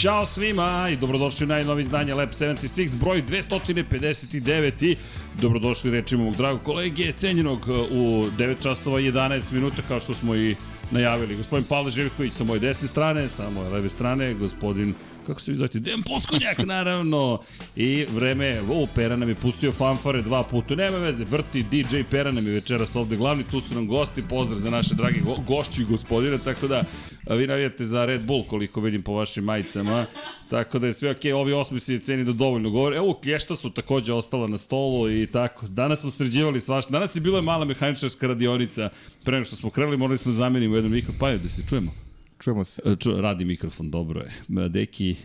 Ćao svima i dobrodošli u najnovi izdanje Lab 76, broj 259 i dobrodošli rečima mog dragog kolege, cenjenog uh, u 9 časova 11 minuta, kao što smo i najavili. Gospodin Pavle Živković sa moje desne strane, sa moje leve strane, gospodin kako se vi zovete, Dejan Potkonjak, naravno. I vreme, o, Pera nam je pustio fanfare dva puta, nema veze, vrti DJ Pera nam je večeras ovde glavni, tu su nam gosti, pozdrav za naše dragi go, gošći gospodine, tako da vi navijate za Red Bull koliko vidim po vašim majicama, tako da je sve okej, okay. ovi osmisli ceni da dovoljno govore. Evo, klješta su takođe ostala na stolu i tako. Danas smo sređivali svašta. Danas je bila mala mehaničarska radionica. Pre nego što smo krenuli, morali smo da zamenimo jedan mikrofon. Pa da se čujemo. Čujemo se. E, ču, radi mikrofon, dobro je. Deki,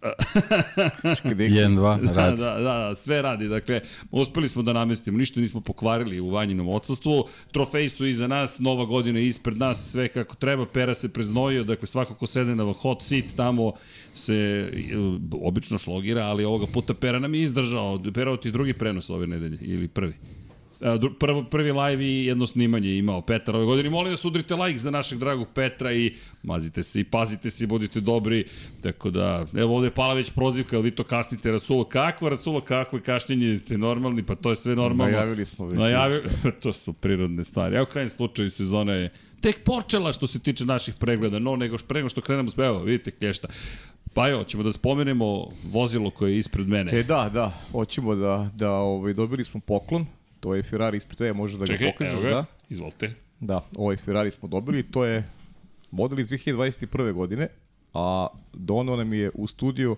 1, 2, da, radi. da, da, da, sve radi. Dakle, uspeli smo da namestimo, ništa nismo pokvarili u vanjinom odsustvu. Trofeji su iza nas, nova godina je ispred nas, sve kako treba. Pera se preznojio, dakle, svako ko sede na hot seat tamo se e, obično šlogira, ali ovoga puta Pera nam je izdržao. Pera ti drugi prenos ove nedelje, ili prvi? Prvo, prvi live i jedno snimanje imao Petar ove godine. Molim vas udrite like za našeg dragog Petra i mazite se i pazite se i budite dobri. Tako da, evo ovde je Palaveć prozivka, ali vi to kasnite Rasulo. Kakva Rasulo, kakve kašnjenje, ste normalni, pa to je sve normalno. Najavili smo već. Najavili, to su prirodne stvari. Evo krajem slučaju sezona je tek počela što se tiče naših pregleda, no nego što prego što krenemo, evo vidite klješta. Pa evo, ćemo da spomenemo vozilo koje je ispred mene. E da, da, hoćemo da, da ovaj, dobili smo poklon To je Ferrari ispred tebe, može da Čekaj, ga pokažeš, evo ga, da? Izvolite. Da, ovaj Ferrari smo dobili, to je model iz 2021. godine, a donao nam je u studiju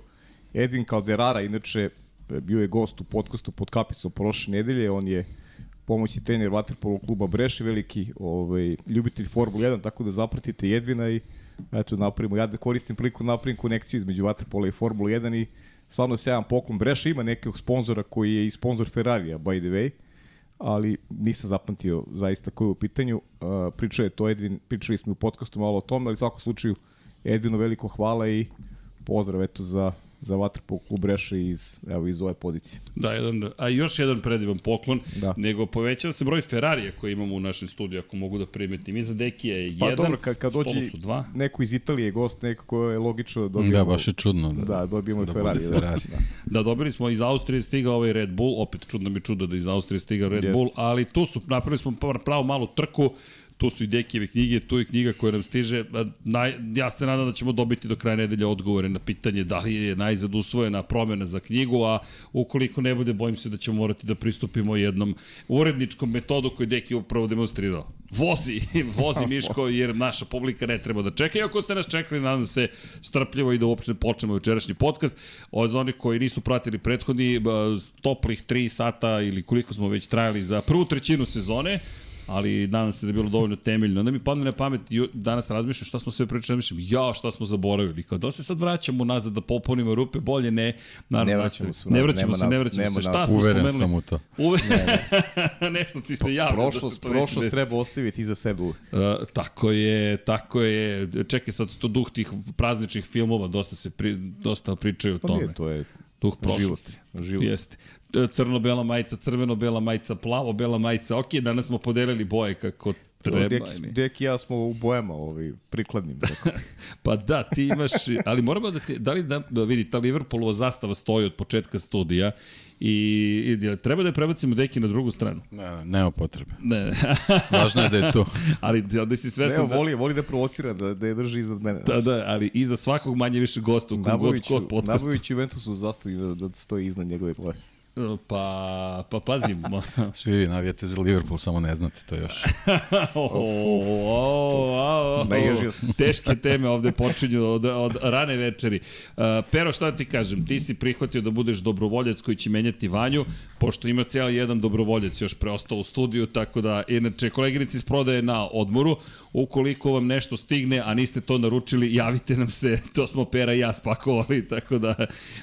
Edwin Calderara, inače bio je gost u podcastu pod kapicom prošle nedelje, on je pomoći trener Waterpolo kluba Breše, veliki ovaj, ljubitelj Formula 1, tako da zapratite Edvina i eto napravimo, ja da koristim priliku da napravim konekciju između Waterpola i Formula 1 i stvarno sjajan poklon. Breša ima nekog sponzora koji je i sponzor Ferrarija, by the way, ali nisam zapamtio zaista koji je u pitanju. Uh, pričao je to Edvin, pričali smo u podcastu malo o tome, ali u svakom slučaju Edvinu veliko hvala i pozdrav eto za za Vatrpol klub Reša iz, evo, iz ove pozicije. Da, jedan, a još jedan predivan poklon, da. nego povećava se broj Ferrarija koje imamo u našem studiju, ako mogu da primetim. Iza Dekija je pa, jedan, dobro, kad, kad dođe su dva. neko iz Italije gost, neko ko je logično dobijemo... Da, baš je čudno. Da, da dobijemo da Ferrari. Ferrari. Da, da, dobili smo iz Austrije stigao ovaj Red Bull, opet čudno mi čudo da iz Austrije stigao Red Jest. Bull, ali tu su, napravili smo pravo malu trku, tu su i Dekijeve knjige, tu je knjiga koja nam stiže. Naj, ja se nadam da ćemo dobiti do kraja nedelja odgovore na pitanje da li je najzad usvojena promena za knjigu, a ukoliko ne bude, bojim se da ćemo morati da pristupimo jednom uredničkom metodu koju Deki upravo demonstrirao. Vozi, vozi Miško, jer naša publika ne treba da čeka. Iako ste nas čekali, nadam se strpljivo i da uopšte počnemo večerašnji podcast. Od onih koji nisu pratili prethodni, toplih 3 sata ili koliko smo već trajali za prvu trećinu sezone, ali nadam se da je bilo dovoljno temeljno. Onda mi padne na pamet, danas razmišljam šta smo sve pričali, razmišljam, ja šta smo zaboravili, kao da se sad vraćamo nazad da popunimo rupe, bolje ne. Naravno, ne vraćamo se, ne vraćamo se, ne vraćamo se. Šta smo Uveren spomenuli? sam u to. Uve... ne, ne. Nešto ti se javlja. Prošlost, da prošlost treba ostaviti iza sebe uvek. Uh, tako je, tako je. Čekaj sad to duh tih prazničnih filmova, dosta se pri, dosta pričaju o pa tome. Nije, to je duh prošlosti. Život. život. Jeste crno-bela majica, crveno-bela majica, plavo-bela majica. Ok, danas smo podelili boje kako treba. Deki, Dek i ja smo u bojama ovaj, prikladnim. Tako. pa da, ti imaš, ali moramo da ti, da li da, da vidi, ta Liverpoolova zastava stoji od početka studija i, i treba da je prebacimo Deki na drugu stranu. Ne, nema potrebe. Ne. Važno je da je tu. ali da si svestan ne, voli, voli da provocira, da, da je drži iznad mene. Da, da, ali iza svakog manje više gosta u kom god kod podcastu. Nabavić Juventusu zastavi da, da stoji iznad njegove glave. Pa, pa pazim. Svi vi navijate za Liverpool, samo ne znate to još. oh, oh, oh, Teške teme ovde počinju od, od rane večeri. Uh, Pero, šta da ti kažem? Ti si prihvatio da budeš dobrovoljac koji će menjati Vanju, pošto ima cijel jedan dobrovoljac još preostao u studiju, tako da, inače, koleginici iz prodaje na odmoru, ukoliko vam nešto stigne, a niste to naručili, javite nam se, to smo Pera i ja spakovali, tako da,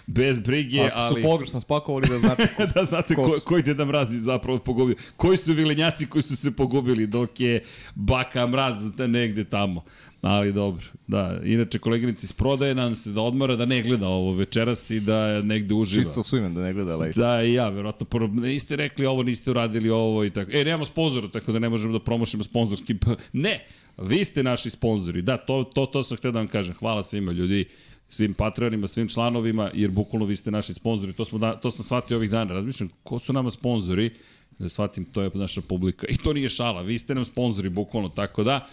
bez brige, Ako ali... Ako su pogrešno spakovali, da znači da znate ko, ko koji Deda Mraz je zapravo pogubio. Koji su vilenjaci koji su se pogubili dok je Baka Mraz negde tamo. Ali dobro, da. Inače, koleginici iz prodaje nam se da odmora da ne gleda ovo večeras i da negde uživa. Čisto sumen da ne gleda Lejs. Da, i ja, verovatno. Prvo, niste rekli ovo, niste uradili ovo i tako. E, nemamo sponzora, tako da ne možemo da promošimo sponzorski. Ne, vi ste naši sponzori. Da, to, to, to sam htio da vam kažem. Hvala svima ljudi svim patronima, svim članovima, jer bukvalno vi ste naši sponzori. To, smo da, to sam shvatio ovih dana. Razmišljam, ko su nama sponzori? Da shvatim, to je naša publika. I to nije šala, vi ste nam sponzori, bukvalno. Tako da,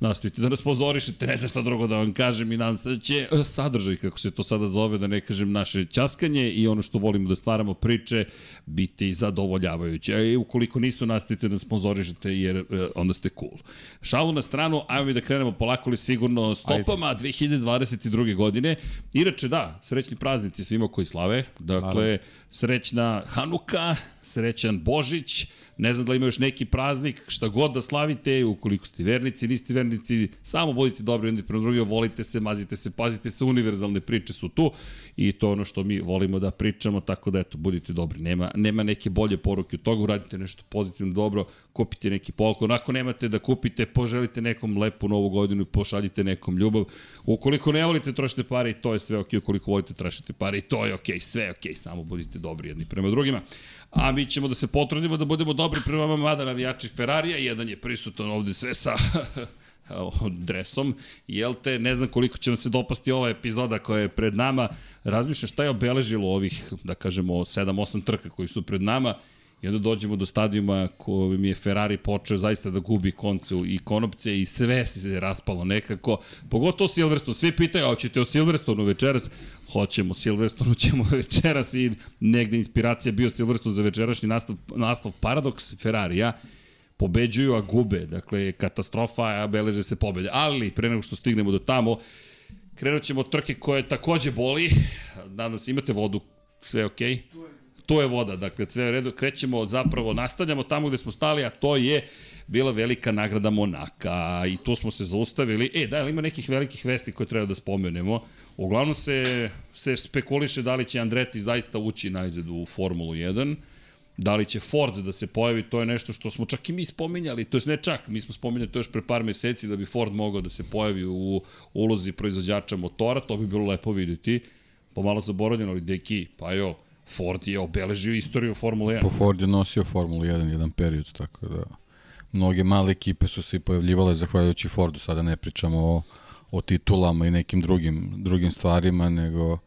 nastavite da nas pozorišete, ne znam šta drugo da vam kažem i nadam se da će e, sadržaj, kako se to sada zove, da ne kažem naše časkanje i ono što volimo da stvaramo priče, biti zadovoljavajuće. A i ukoliko nisu, nastavite da nas pozorišete jer e, onda ste cool. Šalu na stranu, ajmo mi da krenemo polako li sigurno stopama Ajde. 2022. godine. Inače da, srećni praznici svima koji slave, dakle, Naravno. srećna Hanuka, srećan Božić, ne znam da li ima još neki praznik, šta god da slavite, ukoliko ste vernici, niste vernici, samo budite dobri jedni prema drugima, volite se, mazite se, pazite se, univerzalne priče su tu i to ono što mi volimo da pričamo, tako da eto, budite dobri. Nema, nema neke bolje poruke od toga, uradite nešto pozitivno dobro, kupite neki poklon, ako nemate da kupite, poželite nekom lepu novu godinu i pošaljite nekom ljubav. Ukoliko ne volite trošite pare i to je sve ok, ukoliko volite trošite pare i to je ok, sve ok, samo budite dobri jedni prema drugima a mi ćemo da se potrudimo da budemo dobri. Prema vama, mada navijači Ferrarija, jedan je prisutan ovde sve sa dresom, jel te, ne znam koliko će vam se dopasti ova epizoda koja je pred nama, razmišljam šta je obeležilo ovih, da kažemo, 7-8 trka koji su pred nama, I onda dođemo do stadijuma kojim je Ferrari počeo zaista da gubi konce i konopce i sve se raspalo nekako. Pogotovo Silverstone. Svi pitaju, a hoćete o Silverstonu večeras? Hoćemo, Silverstonu ćemo večeras i negde inspiracija bio Silverstone za večerašnji nastav, nastav Paradox Ferrarija pobeđuju, a gube. Dakle, katastrofa, a beleže se pobede. Ali, pre nego što stignemo do tamo, krenut ćemo od trke koje takođe boli. Nadam se, imate vodu, sve okej? Okay? To je voda, dakle sve u redu, krećemo zapravo, nastavljamo tamo gde smo stali, a to je bila velika nagrada Monaka i tu smo se zaustavili. E, da, ima nekih velikih vesti koje treba da spomenemo. Uglavnom se, se spekuliše da li će Andreti zaista ući najzad u Formulu 1. Da li će Ford da se pojavi, to je nešto što smo čak i mi spominjali, to je ne čak, mi smo spominjali to još pre par meseci da bi Ford mogao da se pojavi u ulozi proizvođača motora, to bi bilo lepo videti. Pomalo zaboravljeno, ali deki, pa jo, Ford je obeležio istoriju Formule 1. Po Ford je nosio Formulu 1 jedan period, tako da mnoge male ekipe su se pojavljivale zahvaljujući Fordu, sada ne pričamo o, o titulama i nekim drugim, drugim stvarima, nego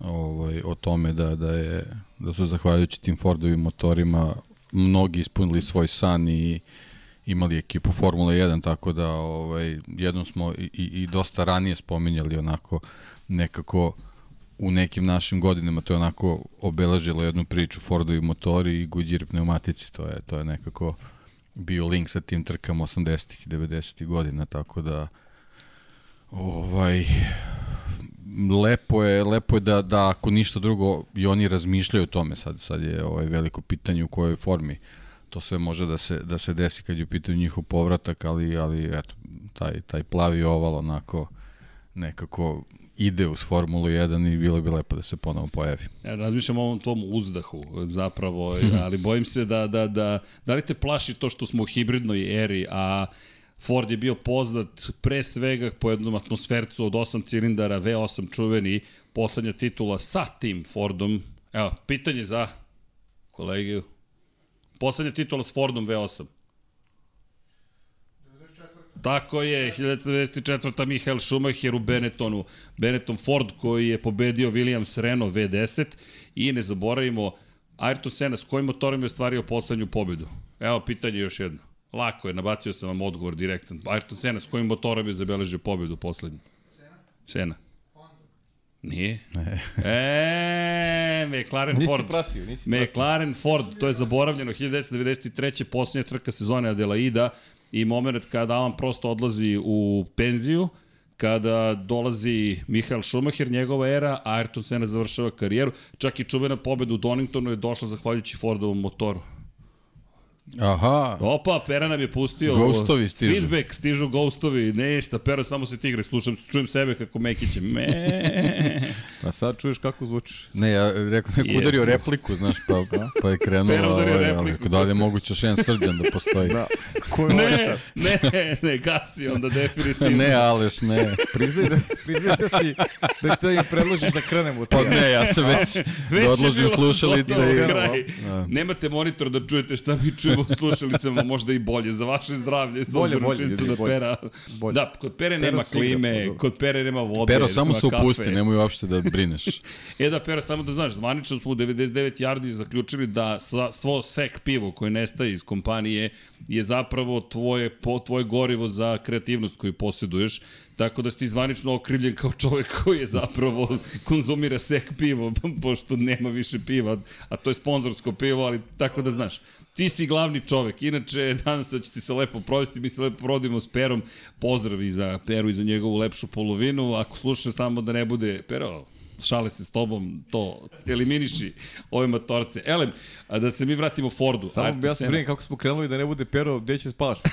ovaj, o tome da, da, je, da su zahvaljujući tim Fordovim motorima mnogi ispunili svoj san i imali ekipu Formula 1, tako da ovaj, jednom smo i, i dosta ranije spominjali onako nekako u nekim našim godinama to je onako obeležilo jednu priču Fordovi motori i Goodyear pneumatici, to je, to je nekako bio link sa tim trkama 80-ih i 90-ih godina, tako da ovaj lepo je, lepo je da, da ako ništa drugo i oni razmišljaju o tome sad, sad je ovaj veliko pitanje u kojoj formi to sve može da se, da se desi kad je u pitanju njihov povratak, ali, ali eto, taj, taj plavi oval onako nekako ide uz Formulu 1 i bilo bi lepo da se ponovo pojavi. Ja razmišljam o ovom tom uzdahu zapravo, ali bojim se da, da, da, da li te plaši to što smo u hibridnoj eri, a Ford je bio poznat pre svega po jednom atmosfercu od 8 cilindara, V8 čuveni, poslednja titula sa tim Fordom. Evo, pitanje za kolegiju. Poslednja titula s Fordom V8. Tako je, 1994. Michael Schumacher u Benettonu, Benetton Ford koji je pobedio Williams Renault V10 i ne zaboravimo Ayrton Senna s kojim motorom je ostvario poslednju pobedu. Evo pitanje još jedno. Lako je, nabacio sam vam odgovor direktan. Ayrton Senna s kojim motorom je zabeležio pobedu poslednju? Sena. Sena. Nije? Ne. E, McLaren nisi Ford. Pratio, nisi McLaren pratio. Ford, to je zaboravljeno, 1993. poslednja trka sezone Adelaida, i moment kada Alan prosto odlazi u penziju, kada dolazi Michael Schumacher, njegova era, Ayrton Senna završava karijeru. Čak i čuvena pobeda u Doningtonu je došla zahvaljujući Fordovom motoru. Aha. Opa, Pera nam je pustio Ghostovi stižu. feedback, stižu ghostovi, nešta, Pera samo se tigre, slušam, čujem sebe kako Mekiće, me. A sad čuješ kako zvučiš. Ne, ja rekao neko udario Jesam. repliku, znaš, pa, pa je krenuo, Pera udario ovaj, repliku. ali ako dalje moguće još jedan srđan da postoji. Da. Ko je ovaj Ne, sad? ne, ne, gasi onda definitivno. Ne, Aleš, ne. Priznaj da, priznaj da si, da ste im predložiš da krenemo Pa ne, ja sam već, Već da je odložim slušalice i... kraj. Da. Nemate monitor da čujete šta mi čujemo u slušalicama, možda i bolje, za vaše zdravlje, s Bolje, obzirom bolje, činjenicu ljudi, da bolje. pera... Bolje. Da, kod pere Pero nema igra, pa klime, dobro. kod pere nema vode, Pero, samo se upusti, nemoj uopšte da brineš. E da, Pera, samo da znaš, zvanično smo u 99 yardi zaključili da sva, svo sek pivo koje nestaje iz kompanije je zapravo tvoje, po, tvoje gorivo za kreativnost koju posjeduješ, tako da si ti zvanično okrivljen kao čovek koji je zapravo konzumira sek pivo, pošto nema više piva, a to je sponzorsko pivo, ali tako da znaš. Ti si glavni čovek, inače nadam se da će ti se lepo provesti, mi se lepo provodimo s Perom, pozdrav i za Peru i za njegovu lepšu polovinu, ako slušaš samo da ne bude, Pero, šale se s tobom, to eliminiši ove motorce. Elem, da se mi vratimo Fordu. Samo Ayrton ja se Senna. brinem kako smo krenuli da ne bude pero, gde će spavaš?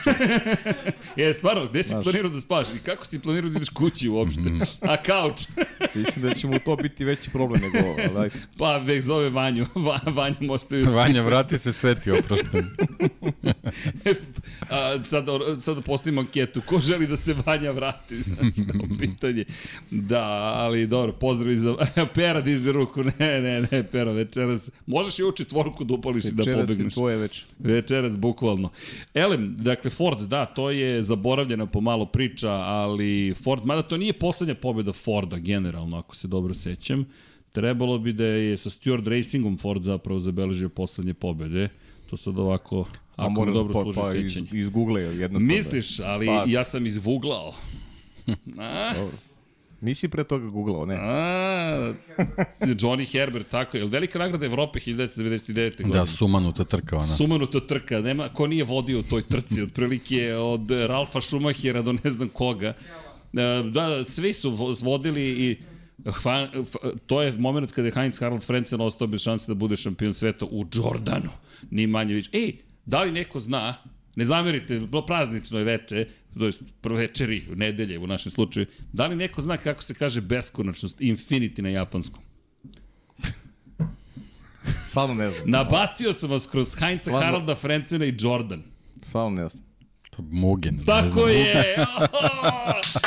E, stvarno, gde si Znaš. planirao da spaš? I kako si planirao da ideš kući uopšte? A kauč? Mislim da će mu to biti veći problem nego ovo, pa, vek zove Vanju. Va, Vanju ostaje Vanja, vrati se sveti oprošten. A, sad, sad da postavimo anketu. Ko želi da se Vanja vrati? Znaš, kao pitanje. Da, ali dobro, pozdrav za... Pera diže ruku. Ne, ne, ne, Pera, večeras... Možeš i u četvorku da upališ i da Večeras je pobegneš. tvoje već. Večeras, bukvalno. Elem, dakle, Ford, da, to je zaboravljena pomalo priča, ali Ford, mada to nije poslednja pobjeda Forda, generalno, ako se dobro sećam. Trebalo bi da je sa Stewart Racingom Ford zapravo zabeležio poslednje pobjede. To sad ovako, ako moraš dobro pa, služi pa iz, sećanje. iz Google jednostavno. Misliš, ali Pa- ja sam izvuglao. A? Dobro. Nisi pre toga googlao, ne? A, Johnny Herbert, tako je. Jel velika nagrada Evrope 1999. godine? Da, sumanuta trka ona. Sumanuta trka, nema, ko nije vodio u toj trci, otprilike od Ralfa Schumachera do ne znam koga. E, Da, svi su vo- vodili i Hva, to je moment kada je Heinz Harald Frentzen ostao bez šanse da bude šampion sveta u Jordanu, ni manje više. Ej, da li neko zna, ne zamerite, bilo praznično je veče, to je večeri, u nedelje u našem slučaju, da li neko zna kako se kaže beskonačnost, infinity na japanskom? Stvarno ne znam. Nabacio sam vas kroz Heinza Stvarno. Haralda Frencena i Jordan. Stvarno ne znam. Pa Mugen, ne Tako znam. je!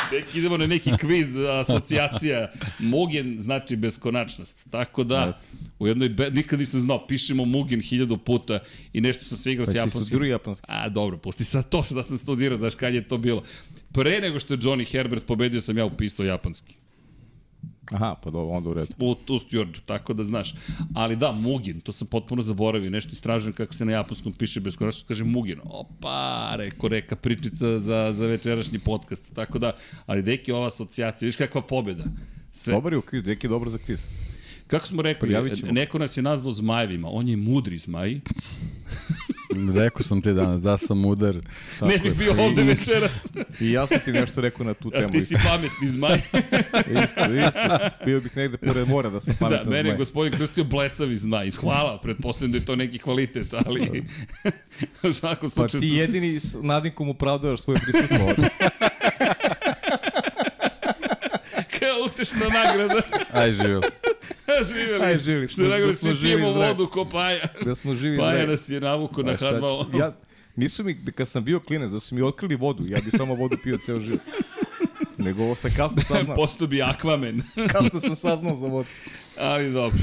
Neki idemo na neki kviz, asocijacija. Mugen znači beskonačnost. Tako da, u jednoj, be, nikad nisam znao, pišemo Mugen hiljadu puta i nešto sam se igrao Pa s si japanskim. studirao japanski. A, dobro, pusti sad to što sam studirao, znaš kad je to bilo. Pre nego što je Johnny Herbert pobedio sam ja upisao japanski. Aha, pa dobro, onda u redu. U, u Steward, tako da znaš. Ali da, Mugin, to sam potpuno zaboravio, nešto istražujem kako se na japanskom piše bez konačno, kaže Mugin. Opa, reko neka pričica za, za večerašnji podcast. Tako da, ali deki ova asocijacija, viš kakva pobjeda. Sve. Dobar je u kviz, deki je dobro za kviz. Kako smo rekli, neko nas je nazvao zmajevima, on je mudri zmaj. Rekao sam ti danas, da sam udar. ne je. bih bio ovde večeras, I ja sam ti nešto rekao na tu a temu. ti si pametni zmaj. Isto, isto. Bio bih negde pored mora da sam da, pametan mene je zmaj. gospodin krstio blesavi zmaj. Hvala, pretpostavljam da je to neki kvalitet, ali u svakom Pa ti jedini s nadimkom opravdavaš svoje prisustvo ovde. Kao utešna nagrada. Aj, živjel. živjeli. Aj, živjeli Što smo, je nagrada, da smo svi pijemo vodu ko paja. Da smo živi Paja zdravi. nas je navuku na A šta H2O. ću- Ja, nisu mi, kad sam bio klinac, da su mi otkrili vodu, ja bi samo vodu pio ceo život. Nego ovo sam kasno saznao. Postao bi akvamen. kasno sam saznao za vodu. Ali dobro.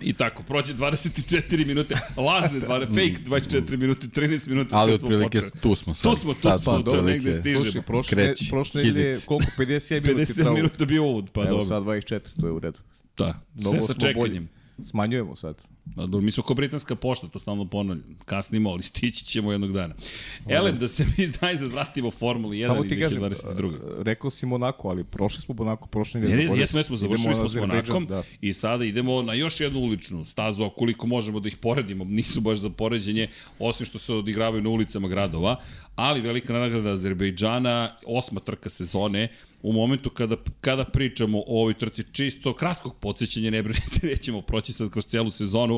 I tako, prođe 24 minute, lažne 20, fake 24 minute, 13 minuta. Ali smo otprilike počeli. tu smo sad. Tu smo, tu sad smo, otprilike- negde stižemo. Slušaj, prošle, Kreći, prošle nedelje, koliko, 50 minuti 50 travo. minuta bio uvod, pa Evo dobro. sad 24, to je u redu. Da, sve sa čekanjem. Smanjujemo sad. Dobro, mi smo ko britanska pošta, to stalno ponavljam. Kasnimo, ali stići ćemo jednog dana. Elem, da se mi najzad vratimo Formuli 1 Samo i ti kažem, 2022. uh, rekao si Monako, ali prošli smo Monako, nedelje. ne, zaboravio jesmo, jesmo, završili smo s Monakom Da. i sada idemo na još jednu uličnu stazu, koliko možemo da ih poredimo, nisu baš za poređenje, osim što se odigravaju na ulicama gradova, ali velika nagrada Azerbejdžana, osma trka sezone, u momentu kada, kada pričamo o ovoj trci čisto kratkog podsjećanja, ne brinete, nećemo proći sad kroz celu sezonu,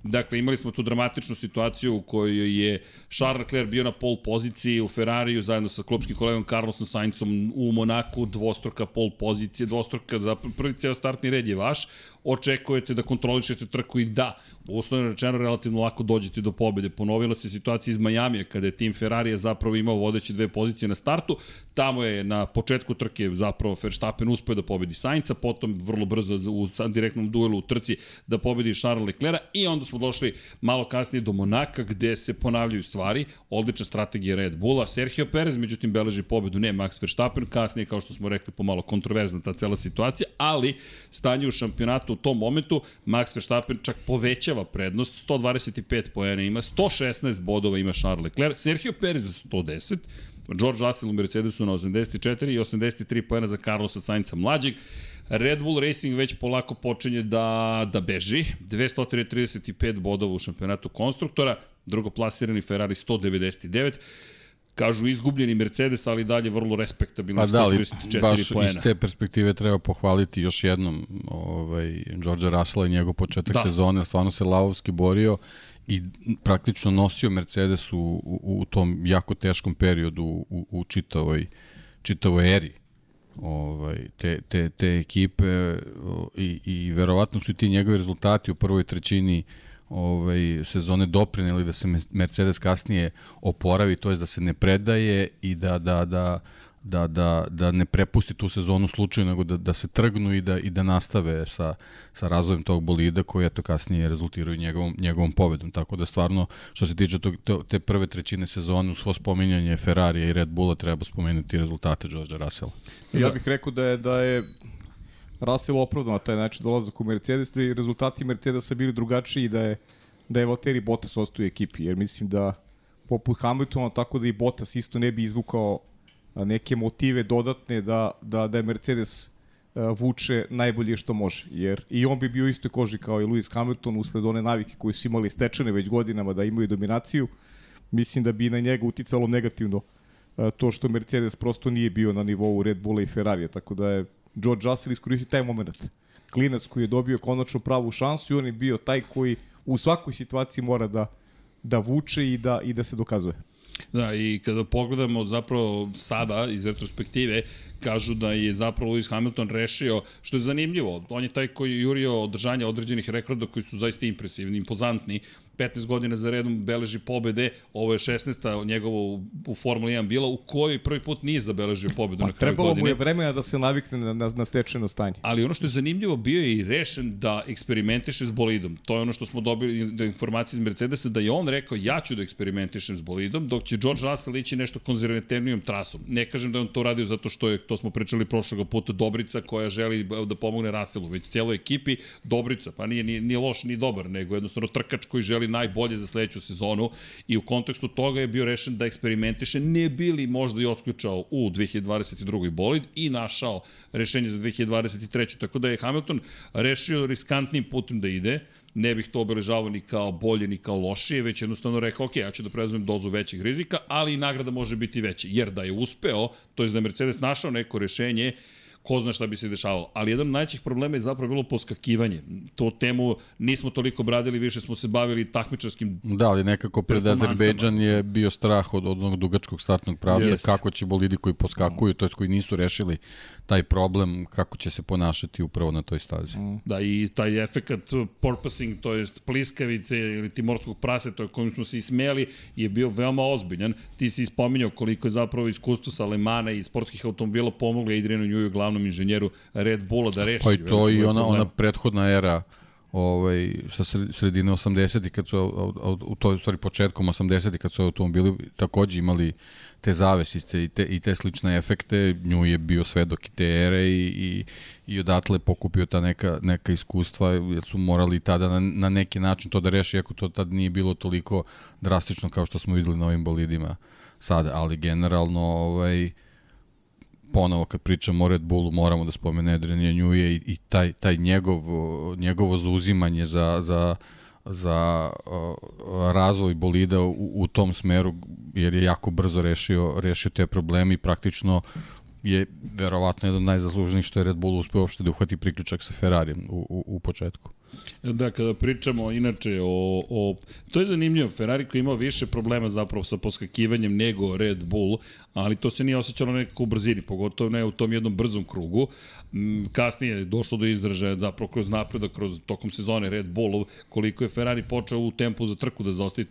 Dakle, imali smo tu dramatičnu situaciju u kojoj je Charles Leclerc bio na pol poziciji u Ferrariju zajedno sa klubskim kolegom Carlosom Saincom u Monaku, dvostruka pol pozicije, dvostruka, za prvi ceo startni red je vaš, očekujete da kontrolišete trku i da, uslovno rečeno relativno lako dođete do pobede. Ponovila se situacija iz Majamija kada je tim Ferrarija zapravo imao vodeće dve pozicije na startu, tamo je na početku trke zapravo Verstappen uspeo da pobedi Sainca, potom vrlo brzo u direktnom duelu u trci da pobedi Charles Leclerc i onda smo došli malo kasnije do Monaka gde se ponavljaju stvari, odlična strategija Red Bulla, Sergio Perez međutim beleži pobedu, ne Max Verstappen, kasnije kao što smo rekli pomalo kontroverzna ta cela situacija, ali stanje u šampionatu u tom momentu Max Verstappen čak povećava prednost, 125 poena ima, 116 bodova ima Charles Leclerc, Sergio Perez 110, George Russell u Mercedesu na 84 i 83 poena za Carlosa Sainca mlađeg. Red Bull Racing već polako počinje da, da beži. 235 bodova u šampionatu konstruktora, drugo plasirani Ferrari 199 kažu izgubljeni Mercedes, ali dalje vrlo respektabilno. Pa da, ali baš poena. iz te perspektive treba pohvaliti još jednom ovaj, George Russella i njegov početak da. sezone, stvarno se lavovski borio i praktično nosio Mercedes u, u, u tom jako teškom periodu u, u čitavoj, čitavoj eri ovaj, te, te, te ekipe i, i verovatno su ti njegovi rezultati u prvoj trećini ovaj, sezone doprineli da se Mercedes kasnije oporavi, to je da se ne predaje i da, da, da, da, da, da ne prepusti tu sezonu slučaju, nego da, da se trgnu i da, i da nastave sa, sa razvojem tog bolida koji eto kasnije rezultiraju njegovom, njegovom pobedom. Tako da stvarno, što se tiče tog, to, te prve trećine sezone, u svo spominjanje Ferrarija i Red Bulla treba spomenuti rezultate George Russella. Ja bih rekao da je, da je Russell opravdano na taj način dolazak u Mercedes, da i rezultati Mercedesa bili drugačiji da je, da je Valtteri Bottas ostao u ekipi, jer mislim da poput Hamiltona, tako da i Bottas isto ne bi izvukao neke motive dodatne da, da, da je Mercedes vuče najbolje što može. Jer i on bi bio isto koži kao i Lewis Hamilton usled one navike koje su imali stečene već godinama da imaju dominaciju. Mislim da bi na njega uticalo negativno to što Mercedes prosto nije bio na nivou Red Bulla i Ferrarija, tako da je George Russell iskoristio taj moment. Klinac koji je dobio konačno pravu šansu i on je bio taj koji u svakoj situaciji mora da, da vuče i da, i da se dokazuje. Da, i kada pogledamo zapravo sada iz retrospektive, kažu da je zapravo Lewis Hamilton rešio, što je zanimljivo, on je taj koji je jurio održanje određenih rekorda koji su zaista impresivni, impozantni, 15 godina za redom beleži pobede, ovo je 16. njegovo u Formuli 1 bila, u kojoj prvi put nije zabeležio pobedu pa, na kraju godine. Trebalo mu je vremena da se navikne na, na, na stečeno stanje. Ali ono što je zanimljivo, bio je i rešen da eksperimentiše s bolidom. To je ono što smo dobili da informacije iz Mercedesa, da je on rekao ja ću da eksperimentišem s bolidom, dok će George Russell ići nešto konzervativnijom trasom. Ne kažem da on to radio zato što je, to smo pričali prošlog puta, Dobrica koja želi da pomogne Russellu, već cijeloj ekipi Dobrica, pa nije, nije, nije loš ni dobar, nego jednostavno trkač koji želi najbolje za sledeću sezonu i u kontekstu toga je bio rešen da eksperimentiše, ne bili možda i otključao u 2022. bolid i našao rešenje za 2023. Tako da je Hamilton rešio riskantnim putem da ide, ne bih to obeležavao ni kao bolje ni kao lošije, već jednostavno rekao, ok, ja ću da preuzmem dozu većih rizika, ali i nagrada može biti veća. Jer da je uspeo, to je da je Mercedes našao neko rešenje, ko zna šta bi se dešavalo. Ali jedan od najvećih problema je zapravo bilo poskakivanje. To temu nismo toliko bradili, više smo se bavili takmičarskim Da, ali nekako pred Azerbejdžan je bio strah od, od onog dugačkog startnog pravca, Jeste. kako će bolidi koji poskakuju, to jest koji nisu rešili taj problem, kako će se ponašati upravo na toj stazi. Mm. Da, i taj efekat porpoising, to jest pliskavice ili timorskog praseta kojim smo se ismijali, je bio veoma ozbiljan. Ti si ispominjao koliko je zapravo iskustvo sa Alemana i sportskih automobila pomogli Adrianu Njuju, glavnom inženjeru Red Bulla da reši. Pa i to i ona, ona prethodna era ovaj, sa sredine 80. kad su, u toj stvari početkom 80. kad su automobili takođe imali te zavesice i te, i te slične efekte, nju je bio svedok i te ere i, i, i odatle pokupio ta neka, neka iskustva, jer su morali tada na, na neki način to da reši, ako to tad nije bilo toliko drastično kao što smo videli na ovim bolidima sada, ali generalno ovaj, ponovo kad pričamo o Red Bullu moramo da spomene Adrian Njuje i, i taj, taj njegov, njegovo zauzimanje za, za, za uh, razvoj bolida u, u tom smeru jer je jako brzo rešio, rešio te probleme i praktično je verovatno jedan od najzasluženijih što je Red Bull uspeo uopšte da uhvati priključak sa Ferrarijem u, u, u početku. Da, kada pričamo inače o, o... To je zanimljivo, Ferrari koji imao više problema zapravo sa poskakivanjem nego Red Bull, ali to se nije osjećalo nekako u brzini, pogotovo ne u tom jednom brzom krugu. Kasnije je došlo do izražaja zapravo kroz napredak, kroz tokom sezone Red Bullov, koliko je Ferrari počeo u tempu za trku da zaostaje.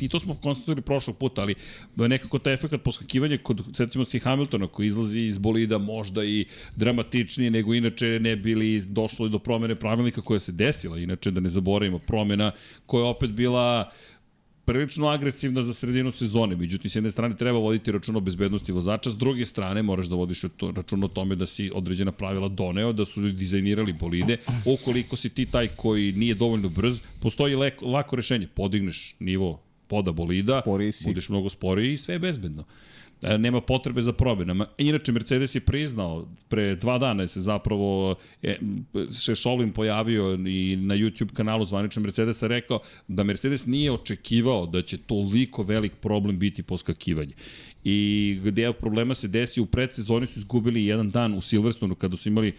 I to smo konstatovali prošlog puta, ali nekako taj efekt poskakivanja kod, setimo se Hamiltona koji izlazi iz bolida možda i dramatičnije nego inače ne bili došlo do promene pravilnika koja se desila, inače da ne zaboravimo promena koja je opet bila prilično agresivna za sredinu sezone. Međutim, s jedne strane treba voditi račun o bezbednosti vozača, s druge strane moraš da vodiš račun o tome da si određena pravila doneo, da su dizajnirali bolide. Ukoliko si ti taj koji nije dovoljno brz, postoji lako, lako rešenje. Podigneš nivo poda bolida, budeš mnogo sporiji i sve je bezbedno. E, nema potrebe za promenama. Inače, Mercedes je priznao, pre dva dana se zapravo e, Šešolin pojavio i na YouTube kanalu zvaničnog Mercedesa rekao da Mercedes nije očekivao da će toliko velik problem biti poskakivanje. I gde problema se desi u predsezoni su izgubili jedan dan u Silverstonu kada su imali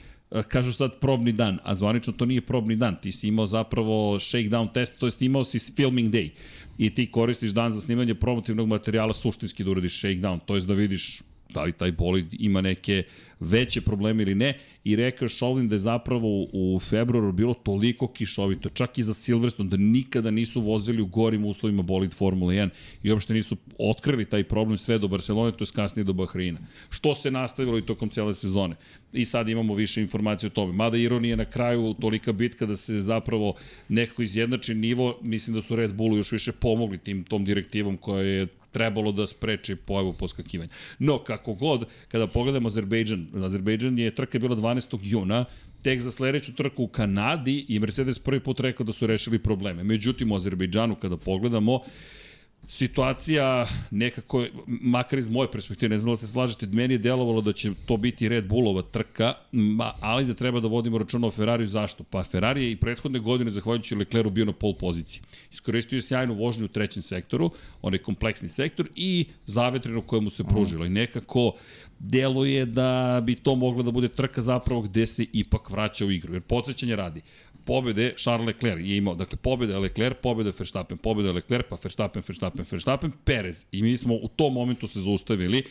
kažu sad probni dan, a zvanično to nije probni dan, ti si imao zapravo shakedown test, to jest imao si filming day. I ti koristiš dan za snimanje promotivnog materijala suštinski da uradiš shakedown, to je da vidiš da li taj bolid ima neke veće probleme ili ne i rekao Šolin da je zapravo u februaru bilo toliko kišovito, čak i za Silverstone, da nikada nisu vozili u gorim uslovima bolid Formula 1 i uopšte nisu otkrili taj problem sve do Barcelone, to je kasnije do Bahreina. Što se nastavilo i tokom cele sezone. I sad imamo više informacije o tome. Mada ironija na kraju tolika bitka da se zapravo nekako izjednači nivo, mislim da su Red Bullu još više pomogli tim tom direktivom koja je trebalo da spreči pojavu poskakivanja. No, kako god, kada pogledamo Azerbejdžan, Azerbejdžan je trka bila 12. juna, tek za sledeću trku u Kanadi i Mercedes prvi put rekao da su rešili probleme. Međutim, u Azerbejdžanu kada pogledamo, situacija nekako, makar iz moje perspektive, ne znam da se slažete, meni je delovalo da će to biti Red Bullova trka, ali da treba da vodimo računa o Ferrariju. Zašto? Pa Ferrari je i prethodne godine, zahvaljujući Lecleru, bio na pol poziciji. Iskoristio je sjajnu vožnju u trećem sektoru, onaj kompleksni sektor i zavetreno koje mu se pružilo. I nekako deluje da bi to mogla da bude trka zapravo gde se ipak vraća u igru. Jer podsjećanje radi, pobede Charles Leclerc je imao, dakle pobeda Leclerc, pobeda Verstappen, pobeda Leclerc, pa Verstappen, Verstappen, Verstappen, Perez. I mi smo u tom momentu se zaustavili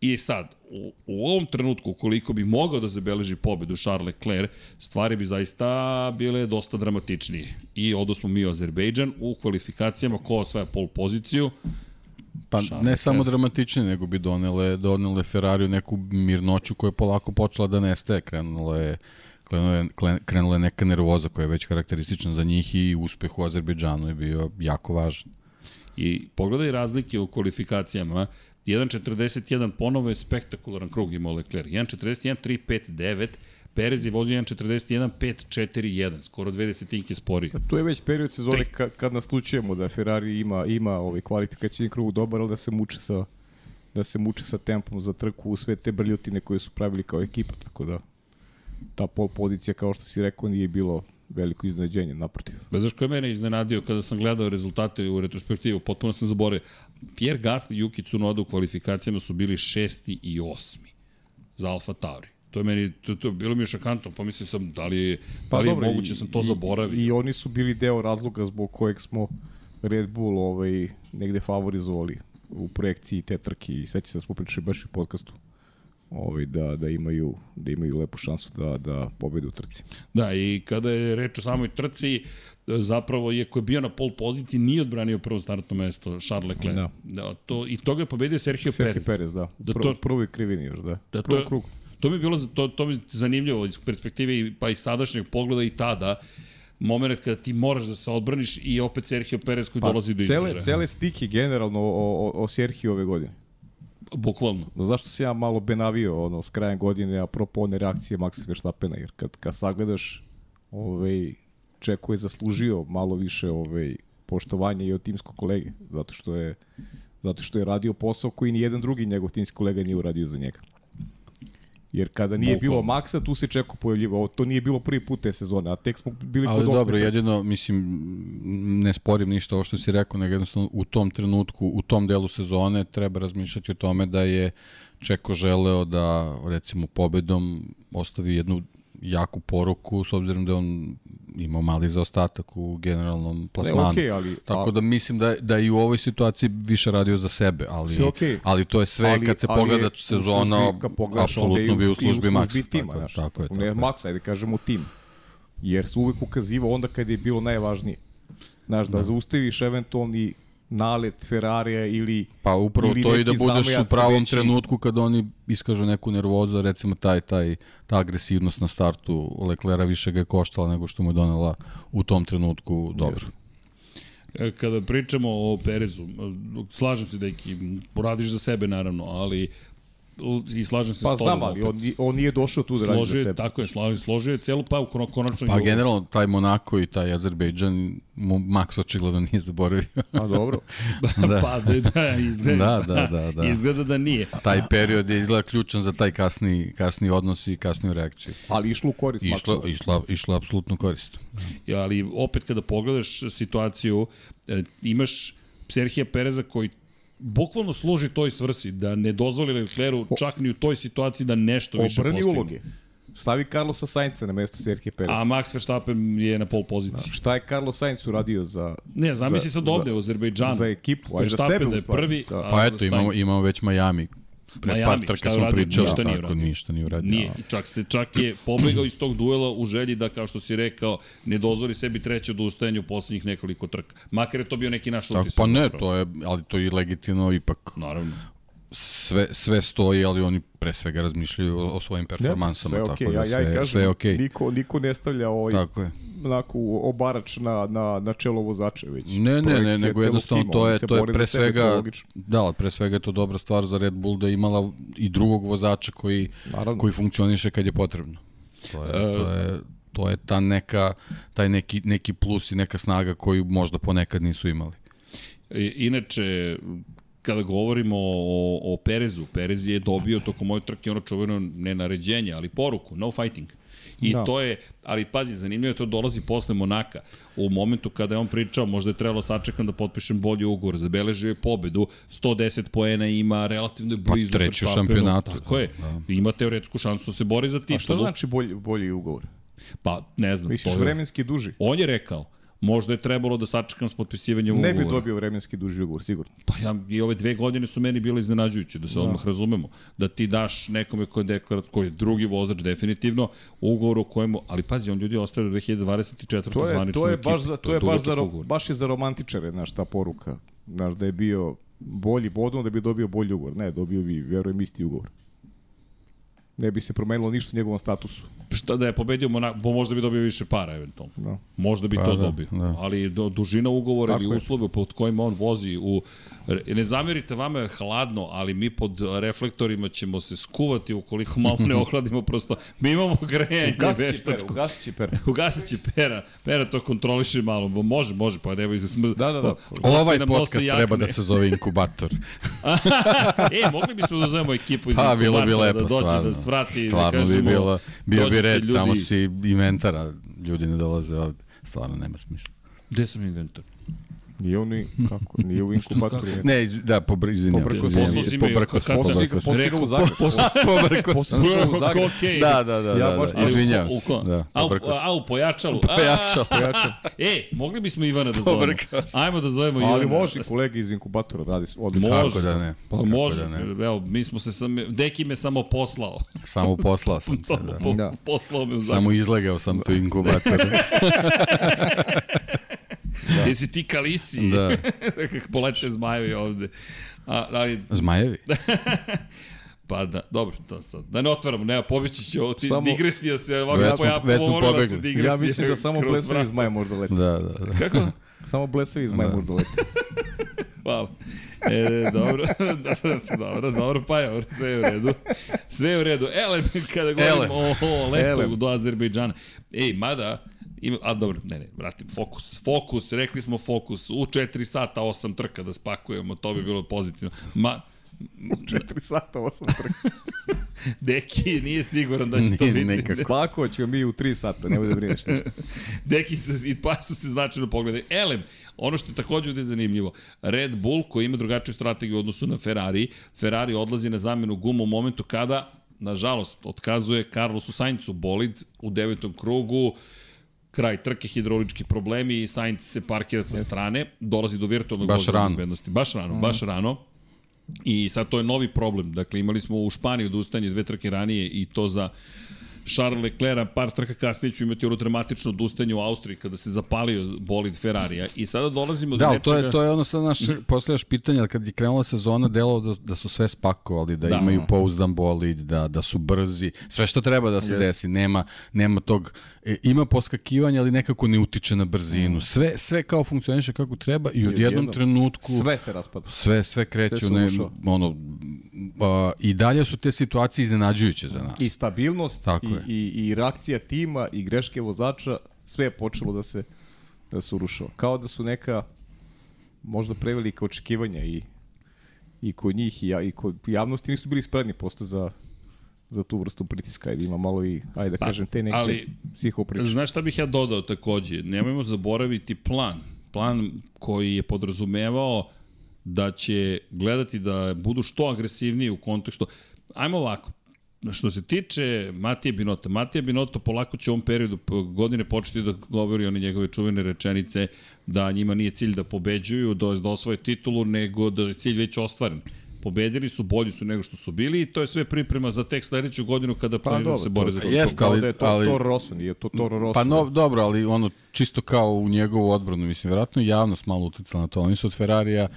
I sad, u, u ovom trenutku, koliko bi mogao da zabeleži pobedu Charles Leclerc, stvari bi zaista bile dosta dramatičnije. I odosmo mi u Azerbejdžan u kvalifikacijama ko osvaja pol poziciju, Pa Charles ne samo dramatičnije, nego bi donele, donele Ferrari neku mirnoću koja je polako počela da nestaje. Krenula je krenula je, krenula je neka nervoza koja je već karakteristična za njih i uspeh u Azerbejdžanu je bio jako važan. I pogledaj razlike u kvalifikacijama. 1.41 ponovo je spektakularan krug imao Leclerc. 1.41, 3, 5, 9. Perez je vozio 1.41, 5, 4, 1. Skoro dve desetinke spori. Pa to je već period sezone kad, kad naslučujemo da Ferrari ima, ima ovaj kvalifikacijni krug dobar, ali da se muče sa da se muče sa tempom za trku u sve te brljutine koje su pravili kao ekipa, tako da ta pol pozicija, kao što si rekao, nije bilo veliko iznenađenje, naprotiv. Bez znaš ko je mene iznenadio kada sam gledao rezultate u retrospektivu, potpuno sam zaboravio. Pierre Gasly i Yuki Tsunoda u kvalifikacijama su bili šesti i osmi za Alfa Tauri. To je meni, to, to bilo mi je šakantno, pomislio sam da li, pa, da li dobro, je moguće, sam to zaboravio. I, I oni su bili deo razloga zbog kojeg smo Red Bull ovaj, negde favorizovali u projekciji te trke i sveći se da smo pričali baš u podcastu ovaj, da, da, imaju, da imaju lepu šansu da, da pobedu u trci. Da, i kada je reč o samoj trci, zapravo je ko je bio na pol poziciji nije odbranio prvo startno mesto Charles Leclerc. Da. da to, I toga je pobedio Sergio, Sergio Perez. Perez, da. da to, prvi krivini još, da. da to, krug. To mi je bilo to, to mi zanimljivo iz perspektive pa i sadašnjeg pogleda i tada moment kada ti moraš da se odbraniš i opet Sergio Perez koji pa, dolazi do izražaja. Cele, cele stike generalno o, o, o Sergio ove godine. Bukvalno. No, zašto se ja malo benavio ono, s krajem godine, apropo one reakcije Maxa Verstappena, jer kad, kad sagledaš ovaj, Čeko je zaslužio malo više ovaj, poštovanja i od timskog kolege, zato što je zato što je radio posao koji ni jedan drugi njegov timski kolega nije uradio za njega. Jer kada nije Bukvalno. bilo Maksa, tu se Čeko pojavljivo. To nije bilo prvi put te sezone, a tek smo bili Ali kod dobro, jedino, mislim, ne sporim ništa ovo što si rekao, nego jednostavno u tom trenutku, u tom delu sezone treba razmišljati o tome da je Čeko želeo da, recimo, pobedom ostavi jednu jaku poruku, s obzirom da je on imao mali zaostatak u generalnom plasmanu. Ne, okay, ali, Tako da mislim da, da i u ovoj situaciji više radio za sebe, ali, okay. ali to je sve ali, kad se pogleda sezona, apsolutno bi u službi Maxa. Tima, tako, znaš, tako je. Tako ne Maxa, ajde kažemo tim. Jer su uvek ukazivao onda kad je bilo najvažnije. Znaš, da, da. zaustaviš eventualni nalet Ferrarija ili Pa upravo ili to i da budeš u pravom veći... trenutku kad oni iskažu neku nervozu, recimo taj, taj, ta agresivnost na startu Leclera više ga je koštala nego što mu je donela u tom trenutku dobro. E, kada pričamo o Perezu, slažem se da poradiš za sebe naravno, ali i slažem se pa, s tobom. Pa znam, ali on, on nije došao tu da radi za sebe. Tako je, slažem, složio je celu pa konačno... Pa generalno, taj Monako i taj Azerbejdžan, Max očigledno nije zaboravio. A dobro. da. pa da, da, izgleda, da, da, da, da. izgleda da nije. Taj period je izgleda ključan za taj kasni, kasni odnos i kasniju reakciju. Ali išlo u korist išlo. Išlo, išlo apsolutno korist. Ja, ali opet kada pogledaš situaciju, e, imaš Serhija Pereza koji bukvalno služi toj svrsi, da ne dozvoli Lecleru čak ni u toj situaciji da nešto više postigne. Obrni uloge. Stavi Carlosa Sainca na mesto Serhije Perez. A Max Verstappen je na pol poziciji. Da, šta je Carlos Sainz uradio za... Ne, zamisli sad ovde u Azerbejdžanu. Za ekipu, a za sebe da je prvi. Da. Pa eto, imamo, imamo već Miami Pre Miami, par trka smo pričali, ništa nije tako, ništa nije uradio. Nije, čak, se, čak je pobegao iz tog duela u želji da, kao što si rekao, ne dozvoli sebi treće odustajanje u poslednjih nekoliko trka. Makar je to bio neki naš utisak. Pa ne, to je, ali to je legitimno ipak. Naravno sve, sve stoji, ali oni pre svega razmišljaju o, o svojim performansama. Ne, sve okay. tako da sve, ja, ja kažem, sve okay. niko, niko ne stavlja ovaj, tako je. Onako obarač na, na, na čelo vozača već. Ne, ne, ne, nego jednostavno to je, to je pre svega, da, pre svega je to dobra stvar za Red Bull da je imala i drugog vozača koji, Naravno. koji funkcioniše kad je potrebno. To je, to je, to je ta neka, taj neki, neki plus i neka snaga koju možda ponekad nisu imali. Inače, kada govorimo o, o Perezu, Perez je dobio tokom moje trke ono čuveno ne naređenje, ali poruku, no fighting. I da. to je, ali pazi, zanimljivo je to dolazi posle Monaka. U momentu kada je on pričao, možda je trebalo sačekam da potpišem bolji ugovor, zabeležio je pobedu, 110 poena ima, relativno je blizu. Pa treću šampionatu. Tako je, da. ima teoretsku šansu da se bori za titulu. A što znači bolji, bolji ugovor? Pa, ne znam. Misliš vremenski duži? On je rekao. Možda je trebalo da sačekam s potpisivanjem ugovora. Ne bi dobio vremenski duži ugovor, sigurno. Pa ja, i ove dve godine su meni bile iznenađujuće, da se da. odmah razumemo. Da ti daš nekome koji je deklarat, koji je drugi vozač definitivno, ugovor u kojemu, ali pazi, on ljudi ostaje do 2024. To je, to je baš za, to, to je baš, za, baš je za romantičare, znaš, ta poruka. Znaš, da je bio bolji bodom, da bi dobio bolji ugovor. Ne, dobio bi, verujem, isti ugovor ne bi se promenilo ništa u njegovom statusu. Šta da je pobedio Monaco, bo možda bi dobio više para eventualno. Da. Možda bi pa, to da, dobio. Da. Ali do, dužina ugovora Tako ili uslove pod kojima on vozi u ne zamerite vama je hladno, ali mi pod reflektorima ćemo se skuvati ukoliko malo ne ohladimo prosto. Mi imamo grejanje ugasit pera, ugasit će pera. ugasit će pera. Pera to kontroliše malo. Može, može, pa nemoj se smrz. Da, da, da. Ovaj podcast treba da se zove inkubator. e, mogli bismo da zovemo ekipu iz pa, inkubatora. bilo bi lepo, da dođe, da stvarno. da svrati. Stvarno da kažemo, bi bilo, bio bi red, ljudi... tamo si inventara, ljudi ne dolaze ovde. Stvarno nema smisla. Gde sam inventar? Nije on ni, kako, nije u inkubatoru. ne, iz, da, pobr, izvinjam. Pobrko se. Pobrko se. Pobrko. Pobrko Zagreb. Pobrko se. u Zagreb. Da, da, da, ja baš da, izvinjam se. Da, pobrko se. A, u pojačalu. Pojačalo. E, mogli bismo Ivana da zovemo. Ajmo da zovemo Ivana. Ali može kolege iz inkubatora radi odlično. Može. da ne. Pa može. Evo, mi smo se sam, Deki me samo poslao. Samo poslao sam se, da. Poslao me u. Samo izlegao sam tu inkubator. Da. Jesi ti kalisi? Da. Polete zmajevi ovde. A, ali... Zmajevi? Pa da, dobro, to sad. Da ne otvaramo, nema, pobeći će ovo, ti, samo, digresija se, ovako već smo, već smo pobegli. Ja mislim da samo blesavi zmaje možda leti. Da, da, da. Kako? Samo blesavi zmaje da. možda leti. Hvala. E, dobro, dobro, dobro, pa je, sve je u redu. Sve je u redu. Ele, kada govorimo o, o letu Ele. do Azerbejdžana. Ej, mada, Ima, a dobro, ne, ne, vratim, fokus. Fokus, rekli smo fokus. U 4 sata 8 trka da spakujemo, to bi bilo pozitivno. Ma, 4 sata 8 trka. Deki nije siguran da će nije, to biti. Nekako. Kako ćemo mi u 3 sata, nemoj da brineš ništa. Deki su, i pa su se značajno pogledali. Elem, ono što je takođe je zanimljivo, Red Bull koji ima drugačiju strategiju u odnosu na Ferrari, Ferrari odlazi na zamenu guma u momentu kada, nažalost, otkazuje Carlosu Sainzu bolid u devetom krugu, kraj trke, hidraulički problemi i Sainz se parkira sa Jeste. strane, dolazi do virtualnog baš rano. bezbednosti. Baš rano, mm. baš rano. I sad to je novi problem. Dakle, imali smo u Španiji odustanje dve trke ranije i to za Charles Leclerc, par trka kasnije ću imati ono dramatično odustanje u Austriji kada se zapalio bolid Ferrarija. I sada dolazimo da, do nečega... Da, to je, to je ono sad naš posljedaš pitanje, kad je krenula sezona, delo da, da su sve spakovali, da, da imaju no. pouzdan bolid, da, da su brzi, sve što treba da se yes. desi, nema, nema tog, e, ima poskakivanja, ali nekako ne utiče na brzinu. Mm. Sve, sve kao funkcioniše kako treba i u jednom trenutku... Sve se raspada. Sve, sve kreće, sve ne, ono, a, i dalje su te situacije iznenađujuće za nas. I stabilnost, Tako i, i, i reakcija tima, i greške vozača, sve je počelo da se, da se urušava. Kao da su neka možda prevelika očekivanja i, i kod njih i, ja, i kod javnosti nisu bili spremni posto za, za tu vrstu pritiska i ima malo i, ajde da pa, kažem, te neke ali, psihopriče. Znaš šta bih ja dodao takođe? Nemojmo zaboraviti plan. Plan koji je podrazumevao da će gledati da budu što agresivniji u kontekstu. Ajmo ovako, što se tiče Matije Binota, Matija Binota polako će u ovom periodu godine početi da govori one njegove čuvene rečenice da njima nije cilj da pobeđuju, da, da osvoje titulu, nego da je cilj već ostvaren pobedili su, bolji su nego što su bili i to je sve priprema za tek sledeću godinu kada pa, dobro, se bore za to. Jeste, ali, da je to ali, Toro Rosso, nije to Toro Rosso. Pa no, dobro, ali ono čisto kao u njegovu odbranu, mislim, vjerojatno javnost malo uticala na to. Oni su od Ferrarija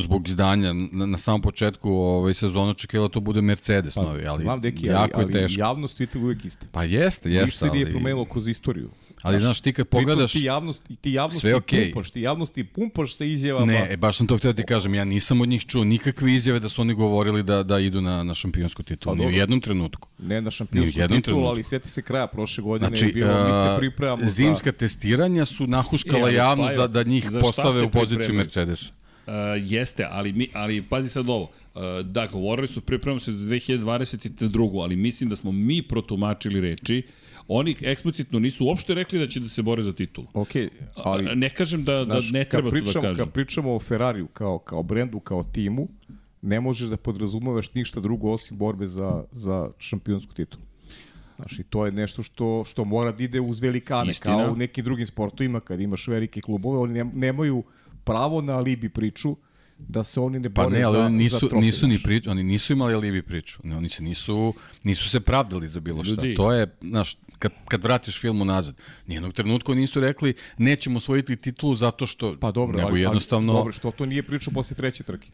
zbog izdanja na, na samom početku ovaj sezona očekivala da to bude Mercedes pa, novi, ali deki, jako ali, je teško. Ali javnost je uvijek iste. Pa jeste, jeste. Ništa se nije promenilo kroz istoriju. Ali znaš, ti kad pogledaš... Ti javnost, ti javnosti sve okay. pumpaš, ti javnosti pumpaš sa izjavama. Ne, e, baš sam to htio da ti kažem, ja nisam od njih čuo nikakve izjave da su oni govorili da, da idu na, na šampionsku titulu, pa, ni u jednom trenutku. Ne na šampionsku titulu, trenutku. ali sjeti se kraja prošle godine. Znači, je bilo, mi se pripremamo zimska za... testiranja su nahuškala e, javnost pa, da, da njih postave u poziciju Mercedesa. Uh, jeste, ali, mi, ali pazi sad ovo. Uh, da, govorili su pripremamo se za 2022. Ali mislim da smo mi protumačili reči Oni eksplicitno nisu uopšte rekli da će da se bore za titul. Ok, ali... Ne kažem da, da ne treba to da kažem. Kad pričamo o Ferrariju kao, kao brendu, kao timu, ne možeš da podrazumavaš ništa drugo osim borbe za, za šampionsku titulu. Znaš, i to je nešto što, što mora da ide uz velikane, Istina. kao u nekim drugim sportovima, kad imaš velike klubove, oni nemaju pravo na alibi priču, da se oni ne bore pa ne, ali za, oni nisu, za nisu ni priču, oni nisu imali alibi priču. Ne, oni se nisu, nisu se pravdali za bilo šta. Ljudi. To je, znaš, kad, kad vratiš film unazad, nijednog trenutka nisu rekli nećemo osvojiti titulu zato što, pa dobro, nego ali, jednostavno... Ali, dobro, što to nije priča posle treće trke?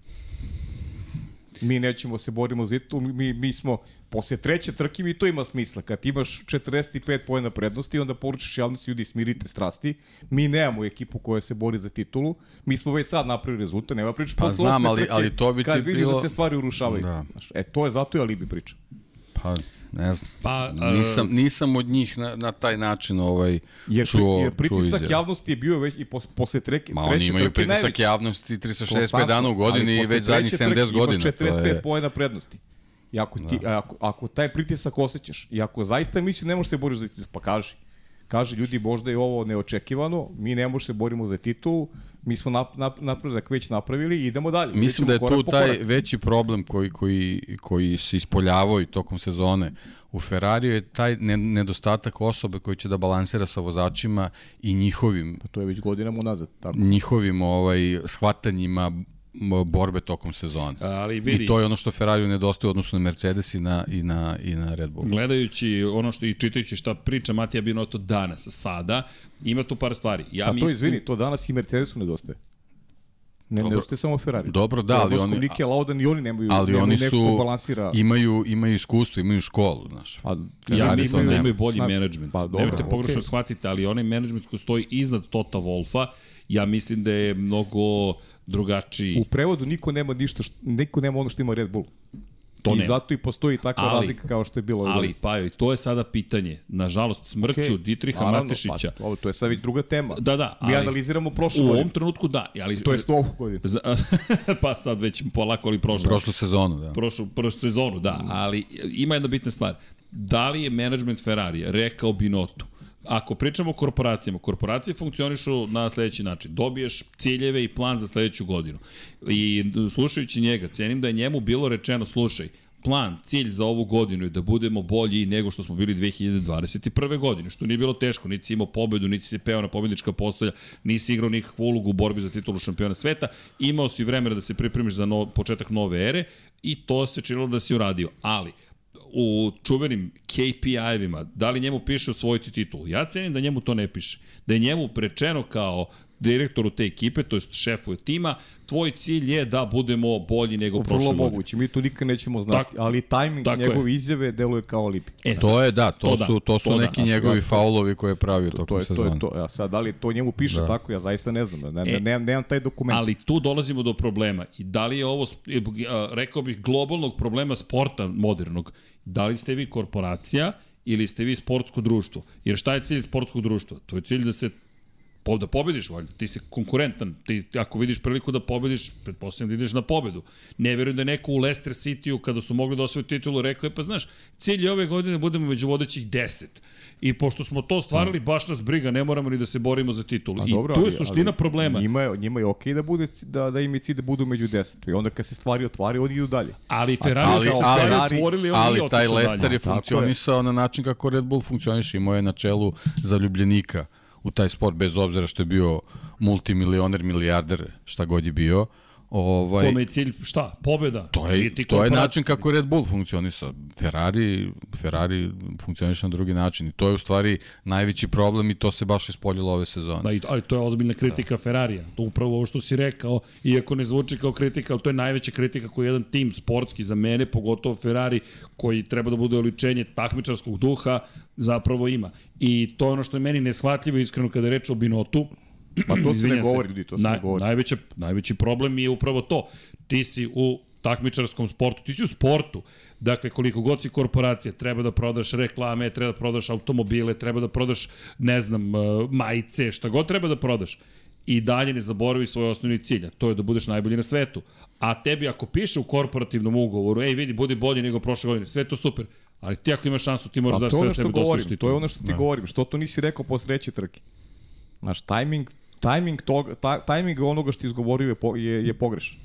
Mi nećemo se borimo za titulu, mi, mi smo posle treće trke mi to ima smisla. Kad imaš 45 pojena prednosti, onda poručiš javnosti, ljudi, smirite strasti. Mi nemamo ekipu koja se bori za titulu. Mi smo već sad napravili rezultat, nema priča pa znam, ali, trke, ali to bi ti kad vidiš da se stvari urušavaju. Da. E, to je zato je alibi priča. Pa, ne znam. Pa, nisam, nisam od njih na, na taj način ovaj, jer, čuo Jer pritisak čuo javnosti je bio već i pos, posle treke, Ma, oni imaju pritisak najveći. javnosti 365 dana u godini i već zadnjih 70 godina. Imaš 45 je... pojena prednosti. I ako, ti, da. ako, ako taj pritisak osjećaš, i ako zaista misliš ne možeš se boriti za titul, pa kaži. Kaži, ljudi, možda je ovo neočekivano, mi ne možemo se borimo za titulu, mi smo nap, nap, napredak već napravili i idemo dalje. Mislim da je tu taj veći problem koji, koji, koji se ispoljavao i tokom sezone u Ferrariju je taj nedostatak osobe koji će da balansira sa vozačima i njihovim pa to je već godinama nazad tako njihovim ovaj shvatanjima borbe tokom sezone. Ali vidi, I to je ono što Ferrari nedostaje u odnosu na Mercedes i na, i na, i na Red Bull. Gledajući ono što i čitajući šta priča Matija Binotto danas, sada, ima tu par stvari. Ja A mislim... to izvini, to danas i Mercedesu nedostaje. Ne, Dobro. nedostaje samo Ferrari. Dobro, da, ali oni... Nike Lauda i oni nemaju, ali nemaju oni su, balansira... imaju, imaju iskustvo, imaju školu, znaš. Pa, ja mislim da imaju bolji menadžment. Pa, dobro, Nemojte pogrešno okay. shvatiti, ali onaj menadžment koji stoji iznad Tota Wolfa, ja mislim da je mnogo drugačiji. U prevodu niko nema ništa, što, niko nema ono što ima Red Bull. To I nema. zato i postoji takva ali, razlika kao što je bilo. Ali, pa i to je sada pitanje. Nažalost, smrću okay. Dietriha Naravno, Matešića. Pa, ovo, to je sad već druga tema. Da, da. Mi ali, analiziramo prošlu godinu. U ovom trenutku da. Ali, to je ovu godinu. Za, pa sad već polako ali prošlu. Prošlu sezonu, da. Prošlu, prošlu sezonu, da. Ali ima jedna bitna stvar. Da li je management Ferrari rekao Binotu ako pričamo o korporacijama, korporacije funkcionišu na sledeći način. Dobiješ ciljeve i plan za sledeću godinu. I slušajući njega, cenim da je njemu bilo rečeno, slušaj, plan, cilj za ovu godinu je da budemo bolji nego što smo bili 2021. godine, što nije bilo teško, niti si imao pobedu, niti si peo na pobednička postolja, nisi igrao nikakvu ulogu u borbi za titulu šampiona sveta, imao si vremena da se pripremiš za no, početak nove ere i to se činilo da si uradio. Ali, u čuvenim KPI-evima, da li njemu piše osvojiti titulu? Ja cenim da njemu to ne piše. Da je njemu prečeno kao direktoru te ekipe, to jest šefu tima, tvoj cilj je da budemo bolji nego prošle godine. Vrlo moguće, mi to nikad nećemo znati, tak, ali tajming njegove je. izjave deluje kao alibi. E, to je da, to, to su, to su to da. neki da. njegovi faulovi koje je pravio tokom to je, sezona. To je to, ja sad, da li to njemu piše da. tako, ja zaista ne znam, ne, e, nemam, nemam taj dokument. Ali tu dolazimo do problema i da li je ovo, e, rekao bih, globalnog problema sporta modernog, da li ste vi korporacija ili ste vi sportsko društvo? Jer šta je cilj sportskog društva? To je cilj da se da pobediš, valjda. Ti si konkurentan. Ti, ako vidiš priliku da pobediš, pretpostavljam da ideš na pobedu. Ne verujem da je neko u Leicester City-u, kada su mogli da osvoju titulu, rekao je, pa znaš, cilj je ove godine da budemo među vodećih 10. I pošto smo to stvarali, baš nas briga, ne moramo ni da se borimo za titulu. I dobro, tu je suština ali, problema. Njima je, njima je okej okay da, bude, da, da im je cilj da budu među 10. I onda kad se stvari otvari, oni idu dalje. Ali Ferrari ali, ali, ali, otvorili, ali, ali taj Leicester je funkcionisao na način kako Red Bull funkcioniše. Imao je na čelu zaljubljenika u taj sport bez obzira što je bio multimilioner, milijarder, šta god je bio. Ovaj, Kome je cilj šta? Pobeda? To je, to je način kako Red Bull funkcionisa. Ferrari, Ferrari funkcioniše na drugi način i to je u stvari najveći problem i to se baš ispoljilo ove sezone. Da, ali to je ozbiljna kritika da. Ferrarija. To upravo ovo što si rekao, iako ne zvuči kao kritika, ali to je najveća kritika koju jedan tim sportski za mene, pogotovo Ferrari, koji treba da bude oličenje takmičarskog duha, zapravo ima. I to je ono što je meni neshvatljivo iskreno kada je reč o Binotu, Pa to se ne govori, ljudi, to se na, ne govori. Najveće, najveći problem je upravo to. Ti si u takmičarskom sportu, ti si u sportu. Dakle, koliko god si korporacija, treba da prodaš reklame, treba da prodaš automobile, treba da prodaš, ne znam, uh, majice, šta god treba da prodaš. I dalje ne zaboravi svoj osnovni cilj, a to je da budeš najbolji na svetu. A tebi ako piše u korporativnom ugovoru, ej vidi, budi bolji nego prošle godine, sve to super, ali ti ako imaš šansu, ti možeš da sve tebi dostiš To je ono što ti da. govorim, što to nisi rekao posle treće trke? Znaš, tajming, tajming, tog, taj, tajming onoga što izgovorio je, po, je, je pogrešan.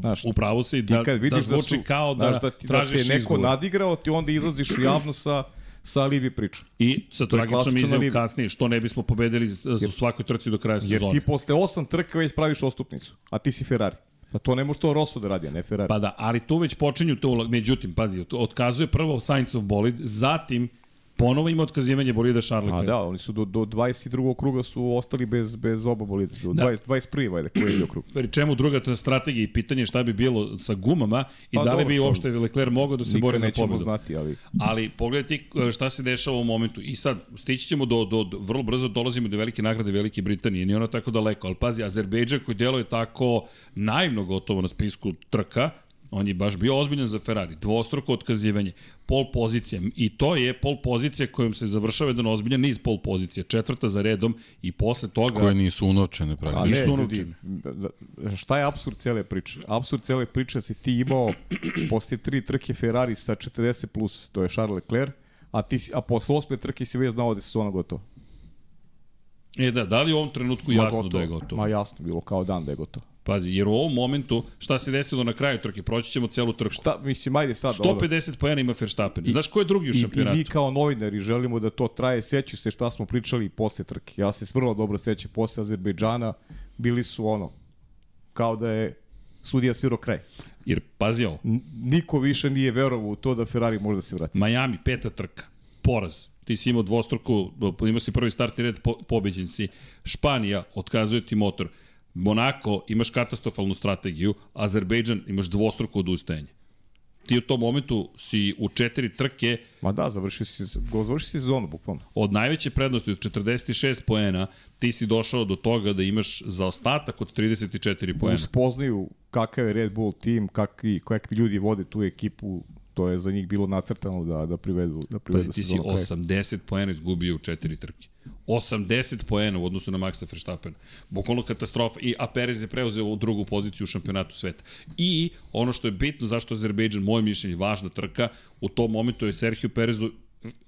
Znaš, Upravo si da, kad da zvuči da su, kao da, znaš, da ti, tražiš da te neko izgovor. nadigrao, ti onda izlaziš u javno sa sa alibi pričom. I sa tragičnom izjavom kasnije, što ne bismo pobedili za svakoj trci do kraja sezone. Jer ti posle osam trka već praviš ostupnicu, a ti si Ferrari. Pa to ne može to Rosso da radi, a ne Ferrari. Pa da, ali tu već počinju to, međutim, pazi, otkazuje prvo Sainzov bolid, zatim Ponovo ima otkazivanje bolida Charles Leclerc. A da, oni su do, do 22. kruga su ostali bez, bez oba bolida. Do da. 20, 21. vajde, koji je bio krug. Pri čemu druga ta strategija i pitanje šta bi bilo sa gumama i pa, da li dobro, bi uopšte Leclerc mogao da se bori za pobedu. znati, ali... Ali pogledajte šta se dešava u momentu. I sad, stići ćemo do, do, do, vrlo brzo dolazimo do velike nagrade Velike Britanije. Nije ono tako daleko, ali pazi, Azerbejdžan koji deluje tako naivno gotovo na spisku trka, On je baš bio ozbiljan za Ferrari. Dvostruko otkazivanje. Pol pozicija. I to je pol pozicija kojom se završava jedan ozbiljan niz pol pozicija. Četvrta za redom i posle toga... Koje nisu unovčene. Pravi. Nisu unovčene. Šta je absurd cele priče? Absurd cele priče da si ti imao posle tri trke Ferrari sa 40 plus, to je Charles Leclerc, a, ti, a posle osme trke si već znao da je sezona gotova. E da, da li u ovom trenutku jasno da je gotovo? Ma jasno, bilo kao dan da je gotovo. Pazi, jer u ovom momentu, šta se desilo na kraju trke, proći ćemo celu trku. Šta, mislim, ajde sad. 150 pojena ima Verstappen. Znaš ko je drugi u šampionatu? I, I mi kao novinari želimo da to traje. Seću se šta smo pričali posle trke. Ja se vrlo dobro sećam posle Azerbejdžana. Bili su ono, kao da je sudija svirao kraj. Jer, pazi ovo. Niko više nije verovao u to da Ferrari može da se vrati. Miami, peta trka. Poraz. Ti si imao dvostruku, imao si prvi startni red, po, pobeđen si. Španija, otkazuje ti motor. Monako imaš katastrofalnu strategiju, Azerbejdžan imaš dvostruko odustajanje. Ti u tom momentu si u četiri trke... Ma da, završi si, završi si sezonu, bukvalno. Od najveće prednosti, od 46 poena, ti si došao do toga da imaš zaostatak od 34 poena. Uspoznaju kakav je Red Bull tim, kakvi, kakvi ljudi vode tu ekipu, to je za njih bilo nacrtano da, da privedu, da privedu Pazi, ti si 80 poena izgubio u četiri trke. 80 poena u odnosu na Maxa Verstappen. Bukvalno katastrofa. I, a Perez je preuzeo u drugu poziciju u šampionatu sveta. I ono što je bitno, zašto Azerbejdžan, moje mišljenje, važna trka, u tom momentu je Sergio Perezu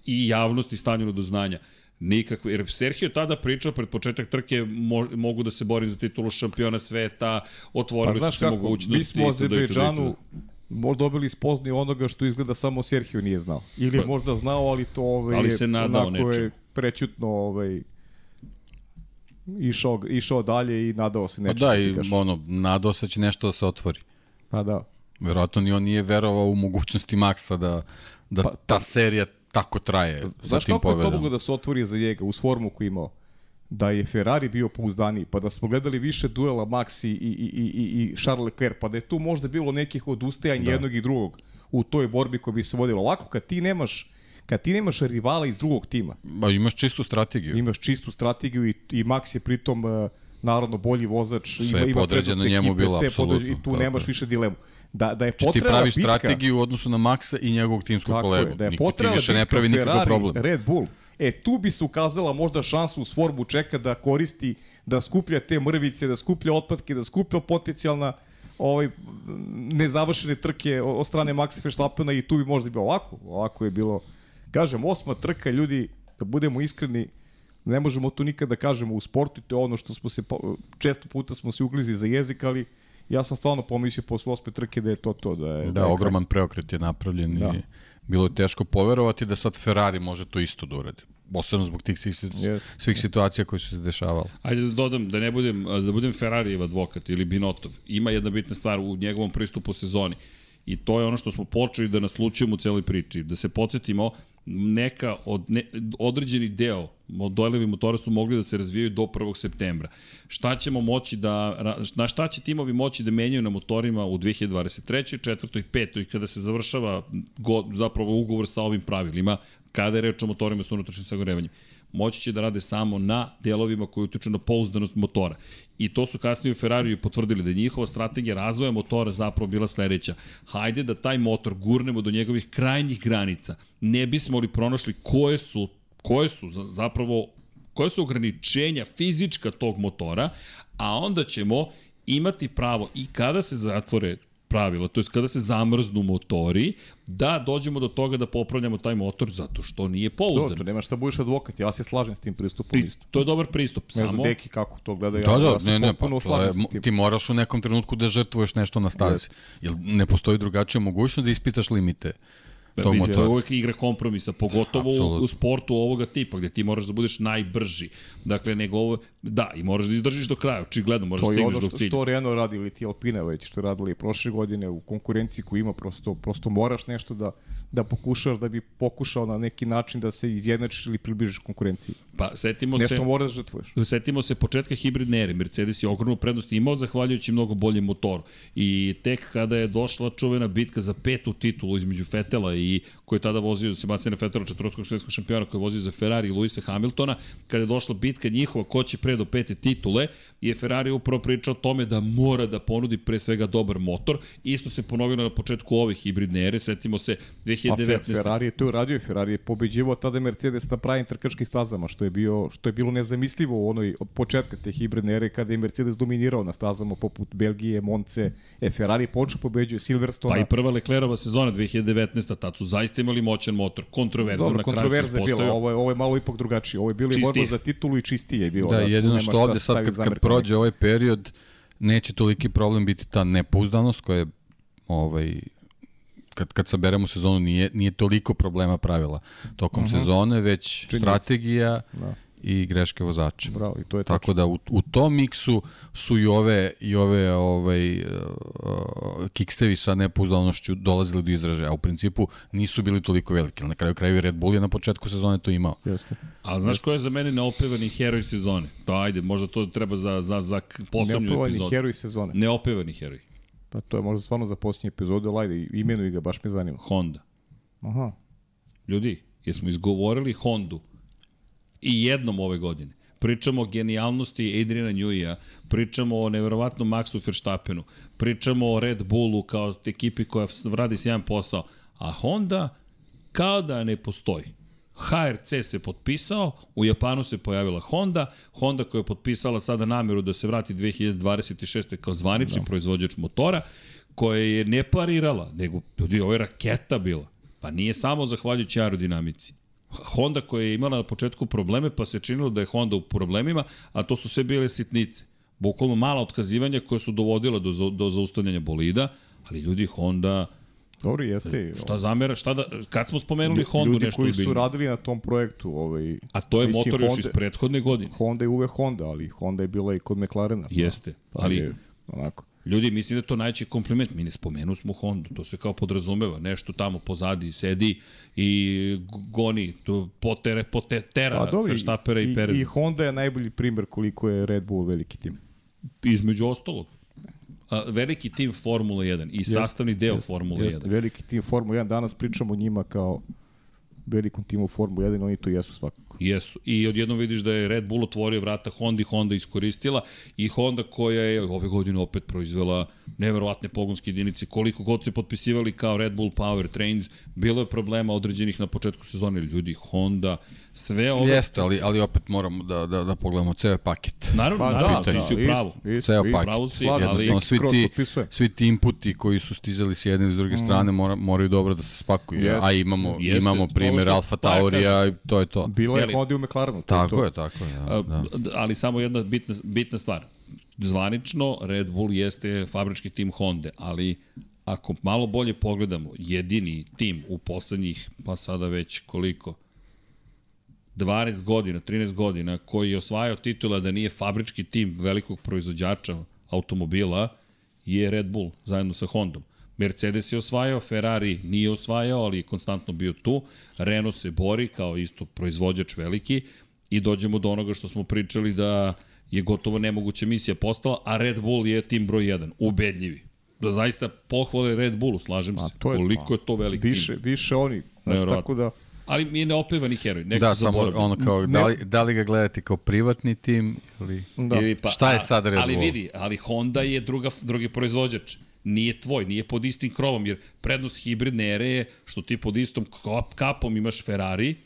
i javnosti stanjeno do znanja. Nikakve, jer Sergio tada pričao pred početak trke mo, mogu da se borim za titulu šampiona sveta, otvorili pa, su se mogućnosti. Mi smo Azerbejdžanu možda dobili spoznaju onoga što izgleda samo Sergio nije znao. Ili Pa- možda znao, ali to ovaj, Ali se nadao onako nečemu. je prećutno ovaj, išao, išao dalje i nadao se Pa nečemu. da, ti i ono, nadao se da će nešto da se otvori. Pa da. Verovatno ni on nije verovao u mogućnosti Maxa da, da Pa- ta serija tako traje sa Znaš tim kako je to pobedama. da se otvori za njega, uz formu koju imao? Da je Ferrari bio pouzdaniji, pa da smo gledali više duela Max i, i, i, i, i Charles Leclerc, pa da je tu možda bilo nekih odustajanja da. jednog i drugog u toj borbi koja bi se vodila. Ovako, kad ti nemaš kad ti nemaš rivala iz drugog tima, Ba, imaš čistu strategiju. imaš čistu strategiju i, i Max je pritom uh, naravno bolji vozač, Sve je podređeno prednost njemu ekipe, bilo, je podređeno apsolutno, i tu tako nemaš je. više dilemu. Da, da je Či ti potrebna praviš bitka, strategiju u odnosu na Maxa i njegovog timskog kolegu. je, da je ti potrebna više ne bitka pravi nikakav Ferrari, problem. Red Bull. E, tu bi se ukazala možda šansu uz formu čeka da koristi, da skuplja te mrvice, da skuplja otpadke, da skuplja potencijalna ovaj, nezavršene trke od strane Maxa Verstappena i tu bi možda bilo ovako. Ovako je bilo, kažem, osma trka, ljudi, da budemo iskreni, ne možemo to nikada da kažemo u sportu, to je ono što smo se, često puta smo se uglizi za jezik, ali ja sam stvarno pomislio posle osme trke da je to to. Da, je, Da, je ogroman preokret je napravljen Da. i bilo je teško poverovati da sad Ferrari može to isto da uradi. Posebno zbog tih svih, Jeste. svih situacija koje su se dešavale. Ajde da dodam, da ne budem, da budem Ferrarijev advokat ili Binotov. Ima jedna bitna stvar u njegovom pristupu sezoni. I to je ono što smo počeli da naslučujemo u celoj priči. Da se podsjetimo, neka od, ne, određeni deo modelovi motora su mogli da se razvijaju do 1. septembra. Šta ćemo moći da, na šta će timovi moći da menjaju na motorima u 2023. 4. i 5. i kada se završava go, zapravo ugovor sa ovim pravilima, kada je reč o motorima sa unutrašnjim sagorevanjem moći će da rade samo na delovima koji utiču na pouzdanost motora. I to su kasnije u Ferrariju potvrdili da je njihova strategija razvoja motora zapravo bila sledeća. Hajde da taj motor gurnemo do njegovih krajnjih granica. Ne bismo li pronašli koje su, koje su za- zapravo koje su ograničenja fizička tog motora, a onda ćemo imati pravo i kada se zatvore pravila, to je kada se zamrznu motori, da dođemo do toga da popravljamo taj motor zato što nije pouzdan. Dobro, to nema šta budeš advokat, ja se slažem s tim pristupom I isto. to je dobar pristup. Ne znam, Samo, Deki kako to gleda, ja, Da, da, ja se ne, ne, pa to je, ti moraš u nekom trenutku da žrtvuješ nešto na stazi. Jer ne postoji drugačija mogućnost da ispitaš limite tog vidi, motora. uvek igra kompromisa, pogotovo u, u sportu ovoga tipa, gde ti moraš da budeš najbrži. Dakle, nego ovo, da, i moraš da izdržiš do kraja, očigledno, moraš To da je stigneš ono do što, cilja. što Renault radi ili ti Alpina već, što radili prošle godine u konkurenciji koju ima, prosto, prosto moraš nešto da, da pokušaš da bi pokušao na neki način da se izjednačiš ili približiš konkurenciji. Pa, setimo Nešto se... moraš da žrtvuješ. Setimo se početka hibridne ere. Mercedes je ogromnu prednost imao zahvaljujući mnogo boljem motoru. I tek kada je došla čuvena bitka za petu titulu između Fetela i koji je tada vozio Sebastiana Fetela, četvrtkog svetskog šampiona koji je vozio za Ferrari i Luisa Hamiltona, kada je došla bitka njihova ko će pre do pete titule, je Ferrari upravo pričao o tome da mora da ponudi pre svega dobar motor. Isto se ponovilo na početku ove hibridne ere. Setimo se Pa 2019. Fer, Ferrari je to uradio, Ferrari je pobeđivao tada Mercedes na pravim trkačkim stazama, što je, bio, što je bilo nezamislivo u onoj, od početka te hibridne ere kada je Mercedes dominirao na stazama poput Belgije, Monce, e, Ferrari počeo pobeđuje Silverstone. Pa i prva Leclerova sezona 2019. Tad su zaista imali moćan motor. Kontroverzno Dobro, na kraju se je bila, ispostavio. ovo je, ovo je malo ipak drugačije. Ovo je bilo i Čistije. borba za titulu i čistije je bilo. Da, tu jedino što ovde sad kad, kad prođe ovaj period, neće toliki problem biti ta nepouzdanost koja je ovaj, kad, kad saberemo sezonu nije, nije toliko problema pravila tokom uh -huh. sezone, već Činjenica. strategija Da. i greške vozača. Bravo, i to je tačno. Tako da u, u tom miksu su i ove i ove ovaj uh, kikstevi sa nepouzdanošću dolazili do izražaja, a u principu nisu bili toliko veliki. Na kraju kraju i Red Bull je na početku sezone to imao. Jeste. A znaš ko je za mene neopevani heroj sezone? Pa ajde, možda to treba za, za, za posebnu epizodu. heroj sezone. Neopevani heroj. Pa to je možda stvarno za posljednje epizode, ali ajde, imenuj ga, baš me zanima. Honda. Aha. Ljudi, jesmo izgovorili Hondu i jednom ove godine. Pričamo o genijalnosti Adriana Newija, pričamo o neverovatnom Maxu Verstappenu, pričamo o Red Bullu kao ekipi koja radi sjajan posao, a Honda kao da ne postoji. HRC se potpisao, u Japanu se pojavila Honda, Honda koja je potpisala sada nameru da se vrati 2026. kao zvanični da. proizvođač motora, koja je ne parirala, nego, ljudi, ovo je raketa bila. Pa nije samo zahvaljujući aerodinamici. Honda koja je imala na početku probleme, pa se činilo da je Honda u problemima, a to su sve bile sitnice. Bukvalno mala otkazivanja koje su dovodila do, do zaustavljanja bolida, ali ljudi Honda Dobro, jeste. Šta zamera, šta da, kad smo spomenuli Lju- Hondu ljudi nešto koji su radili na tom projektu, ovaj, A to je Mislim, motor još iz Honda- prethodne godine. Honda je uvek Honda, ali Honda je bila i kod McLarena. Jeste, Pa ali je, onako. Ljudi, mislim da je to najveći kompliment. Mi ne spomenu smo Hondu, to se kao podrazumeva. Nešto tamo pozadi sedi i goni, to potere, potetera A dobro, Verstappera i, i Pereza. i Honda je najbolji primer koliko je Red Bull veliki tim. Između ostalog. A, veliki tim Formula 1 i sastavni deo Formula Jeste, 1. veliki tim Formula 1, danas pričamo o njima kao velikom timu Formula 1, oni to jesu svakako. Jesu. I odjednom vidiš da je Red Bull otvorio vrata Honda Honda iskoristila i Honda koja je ove godine opet proizvela neverovatne pogonske jedinice. Koliko god se potpisivali kao Red Bull Power Trains, bilo je problema određenih na početku sezone. Ljudi, Honda, sve ove... Jeste, ali, ali opet moramo da, da, da pogledamo ceo paket. Naravno, Pa naravno, da, ti si u pravu. isto, Ceo isto. paket. Pravo si, Slažem ali- Jednostavno, svi ti, svi ti inputi koji su stizali s jedne i s druge strane mora, moraju dobro da se spakuju. Jeste. A imamo, Jeste, imamo što- Alfa pa ja Taurija i to je to. Bilo je Jeli? Honda i u McLarenu. To Tako to. je, tako je. Da, da. ali samo jedna bitna, bitna stvar. Zvanično, Red Bull jeste fabrički tim Honda, ali ako malo bolje pogledamo, jedini tim u poslednjih, pa sada već koliko, 12 godina, 13 godina, koji je osvajao titula da nije fabrički tim velikog proizvođača automobila, je Red Bull, zajedno sa Hondom. Mercedes je osvajao, Ferrari nije osvajao, ali je konstantno bio tu. Renault se bori kao isto proizvođač veliki i dođemo do onoga što smo pričali da je gotovo nemoguća misija postala, a Red Bull je tim broj 1, ubedljivi. Da zaista pohvale Red Bullu, slažem se. to je- Koliko je to velik Više, tim. više oni. Znaš, tako da... Ali mi je neopevani heroj. Neko Da, samo ono kao, da li, da li ga gledati kao privatni tim ili... Da. Ili Šta je sad Red ali Bull? vidi, ali Honda je druga, drugi proizvođač. Nije tvoj, nije pod istim krovom, jer prednost hibridne ere je što ti pod istom kap, kapom imaš Ferrari,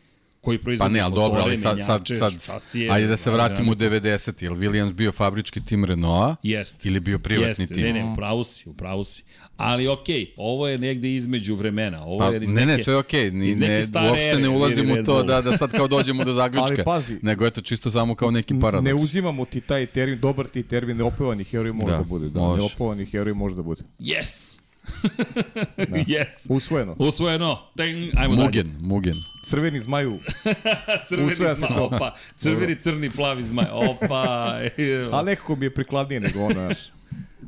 koji proizvodi Pa ne, ali dobro, ali sad, sad, sad šasije, ajde da se vratimo u aerodinamiku. 90. Je li Williams bio fabrički tim Renaulta Jeste. ili bio privatni Jeste, tim? Ne, ne, upravo si, upravo si. Ali okej, ovo je negde između vremena. Ovo Pa, je iz ne, ne, neke- sve je okej, neke ne, stare uopšte ne ulazimo u to da, da sad kao dođemo do zaključka. Ali pazi. Nego eto, čisto samo kao neki paradoks. Ne uzimamo ti taj termin, dobar ti termin, neopevani heroj može da, Da, bude. Da, može. neopevani heroj može da bude. Yes! yes! Usvojeno. Usvojeno. Ding, ajmo dalje. Mugen, Mugen. Crveni zmaju, crveni zmaj, to. opa, crveni, crni, plavi zmaj, opa, a nekako mi je prikladnije nego ono, znaš.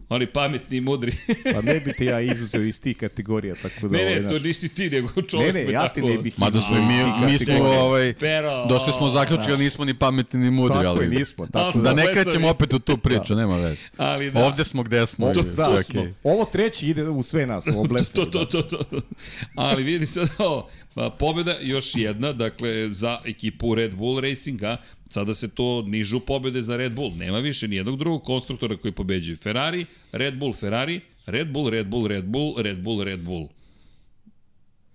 Oni pametni i mudri. Pa ne bi te ja izuzeo iz tih kategorija, tako da... ne, ovaj, ne, to nisi ti, nego čovjek Ne, ne, me ja tako... ti ne bih Mada smo i izuzeo iz mi, tih mi smo kategorija. ovaj, Pero, došli smo zaključka da nismo ni pametni ni mudri, Tako je, ali nismo. Ali Tako da da, ne krećemo opet u tu priču, nema veze. Ali da. Ovde smo gde smo. To- da, sve smo. ovo treći ide u sve nas, ovo to, blesanje. to, to, to. Ali vidi sad ovo, pa, pobjeda još jedna, dakle, za ekipu Red Bull Racinga, sada se to nižu pobjede za Red Bull. Nema više nijednog drugog konstruktora koji pobeđuje. Ferrari, Red Bull, Ferrari, Red Bull, Red Bull, Red Bull, Red Bull, Red Bull.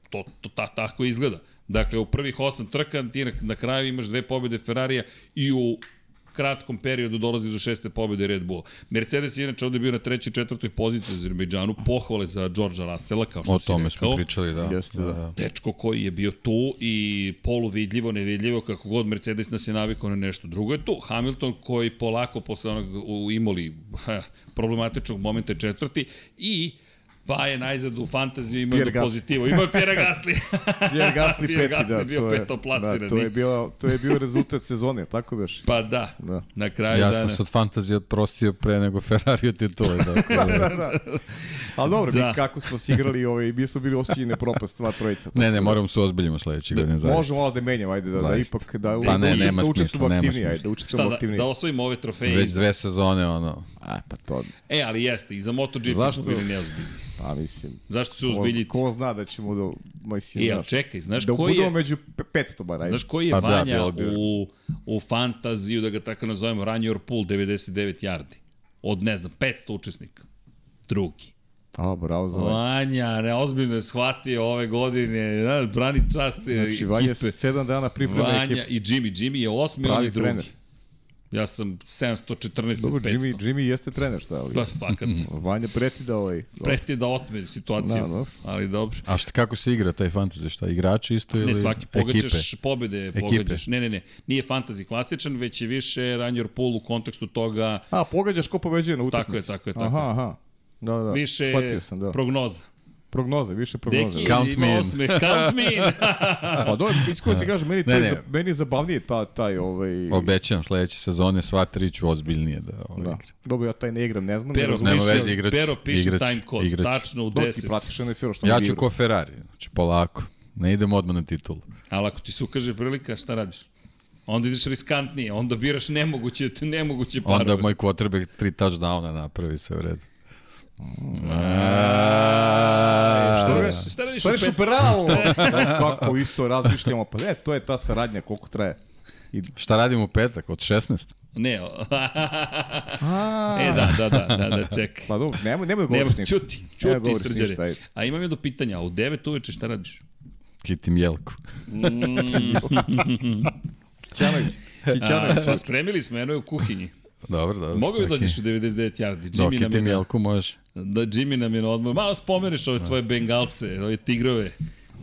To, to ta, tako izgleda. Dakle, u prvih osam trka ti na, na kraju imaš dve pobjede Ferrarija i u kratkom periodu dolazi do šeste pobjede Red Bull. Mercedes je inače ovde bio na trećoj četvrtoj poziciji u Azerbejdžanu, pohvale za Georgea Russella, kao što O si tome rekao. smo pričali, da. Jeste, da. da. Dečko koji je bio tu i poluvidljivo, nevidljivo, kako god Mercedes nas je navikao na nešto drugo je tu. Hamilton koji polako posle onog u Imoli ha, problematičnog momenta je četvrti i pa je najzad u fantaziju imao Pierre pozitivu. Imao je Pierre Gasly. Pierre Gasly Pierre peti, Gasly da, je bio to je, petoplasirani. da, to je bio, to je bio rezultat sezone, tako beš? Pa da, Da. na kraju Ja dana. sam se od fantazije oprostio pre nego Ferrari od titule. Dakle, da, da. Ali dobro, Da. mi kako smo se igrali, ovaj, mi smo bili na propast, dva trojica. ne, ne, moramo se ozbiljimo sledeće godine. zaista. Možemo malo da menjamo, ajde, da, da ipak, da, Pa ne, da, nema da učestvujemo aktivnije, ajde, da učestvujemo da, aktivnije. da osvojimo ove trofeje. Već dve sezone, ono. A, pa to, E, ali jeste, i za MotoGP Zašto? smo bili neozbiljni. pa mislim, Zašto se ko, uzbiljiti? ko zna da ćemo do, mislim, E, ali znaš, čekaj, znaš da koji budemo je... među pe- 500 bar, ajde. Znaš koji je Pa da, Vanja bilo bi- u, u fantaziju, da ga tako nazovemo, Run Your Pool 99 yardi? Od, ne znam, 500 učesnika. Drugi. A, bravo za Vanja. Vanja, ne, ozbiljno je shvatio ove godine, znaš, brani čast Znači, Vanja se sedam dana priprema Vanja ekipa. i Jimmy. Jimmy je osmi, on je drugi. trener. Ja sam 714 Dobro, od 500. Jimmy, Jimmy jeste trener, šta, ali... Da, fakat. Vanja preti da ovaj... Preti da otme situaciju, Da, dobro. ali dobro. A šta, kako se igra taj fantasy? Šta, igrači isto ili Ne, svaki pogađaš ekipe? pobede, pogađaš. Ne, ne, ne. Nije fantasy klasičan, već je više run your pool u kontekstu toga A, pogađaš ko pobeđuje na utakmici. Tako je, tako je, tako Aha, je. aha. Da, da, više shvatio sam, da. prognoza. Prognoze, više prognoze. Deki, Count me in. osme, count me in. Pa dobro, iskreno ti kažem, meni, to Ne, ne. za- meni je zabavnije ta, taj ovaj... Obećam sledeće sezone sva tri ću ozbiljnije da ovaj, Da. igram. Dobro, ja taj ne igram, ne znam. Pero, ne. Nema piše, veze, igraću, Pero piše igraću, time code, igraću. tačno u Dok ti 10. pratiš NFL što Ja ću igra. ko Ferrari, znači polako. Ne idem odmah na titulu. Ali ako ti se ukaže prilika, šta radiš? Onda ideš riskantnije, onda biraš nemoguće, nemoguće parove. Onda moj quarterback tri touchdowna napravi sve u redu. Šta ga- radiš, šta radiš u reš pet... upravo? Kako isto razmišljamo, pa ne, to je ta saradnja, koliko traje. Šta radimo u petak od 16? Ne, o- e da, da, da, da, da, čekaj. Pa dobro, nemoj, nemoj da govoriš ništa. čuti, čuti ajde. A imam jedno pitanje, a u 9 uveče šta radiš? Kitim jelku. Kićanović. Kićanović. A, spremili smo, eno je u kuhinji. Dobro, dobro. Mogu bi okej. dođeš u 99 yardi? Jimmy nam je kitim na, jelku može. da, Jimmy nam je na odmor. Malo spomeneš ove tvoje bengalce, ove tigrove.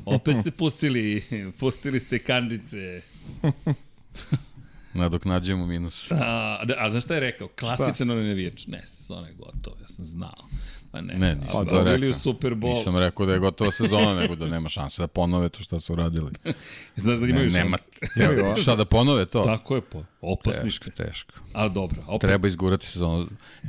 Opet ste pustili, pustili ste kanđice. Nadoknađujemo minus. A, da, a znaš šta je rekao? Klasičan onaj navijač. Ne, sezona je gotova, ja sam znao. Pa ne, Ne, nisam a to dobili rekao. u Super Bowl. Nisam rekao da je gotova sezona, nego da nema šanse da ponove to što su uradili. Znaš da imaju nema, šanse. Imaju, a? šta da ponove to? Tako je po. Opasniška. Teško, teško. Ali dobro, opet Treba izgurati sezonu.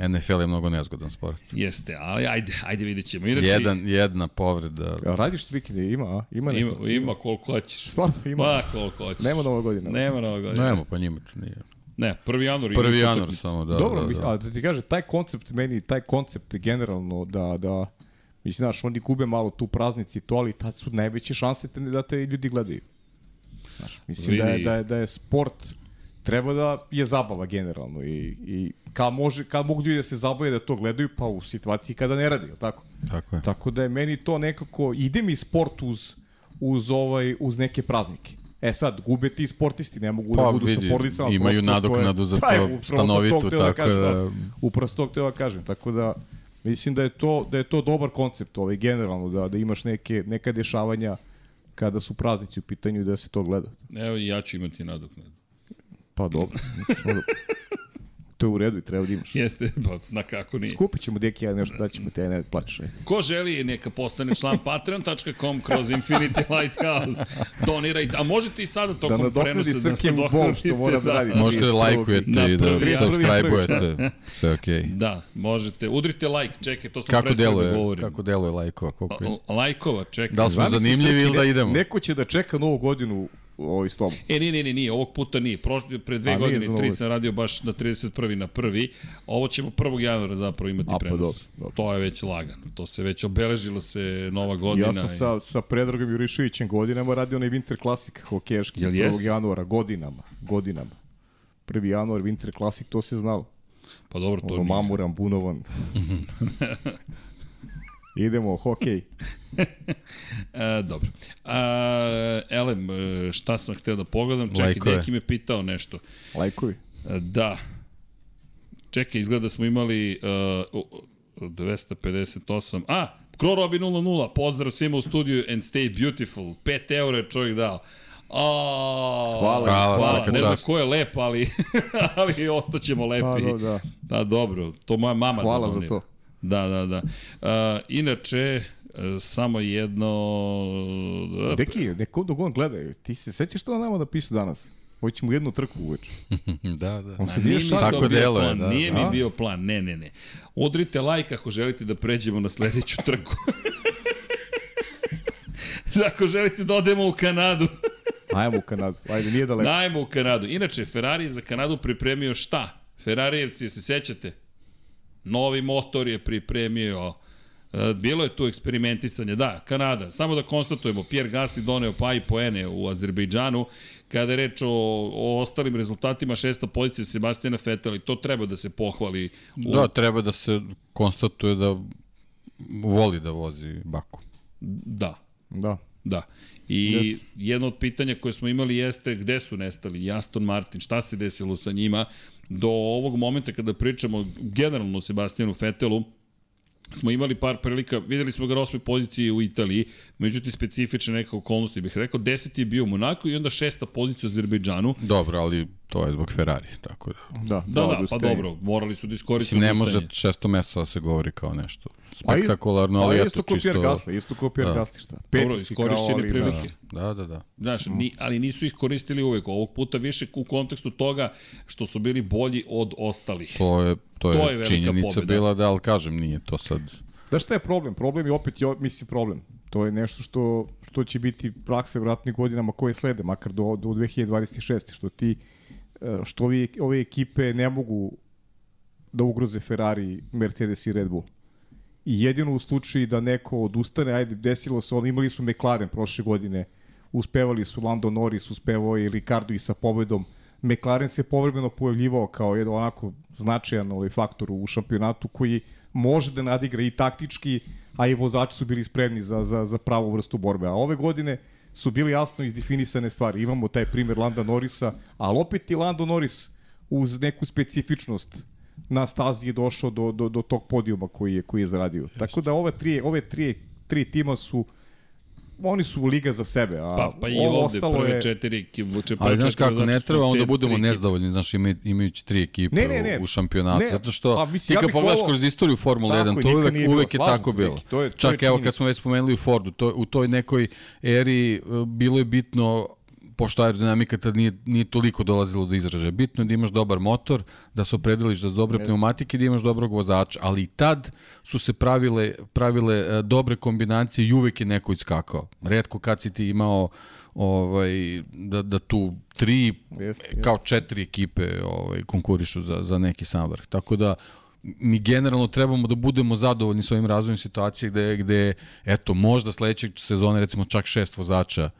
NFL je mnogo nezgodan sport. jeste, ali ajde, ajde vidjet ćemo. Inače, Jedan, jedna povreda. Jel radiš vikende? Ima, a? Ima ima, neko? ima koliko hoćeš. Stvarno ima. Pa koliko hoćeš. Nema nova godina. Nema nova godina. Nema, pa njima to nije. Ne, 1. januar. igra Prvi se januar utakmica. samo, da. Dobro, da, mislim, da. ali da ti kaže, taj koncept meni, taj koncept generalno da, da mislim, znaš, oni gube malo tu praznici i to, ali tad su najveće šanse te, da te ljudi gledaju. Znaš, mislim da je, da, je, da je sport treba da je zabava generalno i, i kad, može, kad mogu ljudi da se zabave da to gledaju, pa u situaciji kada ne radi, tako? Tako je. Tako da je meni to nekako, ide mi sport uz, uz, ovaj, uz neke praznike. E sad, gube ti sportisti, ne mogu Pa da budu vidi, sa porodicama. imaju nadoknadu za to upravo stanovitu, hteo tako kažem, da- Upravo sam to hteo da kažem, tako da mislim da je to, da je to dobar koncept ovaj, generalno, da, da imaš neke, neka dešavanja kada su praznici u pitanju i da se to gleda. Evo i ja ću imati nadoknadu. Pa dobro. To je u redu i treba da imaš. Jeste, pa na kako nije. Skupit ćemo deki, ja nešto da ćemo te, ne plaćaš. Ko želi, neka postane član patreon.com kroz Infinity Lighthouse. Donirajte. A možete i sada Da tokom nadoknadi prenosa Srkevu bol što mora da radi. Možete da 31. lajkujete Na i da prvi- subscribe-ujete. Sve okej. Da, možete. Udrite like, čekaj, to sam Kako prestao da deluje, govorim. kako deluje lajkova? Koliko je? Lajkova, čekaj. Da li smo zanimljivi ili da idemo? Neko će da čeka novu godinu ovaj, s tobom. E, nije, nije, nije, nije, ovog puta nije. Prošli, pre dve A, godine, tri sam radio baš na 31. na prvi. Ovo ćemo 1. januara zapravo imati A, pa prenos. dobro, dobro. To je već lagano. To se već obeležilo se nova godina. Ja sam sa, sa Predragom Juriševićem godinama radio onaj Winter Classic hokejaški Jel 1. jes? januara, godinama, godinama. 1. januar, Winter Classic, to se znalo. Pa dobro, to Ono, mamuran, bunovan. Idemo, hokej. E, dobro. A, Elem, e, šta sam hteo da pogledam? Čekaj, Lajkove. Deki me pitao nešto. Lajkovi. E, Da. Čekaj, izgleda da smo imali uh, 258. A, Kro Robi 00, pozdrav svima u studiju and stay beautiful. 5 eura je čovjek dao. A, Hvala, Hvala, hvala. Ne znam ko je lep, ali, ali ostaćemo lepi. Pa, da, da. Da, dobro, to moja mama Hvala da za to. Da, da, da. Uh, inače, e, samo jedno... Deki, neko dok on gleda, ti se sećaš što on nama napisao danas? Hoćemo jednu trku uveče. da, da. On se nije to Tako deluje, plan, da, nije da. mi bio plan, ne, ne, ne. Udrite like ako želite da pređemo na sledeću trku. ako želite da odemo u Kanadu. Ajmo u Kanadu. Ajde, nije daleko. Dajmo u Kanadu. Inače, Ferrari je za Kanadu pripremio šta? Ferrarijevci, se sećate? Novi motor je pripremio. E, Bilo je tu eksperimentisanje, da, Kanada. Samo da konstatujemo, Pierre Gasly doneo pa i poene u Azerbejdžanu. Kada je reč o, o ostalim rezultatima, šesta pozicija Sebastiana Vettel i to treba da se pohvali. U, Da, treba da se konstatuje da voli da vozi Baku. da, Da. Da. I jedno od pitanja koje smo imali jeste gde su nestali Aston Martin, šta se desilo sa njima. Do ovog momenta kada pričamo generalno o Sebastijanu Fetelu, smo imali par prilika, videli smo ga na osmoj poziciji u Italiji, međutim specifične neke okolnosti bih rekao, deseti je bio u Monaku i onda šesta pozicija u Azerbejdžanu. Dobro, ali to je zbog Ferrari, tako da. Da, Da, da, pa dobro, morali su da iskoriste Mislim, ne može šesto mesto da se govori kao nešto Pa spektakularno, ali, ali eto isto čisto... Pierre Gasly, isto kao Pierre Da. Gasly, šta? Dobro, Peti kao, iskorišćene ali, prilike. Da, da, da. Znaš, ni, ali nisu ih koristili uvek. Ovog puta više u kontekstu toga što su bili bolji od ostalih. To je, to je, To je činjenica pobeda. bila da, ali kažem, nije to sad... Znaš šta je problem? Problem je opet, mislim, problem. To je nešto što, što će biti praksa vratnih godinama koje slede, makar do, do 2026. Što ti, što ovi, ove ekipe ne mogu da ugroze Ferrari, Mercedes i Red Bull. I jedino u slučaju da neko odustane, ajde, desilo se, ono, imali su McLaren prošle godine, uspevali su Lando Norris, uspevao je Ricardo i sa pobedom. McLaren se povremeno pojavljivao kao jedan onako značajan ovaj faktor u šampionatu koji može da nadigra i taktički, a i vozači su bili spremni za, za, za pravu vrstu borbe. A ove godine su bili jasno izdefinisane stvari. Imamo taj primer Landa Norrisa, ali opet i Lando Norris uz neku specifičnost na stazi je došao do, do, do tog podijuma koji je, koji je zaradio. Tako da ove tri, ove tri, tri tima su oni su liga za sebe, a Pa, pa i ovo ovde ostalo prve je... četiri, ki- vuče Ali znaš kako, ne treba onda budemo tri ekipe. nezadovoljni, znaš, ima, imajući tri ekipe Ne, ne, ne. u, u šampionatu. Ne, zato što pa ti mislim, ja kad bih pogledaš volao- kroz istoriju Formule Tako 1, je, to uvek, uvek je tako bilo. to je- to Čak je evo kad smo već spomenuli u Fordu, to, u toj nekoj eri e, bilo je bitno pošto aerodinamika tad nije, nije toliko dolazilo do izražaja. Bitno je da imaš dobar motor, da se opredeliš za dobre Jeste. pneumatike da imaš dobrog vozača. Ali i tad su se pravile, pravile e, dobre kombinacije i uvek je neko iskakao. Redko kad si ti imao ovaj, da, da tu tri, Jeste, jeste. kao četiri ekipe ovaj, konkurišu za, za neki sam vrh. Tako da mi generalno trebamo da budemo zadovoljni s ovim razvojem situacije gde, gde eto, možda sledećeg sezone recimo čak šest vozača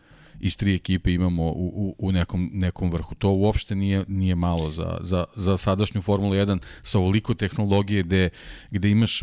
iz tri ekipe imamo u, u, u nekom, nekom vrhu. To uopšte nije, nije malo za, za, za sadašnju Formulu 1 sa ovoliko tehnologije gde, gde imaš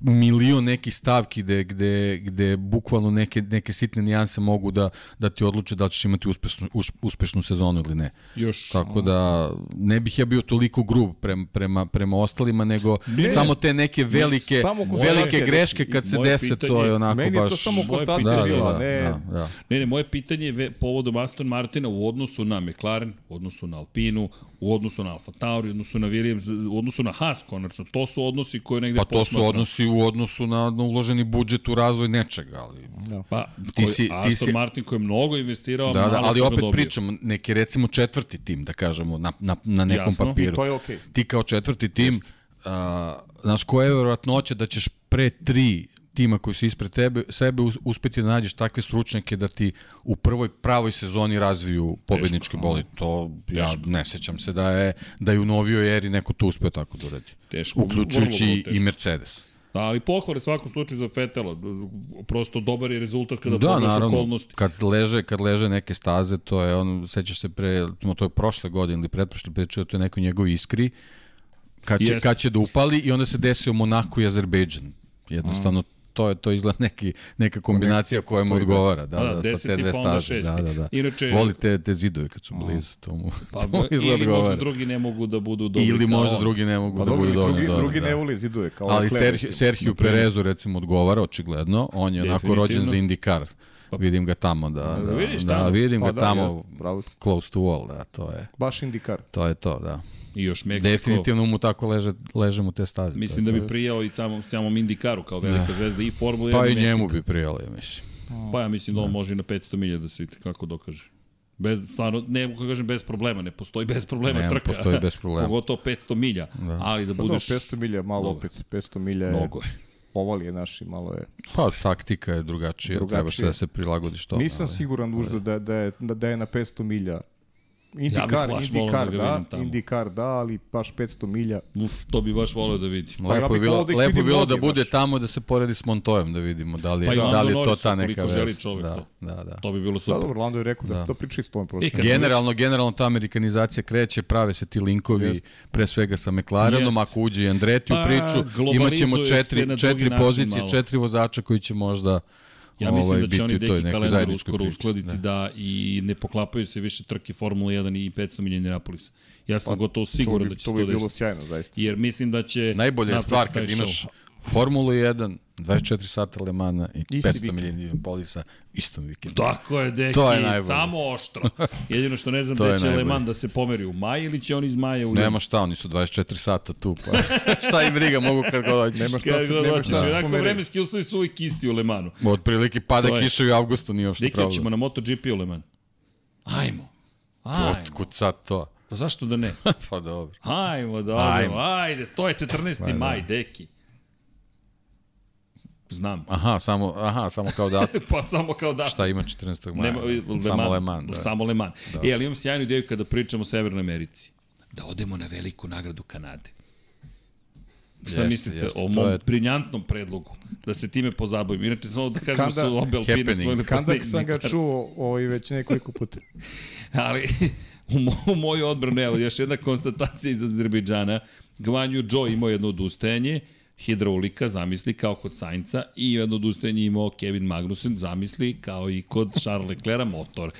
milion nekih stavki gde, gde, gde bukvalno neke, neke sitne nijanse mogu da, da ti odluče da ćeš imati uspešnu, uspešnu sezonu ili ne. Još, Tako da ne bih ja bio toliko grub prema, prema, prema ostalima, nego Ne. samo te neke velike, Samo konstatacija. velike greške kad se dese, to pitanje- je onako Meni je baš... to samo konstatacija da, bila, da, ne... da, da. Ne, ne, moje pitanje je povodom Aston Martina u odnosu na McLaren, u odnosu na Alpinu, u odnosu na Alfa Tauri, u odnosu na Williams, u odnosu na Haas, konačno. To su odnosi koje negde Pa to su posmatram. Odnosi u odnosu na, na uloženi budžet u razvoj nečega, ali... Pa, Ti koji, si- ti Aston si- Martin koji je mnogo investirao, Da, da, ali opet dobio. pričamo, neki recimo četvrti tim, da kažemo, na, na, na nekom Jasno. papiru. To je okej. Ti kao četvrti tim, a, znaš, koja je verovatnoća da ćeš pre tri tima koji su ispred tebe, sebe us- uspeti da nađeš takve stručnjake da ti u prvoj pravoj sezoni razviju pobednički bolid. To ja Teško. ne sećam se da je da je u novijoj eri neko to uspeo tako da uradi. Teško, vrlo, Uključujući vrlo i. Mercedes. Ali pohvale svakom slučaju za Fetela. Prosto dobar je rezultat kada Da, pogledaš naravno, okolnosti. kad leže, kad leže neke staze, to je on, sećaš se pre, to je prošle godine ili pretprošle pričao, to je neko njegov iskri, kad će, Jeste. kad će da upali i onda se desio Monaco i Azerbejdžan. Jednostavno, to je to izgleda neki, neka kombinacija koja mu da. odgovara, da, Da, da, da, sa te dve pa staze. Da, da, da. Inače- Voli te, te zidove kad su blizu, to mu, Pa, to mu izgleda ili možda odgovara. drugi ne mogu da budu dobri Ili možda drugi ne mogu Pa da budu dovoljno drugi, dobri. drugi da. ne voli zidove, kao Ali Sergio. Sergio Perezu recimo odgovara očigledno, on je onako rođen za IndyCar. Vidim ga tamo da, Da da, vidiš da, tamo? vidim Pa ga da, tamo si. close to wall, da, to je, Baš indikar. to je to, da. I još Meksiko. Definitivno mu tako leže, leže mu te staze. Mislim to, da bi prijao i samom, samom Indikaru kao velika zvezda i Formula 1 Pa i Meksika. njemu bi prijalo, ja mislim. Pa ja mislim da on može i na 500 milija da se kako dokaže. Bez, stvarno, ne mogu kažem bez problema, ne postoji bez problema Ne, trka. postoji bez problema. Pogotovo 500 milja, da. ali da Pa da, budeš 500 milja, malo Dobro. opet, 500 milja je, mnogo je. oval je naš i malo je. Pa taktika je drugačija, Drugačija. trebaš da se prilagodiš to. Nisam siguran nužno da, da, je, da, da je na 500 milja. Baš volao Indikar, da da, tamo. Indikar, da, ali baš 500 milja. Uf, to bi baš voleo da vidim. Pa ja Lepo je bih bilo, da lepo vidim bilo da bude baš. tamo da se poredi s Montojem da vidimo da li je, Pa da li je to ta neka želi vez. Da, to. da, da. To bi bilo Da, super. dobro, Lando je rekao da, Da. to priča s tom I prošle. Generalno, generalno ta amerikanizacija kreće, prave se ti linkovi Jest. pre svega sa McLarenom, Jest. ako uđe i Andretti u Pa, priču, globalizuje imaćemo četiri, četiri pozicije, malo. četiri vozača koji će možda Ja mislim ovaj, da će oni deki kalendar uskoro priči. uskladiti da. Da. i ne poklapaju se više trke Formula 1 i 500 milija Indianapolis. Ja sam Pa, gotovo To siguran bi, da će to to bi bilo desiti. sjajno, zaista. Jer mislim da će... Najbolja je stvar kad imaš Formulu 1, 24 sata Le Mana i Isti 500 vikend. milijuna polisa istom vikendu. Tako je, deki, To je najbolje. samo oštro. Jedino što ne znam da će Le najbolje. Mans da se pomeri u maj ili će on iz maja u Nema šta, oni su 24 sata tu, pa šta im briga, mogu kad god hoćeš. Nema šta Kada se, god nema hoćeš, šta se onako vremenski uslovi su uvijek isti u Le Manu. Od prilike pada kiša i u avgustu, nije uopšte Deki, ćemo na MotoGP u Le Mans. Ajmo. Ajmo. Otkud sad to? Pa zašto da ne? pa dobro. Ajmo da Ajmo. ajde, to je 14. maj, deki. Znam. Aha, samo, aha, samo kao da pa samo kao da. šta ima 14. maja. Nema, Le samo Mans, Le Mans, da. Samo Le Mans. Da. E, ali imam sjajnu ideju kada pričamo o Severnoj Americi. Da odemo na veliku nagradu Kanade. Šta Jeste, mislite jeste, o mom je- briljantnom predlogu? Da se time pozabavim. Inače, samo da kažem Kanda- da su obe Alpine svojili Kandak sam ga čuo ovaj, već nekoliko puta. Ali u, mo, u moju odbranu, evo, još jedna konstatacija iz Azerbejdžana. Gvanju Joe imao jedno odustajanje, hidraulika, zamisli, kao kod Sainca, i jedno odustajanje imao Kevin Magnussen, zamisli, kao i kod Charles Leclerc, motor.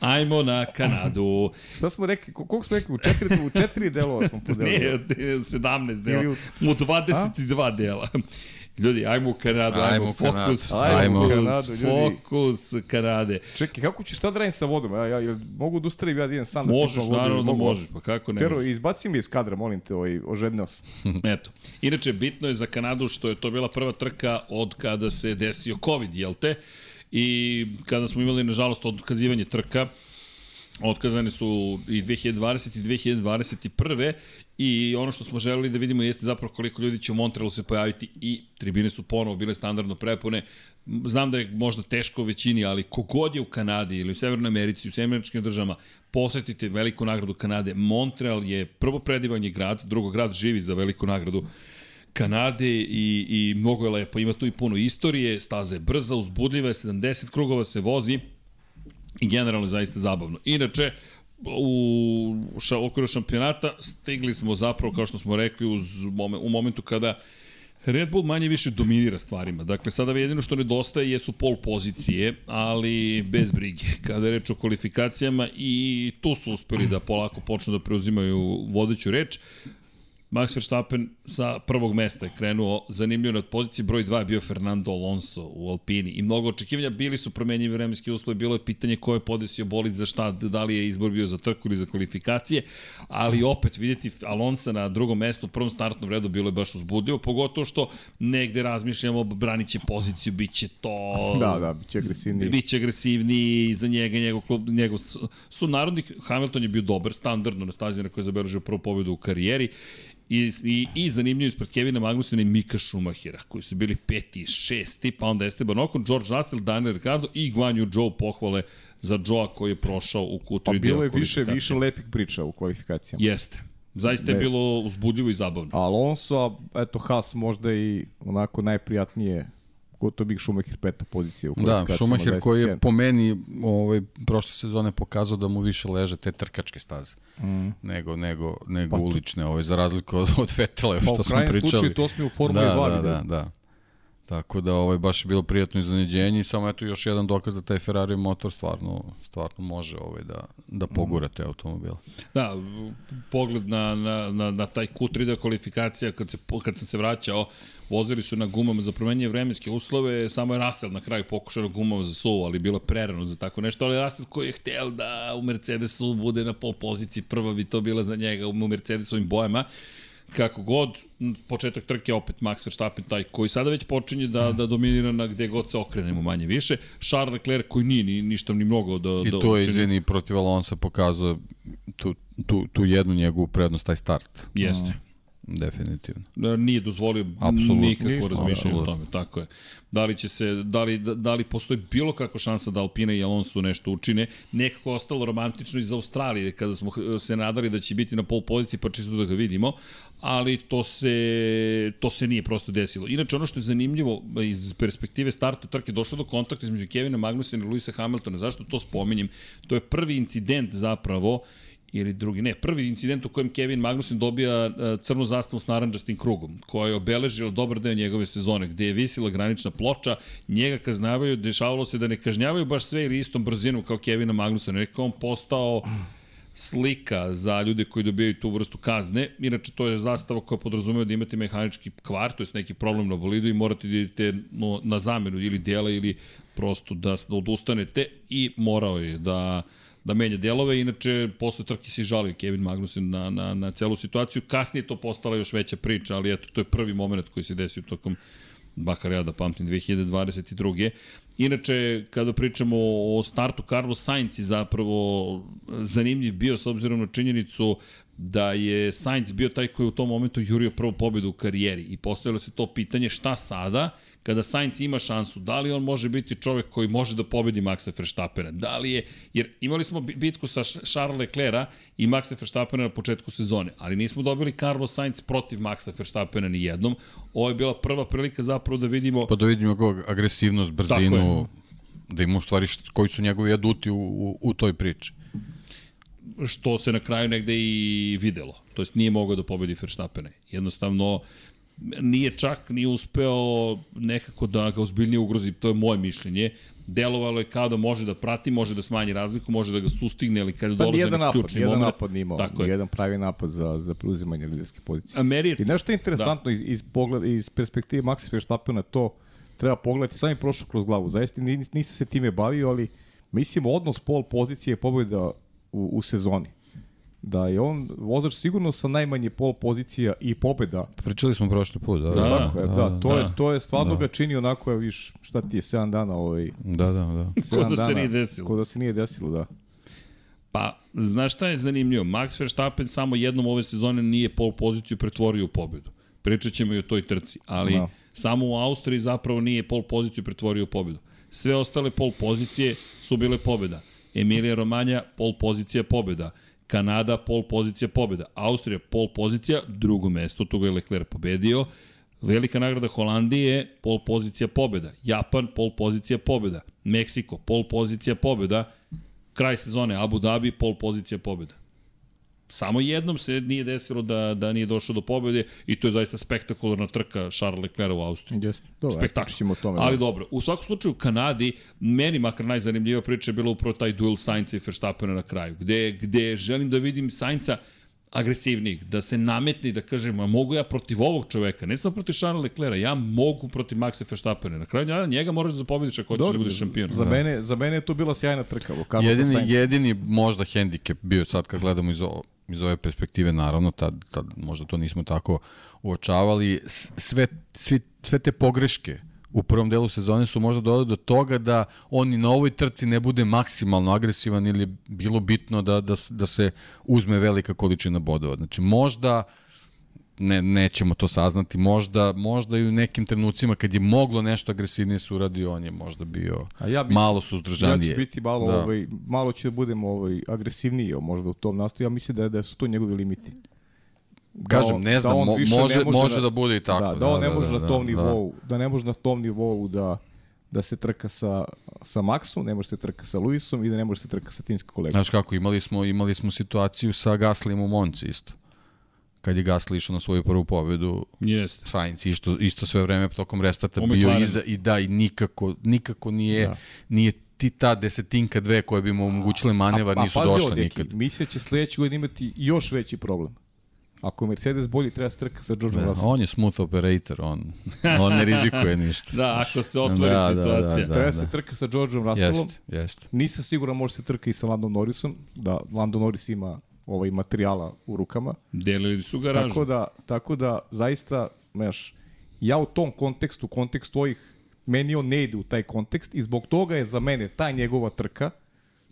Ajmo na Kanadu. Šta smo rekli, ko- koliko smo rekli, u četiri, u četiri delova smo podelili. Ne, 17 dela. Ili u- U 22 dela. Ljudi, ajmo u Kanadu, ajmo, Ajmo fokus, Ajmo u fokus, Kanadu, ljudi. fokus Kanade. Čekaj, kako ćeš šta da radim sa vodom? Ja, ja, jel mogu da ustavim ja da idem sam da Možeš, sipam vodu? naravno da Mogu? možeš, pa kako ne Pero, izbaci me iz kadra, molim te, ovaj, ožedneo sam. Eto. Inače, bitno je za Kanadu što je to bila prva trka od kada se desio COVID, jel te? I kada smo imali, nažalost, otkazivanje trka, otkazane su i 2020 i 2021. I ono što smo želeli da vidimo jeste zapravo koliko ljudi će u Montrealu se pojaviti i tribine su ponovo bile standardno prepune. Znam da je možda teško većini, ali kogod je u Kanadi ili u Severnoj Americi, u Sjemeničkim državama, posetite veliku nagradu Kanade. Montreal je prvo predivan je grad, drugo grad živi za veliku nagradu Kanade i, i mnogo je lepo. Ima tu i puno istorije, staza je brza, uzbudljiva je, 70 krugova se vozi i generalno je zaista zabavno. Inače, u, ša, okviru šampionata stigli smo zapravo, kao što smo rekli, uz, u momentu kada Red Bull manje više dominira stvarima. Dakle, sada jedino što nedostaje jesu pol pozicije, ali bez brige. Kada je reč o kvalifikacijama i tu su uspeli da polako počnu da preuzimaju vodeću reč. Max Verstappen sa prvog mesta je krenuo, zanimljivo na poziciji broj 2 je bio Fernando Alonso u Alpini i mnogo očekivanja, bili su promenjivi vremenski uslovi, bilo je pitanje ko je podesio bolid za šta, da li je izbor bio za trku ili za kvalifikacije, ali opet vidjeti Alonso na drugom mestu, u prvom startnom redu bilo je baš uzbudljivo, pogotovo što negde razmišljamo, branit će poziciju, bit će to... Da, da, biće agresivniji. Biće agresivniji za njega, njegov klub, njegov su narodnik, Hamilton je bio dobar, standardno na stazi na kojoj je zabeležio prvu pobedu u karijeri, I, i, i zanimljivo ispred Kevina Magnusena i Mika Schumachera, koji su bili peti, šesti, pa onda Esteban Ocon, George Russell, Daniel Ricciardo i Guanju Joe pohvale za Joa koji je prošao u Q3 Pa bilo je više, više lepih priča u kvalifikacijama. Jeste. Zaista je Ne. bilo uzbudljivo i zabavno. Alonso, a eto Haas možda i onako najprijatnije gotovo bih Schumacher peta pozicija u Da. Schumacher koji je 27. po meni ovaj, prošle sezone pokazao da mu više leže te trkačke staze mm. nego, nego, nego pa, ulične, ovaj, za razliku od, od Fetela, Pa što u smo krajnjem pričali. slučaju to smo u Formuli da, 2 da, videli. da, da. Tako da ovaj baš je bilo prijatno iznenađenje i samo eto još jedan dokaz da taj Ferrari motor stvarno stvarno može ovaj da da pogura te automobile. Da, pogled na, na, na, na taj Q3 da kvalifikacija, kad, se, kad sam se vraćao, vozili su na gumama za promenje vremenske uslove, samo je Russell na kraju pokušao na gumama za suvo, ali bilo prerano za tako nešto, ali Russell koji je hteo da u Mercedesu bude na pol poziciji, prva bi to bila za njega u Mercedesovim bojama, kako god, početak trke opet Max Verstappen taj koji sada već počinje da, da dominira na gde god se okrenemo manje više. Charles Leclerc koji nije ni, ništa ni mnogo da, I da to je, izvini, protiv Alonsa pokazao tu, tu, tu jednu njegovu prednost, taj start. Jeste. Definitivno. Da, nije dozvolio Apsolutno. nikakvo Ništa, razmišljanje o tome, tako je. Da li će se, da li, da, li postoji bilo kakva šansa da Alpina i Alonso nešto učine, nekako ostalo romantično iz Australije, kada smo eh, se nadali da će biti na pol poziciji, pa čisto da ga vidimo, ali to se, to se nije prosto desilo. Inače, ono što je zanimljivo iz perspektive starta trke, došlo do kontakta između Kevina Magnusena i Luisa Hamiltona. Zašto to spominjem? To je prvi incident zapravo ili drugi, ne, prvi incident u kojem Kevin Magnussen dobija e, crnu zastavu s naranđastim krugom, koja je obeležila dobar deo njegove sezone, gde je visila granična ploča, njega kažnjavaju, dešavalo se da ne kažnjavaju baš sve ili istom brzinom kao Kevina Magnussena, nekako on postao slika za ljude koji dobijaju tu vrstu kazne. Inače, to je zastava koja podrazumeva da imate mehanički kvar, to je neki problem na bolidu i morate da idete na zamenu ili dela ili prosto da odustanete i morao je da da menja delove, inače posle trke se žalio Kevin Magnussen na, na, na celu situaciju. Kasnije to postala još veća priča, ali eto, to je prvi moment koji se desio tokom bakar ja da pamtim 2022. Inače, kada pričamo o startu, Carlos Sainz je zapravo zanimljiv bio s obzirom na činjenicu da je Sainz bio taj koji u tom momentu jurio prvu pobedu u karijeri i postavilo se to pitanje šta sada kada Sainz ima šansu, da li on može biti čovek koji može da pobedi Maxa Verstappena, da li je, jer imali smo bitku sa Charles Leclerc i Maxa Verstappena na početku sezone, ali nismo dobili Carlos Sainz protiv Maxa Verstappena ni jednom, ovo je bila prva prilika zapravo da vidimo... Pa da vidimo agresivnost, brzinu, da imamo stvari koji su njegovi aduti u, u, u toj priči što se na kraju negde i videlo. To jest nije mogao da pobedi Verstappena. Jednostavno, nije čak ni uspeo nekako da ga ozbiljnije ugrozi, to je moje mišljenje. Delovalo je kao da može da prati, može da smanji razliku, može da ga sustigne, ali kada pa dolaze na napad, ključni moment... Jedan napad nije imao, jedan pravi napad za, za preuzimanje liderske pozicije. Meri... I nešto je interesantno da. iz, iz, pogled, iz perspektive Maxi Verstappena to treba pogledati, sam je prošlo kroz glavu. Zaista nisam se time bavio, ali mislim odnos pol pozicije pobjeda u, u sezoni da je on vozač sigurno sa najmanje pol pozicija i pobeda. Pričali smo prošli put, da. Da, tako je, da, da, to da, je to je stvarno da. ga čini onako, viš, šta ti je 7 dana ovaj. Da, da, da. Ko da se nije desilo. Ko da se nije desilo, da. Pa, znaš šta je zanimljivo? Max Verstappen samo jednom ove sezone nije pol poziciju pretvorio u pobedu. Pričat ćemo i o toj trci, ali da. samo u Austriji zapravo nije pol poziciju pretvorio u pobedu. Sve ostale pol pozicije su bile pobeda. Emilija Romanja, pol pozicija pobeda. Kanada, pol pozicija pobjeda. Austrija, pol pozicija, drugo mesto, toga je Leclerc pobedio. Velika nagrada Holandije, pol pozicija pobjeda. Japan, pol pozicija pobjeda. Meksiko, pol pozicija pobjeda. Kraj sezone, Abu Dhabi, pol pozicija pobjeda. Samo jednom se nije desilo da, da nije došlo do pobjede i to je zaista spektakularna trka Charles Leclerc u Austriji. Jeste. Dobro, Spektakularno. tome. Ali da. dobro, u svakom slučaju u Kanadi, meni makar najzanimljivija priča je bila upravo taj duel Sainca i Verstappena na kraju, gde, gde želim da vidim Sainca agresivnijih, da se nametni, da kažem, a mogu ja protiv ovog čoveka, ne samo protiv Charles Leclerc, ja mogu protiv Maxa Verstappena. Na kraju njega, njega moraš da pobediš ako hoćeš da budeš šampion. Za, da. mene, za mene je to bila sjajna trka. Jedini, jedini možda hendikep bio sad kad gledamo iz ovo, iz ove perspektive, naravno, tad, tad možda to nismo tako uočavali, sve, sve, sve te pogreške u prvom delu sezone su možda dodali do toga da oni na ovoj trci ne bude maksimalno agresivan ili bilo bitno da, da, da se uzme velika količina bodova. Znači, možda ne, nećemo to saznati. Možda, možda i u nekim trenucima kad je moglo nešto agresivnije se uradi, on je možda bio A ja bi, malo suzdržanije. Ja ću biti malo, da. ovaj, malo će da budem ovaj, agresivniji možda u tom nastoju. Ja mislim da, da su to njegovi limiti. Da Kažem, on, ne da znam, da mo, može, može, može da, da bude i tako. Da, da, on ne da, može da, na tom da, nivou, da. da ne može na tom nivou da da se trka sa, sa Maxom, ne može se trka sa Luisom i da ne može se trka sa timskim kolegom. Znaš kako, imali smo, imali smo situaciju sa Gaslim u Monci isto kad je Gasly išao na svoju prvu pobedu. Jeste. Sainz isto, isto sve vreme tokom restarta bio iza i da i nikako, nikako nije, da. nije ti ta desetinka dve koje bi mu omogućile manevar a, a, nisu došle nikad. Mislim da će sledeće godine imati još veći problem. Ako je Mercedes bolji, treba strka sa George da, Russell. On je smooth operator, on, on ne rizikuje ništa. da, ako se otvori da, situacija. Da, da, da, treba da. se trka sa Georgeom Russellom. Jeste, jeste. Nisam siguran može se trka i sa Landon Norrisom, da Landon Norris ima ovaj materijala u rukama. Delili su garažu. Tako da, tako da zaista, znaš, ja u tom kontekstu, kontekstu ovih, meni on ne ide u taj kontekst i zbog toga je za mene ta njegova trka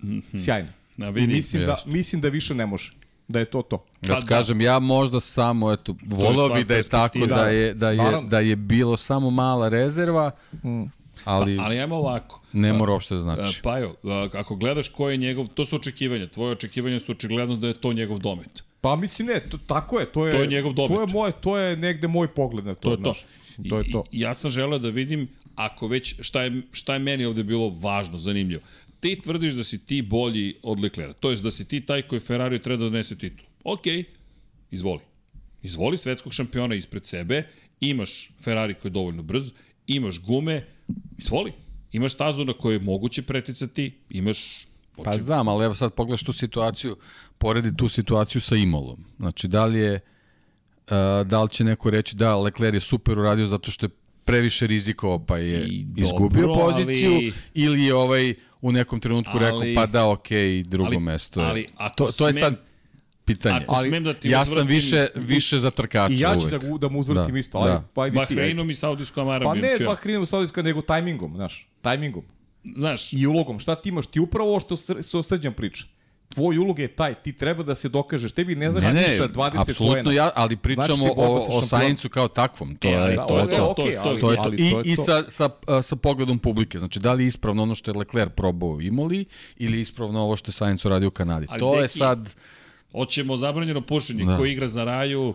mm -hmm. sjajna. Na, vidi, I mislim, da, mislim da više ne može da je to to. Ja pa, da. kažem, ja možda samo, eto, volao bi da je tako, da, da je, da je, da je bilo samo mala rezerva, mm. Ali... Pa, ali ajmo ovako. Ne mora uopšte da znači. Pa jo, ako gledaš ko je njegov, to su očekivanja, tvoje očekivanja su očigledno da je to njegov domet. Pa mislim ne, to, tako je, to je, to je njegov domet. To je, moje, to je negde moj pogled na to. To je to. Naš, mislim, to, je to. I, ja sam želeo da vidim, ako već, šta je, šta je meni ovde bilo važno, zanimljivo. Ti tvrdiš da si ti bolji od Leclerc, to je da si ti taj koji Ferrari treba da donese titul. Ok, izvoli. Izvoli svetskog šampiona ispred sebe, imaš Ferrari koji je dovoljno brz, imaš gume, izvoli Imaš stazu na kojoj je moguće preticati, imaš Pa znam, ali evo sad pogledaš tu situaciju, poredi tu situaciju sa Imolom. Znači, da li je, uh, da li će neko reći da Lecler je super uradio zato što je previše rizikovao pa je I, izgubio dobro, poziciju ali, ili je ovaj u nekom trenutku ali, rekao pa da ok, drugo ali, mesto je. Ali, to, to je sad pitanje. ali, da ti ja sam više, više za trkača I ja ću uvek. da, da mu uzvrtim da, isto, ali da. pa Bahreinom i Saudijskom Arabijom. Pa ne Bahreinom i Saudijskom, nego tajmingom, znaš, tajmingom. Znaš. I ulogom, šta ti imaš? Ti upravo ovo što se srđan priča tvoj ulog je taj, ti treba da se dokažeš, tebi ne znači ne, ništa 20 apsolutno ja, ali pričamo znači o, o Saincu kao takvom, to e, je to, je to, to, to, to, je to. I, i sa, sa, sa pogledom publike, znači da li je ispravno ono što je Leclerc probao Imoli ili ispravno ovo što je Sainz uradio u Kanadi. Ali to deki, je sad... Hoćemo zabranjeno pušenje, da. ko igra za raju,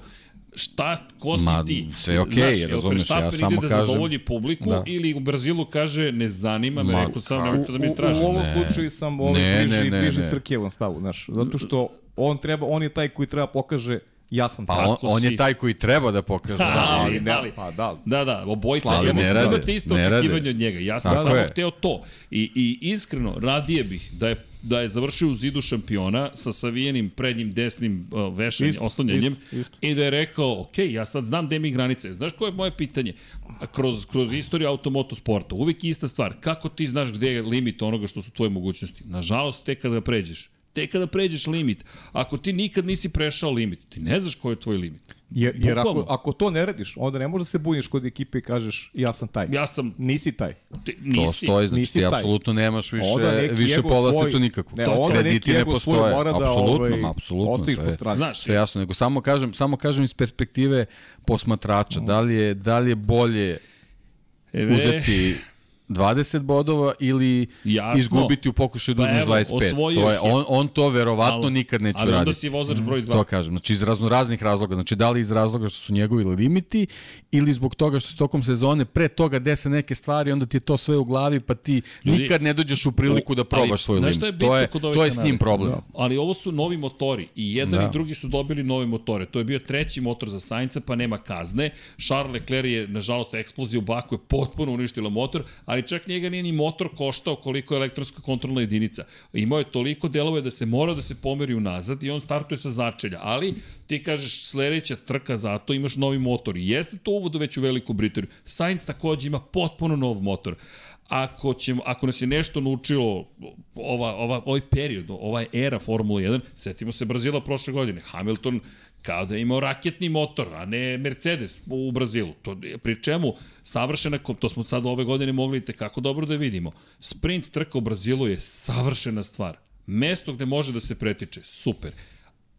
šta, ko si Ma, ti? Sve okej, okay, razumiješ, ja samo ide kažem... da zadovolji publiku da. ili u Brazilu kaže ne zanima me, rekao sam, nemojte da mi traži. U, u, ovom ne. slučaju sam ovaj ne, bliži, ne, ne, bliži ne. Srkijevom stavu, znaš, zato što on treba, on je taj koji treba pokaže ja sam pa on, on je taj koji treba da pokaže. da, ali, ne, ali, pa da. Da, da, obojica, Slavi, ja mislim da imate isto očekivanje od njega. Ja sam Tako samo je. hteo to. I, I iskreno, radije bih da je da je završio u zidu šampiona sa savijenim prednjim desnim uh, vešanjem, oslanjanjem i da je rekao, ok, ja sad znam gde mi granice. Znaš koje je moje pitanje? Kroz, kroz istoriju automotosporta, uvijek ista stvar. Kako ti znaš gde je limit onoga što su tvoje mogućnosti? Nažalost, tek kada pređeš. Tek kada pređeš limit. Ako ti nikad nisi prešao limit, ti ne znaš koji je tvoj limit. Jer, jer ako, ako to ne radiš, onda ne možeš da se buniš kod ekipe i kažeš ja sam taj. Ja sam... Nisi taj. Ti, nisi. To stoji, znači nisi ti apsolutno nemaš više, više povlasticu nikakvu. Ne, onda Krediti ne postoje. Mora da, apsolutno, ovaj, apsolutno. Ostaviš po strani. Znaš, sve jasno, nego samo kažem, samo kažem iz perspektive posmatrača, da li je, da li je bolje Eve. uzeti 20 bodova ili Jasno. izgubiti u pokušaju da pa uzmeš 25. To je, on, on to verovatno ali, nikad neće raditi. Ali onda si vozač broj 2. To kažem. Znači iz raznoraznih razloga. Znači da li iz razloga što su njegovi limiti ili zbog toga što se tokom sezone pre toga dese neke stvari, onda ti je to sve u glavi pa ti Ljudi, nikad ne dođeš u priliku da probaš ali, svoj limit. Je to je, to je s njim problem. Da. Ali ovo su novi motori i jedan da. i drugi su dobili nove motore. To je bio treći motor za Sainca pa nema kazne. Charles Leclerc je nažalost eksplozija u baku je potpuno uništila motor, ali čak njega nije ni motor koštao koliko je elektronska kontrolna jedinica. Imao je toliko delove da se mora da se pomeri unazad i on startuje sa začelja. Ali ti kažeš sledeća trka zato imaš novi motor. Jeste to uvod već u Veliku Britaniju. Sainz takođe ima potpuno nov motor ako, ćemo, ako nas je nešto naučilo ova, ova, ovaj period, ova era Formula 1, setimo se Brazila prošle godine. Hamilton kao da je imao raketni motor, a ne Mercedes u Brazilu. To, pri čemu savršena, to smo sad ove godine mogli te kako dobro da vidimo. Sprint trka u Brazilu je savršena stvar. Mesto gde može da se pretiče, super.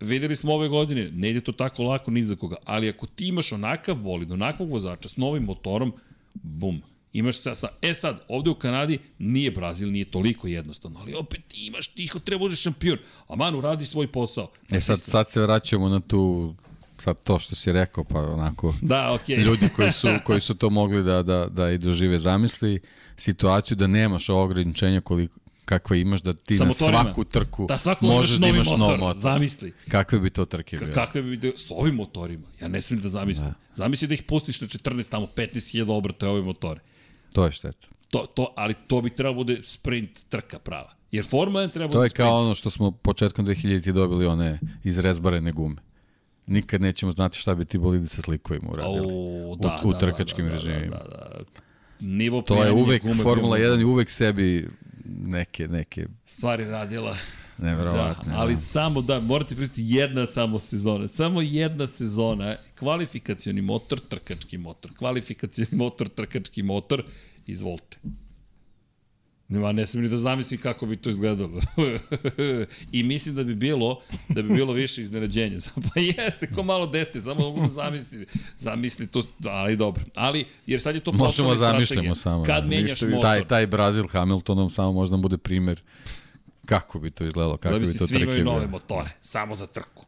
Videli smo ove godine, ne ide to tako lako ni za koga, ali ako ti imaš onakav bolid, onakvog vozača s novim motorom, bum, Imaš sa, sa, e sad, ovde u Kanadi nije Brazil, nije toliko jednostavno, ali opet ti imaš, ti treba budeš šampion, a Manu radi svoj posao. E sad, sad se vraćamo na tu sad to što si rekao, pa onako da, okay. ljudi koji su, koji su to mogli da, da, da i dožive zamisli situaciju da nemaš ovo ograničenja koliko, kakve imaš da ti Sa na svaku trku da, svaku možeš da imaš motor, nov motor. Zamisli. Kakve bi to trke bile? Kakve bi bile s ovim motorima? Ja ne smijem da zamislim. Da. Zamisli da ih pustiš na 14, tamo 15.000 obrata ove motore. To je šteta. To, to, ali to bi trebalo bude sprint trka prava. Jer Formula 1 treba To je kao ono što smo početkom 2000 dobili one izrezbarene gume. Nikad nećemo znati šta bi ti bolidi sa slikovima uradili. O, da, u, u da, trkačkim da, da, režimima. Da, da, da. Nivo to je uvek, Formula 1 je uvek sebi neke, neke... Stvari radila. Neverovatno. Da, ali da. samo da, morate pristiti jedna samo sezona. Samo jedna sezona. Kvalifikacioni motor, trkački motor. Kvalifikacioni motor, trkački motor. Izvolite. Nema, ne smijem ni da zamislim kako bi to izgledalo. I mislim da bi bilo, da bi bilo više iznenađenja. pa jeste, ko malo dete, samo mogu da zamisli, zamisli to, ali dobro. Ali, jer sad je to Možemo zamišljamo samo. Kad da. menjaš motor. Taj, taj Brazil Hamiltonom samo možda bude primer Kako bi to izgledalo? Kako bi to svi imaju nove motore, samo za trku.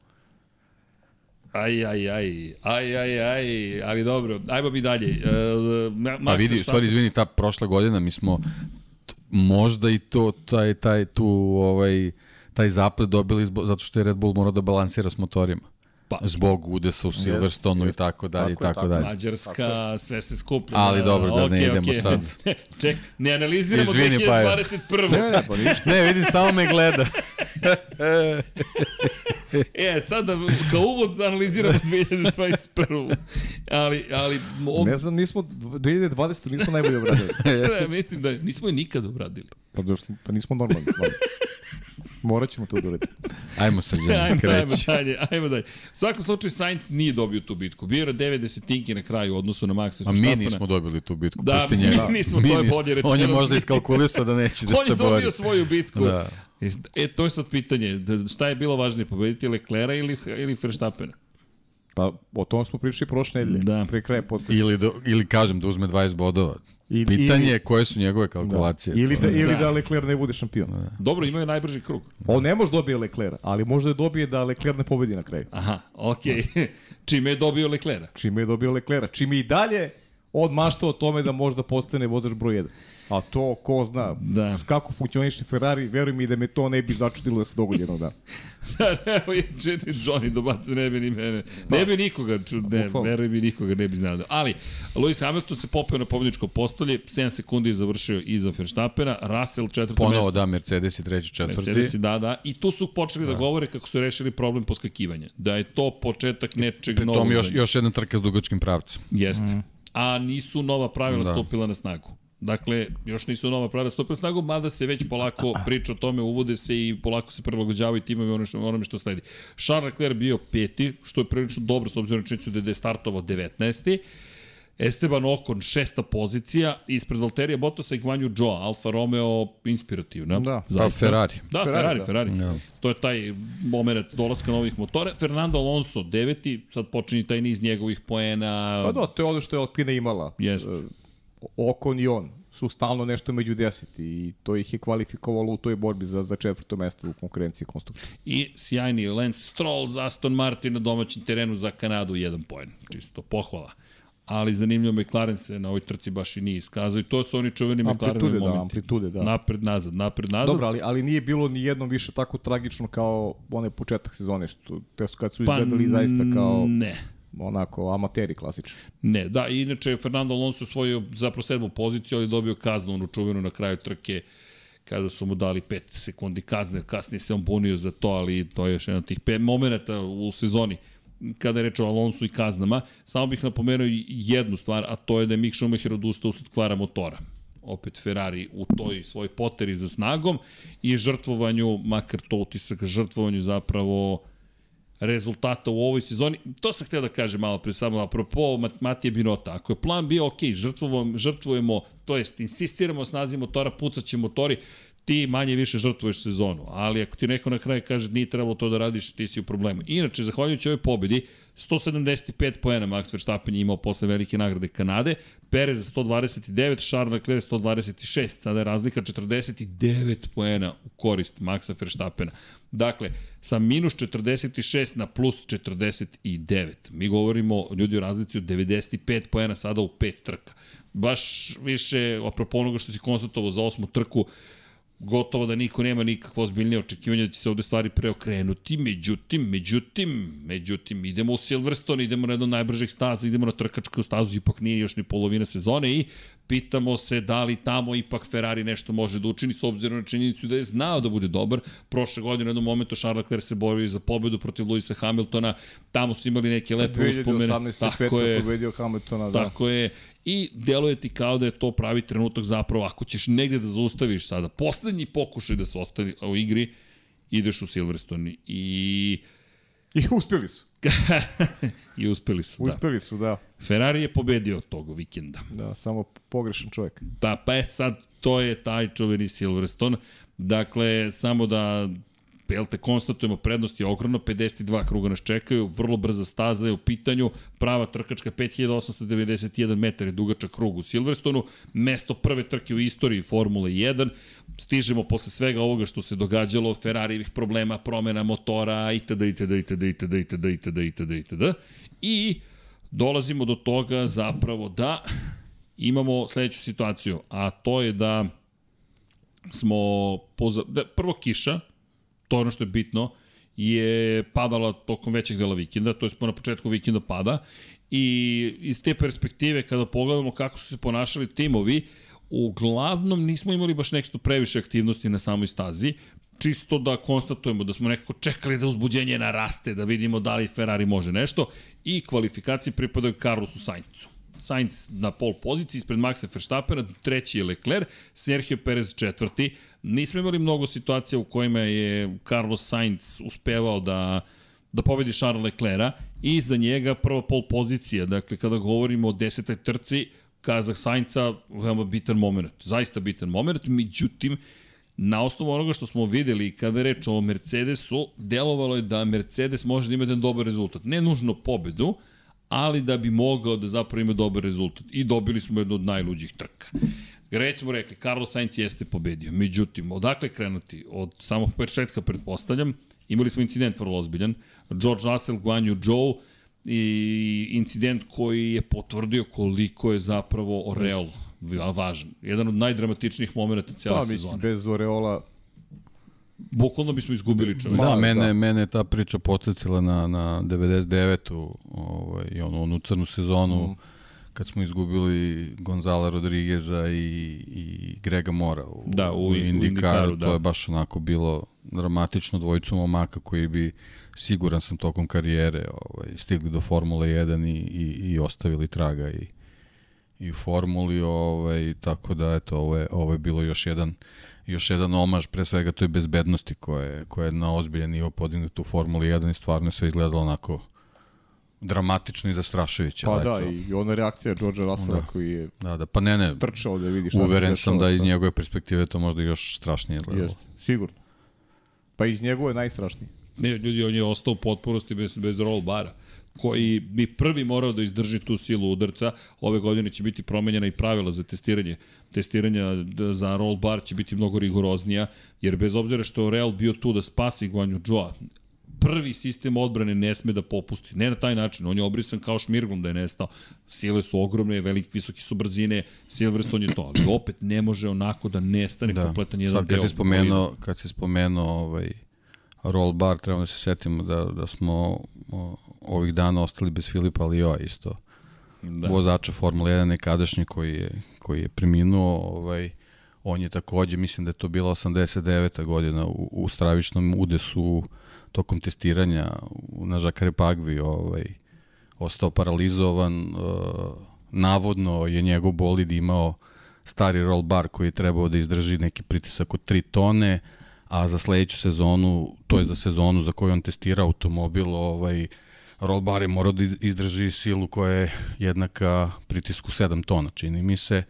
Aj, aj, aj, aj, aj, aj, ali dobro, ajmo mi dalje. Uh, ma, pa vidi, stvari, izvini, ta prošla godina mi smo možda i to, taj, taj, tu, ovaj, taj zaplet dobili zbog, zato što je Red Bull morao da balansira s motorima. Pa, zbog udesa u Silverstonu yes, i tako dalje i tako, tako dalje. Mađarska, sve se skuplja. Ali dobro, da okay, ne idemo okay. sad. Ček, ne analiziramo Izvini, 2021. Pa ne, ne, pa ništa. ne, vidim, samo me gleda. e, sada kao uvod analiziramo 2021. ali, ali... On... Ne znam, nismo, 2020. nismo najbolje obradili. ne, mislim da nismo je nikada obradili. Pa, došli, pa nismo normalni, stvarno. Morat ćemo to da uraditi. Ajmo sad, ajmo, kreći. Ajmo dalje, ajmo dalje. U svakom slučaju, Sainz nije dobio tu bitku. Bio je 9 desetinki na kraju u odnosu na Maxa A mi nismo dobili tu bitku. Da, mi njega. nismo, mi to je bolje rečeno. On je možda iskalkulisao da neće da se bori. On je dobio svoju bitku. Da. E, to je sad pitanje. Šta je bilo važnije, pobediti Leclera ili, ili Verstappena? Pa o tom smo pričali prošle nedelje. Da. Pre kraja podcasta. Ili, do, ili kažem da uzme 20 bodova. I, Pitanje je koje su njegove kalkulacije. Da. Ili, da, ili da. da Leclerc ne bude šampion. Da. Dobro, imaju najbrži krug. On ne može dobije Leclerc, ali može da dobije da Leclerc ne pobedi na kraju. Aha, okej. Okay. Čime je dobio Leclerc? Čime je dobio Leclerc? Čime i dalje od mašta o tome da možda postane vozač broj 1. A to, ko zna, da. kako funkcioniše Ferrari, veruj mi da me to ne bi začudilo da se dogodi jednog dana. da, evo je četiri Johnny dobacu, ne bi ni mene. Pa, ne bi nikoga, ču, ne, veruj mi nikoga ne bi znao. Ali, Lewis Hamilton se popeo na pobjedičko postolje, 7 sekundi je završio iza Verstappena, Russell četvrto Ponovo, mesto. Ponovo, da, Mercedes i treći, četvrti. Mercedes da, da, i tu su počeli da, da govore kako su rešili problem poskakivanja. Da je to početak nečeg novog. Tom još, još jedna trka s dugačkim pravcem. Jeste. Mm. A nisu nova pravila da. stupila na snagu. Dakle, još nisu nova pravila stupila snagu, mada se već polako priča o tome, uvode se i polako se prilagođavaju timovi ono što, onome što sledi. Charles Leclerc bio peti, što je prilično dobro s obzirom na činjenicu da je startovao 19. Esteban Ocon, šesta pozicija, ispred Valterija Bottasa i Gvanju Joa, Alfa Romeo, inspirativna. Da, pa Ferrari. Da, Ferrari, Ferrari. Ferrari. Da. To je taj moment dolaska novih motora. Fernando Alonso, deveti, sad počinje taj niz njegovih poena. Pa da, to je ono što je Alpina imala. Jeste. Okon i on su stalno nešto među deset i to ih je kvalifikovalo u toj borbi za, za četvrto mesto u konkurenciji konstruktora. I sjajni Lance Stroll za Aston Martin na domaćem terenu za Kanadu, jedan poen. Čisto pohvala ali zanimljivo McLaren se na ovoj trci baš i nije iskazao i to su oni čuveni McLaren momenti. Da, amplitude, da. Napred, nazad, napred, nazad. Dobro, ali, ali nije bilo ni jednom više tako tragično kao onaj početak sezone, što, te su kad su pa, izgledali zaista kao... Ne, onako amateri klasični. Ne, da, inače Fernando Alonso osvojio zapravo sedmu poziciju, ali dobio kaznu onu čuvenu na kraju trke kada su mu dali 5 sekundi kazne, kasnije se on bunio za to, ali to je još jedan od tih 5 momenta u sezoni kada je reč o Alonso i kaznama. Samo bih napomenuo jednu stvar, a to je da je Mick Schumacher odustao usled kvara motora opet Ferrari u toj svoj poteri za snagom i žrtvovanju, makar to utisak, žrtvovanju zapravo rezultata u ovoj sezoni. To sam htio da kažem malo pre samo apropo Matije Binota. Ako je plan bio ok, žrtvujemo, žrtvujemo, to jest insistiramo o snazi motora, pucaće motori, ti manje više žrtvuješ sezonu. Ali ako ti neko na kraju kaže nije trebalo to da radiš, ti si u problemu. Inače, zahvaljujući ovoj pobedi, 175 poena Max Verstappen je imao posle velike nagrade Kanade, Perez 129, Charles Leclerc 126, sada je razlika 49 poena u korist Maxa Verstappena. Dakle, sa minus 46 na plus 49. Mi govorimo ljudi o razlici od 95 poena sada u pet trka. Baš više, apropo onoga što si konstatovao za osmu trku, gotovo da niko nema nikakvo ozbiljnije očekivanje da će se ovde stvari preokrenuti, međutim, međutim, međutim, idemo u Silverstone, idemo na jedno najbržih staza, idemo na trkačku stazu, ipak nije još ni polovina sezone i pitamo se da li tamo ipak Ferrari nešto može da učini s obzirom na činjenicu da je znao da bude dobar. Prošle godine u jednom momentu Charles Leclerc se borio za pobedu protiv Luisa Hamiltona, tamo su imali neke lepe uspomene. 2018. Tako je, pobedio Hamiltona, da. Tako je, i deluje ti kao da je to pravi trenutak zapravo, ako ćeš negde da zaustaviš sada, poslednji pokušaj da se ostavi u igri, ideš u Silverstone i... I uspeli su. I uspeli su, da. Uspeli su, da. Ferrari je pobedio tog vikenda. Da, samo pogrešan čovjek. Da, pa je sad, to je taj čuveni Silverstone. Dakle, samo da jel te, konstatujemo, prednost je ogromno, 52 kruga nas čekaju, vrlo brza staza je u pitanju, prava trkačka 5891 metar je dugačak krug u Silverstonu, mesto prve trke u istoriji Formule 1, stižemo posle svega ovoga što se događalo, Ferrarijevih problema, promena motora, itd., itd., itd., itd., itd., itd., itd., itd. I dolazimo do toga zapravo da imamo sledeću situaciju, a to je da smo poza... da, prvo kiša, To je ono što je bitno. je padala tokom većeg dela vikenda, to je na početku vikenda pada i iz te perspektive kada pogledamo kako su se ponašali timovi, uglavnom nismo imali baš nešto previše aktivnosti na samoj stazi, čisto da konstatujemo da smo nekako čekali da uzbuđenje naraste, da vidimo da li Ferrari može nešto i kvalifikacije pripadaju Carlosu Sainzu. Sainz na pol poziciji ispred Maxa Verstappena, treći je Leclerc, Sergio Perez četvrti. Nismo imali mnogo situacija u kojima je Carlos Sainz uspevao da da pobedi Charles Leclerc i za njega prva pol pozicija. Dakle, kada govorimo o desetoj trci, Kazah Sainca, veoma bitan moment. Zaista bitan moment, međutim, na osnovu onoga što smo videli kada je reč o Mercedesu, delovalo je da Mercedes može da ima jedan dobar rezultat. Ne nužno pobedu, ali da bi mogao da zapravo ima dobar rezultat. I dobili smo jednu od najluđih trka. Greć smo rekli, Carlos Sainz jeste pobedio. Međutim, odakle krenuti? Od samog početka, pretpostavljam, imali smo incident vrlo ozbiljan. George Russell, Guanyu Zhou, i incident koji je potvrdio koliko je zapravo Oreol važan. Jedan od najdramatičnijih momenta cijela pa, sezona. Pa mislim, bez Oreola Bukvalno bismo izgubili čovjek. Da, mene, da. mene je ta priča potetila na, na 99-u, ovaj, onu, onu crnu sezonu, mm. kad smo izgubili Gonzala Rodrigueza i, i Grega Mora u, da, u, u Indikaru. U Indikaru da. To je baš onako bilo dramatično dvojicu momaka koji bi siguran sam tokom karijere ovaj, stigli do Formule 1 i, i, i ostavili traga i, i u formuli, ovaj, tako da eto, ovo je, ovo je bilo još jedan još jedan omaž pre svega toj bezbednosti koja je, koja je na ozbiljan nivo podignuta u Formuli 1 i stvarno sve izgledalo onako dramatično i zastrašujuće. Pa da, i ona reakcija George Russella da. koji je da, da, pa ne, ne, trčao da vidi šta uveren sam da iz njegove perspektive to možda još strašnije izgledalo. Jeste, sigurno. Pa iz njegove najstrašnije. Ne, ljudi, on je ostao u potpunosti bez, bez roll bara koji bi prvi morao da izdrži tu silu udarca. Ove godine će biti promenjena i pravila za testiranje. Testiranja za roll bar će biti mnogo rigoroznija, jer bez obzira što Real bio tu da spasi Guanju Joa, prvi sistem odbrane ne sme da popusti. Ne na taj način, on je obrisan kao šmirglom da je nestao. Sile su ogromne, veliki, visoki su brzine, Silverstone je to, ali opet ne može onako da nestane da. kompletan jedan Sad, kad deo. Si spomenuo, kad si spomenuo ovaj, roll bar, trebamo da se setimo da, da smo o, ovih dana ostali bez Filipa Lioa isto. Da. Vozača Formule 1 nekadašnji koji je, koji je preminuo, ovaj, on je takođe, mislim da je to bila 89. godina u, u stravičnom udesu tokom testiranja na Žakare Pagvi ovaj, ostao paralizovan, uh, navodno je njegov bolid imao stari roll bar koji je trebao da izdrži neki pritisak od 3 tone, a za sledeću sezonu, to je za sezonu za koju on testira automobil, ovaj, roll bar je morao da izdrži silu koja je jednaka pritisku 7 tona, čini mi se.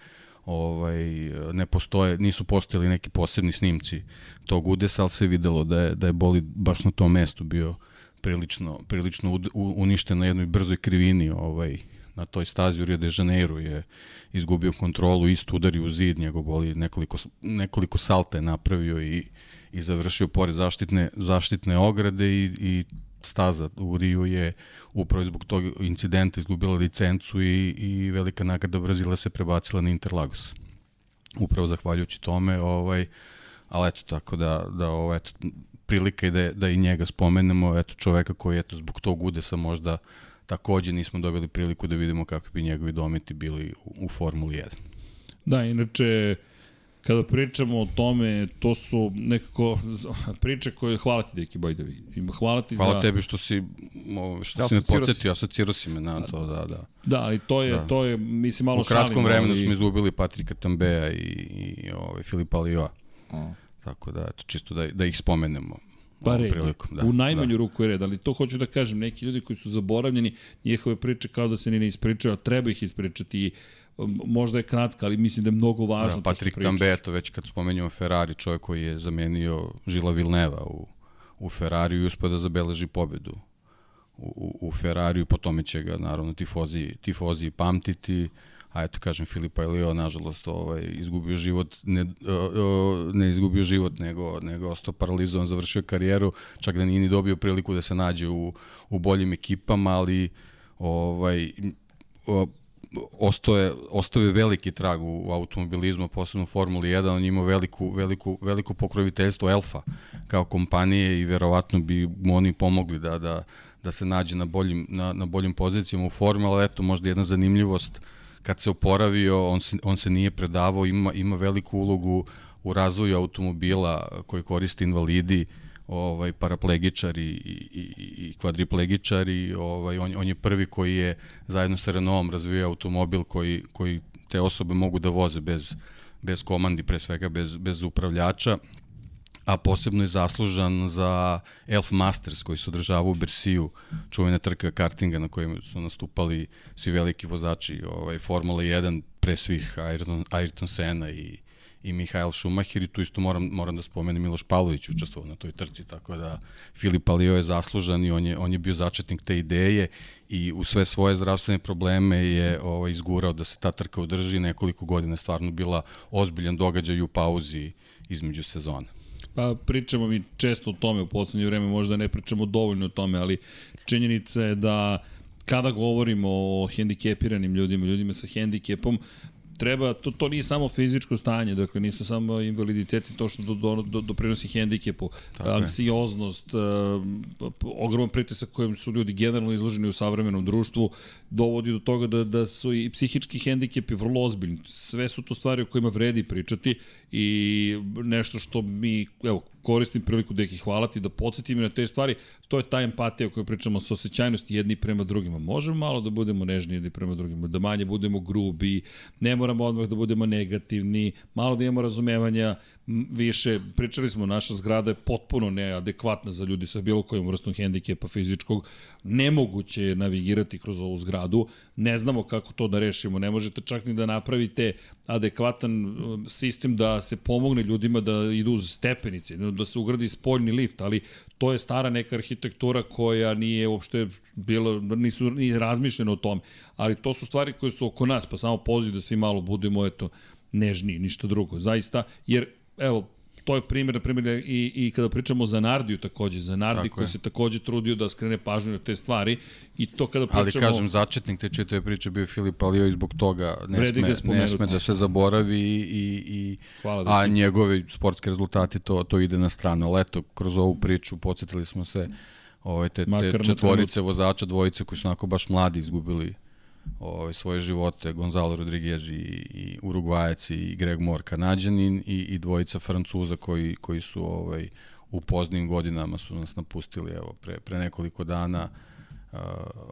Ovaj, ne postoje, nisu postojali neki posebni snimci tog udesa, ali se videlo da je, da je boli baš na tom mestu bio prilično, prilično uništen na jednoj brzoj krivini ovaj, na toj stazi u Rio de Janeiro je izgubio kontrolu, isto udario u zid, njegov boli nekoliko, nekoliko salta je napravio i, i završio pored zaštitne, zaštitne ograde i, i staza u Riju je upravo zbog tog incidenta izgubila licencu i, i velika nagrada Brazila se prebacila na Interlagos. Upravo zahvaljujući tome, ovaj, ali eto, tako da, da ovaj, eto, prilika je da, da i njega spomenemo, eto, čoveka koji, eto, zbog tog udesa možda takođe nismo dobili priliku da vidimo kako bi njegovi dometi bili u, u Formuli 1. Da, inače, kada pričamo o tome, to su nekako priče koje, hvala ti Deki Bajdovi, hvala ti hvala za... tebi što si, što ja si me podsjetio, asocirao si me na to, da, da. Da, ali to je, da. to je, mislim, malo šalim. U kratkom vremenu ali... smo izgubili Patrika Tambea i, i ovaj, Filipa Alioa. Mm. Tako da, eto, čisto da, da ih spomenemo. Pa red, prilikom, da, u najmanju da. ruku je red, ali to hoću da kažem, neki ljudi koji su zaboravljeni, njihove priče kao da se ni ne ispričaju, a treba ih ispričati i možda je kratka, ali mislim da je mnogo važno. Da, Patrik Tambeto, već kad spomenjamo Ferrari, čovjek koji je zamenio Žila Vilneva u, u Ferrariju i uspio da zabeleži pobedu u, u, u Ferrariju, po tome će ga naravno tifozi, tifozi pamtiti, a eto kažem Filipa Elio nažalost ovaj izgubio život ne ne izgubio život nego nego ostao paralizovan završio karijeru čak da nije ni dobio priliku da se nađe u u boljim ekipama ali ovaj ostao je, ostao je veliki trag u, automobilizmu, posebno u Formuli 1, on imao veliku, veliku, veliku pokroviteljstvo Elfa kao kompanije i verovatno bi mu oni pomogli da, da, da se nađe na boljim, na, na boljim pozicijama u Formuli, ali eto, možda jedna zanimljivost, kad se oporavio, on se, on se nije predavao, ima, ima veliku ulogu u razvoju automobila koji koriste invalidi, ovaj paraplegičari i, i, i kvadriplegičari, ovaj on, on je prvi koji je zajedno sa Renaultom razvio automobil koji koji te osobe mogu da voze bez bez komandi, pre svega bez bez upravljača a posebno je zaslužan za Elf Masters koji se održava u Bersiju, čuvena trka kartinga na kojima su nastupali svi veliki vozači ovaj, Formula 1, pre svih Ayrton, Ayrton Senna i i Mihael Šumacher i tu isto moram, moram da spomenem Miloš Pavlović učestvovao na toj trci, tako da Filip Alio je zaslužan i on je, on je bio začetnik te ideje i u sve svoje zdravstvene probleme je ovaj, izgurao da se ta trka održi nekoliko godina stvarno bila ozbiljan događaj u pauzi između sezona. Pa pričamo mi često o tome u poslednje vreme, možda ne pričamo dovoljno o tome, ali činjenica je da kada govorimo o hendikepiranim ljudima, ljudima sa hendikepom, treba, to, to nije samo fizičko stanje, dakle nisu samo invaliditeti to što do, do, do, doprinosi hendikepu, anksioznost, uh, ogroman pritisak kojem su ljudi generalno izloženi u savremenom društvu, dovodi do toga da, da su i psihički hendikepi vrlo ozbiljni. Sve su to stvari o kojima vredi pričati i nešto što mi, evo, koristim priliku da ih hvala ti, da podsjetim na te stvari, to je ta empatija o kojoj pričamo sa osjećajnosti jedni prema drugima. Možemo malo da budemo nežni jedni prema drugima, da manje budemo grubi, ne moramo odmah da budemo negativni, malo da imamo razumevanja, više, pričali smo, naša zgrada je potpuno neadekvatna za ljudi sa bilo kojom vrstom hendikepa fizičkog, nemoguće je navigirati kroz ovu zgradu, ne znamo kako to da rešimo, ne možete čak ni da napravite adekvatan um, sistem da se pomogne ljudima da idu uz stepenice, da se ugradi spoljni lift, ali to je stara neka arhitektura koja nije uopšte bilo, nisu ni razmišljeno o tome, ali to su stvari koje su oko nas, pa samo poziv da svi malo budemo, eto, nežni, ništa drugo, zaista, jer evo, to je primjer, na primjer, i, i kada pričamo za Nardiju takođe, za Nardi koji je. se takođe trudio da skrene pažnju na te stvari i to kada pričamo... Ali kažem, začetnik te čitave priče bio Filip Alio i zbog toga ne sme, ne sme da se zaboravi i, i Hvala da a njegovi sportski rezultati to, to ide na stranu. Ali eto, kroz ovu priču podsjetili smo se ove, te, te četvorice vozača, dvojice koji su onako baš mladi izgubili ovaj, svoje živote, Gonzalo Rodriguez i, i Urugvajac i Greg Moore Kanadjanin i, i dvojica Francuza koji, koji su ovaj, u poznim godinama su nas napustili evo, pre, pre nekoliko dana uh,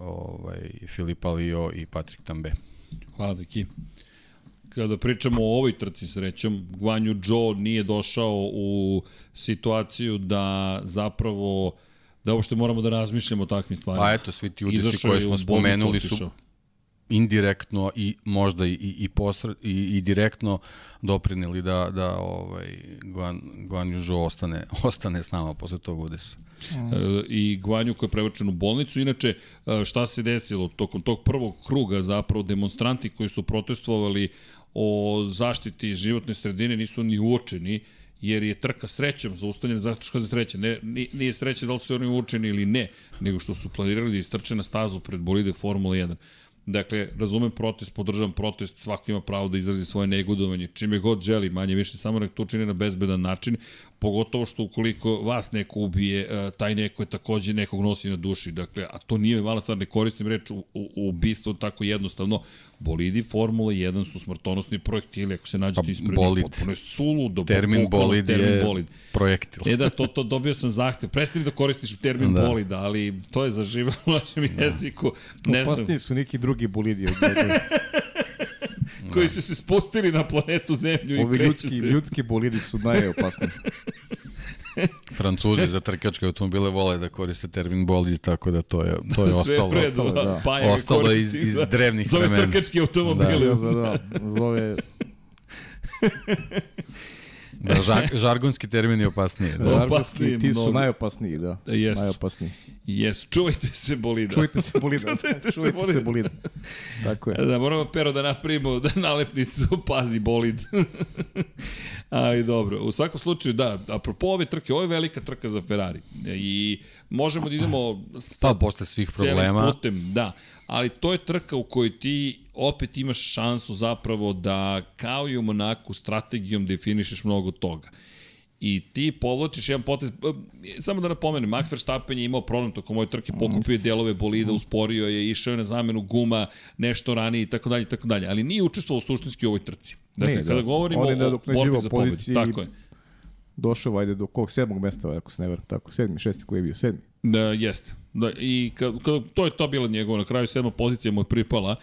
ovaj, Filip Alio i Patrik Tambe. Hvala Deki. Kada pričamo o ovoj trci srećom, Guanju Joe nije došao u situaciju da zapravo da uopšte moramo da razmišljamo o takvim stvarima. Pa eto, svi ti udesi koje smo spomenuli su indirektno i možda i, i, posred, i, i direktno doprinili da, da ovaj, Guan, Guan Južo ostane, ostane s nama posle tog udesa. Mm. E, I Guanju koji je prevrčen u bolnicu. Inače, e, šta se desilo? Tokom tog prvog kruga zapravo demonstranti koji su protestovali o zaštiti životne sredine nisu ni uočeni jer je trka srećom zaustavljena zato što je sreća. Ne, nije sreća da li su oni uočeni ili ne, nego što su planirali da istrče na stazu pred bolide Formula 1. Dakle, razumem protest, podržavam protest, svako ima pravo da izrazi svoje negodovanje, čime god želi, manje više samo nek to učini na bezbedan način, pogotovo što ukoliko vas neko ubije, e, taj neko je takođe nekog nosi na duši, dakle, a to nije mala stvar, ne koristim reč u, u, u ubistvu tako jednostavno, bolidi Formula 1 su smrtonosni projektili, ako se nađete pa, ispred bolid. potpuno je suludo. Termin bolid termin je bolid. projektil. E da, to, to dobio sam zahtev. Prestani da koristiš termin da. bolid, ali to je zaživalo u našem da. jeziku. Ne Opasniji su neki drugi bolidi od koji su se spustili na planetu Zemlju Ovi i kreću ljudski, se. ljudski bolidi su najopasniji. Francuzi za trkačke automobile vole da koriste termin bolid, tako da to je, to je Sve ostalo. Sve ostalo, da. Pa ostalo iz, iz drevnih vremena. Zove trkački automobile. Da, da, da, zove Da, žar, žargonski termin je opasniji. Da. Opasniji, ti su najopasniji, da. Yes. Najopasniji. Jes, čuvajte se bolida. Čuvajte se bolida. čuvajte, čuvajte se, bolida. se bolida. Tako je. Da, moramo pero da napravimo da nalepnicu, pazi bolid. Ali dobro, u svakom slučaju, da, apropo ove trke, ovo je velika trka za Ferrari. I možemo da idemo... Pa, posle svih problema. Putem, da. Ali to je trka u kojoj ti opet imaš šansu zapravo da kao i u Monaku strategijom definišeš mnogo toga i ti povlačiš jedan potez, samo da napomenem, Max Verstappen je imao problem tokom moje trke, pokupio delove bolida, usporio je, išao je na zamenu guma nešto ranije i tako dalje i tako dalje, ali nije učestvovao suštinski u ovoj trci. Dakle, ne, kada da. govorimo o borbi za pobedu, tako je. Došao vajde do kog sedmog mesta, ako se ne veram, tako, sedmi, šesti koji je bio, sedmi. Da, jeste. Da, I kad, kad, to je to bila njegova, na kraju sedma pozicija mu je pripala.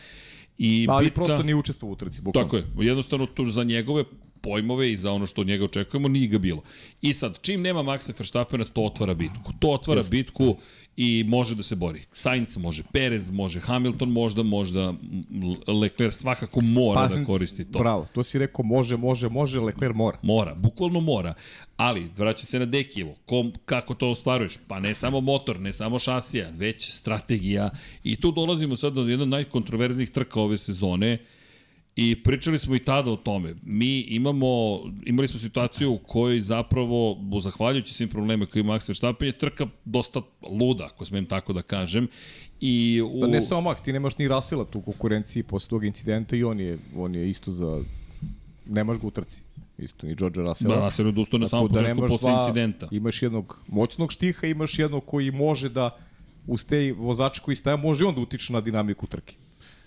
I Ali bitka, prosto nije učestvovao u trci, bukvalno. Tako je, jednostavno tu za njegove pojmove i za ono što od njega očekujemo, nije ga bilo. I sad, čim nema Maxa Verstappena, to otvara bitku. To otvara Just. bitku i može da se bori. Sainz može, Perez može, Hamilton možda, možda Leclerc svakako mora pa, da koristi to. Bravo, to si rekao može, može, može, Leclerc mora. Mora, bukvalno mora. Ali, vraća se na Dekijevo, kom, kako to ostvaruješ? Pa ne samo motor, ne samo šasija, već strategija. I tu dolazimo sad do jednog najkontroverznih trka ove sezone, I pričali smo i tada o tome. Mi imamo, imali smo situaciju u kojoj zapravo, zahvaljujući svim problemima koji ima Max Verstappen, je trka dosta luda, ako smem tako da kažem. I u... Da ne samo Max, ti nemaš ni Rasela tu konkurenciji posle tog incidenta i on je, on je isto za... Nemaš ga u trci. Isto ni George Russell. Da, Russell je odustao na samom da početku posle dva, incidenta. Imaš jednog moćnog štiha, imaš jednog koji može da uz te vozača koji staje, može on da utiče na dinamiku trke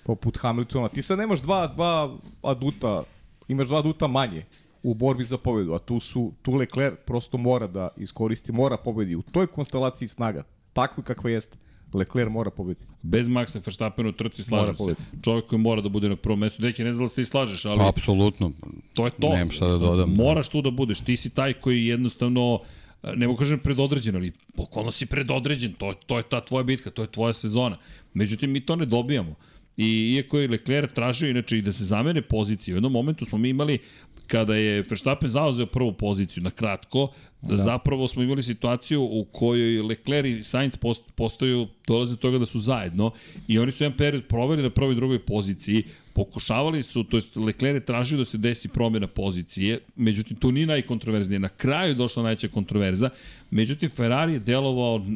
poput Hamiltona. Ti sad nemaš dva, dva aduta, imaš dva aduta manje u borbi za pobedu, a tu su tu Leclerc prosto mora da iskoristi, mora pobedi u toj konstelaciji snaga, takvi kakva jeste. Leclerc mora pobediti. Bez Maxa Verstappena u trci slažem se. Čovjek koji mora da bude na prvom mestu. Deki, ne znam da se ti slažeš, ali... Pa, apsolutno. To je to. Nemam šta da dodam. Moraš tu da budeš. Ti si taj koji jednostavno ne mogu kažem predodređen, ali pokolno si predodređen, to, to je ta tvoja bitka, to je tvoja sezona. Međutim, mi to ne dobijamo. I iako je Leclerc tražio inače i da se zamene pozicije, u jednom momentu smo mi imali kada je Verstappen zauzeo prvu poziciju na kratko, da. zapravo smo imali situaciju u kojoj Leclerc i Sainz post, postaju, dolaze do toga da su zajedno i oni su jedan period proveli na prvoj i drugoj poziciji, pokušavali su, to jest Leclerc je tražio da se desi promjena pozicije, međutim to nije najkontroverznije, na kraju je došla najveća kontroverza, međutim Ferrari je delovao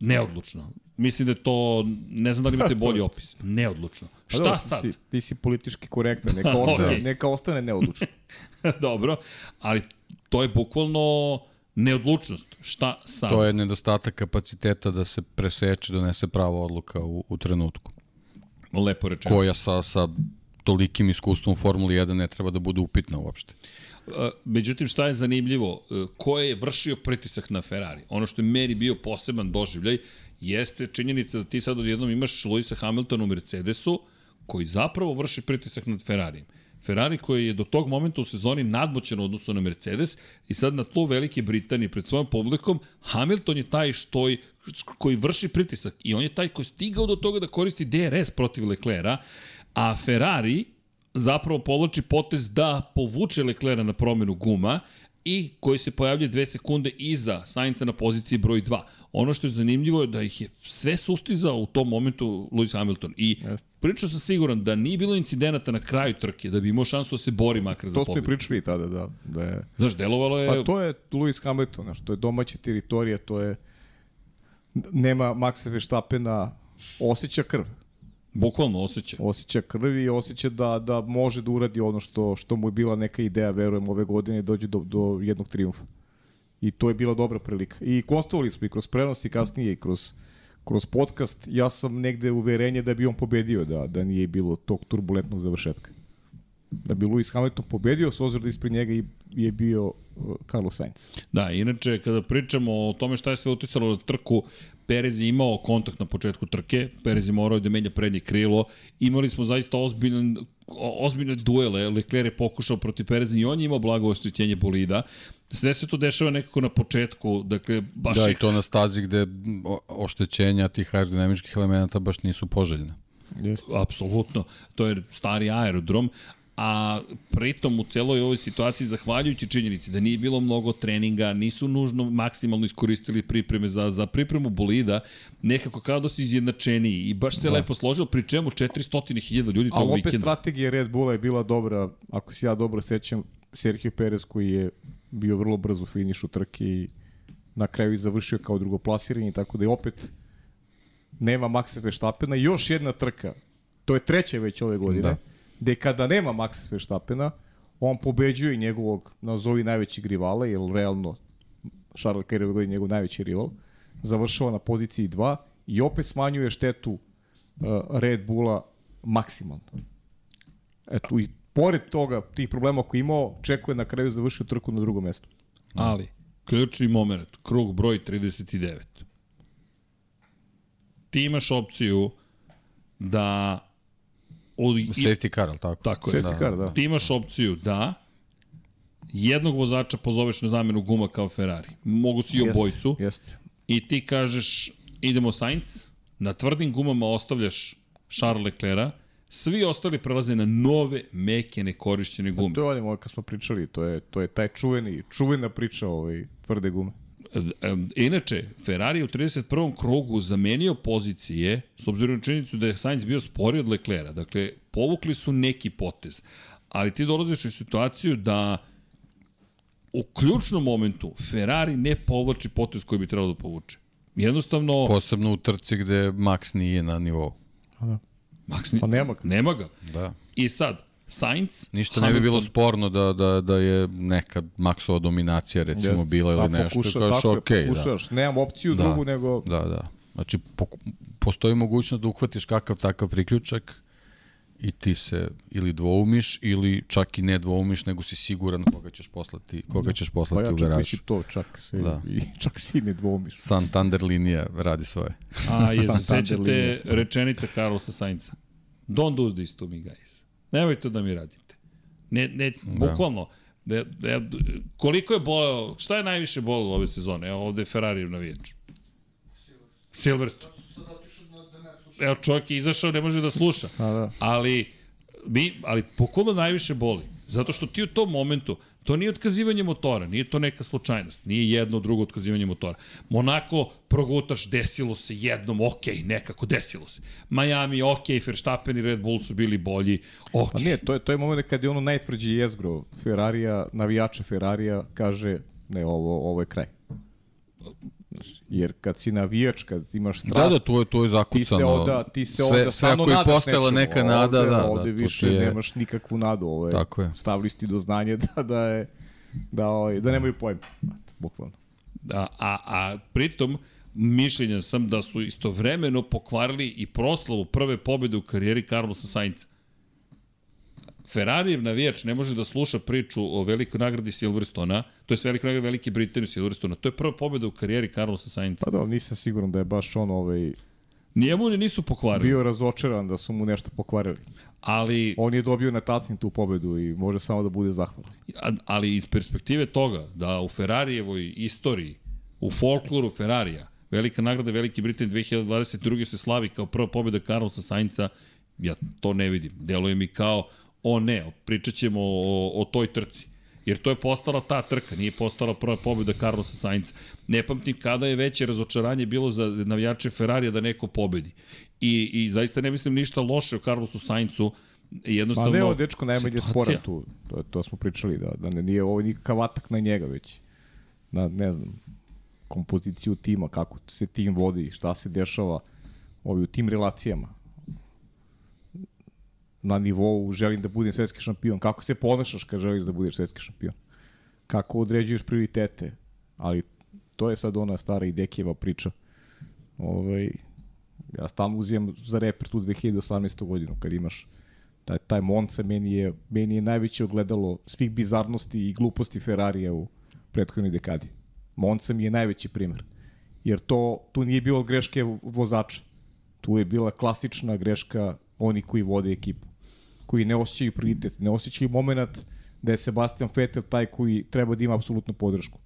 neodlučno. Mislim da je to, ne znam da li imate bolji opis. Neodlučno. Pa Šta sad? Ti si, ti si politički korektan, neka ostane, okay. neka ostane neodlučno. Dobro, ali to je bukvalno neodlučnost. Šta sad? To je nedostatak kapaciteta da se preseče, donese prava odluka u, u trenutku. Lepo rečeno. Koja sa, sa tolikim iskustvom u Formuli 1 ne treba da bude upitna uopšte. Međutim, šta je zanimljivo? E, ko je vršio pritisak na Ferrari? Ono što je meni bio poseban doživljaj jeste činjenica da ti sad odjednom imaš Luisa Hamiltona u Mercedesu, koji zapravo vrši pritisak nad Ferrarijem. Ferrari koji je do tog momenta u sezoni nadmoćan u odnosu na Mercedes i sad na tlu Velike Britanije pred svojom publikom, Hamilton je taj što je, koji vrši pritisak i on je taj koji stigao do toga da koristi DRS protiv Leclera, a Ferrari zapravo povlači potez da povuče Leclera na promenu guma i koji se pojavlja dve sekunde iza Sainca na poziciji broj 2. Ono što je zanimljivo je da ih je sve sustizao u tom momentu Lewis Hamilton i yes. pričao sam siguran da nije bilo incidenata na kraju trke, da bi imao šansu da se bori makar za pobedu. To smo i pričali tada, da. da je... Znaš, delovalo je... Pa to je Lewis Hamilton, znaš, to je domaća teritorija, to je... Nema Maxa Verstappena, osjeća krv. Bukvalno osjeća. Osjeća krvi i osjeća da, da može da uradi ono što, što mu je bila neka ideja, verujem, ove godine, dođe do, do jednog triumfa. I to je bila dobra prilika. I konstovali smo i kroz prenos i kasnije i kroz, kroz podcast. Ja sam negde uverenje da bi on pobedio, da, da nije bilo tog turbulentnog završetka. Da bi Lewis Hamilton pobedio, s ozor da ispred njega je bio uh, Carlos Sainz. Da, inače, kada pričamo o tome šta je sve uticalo na trku, Perez je imao kontakt na početku trke, Perez je morao da menja prednje krilo, imali smo zaista ozbiljan ozbiljne duele, Leclerc je pokušao protiv Pereza i on je imao blago oštećenje bolida. Sve se to dešava nekako na početku, dakle, baš Da, i to na stazi gde oštećenja tih aerodinamičkih elemenata baš nisu poželjne. Jeste. Apsolutno. To je stari aerodrom, a pritom u celoj ovoj situaciji, zahvaljujući činjenici da nije bilo mnogo treninga, nisu nužno maksimalno iskoristili pripreme za, za pripremu bolida, nekako kao da su izjednačeniji i baš se da. lepo složilo, pri čemu 400.000 ljudi tog vikenda. A opet strategija Red Bulla je bila dobra, ako se ja dobro sećam, Sergio Perez koji je bio vrlo brzo u finišu trke i na kraju i završio kao drugoplasiranje, tako da je opet nema Maxa Verstappena. Još jedna trka to je treće već ove godine, Da. Gde kada nema Maxa Verstappena, on pobeđuje njegovog, nazovi najvećeg rivala, jer realno Charles Leclerc je njegov najveći rival, završava na poziciji 2 i opet smanjuje štetu uh, Red Bulla maksimalno. Eto, i pored toga, tih problema koji imao, čekuje na kraju završio trku na drugom mestu. Ali, ključni moment, krug broj 39. Ti imaš opciju da i, Safety car, ali tako? tako je. Safety car, da. Ti imaš opciju da jednog vozača pozoveš na zamenu guma kao Ferrari. Mogu si i obojicu. Jeste. I ti kažeš idemo Sainz, na tvrdim gumama ostavljaš Charles Leclerc, svi ostali prelaze na nove, meke, nekorišćene gume. To je onim kad smo pričali, to je, to je taj čuveni, čuvena priča ovaj, tvrde gume. Inače, Ferrari je u 31. krugu zamenio pozicije, s obzirom na činjenicu da je Sainz bio spori od Leclerca. Dakle, povukli su neki potez. Ali ti dolaziš u situaciju da u ključnom momentu Ferrari ne povlači potez koji bi trebalo da povuče. Jednostavno, Posebno u trci gde Max nije na nivou. Max, ni- Pa nema ga. nema ga. Da. I sad, Sainz, Ništa ne bi bilo sporno da, da, da je neka Maxova dominacija recimo Jeste. bila ili Pa nešto, pokuša- kažeš tako je, okej, da. pokušaš. Nemam opciju Da. drugu, nego Da, da. Znači, poku, postoji mogućnost da uhvatiš kakav takav priključak i ti se ili dvoumiš ili čak i ne dvoumiš, nego si siguran koga ćeš poslati, koga ćeš pa poslati ja u garažu. misli to, čak se, Da. i, čak si ne dvomiš. Santander linija radi svoje. a je se sećate rečenica Carlosa Sainza. Don't do this to me, guys. Nemojte da mi radite. Ne, ne, bukvalno. Ne, ne, koliko je boleo, šta je najviše bolelo ove sezone? Evo ovde je Ferrari navijač. Silverstone. Evo čovjek je izašao, ne može da sluša. A, da. Ali, mi, ali bukvalno najviše boli. Zato što ti u tom momentu, to nije otkazivanje motora, nije to neka slučajnost, nije jedno drugo otkazivanje motora. Monako progutaš, desilo se jednom, ok, nekako desilo se. Miami, ok, Verstappen i Red Bull su bili bolji, ok. Pa nije, to je, to je moment kad je ono najtvrđi jezgro Ferrarija, navijača Ferrarija, kaže, ne, ovo, ovo je kraj. Znaš, Jer kad si navijač, kad imaš strast, Da, da, to je, to je zakucano. ti se onda, ti se sve, onda sve stvarno ako je nečemu. neka nada, ovde, da, ovde da, više ti je- nemaš nikakvu nadu. Ovo je, Tako je. Stavili ste do znanja da, da, je, da, ovaj, da nemaju pojma. Bukvalno. A, a, a pritom, mišljenja sam da su istovremeno pokvarili i proslavu prve pobjede u karijeri Carlosa Sainca. Ferrarijev navijač ne može da sluša priču o velikoj nagradi Silverstona, to je velikoj nagradi Velike Britanije Silverstona. To je prva pobjeda u karijeri Carlosa Sainca. Pa da, nisam siguran da je baš on ovaj, Njemu ni nisu pokvarili, bio razočaran da su mu nešto pokvarili. ali, On je dobio na tacni tu pobedu i može samo da bude zahvalan. ali iz perspektive toga da u Ferrarijevoj istoriji, u folkloru Ferrarija, velika nagrada Velike Britanije 2022. se slavi kao prva pobjeda Carlosa Sainca, ja to ne vidim. Deluje mi kao, o ne, pričat ćemo o, o toj trci. Jer to je postala ta trka, nije postala prva pobjeda Carlosa Sainca. Ne pamtim kada je veće razočaranje bilo za navijače Ferrarija da neko pobedi. I, I zaista ne mislim ništa loše o Carlosu Saincu, Pa jednostavno... ne, ovo dečko najmanje sporan tu. To, to smo pričali, da, da ne, nije ovo nikakav atak na njega, već na, ne znam, kompoziciju tima, kako se tim vodi, šta se dešava ovi, u tim relacijama. Na nivou želim da budem svetski šampion. Kako se ponašaš kad želiš da budeš svetski šampion? Kako određuješ prioritete? Ali to je sad ona stara i Dekijeva priča. Ovaj, ja stalno uzimam za reper tu 2018. godinu, kad imaš taj, taj Monza meni je, meni je najveće ogledalo svih bizarnosti i gluposti Ferrarija u prethodnoj dekadi. Monza mi je najveći primer. Jer to, tu nije bilo greške vozača. Tu je bila klasična greška oni koji vode ekipu. Koji ne osjećaju prioritet, ne osjećaju moment da je Sebastian Vettel taj koji treba da ima apsolutnu podršku.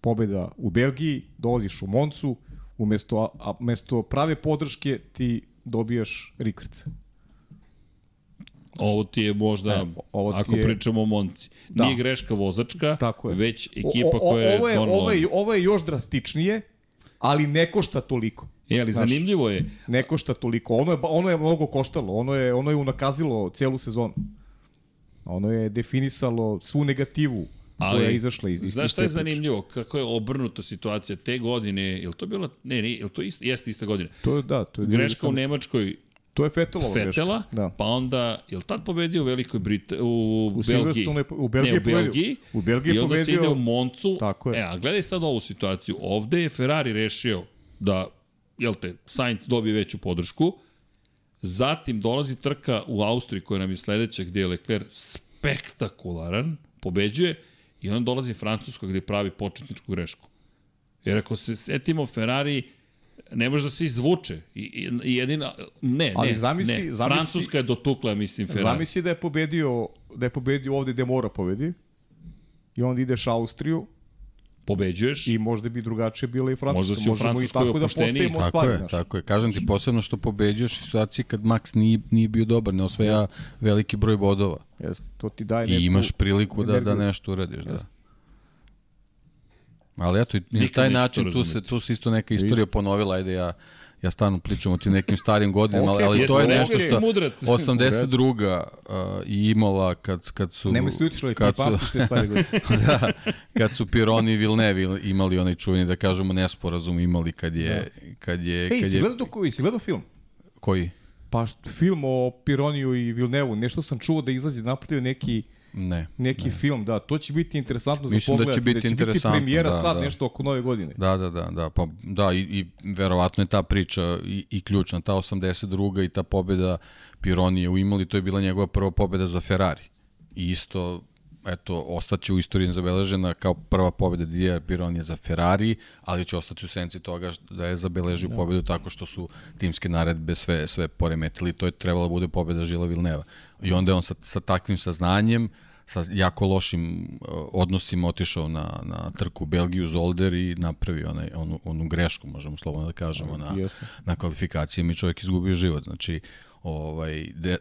Pobeda u Belgiji, dolaziš u Moncu, umesto, a, umesto prave podrške ti dobijaš rikvrce. Ovo ti je možda, E, ovo ti ako je- pričamo o Monci, Da. nije greška vozačka, Tako je. već ekipa O- o- koja je ovo je, ovo je, ovo je još drastičnije, ali ne košta toliko. E, ali Znaš, zanimljivo je, Ne košta toliko. Ono je, ono je mnogo koštalo. Ono je, ono je unakazilo celu sezonu. Ono je definisalo svu negativu koja je ali, izašla iz, iz znaš šta je priče. zanimljivo? Kako je obrnuta situacija te godine, je li to bilo, ne, ne, je li to ist, jeste ista godina? To je, da, to je Greška u 2018. Nemačkoj To je Fetelova Fetela, greška. Da. pa onda, je li tad pobedio u Velikoj Brita u, U Belgiji? Je u Belgiji ne, u pobedio. Belgiji. U Belgiji je I onda se pobedio- ide u Moncu. Tako je. E, a gledaj sad ovu situaciju. Ovde je Ferrari rešio da, jel te, Sainz dobije veću podršku. Zatim dolazi trka u Austriji koja nam je sledeća gde je Leclerc spektakularan, pobeđuje i onda dolazi Francuska gde pravi početničku grešku. Jer ako se setimo Ferrari, ne može da se izvuče. I, i, i jedina, ne, Ali ne, zamisli- ne. zamisli- Francuska je dotukla, mislim, Ferrari. Zamisli da je pobedio, da je pobedio ovde gde mora pobedi. I onda ideš Austriju Pobeđuješ. i možda bi drugačije bila i Francuska. Možda si u Francuskoj i tako da opušteniji. postavimo Tako stvari. je, znaš. tako je. Kažem ti posebno što pobeđuješ u situaciji kad Max nije, nije bio dobar, ne osvaja veliki broj bodova. Jeste, to ti daje I neku imaš priliku da, da nešto uradiš, da. Ali eto, i na taj način tu se, tu se isto neka istorija ponovila, ajde ja, ja stvarno pričam o tim nekim starim godinama, ali, ali to je nešto sa mudrac. 82. Uh, i Imola kad, kad su... Nemoj se utišali, ti kad su, stvari godine. da, kad su Pironi i Villeneuve imali onaj čuveni, da kažemo, nesporazum imali kad je... Kad je, Ej, kad si je gledao, to, si gledao film? koji? Pa film o Pironiju i Vilnevu, nešto sam čuo da izlazi napravio neki Ne. neki film, da, to će biti interesantno za Mislim da će pogledati, biti da će interesantno, biti premijera da, sad da. nešto oko nove godine. Da, da, da, da, pa da i, i verovatno je ta priča i, i ključna, ta 82. i ta pobjeda Pironije u Imoli, to je bila njegova prva pobjeda za Ferrari. I isto, eto, ostaće u istoriji zabeležena kao prva pobjeda Didier Pironije za Ferrari, ali će ostati u senci toga da je zabeležio da. pobjedu tako što su timske naredbe sve, sve poremetili. To je trebalo da bude pobjeda Žila Vilneva. I onda je on sa, sa takvim saznanjem, sa jako lošim uh, odnosima otišao na, na trku Belgiju Zolder i napravio onaj, onu, onu grešku, možemo slobodno da kažemo, na, Jeste. na kvalifikacijama i čovjek izgubio život. Znači, ovaj, de,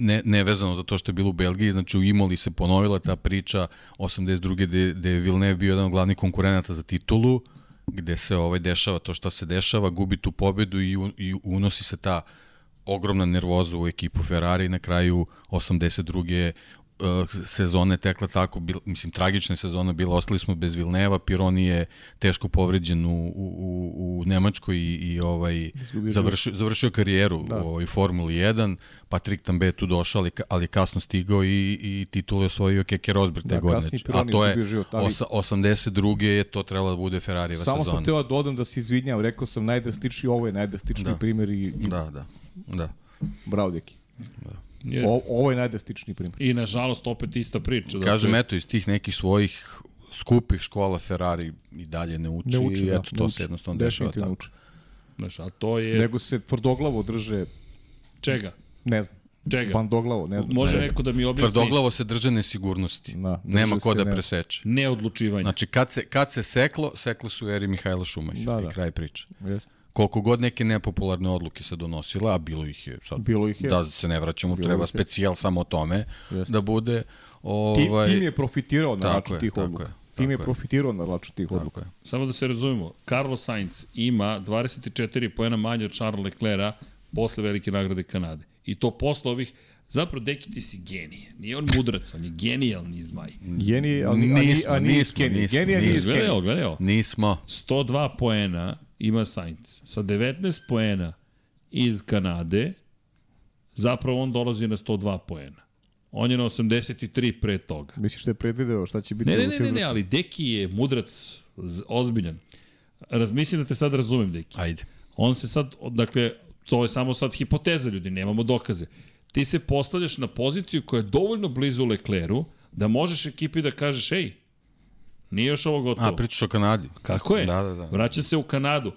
ne, nevezano za to što je bilo u Belgiji, znači u Imoli se ponovila ta priča 82. gde, gde je Villeneuve bio jedan od glavnih konkurenata za titulu, gde se ovaj dešava to što se dešava, gubi tu pobedu i, i unosi se ta ogromna nervoza u ekipu Ferrari na kraju 82 uh, sezone tekla tako, bil, mislim, tragična sezona bila, ostali smo bez Vilneva, Pironi je teško povređen u, u, u, Nemačkoj i, i ovaj, završio, završio karijeru da. u ovoj Formuli 1, Patrick Tambe tu došao, ali, ali kasno stigao i, i titul je osvojio Keke Rosberg te Da, godine. A to je život, ali- osa, 82. je to trebalo da bude Ferrarijeva Samo sezona. sam teo da dodam da se izvinjam, rekao sam najdrastičniji, ovo je najdrastičniji Da. primjer i, i Da, da, da. bravo deki. Jeste. O, ovo je najdrastičniji primjer. I nažalost opet ista priča. Kažem, dakle, eto, iz tih nekih svojih skupih škola Ferrari i dalje ne uči, Ne uči, i da, eto, ne to uči. se jednostavno dešava tako. uči. Znaš, a to je... Nego se tvrdoglavo drže, Čega? ne znam, Čega? bandoglavo, ne znam. Može ne, neko da mi objasni Tvrdoglavo se drže nesigurnosti. Da, Nema ko da ne- preseče. neodlučivanje. Znači, kad se, kad se seklo, seklo su eri Mihajla Šumacher. Da, I da. kraj priče. Jeste. Koliko god neke nepopularne odluke se donosila, a bilo ih je sad, Bilo ih je. da se ne vraćamo, Bilo treba specijal samo o tome Jeste. da bude. Tim, Ovaj, tim je profitirao na račun tih odluka. je, Tim je je. profitirao na račun tih odluka. tako je. Samo da se razumemo, Carlos Sainz ima 24 poena manje od Charles Leclerca posle velike nagrade Kanade. I to posle ovih Zapravo, Deki, ti si genije. Nije on mudrac, on je genijalni zmaj. Geni, ali, a, Nismo, a, nismo, Kenny. nismo, Genija nije nismo. Gledaj ovo, gledaj ovo. Nismo. 102 poena ima Sainz. Sa 19 poena iz Kanade, zapravo on dolazi na 102 poena. On je na 83 pre toga. Misliš da je predvideo šta će biti Ne, u ne, ne, ne, ne, ali Deki je mudrac, ozbiljan. Razmislim da te sad razumem, Deki. Ajde. On se sad, dakle, to je samo sad hipoteza ljudi, nemamo dokaze. Ti se postavljaš na poziciju koja je dovoljno blizu Lecleru da možeš ekipi da kažeš, ej, nije još ovo gotovo. A, pričaš o Kanadi. Kako je? Da, da, da. Vraća se u Kanadu.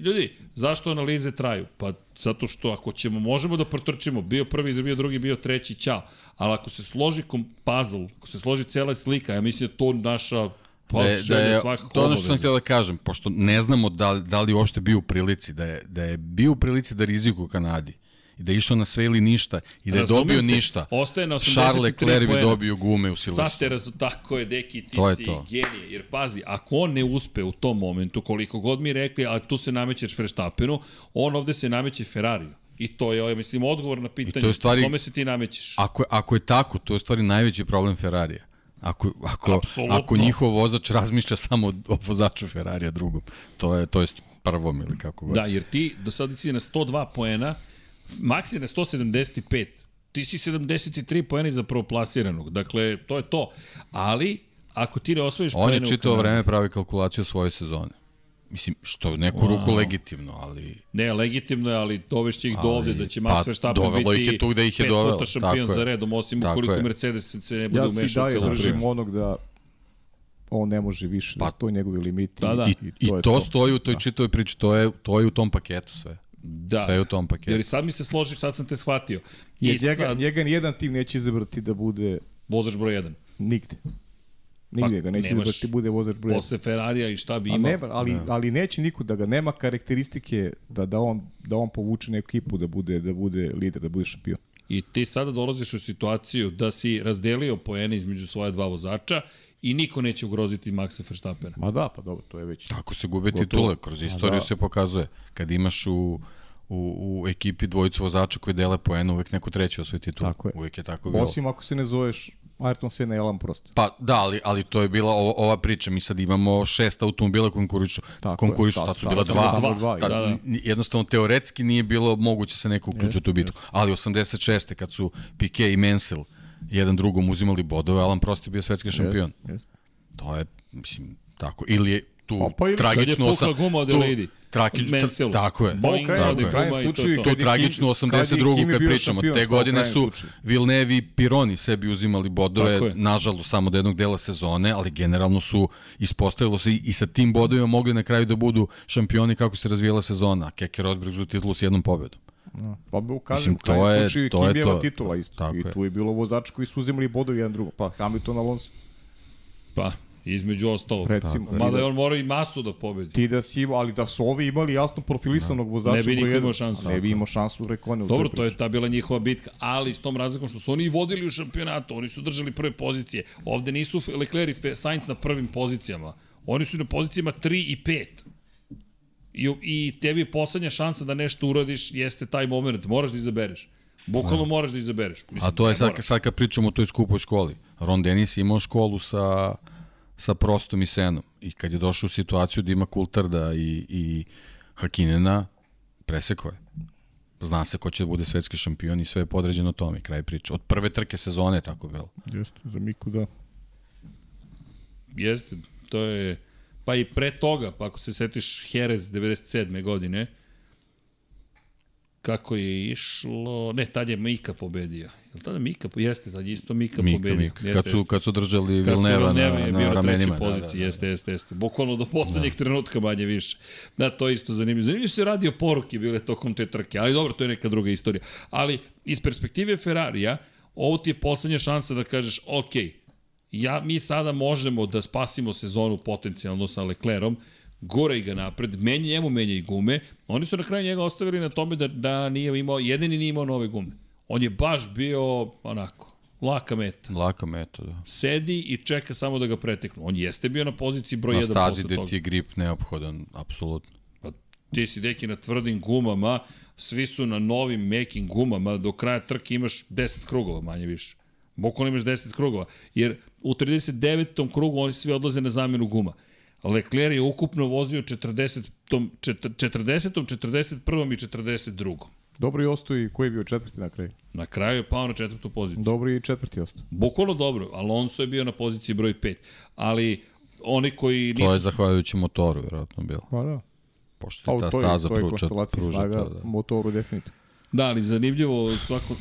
Ljudi, zašto analize traju? Pa zato što ako ćemo, možemo da protrčimo, bio prvi, bio drugi, bio treći, ćao. Ali ako se složi puzzle, ako se složi cela slika, ja mislim da to naša pa, da je, da je, to ono što sam htio da kažem, pošto ne znamo da, da li uopšte bio u prilici, da je, da je bio u prilici da riziku u Kanadi i da je išao na sve ili ništa i da je dobio te. ništa. Ostaje na 83 Charles Leclerc bi dobio gume u Sad te Silverstone. razu, tako je, deki, ti To je si to. genije. Jer pazi, ako on ne uspe u tom momentu, koliko god mi rekli, a tu se namećeš Verstappenu, on ovde se nameće Ferrariju. I to je, ja mislim, odgovor na pitanje. to je stvari- Kome se ti namećeš? Ako, ako je tako, to je stvari najveći problem Ferrarija. Ako, ako, Apsolutno. ako njihov vozač razmišlja samo o vozaču Ferrarija drugom, to je, to je prvom ili kako god. Da, jer ti do sada si na 102 poena, Max je na 175. Ti si 73 poena za prvoplasiranog. Dakle, to je to. Ali, ako ti ne osvojiš On je poene čitao Kanadi- vreme pravi kalkulaciju svoje sezone. Mislim, što neku ruku Wow. legitimno, ali... Ne, legitimno je, ali dovešće ih do ovde, da će pa, Max Verstappen dovelo biti ih je tu gde ih je pet dovelo, puta šampion tako je. za redom, osim Tako ukoliko je. Mercedes se ne bude Ja si umešao u dalje celu držim priču. onog da on ne može više, da Pa- stoji njegovi limiti. Da, da. I, i je to, stoji u toj čitavoj priči, to je, to je u tom paketu sve. Da. Sve je u tom paketu. Jer sad mi se složi, sad sam te shvatio. I Jer njega, sad, njega nijedan tim neće izabrati da bude vozač broj 1. nigde. Nigde Pa, ga neće nemaš izabrati da bude vozač broj. jedan. Posle Ferrarija i šta bi imao. ne, ali, Da. ali neće niko da ga nema karakteristike da, da, on, da on povuče neku ekipu da bude, da bude lider, da bude šampion. I ti sada dolaziš u situaciju da si razdelio poene između svoje dva vozača i niko neće ugroziti Maxa Verstappena. Ma da, pa dobro, to je već. Tako se gube Gotovo. titule, kroz istoriju da. se pokazuje. Kad imaš u, u, u ekipi dvojicu vozača koji dele poena, uvek neko treći osvoji titulu. Tako je. Uvek je tako bilo. Osim ako se ne zoveš Ayrton Senna i Alan Prost. Pa da, ali, ali to je bila ova, ova priča. Mi sad imamo šest automobila konkurišu. Tako konkurišu, je, tad da, su da, bila dva. samo dva, Tad, da, da. Jednostavno, teoretski nije bilo moguće se neko uključiti u bitku. Ali 86. kad su Piquet i Mansell jedan drugom uzimali bodove, Alan Prost je bio svetski šampion. Jeste, jeste. To je, mislim, tako. Ili je tu Pa, pa ili- Kad je tragično... osam- guma od tu- Mansell. tako je. Boing, tako je. to slučaju, to. Tu Kad je tragično Kim- kad je 82. Kim kad pričamo, šampion, te godine su. Vilnevi i Pironi sebi uzimali bodove, nažalost samo do jednog dela sezone, ali generalno su ispostavilo se i, i sa tim bodovima mogli na kraju da budu šampioni kako se razvijela sezona. Keke Rosberg za titulu s jednom pobedom. Pa bi kažem, Mislim, to je- slučaju to je to. titula isto. Tako I je. tu je bilo vozač koji su uzimali bodovi jedan drugom. Pa Hamilton Alonso, Pa, između ostalog. recimo. Mada je on mora i masu da pobedi. Ti da si ali da su ovi imali jasno profilisanog vozača. Ne bi niko jedan, imao šansu. Ne bi imao šansu u Rekone. Dobro, to je ta bila njihova bitka, ali s tom razlikom što su oni i vodili u šampionatu, oni su držali prve pozicije. Ovde nisu Leclerc i Sainz na prvim pozicijama. Oni su na pozicijama 3 i 5. I, I tebi je poslednja šansa da nešto uradiš jeste taj moment. Moraš da izabereš. Bukvalno moraš da izabereš. Mislim, A to je sad, moraš. sad kad pričamo o toj skupoj školi. Ron Dennis je imao školu sa, sa Prostom i Senom. I kad je došao u situaciju da ima Kultarda i, i Hakinena, presekao je. Zna se ko će da bude svetski šampion i sve je podređeno tome, kraj priče. Od prve trke sezone je tako bilo. Jeste, za Miku da. Jeste, to je... Pa i pre toga, pa ako se setiš Jerez 97. godine, kako je išlo... Ne, tad je Mika pobedio. Je li tada Mika? Jeste, tad je isto Mika, Mika, pobedio. Mika. Jeste, Kad su, kad su držali Vilneva na, na na ramenima. trećoj poziciji, jeste, jeste, jeste. Bukvalno do poslednjeg trenutka manje više. Da, to je isto zanimljivo. Zanimljivo i radio poruke bile tokom te trke, ali dobro, to je neka druga istorija. Ali iz perspektive Ferrarija, ovo ti je poslednja šansa da kažeš, ok, ja, mi sada možemo da spasimo sezonu potencijalno sa Leclerom, gore i ga napred, menja njemu, menja i gume. Oni su na kraju njega ostavili na tome da, da nije imao, jedini nije imao nove gume. On je baš bio onako, laka meta Laka metoda. sedi i čeka samo da ga preteknu. On jeste bio na poziciji broj Na 1 stazi posle gde toga. ti je grip neophodan, apsolutno. Pa, ti si deki na tvrdim gumama, svi su na novim mekim gumama, do kraja trke imaš 10 krugova manje više. Bukvalno imaš 10 krugova. Jer u 39. krugu oni svi odlaze na zamenu guma. Leclerc je ukupno vozio 40. 40. 41. i 42. Dobro i ostao i koji je bio četvrti na kraju. Na kraju je pao na četvrtu poziciju. Dobro i četvrti ostao. Bukvalno dobro. Alonso je bio na poziciji broj 5. Ali oni koji nisu... To je zahvaljujući motoru, verovatno bilo. Pa da. Pošto Pa je u ta staza pruža, pruža snaga to, da. motoru definitivno. Da, ali zanimljivo svako...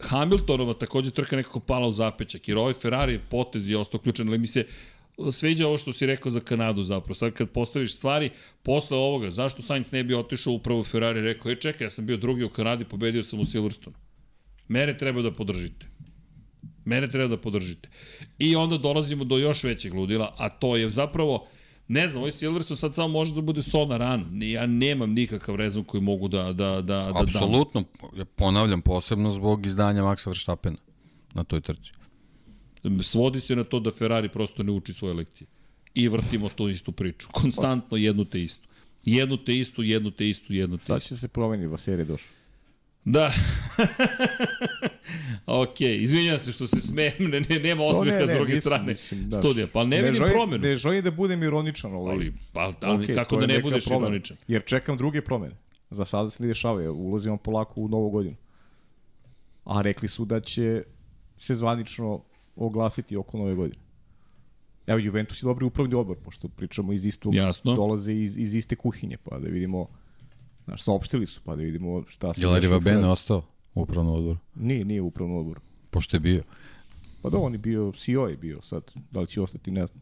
Hamiltonova takođe trka nekako pala u zapećak, jer ovaj Ferrari potez je ostao ključan, ali mi se sviđa ovo što si rekao za Kanadu zapravo. Sad kad postaviš stvari, posle ovoga, zašto Sainz ne bi otišao upravo u Ferrari i rekao, e čekaj, ja sam bio drugi u Kanadi, pobedio sam u Silverstone. Mene treba da podržite. Mene treba da podržite. I onda dolazimo do još većeg ludila, a to je zapravo, ne znam, ovaj Silverstone sad samo može da bude sol na ranu. Ja nemam nikakav rezon koji mogu da, da, da, da dam. Apsolutno, ja ponavljam, posebno zbog izdanja Maxa Verstappena na toj trci. Svodi se na to da Ferrari prosto ne uči svoje lekcije. I vrtimo tu istu priču. Konstantno jednu te istu. Jednu te istu, jednu te istu, jednu te Sad istu. će se promeniti, Vasir je došao. Da. ok, izvinjam se što se smijem, ne, ne, nema osmeha s druge nisam, strane mislim, daš. studija. Pa ne, vidim želim, promenu. Ne želim da budem ironičan, ali, Ali, pa, ali okej, kako da ne budeš promena. ironičan? Jer čekam druge promene. Za sada se ne dešava, ulazimo polako u novu godinu. A rekli su da će se zvanično oglasiti oko nove godine. Evo, Juventus je dobri upravni odbor, pošto pričamo iz istog, Jasno. dolaze iz, iz iste kuhinje, pa da vidimo, znaš, saopštili su, pa da vidimo šta se... Je li Ferrari. ostao u upravnom odboru? Nije, nije u upravnom odboru. Pošto je bio. Pa da, on je bio, CEO je bio sad, da li će ostati, ne znam.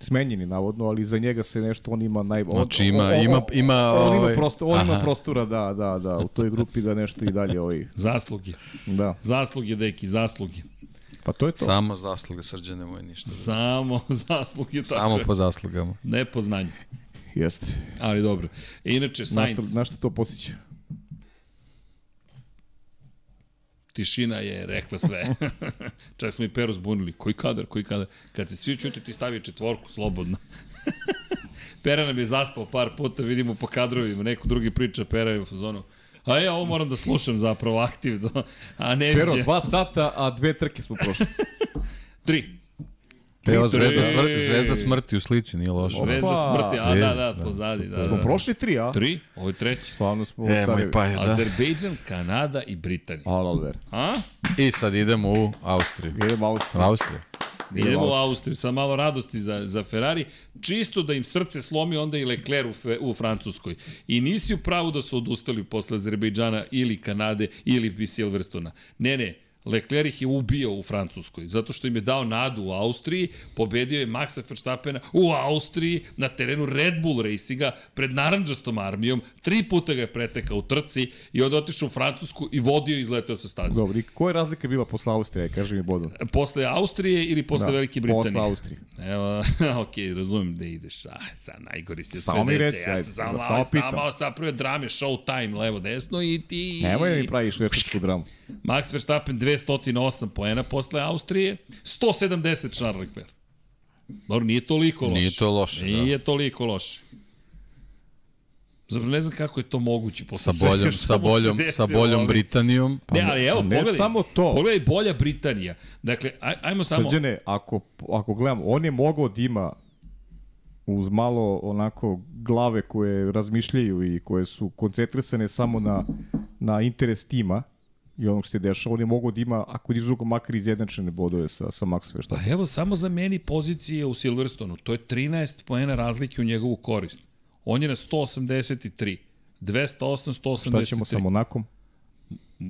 Smenjeni navodno, ali za njega se nešto on ima naj on, Znači, ima- on- on- ima- ima, on, ima ovaj- prostor, on ima prostora da da da u toj grupi da nešto i dalje ovaj Zasluge. da. Zasluge, deki, zasluge. Pa to je to. Samo zasluge srđane moje ništa. Samo zasluge, tako Samo je. po zaslugama. Ne po znanju. Jeste. Ali dobro. Inače, Na što, Sainz, na što to posjeća? tišina je rekla sve. Čak smo i Peru zbunili. Koji kadar, koji kadar. Kad se svi čuti, ti stavi četvorku, slobodno. Pera nam je zaspao par puta, vidimo po kadrovima, neko drugi priča, Pera je u fazonu. A ja ovo moram da slušam zapravo aktivno, a ne Pero, viđe. dva sata, a dve trke smo prošli. Tri. Evo, zvezda, smrti, zvezda smrti u slici, nije loše. Zvezda Opa. smrti, a da, da, da, pozadi, da, Smo da. prošli tri, a? Tri, ovo je treći. Stvarno smo E, moj paja, da. Azerbejdžan, Kanada i Britanija. Alver. A? I sad idemo u Austriju. Idemo U Austriju. Austriju. Idemo u Austriju. Sa malo radosti za, za Ferrari, čisto da im srce slomi onda i Leclerc u, fe, u Francuskoj. I nisi u pravu da su odustali posle Azerbejdžana ili Kanade ili Silverstona. Ne, ne, Leclerc ih je ubio u Francuskoj, zato što im je dao nadu u Austriji, pobedio je Maxa Verstappena u Austriji na terenu Red Bull Racinga pred naranđastom armijom, tri puta ga je pretekao u trci i onda otišao u Francusku i vodio i izletao sa staze. Dobro, i koja je razlika bila posle Austrije, kaži mi Bodo? Posle Austrije ili posle da, Velike Britanije? Posle Austrije. Evo, ok, razumem da ideš. A, sad najgori si od sve mi dece. reci, ja sam samo, malo, samo malo napravio drame, show time, levo, desno i ti... Nemoj da mi praviš večersku dramu. Max Verstappen 208 poena posle Austrije, 170 Charles Leclerc. Dobro, nije toliko loše. Nije to loše, da. Nije toliko loše. Zapravo ne znam kako je to moguće posle Sa boljom, sa boljom, sa boljom. Britanijom. Ne, ali evo, Pa ne pogledaj. samo to. Pogledaj bolja Britanija. Dakle, aj, ajmo samo... Srđane, ako, ako gledam, on je mogao da ima uz malo onako glave koje razmišljaju i koje su koncentrisane samo na, na interes tima i onog što se dešava, on je mogao da ima, ako niš drugo, makar izjednačene bodove sa, sa Max Verstappen. Pa evo, samo za meni pozicije u Silverstonu. To je 13 poena razlike u njegovu korist. On je na 183. 208, 183. Šta ćemo sa Monakom?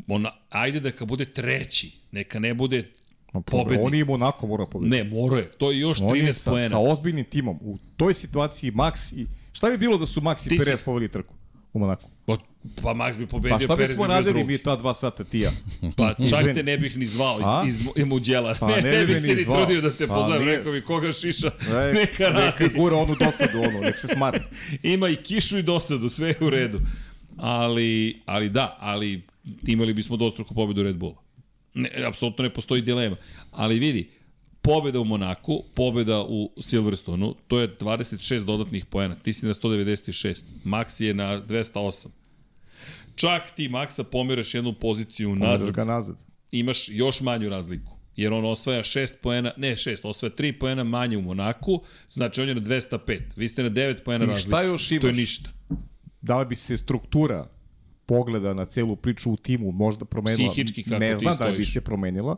Ona, ajde da kad bude treći, neka ne bude Ma, pobednik. On je Monako mora pobediti. Ne, mora je. To je još On je 13 sa, poena. sa ozbiljnim timom. U toj situaciji Max i... Šta bi bilo da su Max i si- Perez poveli trku u Monaku? Pa, pa Max bi pobedio, Pa šta Perez bismo radili mi ta dva sata ti i ja? Pa čak te ne bih ni zvao iz, iz, iz Muđela. Pa ne, ne ne, bi bih se ni trudio da te Pa poznam. nije. Rekao bi koga šiša, E, neka radi. Neka gura onu dosadu, ono, nek se smari. Ima i kišu i dosadu, sve je u redu. Ali, ali da, ali imali bismo dostruku pobedu Red Bulla. Ne, apsolutno ne postoji dilema. Ali vidi, pobeda u Monaku, pobeda u Silverstonu, to je 26 dodatnih poena. Ti si na 196. Max je na 208. Čak ti Maxa pomeraš jednu poziciju Nazad nazad, ga nazad. imaš još manju razliku. Jer on osvaja 6 poena, ne 6, osvaja 3 poena manje u Monaku, znači on je na 205. Vi ste na 9 poena I razlike. šta još To je imaš? ništa. Da li bi se struktura pogleda na celu priču u timu možda promenila? Psihički kako ne znam da bi se promenila,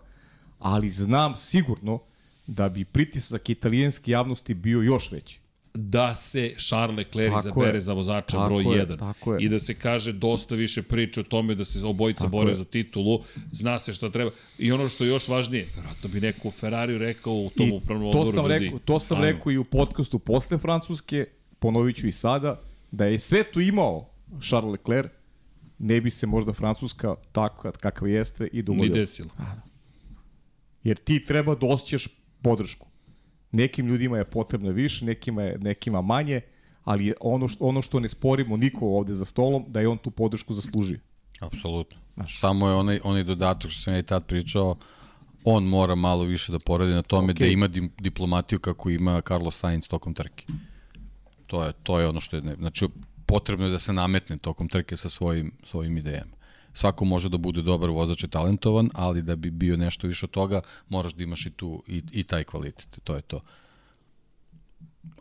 ali znam sigurno da bi pritisak italijanske javnosti bio još veći. Da se Charles Leclerc Tako izabere je. za vozača Tako broj je, 1 tako je. i da se kaže dosta više priče o tome da se obojica Tako bore je. za titulu, zna se šta treba. I ono što je još važnije, verovatno bi neko u Ferrari rekao u tom upravnom to odboru sam, ljudi, rekao, to sam ajmo. rekao i u podcastu posle Francuske, ponovit ću i sada, da je sve to imao Charles Leclerc, ne bi se možda Francuska tako kakav jeste i Ni dogodila. desilo. Jer ti treba da osjećaš podršku. Nekim ljudima je potrebno više, nekima, je, nekima manje, ali ono što, ono što ne sporimo niko ovde za stolom, da je on tu podršku zaslužio. Apsolutno. Znaš. Samo je onaj, onaj dodatak što sam ja i tad pričao, on mora malo više da poradi na tome Okej. da ima di, diplomatiju kako ima Carlos Sainz tokom trke. To je, to je ono što je, ne, znači potrebno je da se nametne tokom trke sa svojim, svojim idejama. Svako može da bude dobar vozač i talentovan, ali da bi bio nešto više od toga, moraš da imaš i tu i, i taj kvalitet. To je to.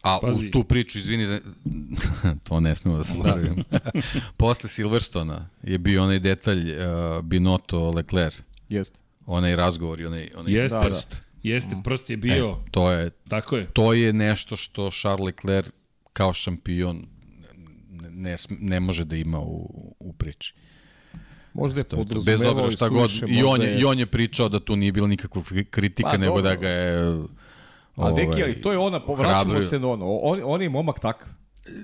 A Pazi. uz tu priču, izvini, da, to ne smemo da se zaboravimo. Posle Silverstona je bio onaj detalj uh, Binotto Leclerc. Jeste. Onaj razgovor i onaj, onaj Jeste, prst. Da. Jeste, prst je bio. E, to je, Tako je. To je nešto što Charles Leclerc kao šampion ne, ne može da ima u, u priči. Možda je podrazumevao Bez obzira šta god, i on, je, i on je pričao da tu nije bilo nikakva kritika, pa, nego dobro. da ga je... A ovaj, deki, ali to je ona, vraćamo se na ono, on, on je momak takav.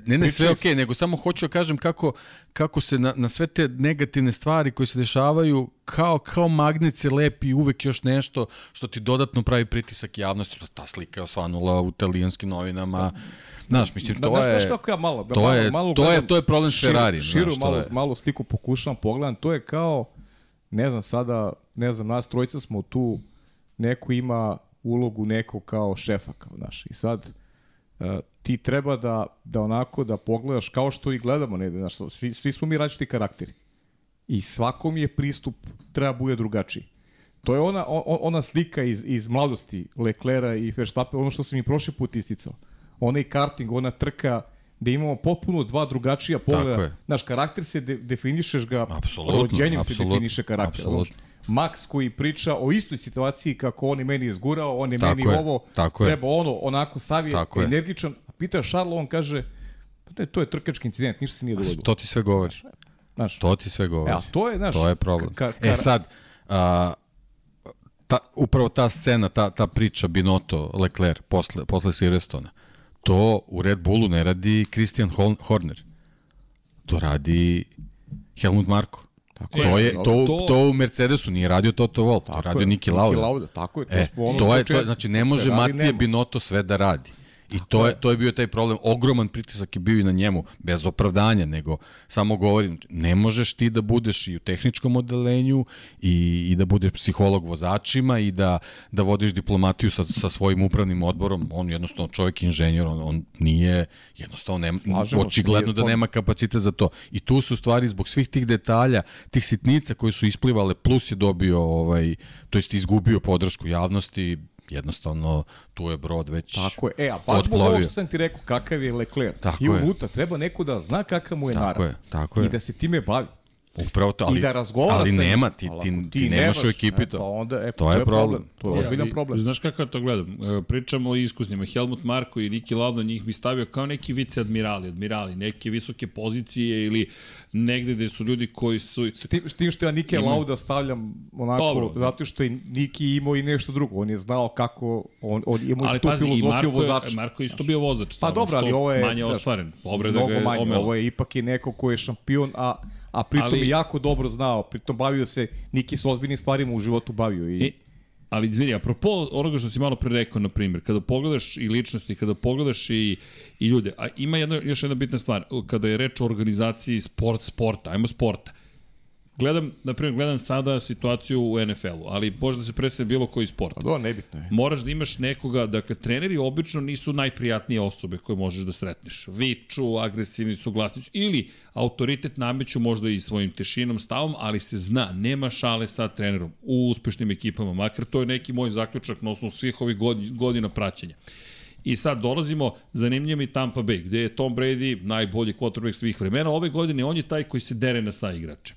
Ne, ne, sve okej, okay, nego samo hoću da kažem kako, kako se na, na sve te negativne stvari koje se dešavaju, kao, kao magnet se lepi uvek još nešto što ti dodatno pravi pritisak javnosti. Ta slika je osvanula u italijanskim novinama. Da Znaš, mislim, to da, je... Znaš kako ja malo... To, malo, je, malo to, je, to je problem s Ferrari. Širu, znaš, malo, je. malo sliku pokušavam pogledam. To je kao, ne znam, sada, ne znam, nas trojica smo tu, neko ima ulogu nekog kao šefa, kao, znaš. I sad, uh, ti treba da, da onako da pogledaš kao što i gledamo, ne, znaš, svi, svi smo mi različiti karakteri. I svakom je pristup treba bude drugačiji. To je ona, ona slika iz, iz mladosti Leclera i Verstappen, ono što sam i prošli put isticao onaj karting, ona trka gde imamo potpuno dva drugačija pogleda. Naš karakter se de, definišeš ga, apsolutno, rođenjem apsolutno, se definiše karakter. Apsolutno. Max koji priča o istoj situaciji kako on je meni izgurao, on je tako meni je, ovo, tako treba je. ono, onako savije, tako energičan. Je. Pita Šarlo, on kaže, pa ne, to je trkački incident, ništa se nije dogodilo. To ti sve govori. Znaš, to ti sve govori. Ja, e, to je, znaš, to je problem. Ka, ka, e sad, a, ta, upravo ta scena, ta, ta priča Binotto, Leclerc, posle, posle Silverstona, To u Red Bullu ne radi Christian Horner. To radi Helmut Marko. Tako to je, to, to, to u Mercedesu nije radio Toto Wolff, to radio Niki Lauda. Niki Lauda, tako je. To, e, to je, to je, znači ne može Matije Binotto sve da radi. I to je, to je bio taj problem, ogroman pritisak je bio i na njemu, bez opravdanja, nego samo govorim, ne možeš ti da budeš i u tehničkom odelenju i, i da budeš psiholog vozačima i da, da vodiš diplomatiju sa, sa svojim upravnim odborom, on jednostavno čovjek inženjer, on, on nije, jednostavno nema, Slažemo očigledno da nema kapacitet za to. I tu su stvari zbog svih tih detalja, tih sitnica koje su isplivale, plus je dobio, ovaj, to jest izgubio podršku javnosti, jednostavno tu je brod već Tako je. E, a baš zbog ovo što sam ti rekao, kakav je Leclerc. Tako ti unutra treba neko da zna kakav mu je tako narav. Je, tako je. I da se time bavi. Upravo to, ali, I da razgovara ali nema, ti, ti, ti, ti nemaš u ekipi e, to. Pa onda, e, to, je problem. problem. To je ozbiljan problem. Znaš kako to gledam? E, pričamo o iskusnjima. Helmut Marko i Niki Lauda njih bi stavio kao neki vice admirali, admirali, neke visoke pozicije ili negde gde su ljudi koji su... S tim, s tim što ja Nike Ima... Lauda stavljam onako, Dobro. zato što je Niki imao i nešto drugo. On je znao kako, on, on imao ali, tu pazi, filozofiju Marko, vozača. Marko isto bio vozač. Pa dobro, ali ovo je... Manje ostvaren. Povreda mnogo manje. Omela. Ovo je ipak i neko ko je šampion, a a pritom ali, je jako dobro znao, pritom bavio se, Niki s ozbiljnim stvarima u životu bavio. I... E, ali izvini, apropo onoga što si malo pre rekao, na primjer, kada pogledaš i ličnosti, kada pogledaš i, i ljude, a ima jedna, još jedna bitna stvar, kada je reč o organizaciji sport, sporta, ajmo sporta, Gledam, na primjer, gledam sada situaciju u NFL-u, ali može da se predstavlja bilo koji sport. A do, nebitno je. Moraš da imaš nekoga, dakle, treneri obično nisu najprijatnije osobe koje možeš da sretneš. Viču, agresivni su glasnici, ili autoritet nameću možda i svojim tešinom, stavom, ali se zna, nema šale sa trenerom u uspešnim ekipama, makar to je neki moj zaključak na osnovu svih ovih godina praćenja. I sad dolazimo, zanimljivo i Tampa Bay, gde je Tom Brady najbolji quarterback svih vremena. Ove godine on je taj koji se dere na sa igrače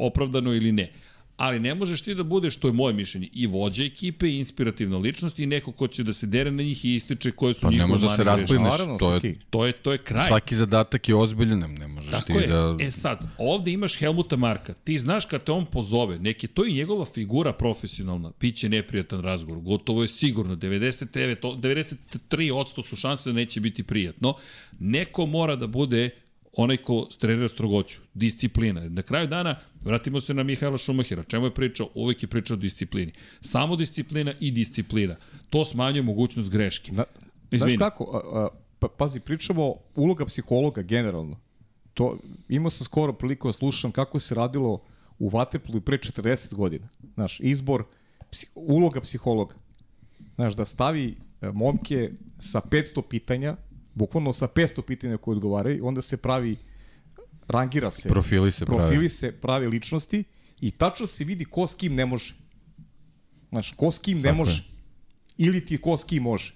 opravdano ili ne. Ali ne možeš ti da budeš, to je moje mišljenje, i vođa ekipe, i inspirativna ličnost, i neko ko će da se dere na njih i ističe koje su pa njihove ne može da se rasplineš, to je, to, je, to je kraj. Svaki zadatak je ozbiljan, ne možeš Tako ti je. da... E sad, ovde imaš Helmuta Marka, ti znaš kad te on pozove, neki, to je njegova figura profesionalna, piće neprijatan razgovor, gotovo je sigurno, 99, 93% su šanse da neće biti prijatno, neko mora da bude onaj ko trenira strogoću, disciplina. Na kraju dana, vratimo se na Mihajla Šumahira, čemu je pričao? Uvek je pričao o disciplini. Samo disciplina i disciplina. To smanjuje mogućnost greške. Na, Znaš kako, a, a, pa, pazi, pričamo uloga psihologa generalno. To, imao sam skoro priliku da slušam kako se radilo u Vaterpolu pre 40 godina. Znaš, izbor, psi, uloga psihologa. Znaš, da stavi e, momke sa 500 pitanja, bukvalno sa 500 pitanja koje odgovaraju, onda se pravi, rangira se. Profili se profili pravi. se pravi ličnosti i tačno se vidi ko s kim ne može. Znaš, ko s kim ne Tako može. Je. Ili ti ko s kim može.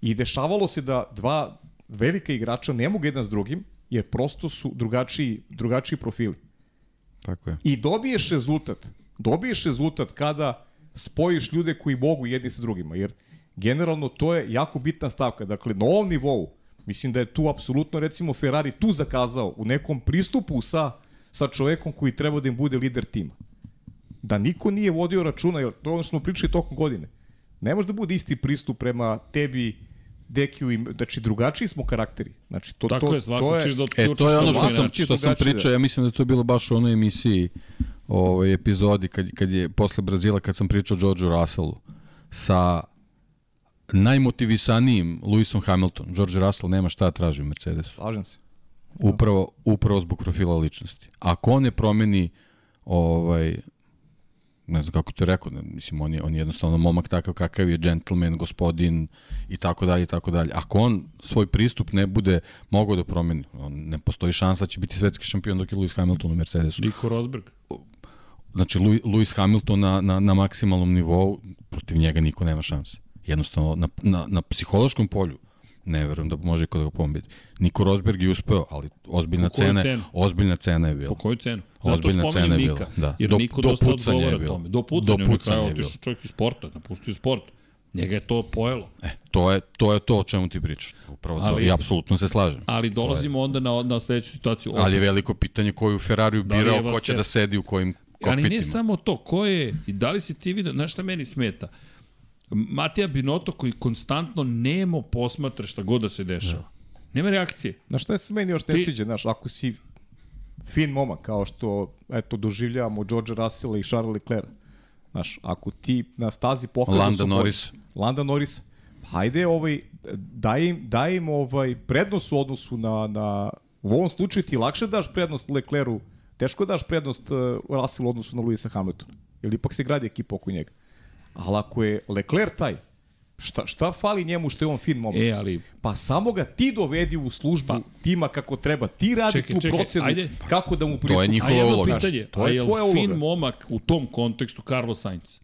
I dešavalo se da dva velika igrača ne mogu jedan s drugim, jer prosto su drugačiji, drugačiji profili. Tako je. I dobiješ rezultat. Dobiješ rezultat kada spojiš ljude koji mogu jedni sa drugima, jer generalno to je jako bitna stavka. Dakle, na ovom nivou, mislim da je tu apsolutno, recimo, Ferrari tu zakazao u nekom pristupu sa, sa čovekom koji treba da im bude lider tima. Da niko nije vodio računa, jer to je ono što smo pričali tokom godine. Ne može da bude isti pristup prema tebi, Dekiju i znači drugačiji smo karakteri. Znači to Tako to je, svako to je, ćeš da E, to je ono što sam, što sam pričao, ja mislim da je to bilo baš u onoj emisiji, ovoj epizodi, kad, kad je posle Brazila, kad sam pričao o Georgeu Russellu, sa najmotivisanijim Lewisom Hamilton. George Russell nema šta da traži u Mercedesu. Slažem se. Upravo, upravo zbog profila ličnosti. Ako on ne promeni ovaj, ne znam kako ti to rekao, ne, mislim, on je, on je jednostavno momak takav kakav je, gentleman, gospodin i tako dalje i tako dalje. Ako on svoj pristup ne bude mogao da promeni, on, ne postoji šansa da će biti svetski šampion dok je Lewis Hamilton u Mercedesu. Nico Rosberg. Znači, Lewis Hamilton na, na, na maksimalnom nivou, protiv njega niko nema šanse. Jednostavno, na, na, na psihološkom polju, ne verujem da može kod ga pobedi. Niko Rosberg je uspeo, ali ozbiljna cena, cenu? ozbiljna cena je bila. Po koju cenu? Ozbiljna Zato cena je bila, Nika, da. Jer Do- Niko do dosta pucanja je bilo. tome. Do Do pucanja, je pucanja je otišao bilo. čovjek iz sporta, napustio sport. Njega je to pojelo. E, to je, to je to o čemu ti pričaš. Upravo ali, to. I apsolutno se slažem. Ali dolazimo onda na, na sledeću situaciju. Ali je veliko pitanje koju Ferrariju Da je birao, ko će Vasseur? da sedi u kojim kokpitima. Ali ne samo to, ko je, i da li si ti vidio, znaš šta meni smeta? Matija Binoto koji konstantno nemo posmatra šta god da se dešava. Nema reakcije. Znaš šta se meni još ne Ti- sviđa, znaš, ako si fin momak, kao što, eto, doživljavamo George Russella i Charles Leclerc, znaš, ako ti na stazi pokažu... Landa support- Norris. Landa Norris, hajde, ovaj, daj im, daj im ovaj, prednost u odnosu na, na, u ovom slučaju ti lakše daš prednost Leclercu, teško daš prednost uh, Russellu u odnosu na Luisa Hamiltona, jer ipak se gradi ekipa oko njega. Ali ako je Leclerc taj, šta, šta fali njemu što je on fin momak? E, ali Pa samo ga ti dovedi u službu pa. tima kako treba. Ti radi Čekaj, tu čekaj, procenu ajde. kako da mu pristupi. To je njihova uloga. pitanje, To je je tvoja li fin uloga. momak u tom kontekstu Carlos Sainz?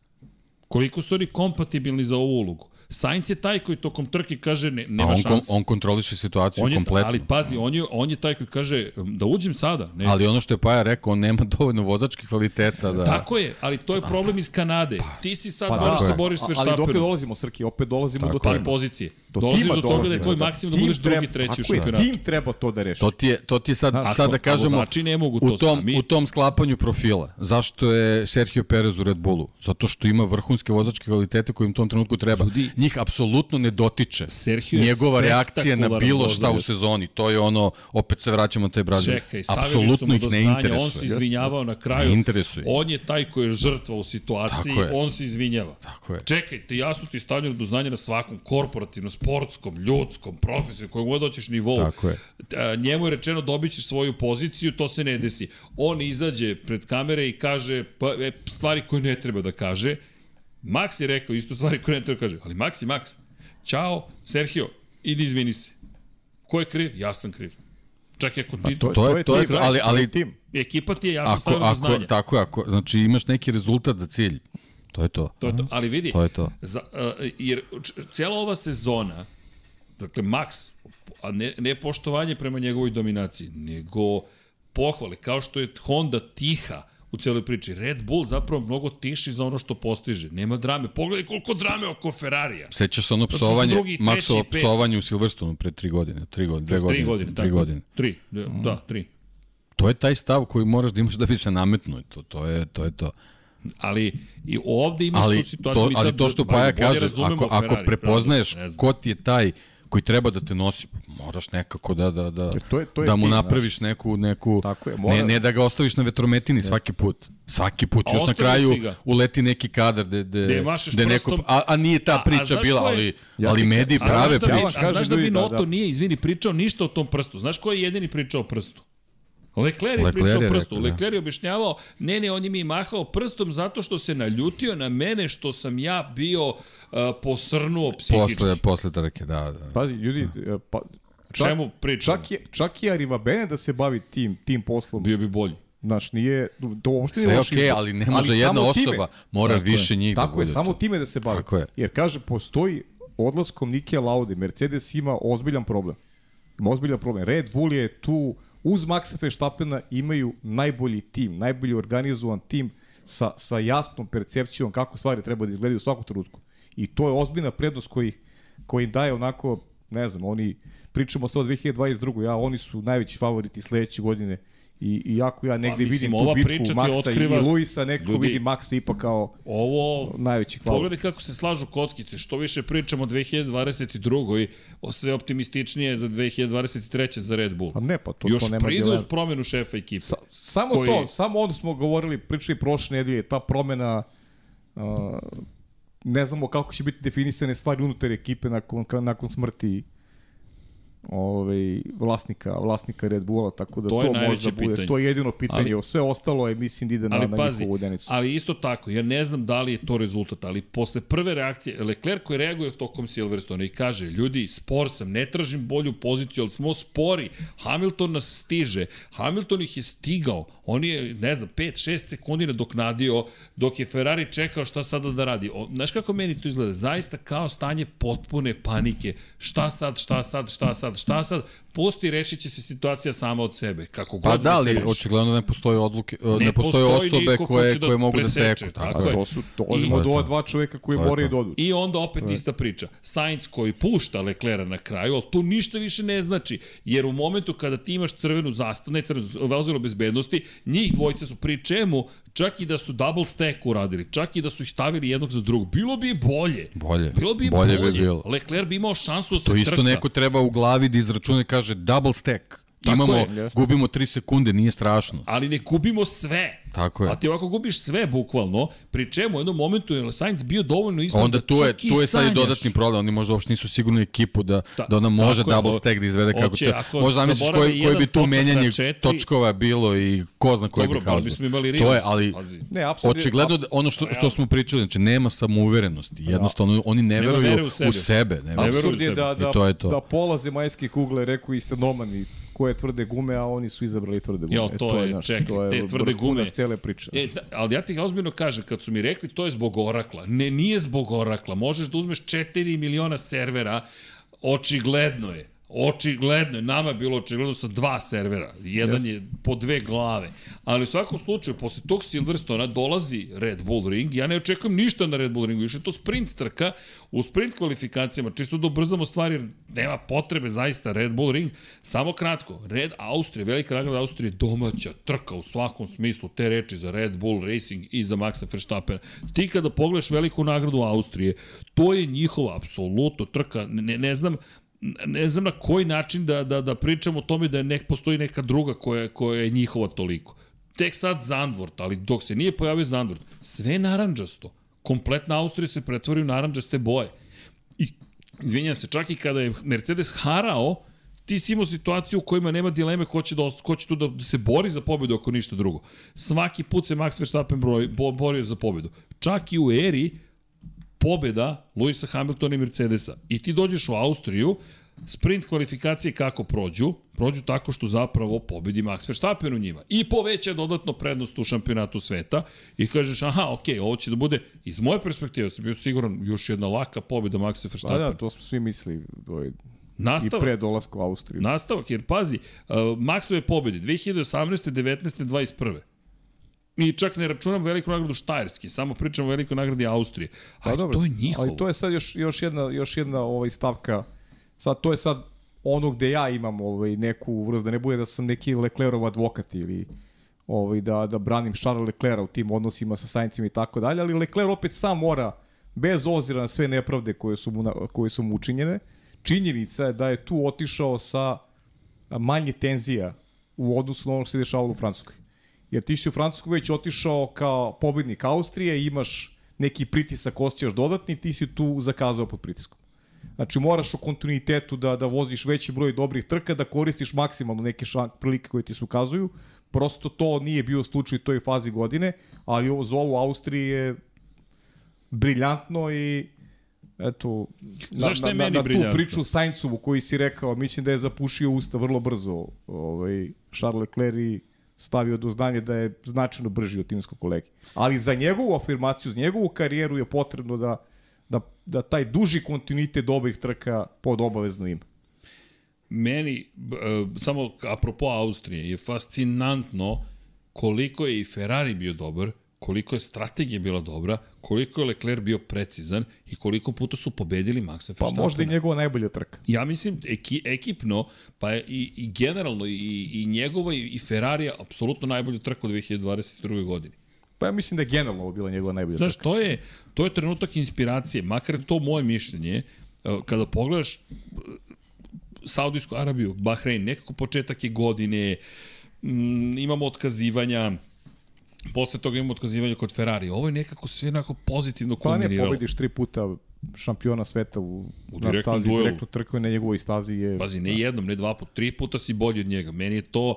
Koliko su oni kompatibilni za ovu ulogu? Sainz je taj koji tokom trke kaže ne, A nema on, kon, šanse. on kontroliše situaciju on je, kompletno. ali pazi, on je, on je taj koji kaže da uđem sada. Ne, Ali ono što je Paja rekao, on nema dovoljno vozačkih kvaliteta da... Tako je, ali to je problem iz Kanade. Ti si sad Pa moraš da, se boriš sve ali dok štaperom. dolazimo, Srki, opet dolazimo do Tako je. tima. pozicije. Do Dolaziš do toga da je tvoj maksimum da budeš drugi, treći u šampionatu. Tim treba to da reši. To ti je, to ti je sad, Ako- sad da kažemo, ne mogu to u, tom, sami. u tom sklapanju profila. Zašto je Sergio Perez u Red Bullu? Zato što ima vrhunske vozačke kvalitete koje im u tom trenutku treba. Ljudi- Njih apsolutno ne dotiče Sergio je njegova reakcija na bilo šta u sezoni. To je ono, opet se vraćamo na taj Brazil. Čekaj, Apsolutno ih ne znanja, interesuje. on se izvinjavao na kraju. Ne interesuje. On je taj koji je žrtva u situaciji, on se izvinjava. Tako je. Čekajte, jasno ti je stavljeno do znanja na svakom korporativnom, sportskom, ljudskom, profesionalnom, kojeg god hoćeš nivou. Tako je. A, Njemu je rečeno dobit ćeš svoju poziciju, to se ne desi. On izađe pred kamere i kaže pa, e, stvari koje ne treba da kaže. Max je rekao isto stvari koje ne treba da kaže. Ali Max je Max. Ćao, Sergio, idi izvini se. Ko je kriv? Ja sam kriv. Čak i ako ti... To, To je- to je- ali- to je ali- tim. Ekipa ti je jasno Ako, do ako, znanja. tako je, ako, znači imaš neki rezultat za cilj. To je to. To je to. Ali vidi, To je to. Za, uh, jer cijela ova sezona, dakle, Max, a ne, ne poštovanje prema njegovoj dominaciji, nego pohvale, kao što je Honda tiha u celoj priči. Red Bull zapravo mnogo tiši za ono što postiže. Nema drame. Pogledaj koliko drame oko Ferrarija. Sećaš se ono su psovanje, Maxovo psovanje u Silverstonu pre tri godine, tri godine, dve godine. Tri godine. tri tako. godine. Tri, da, da, tri. To je taj stav koji moraš da imaš da bi se nametnuo. To, to, je, to je to. Ali i ovde imaš Ali tu situaciju. to, ali sad to što Paja kaže, ako, ako prepoznaješ ko ti je taj koji treba da te nosi, moraš nekako da, da, da, Jer to je- to je da mu tim, napraviš neku, neku Tako je, mora- ne, ne da ga ostaviš na vetrometini svaki put. Svaki put. A Još na kraju ga. uleti neki kadar de, Gde de, mašeš de neko, a, a nije ta A- a priča znaš bila, je- ali, Ja ali mediji A prave znaš da, bi, priče. a znaš da ljudi, da, Binotto da. nije, izvini, pričao ništa o tom prstu. Znaš ko je jedini pričao o prstu? Pričao je o prstu. rekao, da. Lecler je objašnjavao, ne, ne, on je mi mahao prstom zato što se naljutio na mene što sam ja bio uh, posrnuo psihički. Posle, posle trke, da, da. Pazi, ljudi, e, pa, Čemu pričamo? čak je, čak je Arrivabene da se bavi tim, tim poslom. Bio bi bolji. Znaš, nije, to uopšte nije Sve je loš okej, izbor. ali ne može jedna samo time. osoba, mora Tako je. više njih da Tako je, samo time da se bavi. Tako je. Jer kaže, postoji odlaskom Nike Laude Mercedes ima ozbiljan problem. Ima ozbiljan problem. Red Bull je tu uz Maxa Verstappena imaju najbolji tim, najbolji organizovan tim sa, sa jasnom percepcijom kako stvari treba da izgledaju u svakom trenutku. I to je ozbiljna prednost koji, koji daje onako, ne znam, oni, pričamo sad o 2022. Ja, oni su najveći favoriti sledeće godine I, i jako ja negde pa, mislim, vidim tu bitku Maxa otkriva... i Luisa, neko ljudi, vidi Maxa ipak kao ovo, najveći hvala. Pogledaj kako se slažu kockice, što više pričamo o 2022. o sve optimističnije za 2023. za Red Bull. Pa ne, pa to, Još to nema pride uz promenu šefa ekipe. Sa, samo koji... to, samo onda smo govorili, pričali prošle nedelje, ta promena uh, ne znamo kako će biti definisane stvari unutar ekipe nakon, nakon smrti ovaj vlasnika vlasnika Red Bulla tako da to, to možda bude pitanje. to je jedino pitanje. Ali, sve ostalo je mislim da ide na, na pazi, njihovu denicu ali isto tako ja ne znam da li je to rezultat ali posle prve reakcije Leclerc koji reaguje tokom Silverstone i kaže ljudi spor sam ne tražim bolju poziciju ali smo spori. Hamilton nas stiže. Hamilton ih je stigao. On je ne znam 5 6 sekundi nadoknadio dok je Ferrari čekao šta sada da radi. O, znaš kako meni to izgleda? Zaista kao stanje potpune panike. Šta sad šta sad šta sad sad, šta sad, pusti, rešit će se situacija sama od sebe. Kako god pa da, ali očigledno ne postoje odluke, ne, ne postoje osobe koje, da koje mogu da seku. Tako, tako je. To su, dolazimo do ova dva čoveka koji moraju da odu. I onda opet ista priča. Sainz koji pušta Leklera na kraju, ali to ništa više ne znači, jer u momentu kada ti imaš crvenu zastavu, ne crvenu, vozilo bezbednosti, njih dvojica su pri čemu čak i da su double stack uradili, čak i da su ih stavili jednog za drugog, bilo bi bolje. Bolje. Bilo bi bolje. bolje. Bi bilo. Leclerc bi imao šansu da se To isto trka. neko treba u glavi da izračuna i kaže double stack. Tako Imamo, je, gubimo 3 sekunde, nije strašno. Ali ne gubimo sve. Tako je. A ti ovako gubiš sve bukvalno, pri čemu u jednom momentu je Sainz bio dovoljno isto Onda da tu je, tu je sad i dodatni problem, oni možda uopšte nisu sigurni ekipu da, da, da ona može je, double stack da izvede kako to. Možda zamisliš koji, koji bi tu menjanje četiri, točkova bilo i ko zna koji Dobro, bi haos. bismo imali To je, ali ne, očigledno da ono što, što smo pričali, znači nema samouverenosti. Jednostavno, oni ne veruju u sebe. Ne veruju u sebe. da, da, da pola zemaljske kugle, rekao i Stanoman koje tvrde gume, a oni su izabrali tvrde gume. Jo, to, e, to je, naš, čekaj, to je te tvrde gume. Cele priče. E, ali ja ti ozbiljno kažem, kad su mi rekli to je zbog Orakla. Ne, nije zbog Orakla. Možeš da uzmeš 4 miliona servera, očigledno je Očigledno je, nama je bilo očigledno sa dva servera. Jedan yes. je po dve glave. Ali u svakom slučaju, posle tog Silverstona dolazi Red Bull Ring. Ja ne očekujem ništa na Red Bull Ringu. Više to sprint trka. U sprint kvalifikacijama, čisto da ubrzamo stvari, jer nema potrebe zaista Red Bull Ring. Samo kratko, Red Austrija, velika nagrada Austrije, domaća trka u svakom smislu te reči za Red Bull Racing i za Maxa Verstappen. Ti kada pogledaš veliku nagradu Austrije, to je njihova apsolutno trka. Ne, ne znam, ne znam na koji način da, da, da pričamo o tome da je nek, postoji neka druga koja, koja je njihova toliko. Tek sad Zandvort, ali dok se nije pojavio Zandvort, sve naranđasto. Kompletna Austrija se pretvori u naranđaste boje. I, izvinjam se, čak i kada je Mercedes harao, ti si imao situaciju u kojima nema dileme ko će, da, ko će tu da, da se bori za pobedu ako ništa drugo. Svaki put se Max Verstappen broj, bo, borio za pobedu. Čak i u eri pobeda Luisa Hamiltona i Mercedesa. I ti dođeš u Austriju, sprint kvalifikacije kako prođu? Prođu tako što zapravo pobedi Max Verstappen u njima. I poveća dodatno prednost u šampionatu sveta i kažeš, aha, ok, ovo će da bude, iz moje perspektive sam bio siguran, još jedna laka pobeda Maxa Verstappen. Pa da, to smo svi mislili. Ovaj, Nastavak. I pre dolaska u Austriju. Nastavak, jer pazi, uh, Maxove pobede 2018. 19. 21. Mi čak ne računam veliku nagradu Štajerski, samo pričamo o velikoj nagradi Austrije. Ali pa, dobro, to je njihovo. Ali to je sad još, još jedna, još jedna ovaj stavka, sad to je sad ono gde ja imam ovaj, neku vrst, da ne bude da sam neki Leclerov advokat ili ovaj, da, da branim Charles Leclerc u tim odnosima sa Saincima i tako dalje, ali Leclerc opet sam mora, bez ozira na sve nepravde koje su mu, koje su mu učinjene, činjenica je da je tu otišao sa manje tenzija u odnosu na ono što se dešavalo u Francuskoj. Jer ti si u Francusku već otišao kao pobednik Austrije, imaš neki pritisak, osjećaš dodatni, ti si tu zakazao pod pritiskom. Znači moraš u kontinuitetu da, da voziš veći broj dobrih trka, da koristiš maksimalno neke šan, prilike koje ti se ukazuju. Prosto to nije bio slučaj u toj fazi godine, ali ovo za ovu Austriji je briljantno i eto, na, na, na, na tu priču Saincovu koji si rekao, mislim da je zapušio usta vrlo brzo ovaj, Charles Leclerc i stavio do znanja da je značajno brži od timskog kolege. Ali za njegovu afirmaciju, za njegovu karijeru je potrebno da da, da taj duži kontinuitet dobrih trka pod obavezno ima. Meni, uh, samo apropo Austrije, je fascinantno koliko je i Ferrari bio dobar, koliko je strategija bila dobra, koliko je Leclerc bio precizan i koliko puta su pobedili Maxa Verstappena. Pa možda i njegova najbolja trka. Ja mislim, eki, ekipno, pa i, i generalno i, i njegova i Ferrarija apsolutno najbolja trka u 2022. godini. Pa ja mislim da je generalno ovo bila njegova najbolja Znaš, trka. to je, to je trenutak inspiracije, makar to moje mišljenje, e, kada pogledaš e, Saudijsku Arabiju, Bahrein, nekako početak je godine, imamo otkazivanja, posle toga imamo otkazivanje kod Ferrari. Ovo je nekako sve onako pozitivno Pa ne kulminiralo. pobediš tri puta šampiona sveta u, U na stazi, duelu. direktnu trku i na njegovoj stazi je... Pazi, ne jednom, ne dva puta, tri puta si bolji od njega. Meni je to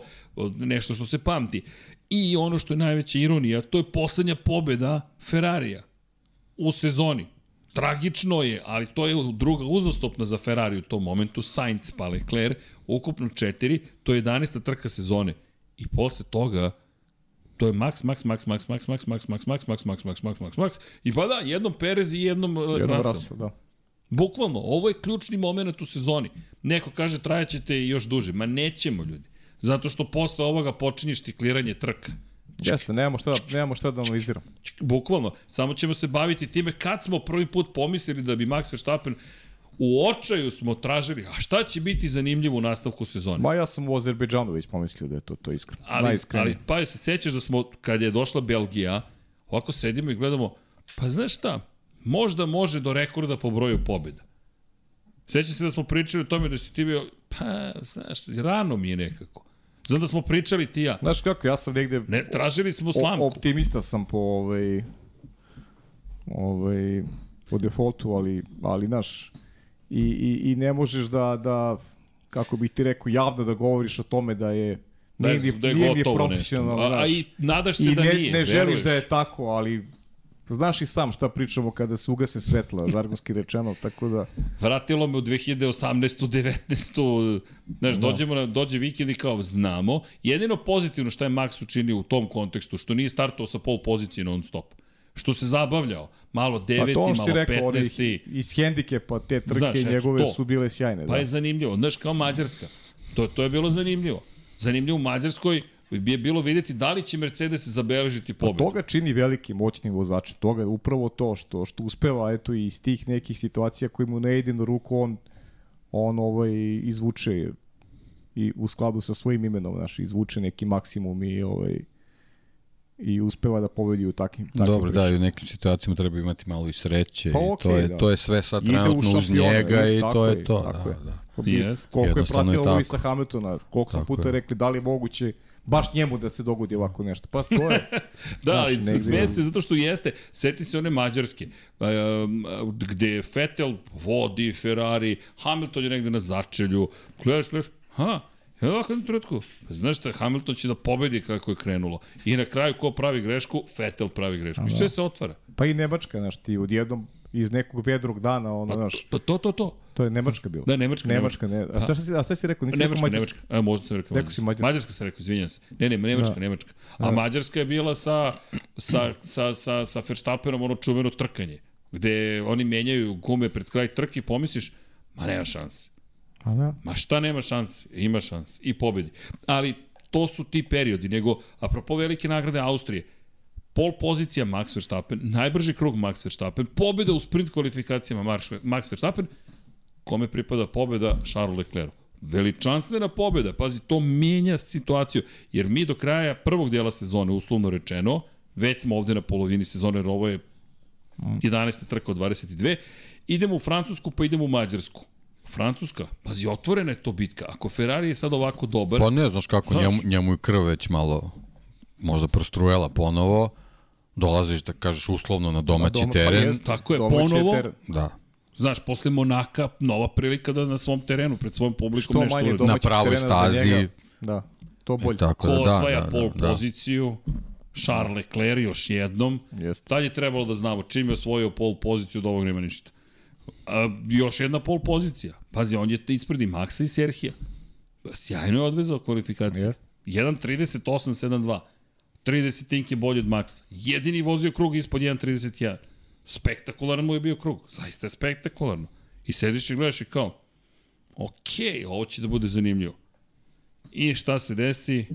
nešto što se pamti. I ono što je najveća ironija, to je poslednja pobeda Ferrarija u sezoni. Tragično je, ali to je druga uzastopna za Ferrari u tom momentu, Sainz pa Leclerc, ukupno četiri, to je 11. trka sezone. I posle toga, to je max, max, max, max, max, max, max, max, max, max, max, max, max, max, max, i pa da, jednom Perez i jednom Russell. Da. Bukvalno, ovo je ključni moment u sezoni. Neko kaže trajaćete još duže. Ma nećemo, ljudi. Zato što posle ovoga počinje štikliranje trka. Jeste, nemamo šta, nemamo šta da analiziramo. Bukvalno. Samo ćemo se baviti time kad smo prvi put pomislili da bi Max Verstappen u očaju smo tražili, a šta će biti zanimljivo u nastavku sezone? Ma ja sam u Azerbejdžanu već pomislio da je to, to iskreno. ali, Najiskrenije. ali pa se sećaš da smo, kad je došla Belgija, ovako sedimo i gledamo, pa znaš šta, možda može do rekorda po broju pobjeda. Sećam se da smo pričali o tome da si ti bio, pa, znaš, rano mi je nekako. Znam da smo pričali ti ja. Znaš kako, ja sam negde... Ne, tražili smo slamku. optimista sam po ovaj... Ovaj... Po defaultu, ali, ali, znaš... I, i, I ne možeš da, da, kako bih ti rekao, javno da govoriš o tome da je Da je, nije, ni- da je nije ni gotovo profesionalno. A, a i nadaš se I da ne, nije. ne želiš veruješ. da je tako, ali znaš i sam šta pričamo kada se ugase svetla, žargonski rečeno, tako da... Vratilo me u 2018. 19. Znaš, Da. dođemo na, dođe vikend i kao znamo. Jedino pozitivno što je Max učinio u tom kontekstu, što nije startovao sa pol pozicije non stop. Što se zabavljao. Malo Pa deveti, to on malo si rekao, onih, petnesti. iz hendikepa te trke Znaš, njegove to. su bile sjajne. Pa da. je zanimljivo. Znaš, kao Mađarska. To, to je bilo zanimljivo. Zanimljivo u Mađarskoj bi je bilo videti da li će Mercedes zabeležiti Pa pobedu. to ga čini velikim moćnim vozačem. Toga je upravo to što što uspeva eto i iz tih nekih situacija koji mu ne ide na ruku on on ovaj izvuče i u skladu sa svojim imenom, znaš, izvuče neki maksimum i ovaj i uspeva da pobedi u takvim takvim Dobro, da, pričama. i u nekim situacijama treba imati malo i sreće Pa i okej, to, je, da. to je sve sad u trenutno uz njega i i to je, je to. tako Da, je. da. Bi- Jest. Koliko je je pratila tako. Luisa Hamiltona, koliko smo puta je. rekli da li je moguće baš njemu da se dogodi ovako nešto. Pa to je, Da, ali negde- smeje se zato što jeste. Seti se one mađarske, um, gde je Vettel vodi Ferrari, Hamilton je negde na začelju, gledaš, gledaš, ha, Evo ovako na trenutku. Pa znaš šta, Hamilton će da pobedi kako je krenulo. I na kraju ko pravi grešku? Vettel pravi grešku. I sve se otvara. pa i Nemačka, znaš, ti odjednom iz nekog vedrog dana, ono, znaš, Pa to, to, to. to je Nemačka bila. Da, Nemačka, Nemačka, ne. A šta si, a šta si rekao? Nisi Nemačka, rekao Nemačka. A, možda sam rekao Rekao si Mađarska. Mađarska. Mađarska sam rekao, izvinjam se. Ne, ne, Nemačka, Da. Nemačka. A Mađarska je bila sa, sa, sa, sa, sa Verstappenom ono čuveno trkanje. Gde oni menjaju gume pred kraj trke i pomisliš, ma nema šanse. A da. Ma šta nema šanse? Ima šanse. I pobedi. Ali to su ti periodi. Nego, apropo velike nagrade Austrije, pol pozicija Max Verstappen, najbrži krug Max Verstappen, pobeda u sprint kvalifikacijama Max Verstappen, kome pripada pobeda Charles Leclerc. Veličanstvena pobeda, pazi, to mijenja situaciju, jer mi do kraja prvog dijela sezone, uslovno rečeno, već smo ovde na polovini sezone, jer ovo je 11. trka od 22, idemo u Francusku, pa idemo u Mađarsku. Francuska, pazi, otvorena je to bitka. Ako Ferrari je sad ovako dobar, Pa ne, znaš kako, Znaš. njemu, njemu je krv već malo možda prostrujela ponovo, dolaziš da kažeš uslovno na domaći doma- pa teren, jest. tako je, Domaći je ponovo, teren. da, Znaš, posle Monaka, nova prilika da na svom terenu, pred svojom publikom Što nešto domaćih pravoj stazi. Da, to bolje. tako Ko da, da, osvaja da, pol da, da. poziciju, Charles Leclerc još jednom. Jeste. Tad je trebalo da znamo čim je osvojio pol poziciju, od ovog nema ništa. A, još jedna pol pozicija. Pazi, on je te ispredi Maxa i Serhija. Sjajno je odvezao kvalifikaciju. Jeste. 1.38.72. 30 tinke bolje od Maxa. Jedini vozio krug ispod 1.31. Spektakularan mu je bio krug. Zaista je spektakularno. I sediš i gledaš i kao, okej, ovo će da bude zanimljivo. I šta se desi?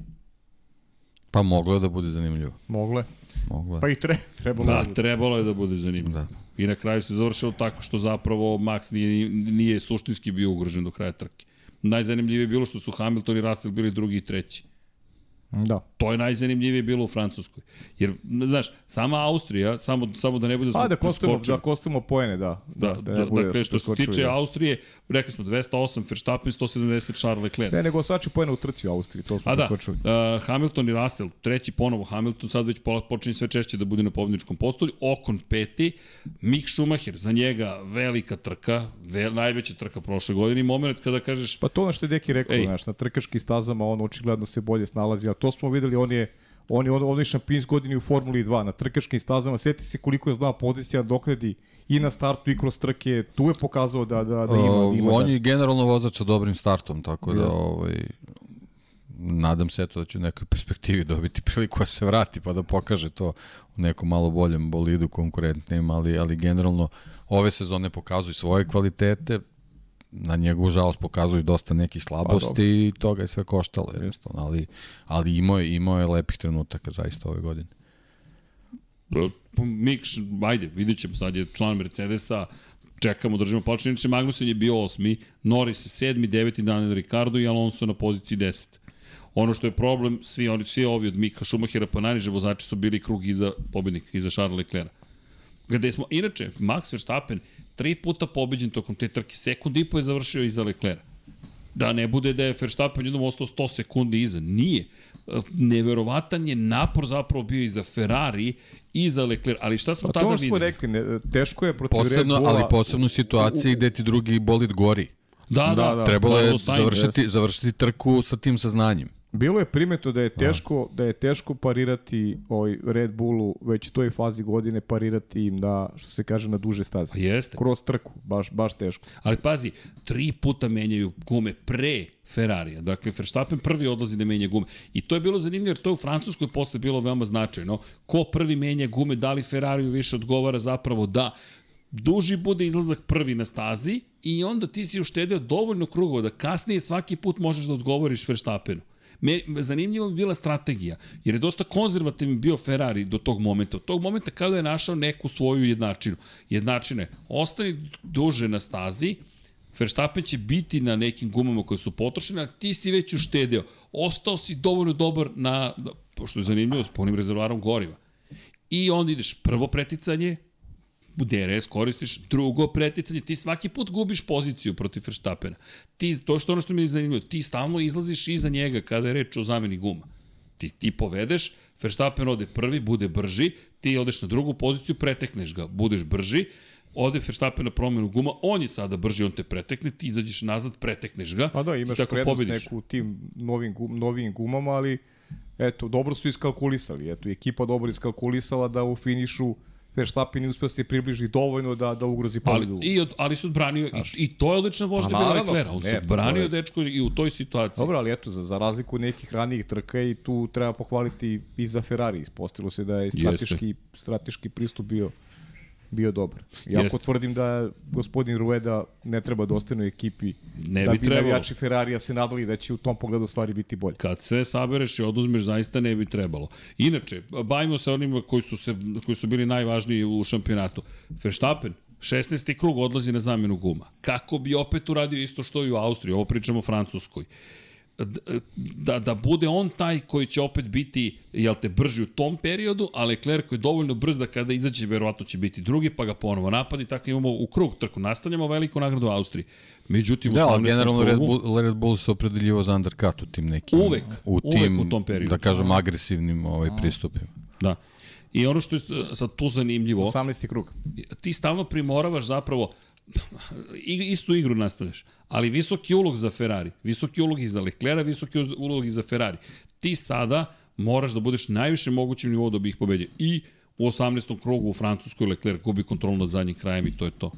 Pa moglo je da bude zanimljivo. Moglo je. Moglo je. Pa i tre, trebalo Da, je. trebalo je da bude zanimljivo. Da. I na kraju se završilo tako što zapravo Max nije, nije suštinski bio ugrožen do kraja trke. Najzanimljivije je bilo što su Hamilton i Russell bili drugi i treći. Da. To je najzanimljivije bilo u Francuskoj. Jer, znaš, sama Austrija, samo, samo da ne bude... A da preskočili. da kostimo poene, da. Da, da, ne bude dakle, da što se tiče da. Austrije, rekli smo 208 Verstappen, 170 Charles Leclerc. Ne, nego osvači poene u trci u Austriji, to smo A da, uh, Hamilton i Russell, treći ponovo Hamilton, sad već pola- počinje sve češće da bude na pobedničkom postolju, Okon peti, Mick Schumacher, za njega velika trka, ve, najveća trka prošle godine i moment kada kažeš, Pa to ono što je Deki rekao, Ej. znaš, na trkaškim stazama on očigledno se bolje snalazi, to smo videli, on je on je je šampion iz godine u Formuli 2 na trkaškim stazama, sjeti se koliko je znao pozicija da dokledi i na startu i kroz trke, tu je pokazao da, da, da ima, da ima on da. je generalno vozač sa dobrim startom, tako da ovaj, nadam se eto da će u nekoj perspektivi dobiti priliku da se vrati pa da pokaže to u nekom malo boljem bolidu konkurentnim, ali, ali generalno ove sezone pokazuju svoje kvalitete, na njegovu žalost pokazuju dosta nekih slabosti Pa, i toga je sve koštalo jednostavno, ali, ali imao je, imao je lepih trenutaka zaista ove godine. Mick, Sch- ajde, vidjet ćemo, sad je član Mercedesa, čekamo, držimo palče. Inače, Magnussen je bio osmi, Norris je sedmi, deveti, Daniel Ricardo i Alonso na poziciji 10. Ono što je problem, svi, oni, svi ovi od Mika Schumachera pa najniže vozači su bili krug iza pobednika, iza Charles Leclerc. Gde smo, inače, Max Verstappen tri puta pobeđen tokom te trke, sekund i po je završio iza Leclerc. Da ne bude da je Verstappen jednom ostao 100 sekundi iza. Nije. Neverovatan je napor zapravo bio i za Ferrari i za Leclerc. Ali šta smo Pa to tada ono što smo videli? rekli, ne, teško je protiv Posebno, Red Bulla. ali posebno u situaciji gde ti drugi bolid gori. Da, da, Da, da. Trebalo je Carlos Sainz, završiti, završiti trku sa tim saznanjem. Bilo je primetno da je teško da je teško parirati ovaj Red Bullu već u toj fazi godine parirati im na što se kaže na duže staze. Pa jeste. Kroz trku, baš baš teško. Ali pazi, tri puta menjaju gume pre Ferrarija. Dakle, Verstappen prvi odlazi da menja gume. I to je bilo zanimljivo jer to je u Francuskoj posle bilo veoma značajno. Ko prvi menja gume, da li Ferrariju više odgovara zapravo da duži bude izlazak prvi na stazi i onda ti si uštedeo dovoljno krugova da kasnije svaki put možeš da odgovoriš Verstappenu. Me, zanimljivo bi bila strategija, jer je dosta konzervativan bio Ferrari do tog momenta. Od tog momenta kada je našao neku svoju jednačinu. Jednačine, ostani duže na stazi, Verstappen će biti na nekim gumama koje su potrošene, a ti si već uštedeo. Ostao si dovoljno dobar na, što je zanimljivo, s punim rezervarom goriva. I onda ideš prvo preticanje, DRS koristiš, drugo preticanje, ti svaki put gubiš poziciju protiv Verstappena. Ti, to što ono što mi je zanimljivo, ti stalno izlaziš iza njega kada je reč o zameni guma. Ti, ti povedeš, Verstappen ode prvi, bude brži, ti odeš na drugu poziciju, pretekneš ga, budeš brži, ode Verstappen na promenu guma, on je sada brži, on te pretekne, ti izađeš nazad, pretekneš ga Pa da, imaš prednost pobediš. neku tim novim, gum, novim gumama, ali eto, dobro su iskalkulisali. Eto, ekipa dobro iskalkulisala da u finišu Verstappen je uspio da se približi dovoljno da, da ugrozi Ali, pobedu. i, od, ali su odbranio, i, i to je odlična vožnja Pa bila Leclerc, on se pa je- dečko i u toj situaciji. Dobro, ali eto, za, za razliku nekih ranijih trka i tu treba pohvaliti i za Ferrari. Ispostavilo se da je strateški, strateški pristup bio bio dobar. Iako Jeste. tvrdim da gospodin Rueda ne treba da ostane u ekipi Ne da bi bi navijači Ferrarija se nadali da će u tom pogledu stvari biti bolje. Kad sve sabereš i oduzmeš, zaista ne bi trebalo. Inače, bavimo se onima koji su, se, koji su bili najvažniji u šampionatu. Verstappen, 16. krug odlazi na zamenu guma. Kako bi opet uradio isto što i u Austriji, ovo pričamo o Francuskoj. Da, da bude on taj koji će opet biti, jel te, brži u tom periodu, a Leclerc koji je dovoljno brz da kada izađe, verovatno će biti drugi, pa ga ponovo napadi, tako imamo u krug trku. Nastavljamo veliku nagradu Austriji. Međutim, Da, ali 18. generalno Red Bull, Red Bull se opredeljivao za undercut u tim nekim... Uvek, u uvek tim, u tom periodu. Da kažem, agresivnim ovaj, pristupima. Da. I ono što je sad tu zanimljivo, 18. krug. ti stalno primoravaš zapravo istu igru nastavljaš, ali visoki ulog za Ferrari, visoki ulog i za Leclerc, visoki ulog i za Ferrari. Ti sada moraš da budeš najviše mogućem nivou da bi ih pobedio. I u 18. krugu u Francuskoj Leclerc gubi kontrolu nad zadnjim krajem i to je to.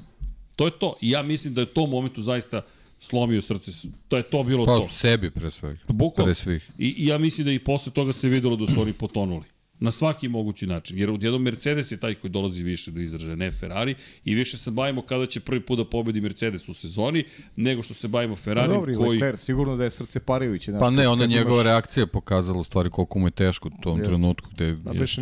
To je to. I ja mislim da je to u momentu zaista slomio srce. To je to bilo Pa to. sebi pre svega. Bukvalno. Pre svih. I, I ja mislim da i posle toga se videlo da su oni potonuli. Na svaki mogući način. Jer odjednom Mercedes je taj koji dolazi više do izražaja, ne Ferrari. I više se bavimo kada će prvi put da pobedi Mercedes u sezoni, nego što se bavimo Ferrari Pa Dobri, koji... Leclerc, sigurno da je srce Parajović. Pa ne, onda njegova imaš... reakcija pokazala u stvari koliko mu je teško u tom Jest. trenutku gde je,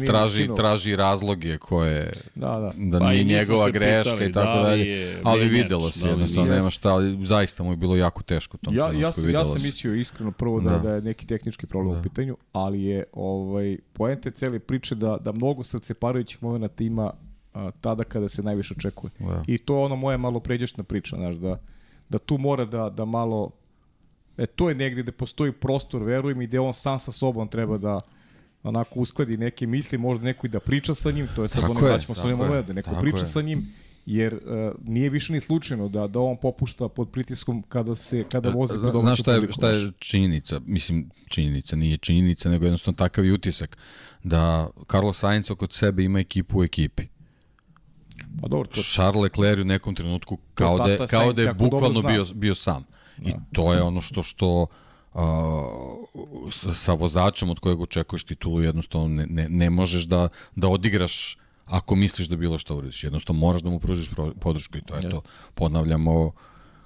traži, traži razloge koje da, da. da pa nije njegova greška i tako da dalje. Ali videlo se da jednostavno, nema šta, ali zaista mu je bilo jako teško u tom ja, trenutku. Ja sam, ja sam mislio iskreno prvo da, da, da je neki tehnički problem da. u pitanju, ali je ovaj, poente cele priče da, da mnogo srce parajućih momenta ima a, tada kada se najviše očekuje. Da. I to je ono moja malo pređešna priča, znaš, da, da tu mora da, da malo E, to je negde gde postoji prostor, verujem, i gde on sam sa sobom treba da onako uskladi neke misli, možda neko i da priča sa njim, to je sad ono da ćemo sa njim da neko priča je. sa njim, jer uh, nije više ni slučajno da da on popušta pod pritiskom kada se kada e, vozi kod Znaš šta je šta je činjenica? Mislim činjenica, nije činjenica, nego jednostavno takav je utisak da Carlos Sainz kod sebe ima ekipu u ekipi. Pa dobro, to... Charles Leclerc u nekom trenutku kao da kao da je bukvalno bio bio sam. Da. I to je ono što što uh, sa vozačem od kojeg očekuješ titulu jednostavno ne, ne, ne možeš da, da odigraš ako misliš da bilo što uradiš. Jednostavno moraš da mu pružiš podršku i to je to. Ponavljamo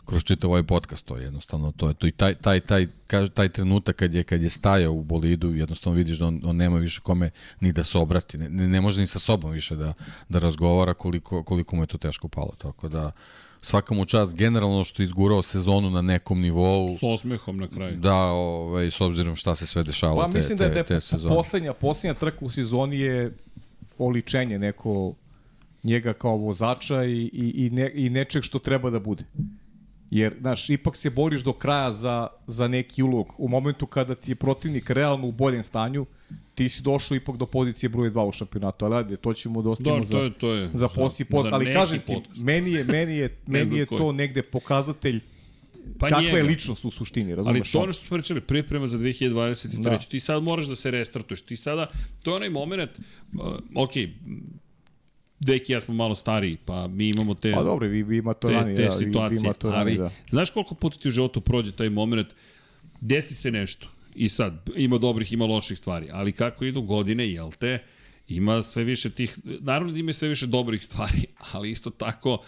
kroz čitav ovaj podcast, to je jednostavno to je to i taj taj taj taj, taj trenutak kad je kad je stajao u bolidu, jednostavno vidiš da on, on nema više kome ni da se obrati, ne, ne može ni sa sobom više da da razgovara koliko koliko mu je to teško palo, tako da svaka mu čast generalno što izgurao sezonu na nekom nivou. S osmehom na kraju. Da, ovaj, s obzirom šta se sve dešavalo pa, te, mislim da, te, da je te sezone. Poslednja, poslednja trka u sezoni je oličenje neko njega kao vozača i, i, i, ne, i nečeg što treba da bude. Jer, znaš, ipak se boriš do kraja za, za neki ulog. U momentu kada ti je protivnik realno u boljem stanju, ti si došao ipak do pozicije broj 2 u šampionatu, ali ajde, to ćemo da ostavimo da, to je, to je, za, za posi pod, ali kažem ti, meni je, meni je, meni je to negde pokazatelj pa kakva njega. je ličnost u suštini, razumeš? Ali to ono što smo pričali, priprema za 2023. Da. Ti sad moraš da se restartuješ. Ti sada, to je onaj moment, uh, ok, Deki ja smo malo stariji, pa mi imamo te Pa dobro, vi, vi ima to te, rani, te da, situacije, vi, vi to ali da. znaš koliko puta ti u životu prođe taj moment, desi se nešto i sad ima dobrih, ima loših stvari, ali kako idu godine, jel te, ima sve više tih, naravno da ima sve više dobrih stvari, ali isto tako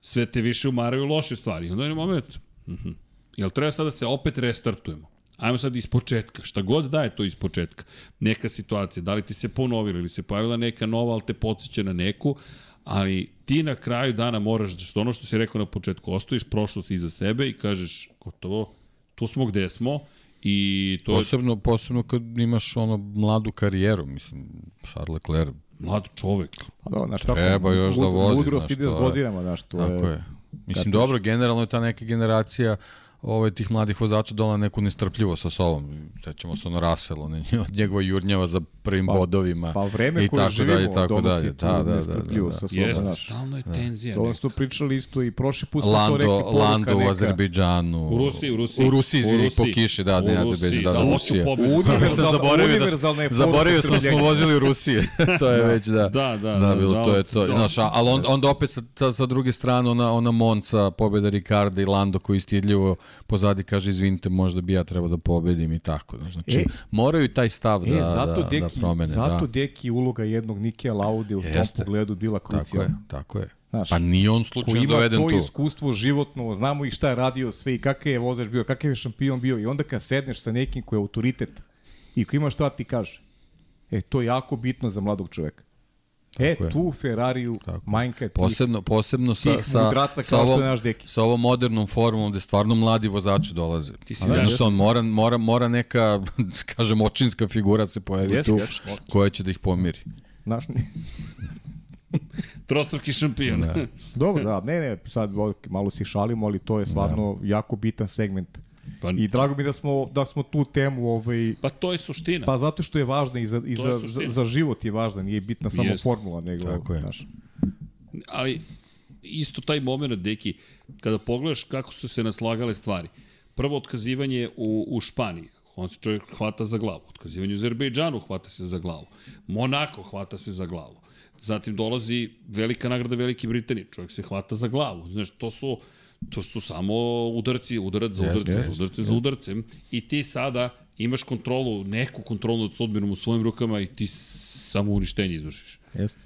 sve te više umaraju loše stvari. Onda je moment, uh -huh. jel treba sad da se opet restartujemo? Ajmo sad iz početka. Šta god da je to iz početka. Neka situacija, da li ti se ponovila ili se pojavila neka nova, ali te podsjeća na neku, ali ti na kraju dana moraš, da što ono što si rekao na početku, ostaviš prošlost iza sebe i kažeš, gotovo, tu smo gde smo, I to posebno, je... posebno kad imaš ono mladu karijeru, mislim, Charles Leclerc. Mlad čovek. Pa da, znaš, Treba još da vozi. Mudrost ide s godinama, znaš, to tako je. je. Mislim, dobro, generalno je ta neka generacija ovaj, tih mladih vozača dola neku nestrpljivo sa sobom. Sećamo se ono Raselo, od njegova jurnjava za prvim pa, bodovima. Pa vreme i koje živimo dalje, tako dalje. Da, da, da, nestrpljivo da, da, sa sobom. Jeste, stalno je tenzija. To smo pričali isto i prošli put Lando, to rekli Lando u Azerbejdžanu. U Rusiji, u Rusiji. U Rusiji, izvini, po kiši, da, ne Azerbejdžan, da, da, Rusija. Univerzal, zaboravio da, zaboravio sam da smo vozili u Rusije. to je već, da. Da, da, da, bilo, to je to. Znaš, ali on, onda opet sa, sa druge strane, ona, ona Monca, pobjeda Ricarda i Lando koji stidljivo pozadi kaže, izvinite, možda bi ja trebao da pobedim i tako. Znači, e, moraju taj stav e, da, zato da, deki, da promene. Zato da. deki uloga jednog Nikija Laude u Jeste. tom pogledu bila krucijalna. Tako je, tako je. Znaš, pa nije on slučajno doveden tu. Ko ima to iskustvo životno, znamo i šta je radio sve i kakav je vozač bio, kakav je šampion bio i onda kad sedneš sa nekim koji je autoritet i ko ima šta ti kaže, e, to je jako bitno za mladog čoveka. E, Tako tu Ferrariju Tako. manjka posebno, posebno sa, sa, sa, ovom, sa ovom modernom formom gde stvarno mladi vozači dolaze. Ti si da, on mora, mora, mora neka, kažem, očinska figura se pojavi tu, yes. koja će da ih pomiri. Znaš, Trostruki šampion. Da. Dobro, da, ne, ne, sad malo si šalimo, ali to je stvarno da. jako bitan segment Pa, I drago mi da smo, da smo tu temu... Ovaj, pa to je suština. Pa zato što je važna i za, i za, za, za život je važna, nije bitna samo Jest. formula, nego... Tako je. Naš. Ali isto taj moment, deki, kada pogledaš kako su se naslagale stvari. Prvo otkazivanje u, u Španiji, on se čovjek hvata za glavu. Otkazivanje u Azerbejdžanu hvata se za glavu. Monako hvata se za glavu. Zatim dolazi velika nagrada Velike Britanije, čovjek se hvata za glavu. Znaš, to su To su samo udarci, udarac za udarce, yes, yes, udarce yes. za udarcem. I ti sada imaš kontrolu, neku kontrolu nad sudbinom u svojim rukama i ti samo uništenje izvršiš. Jeste.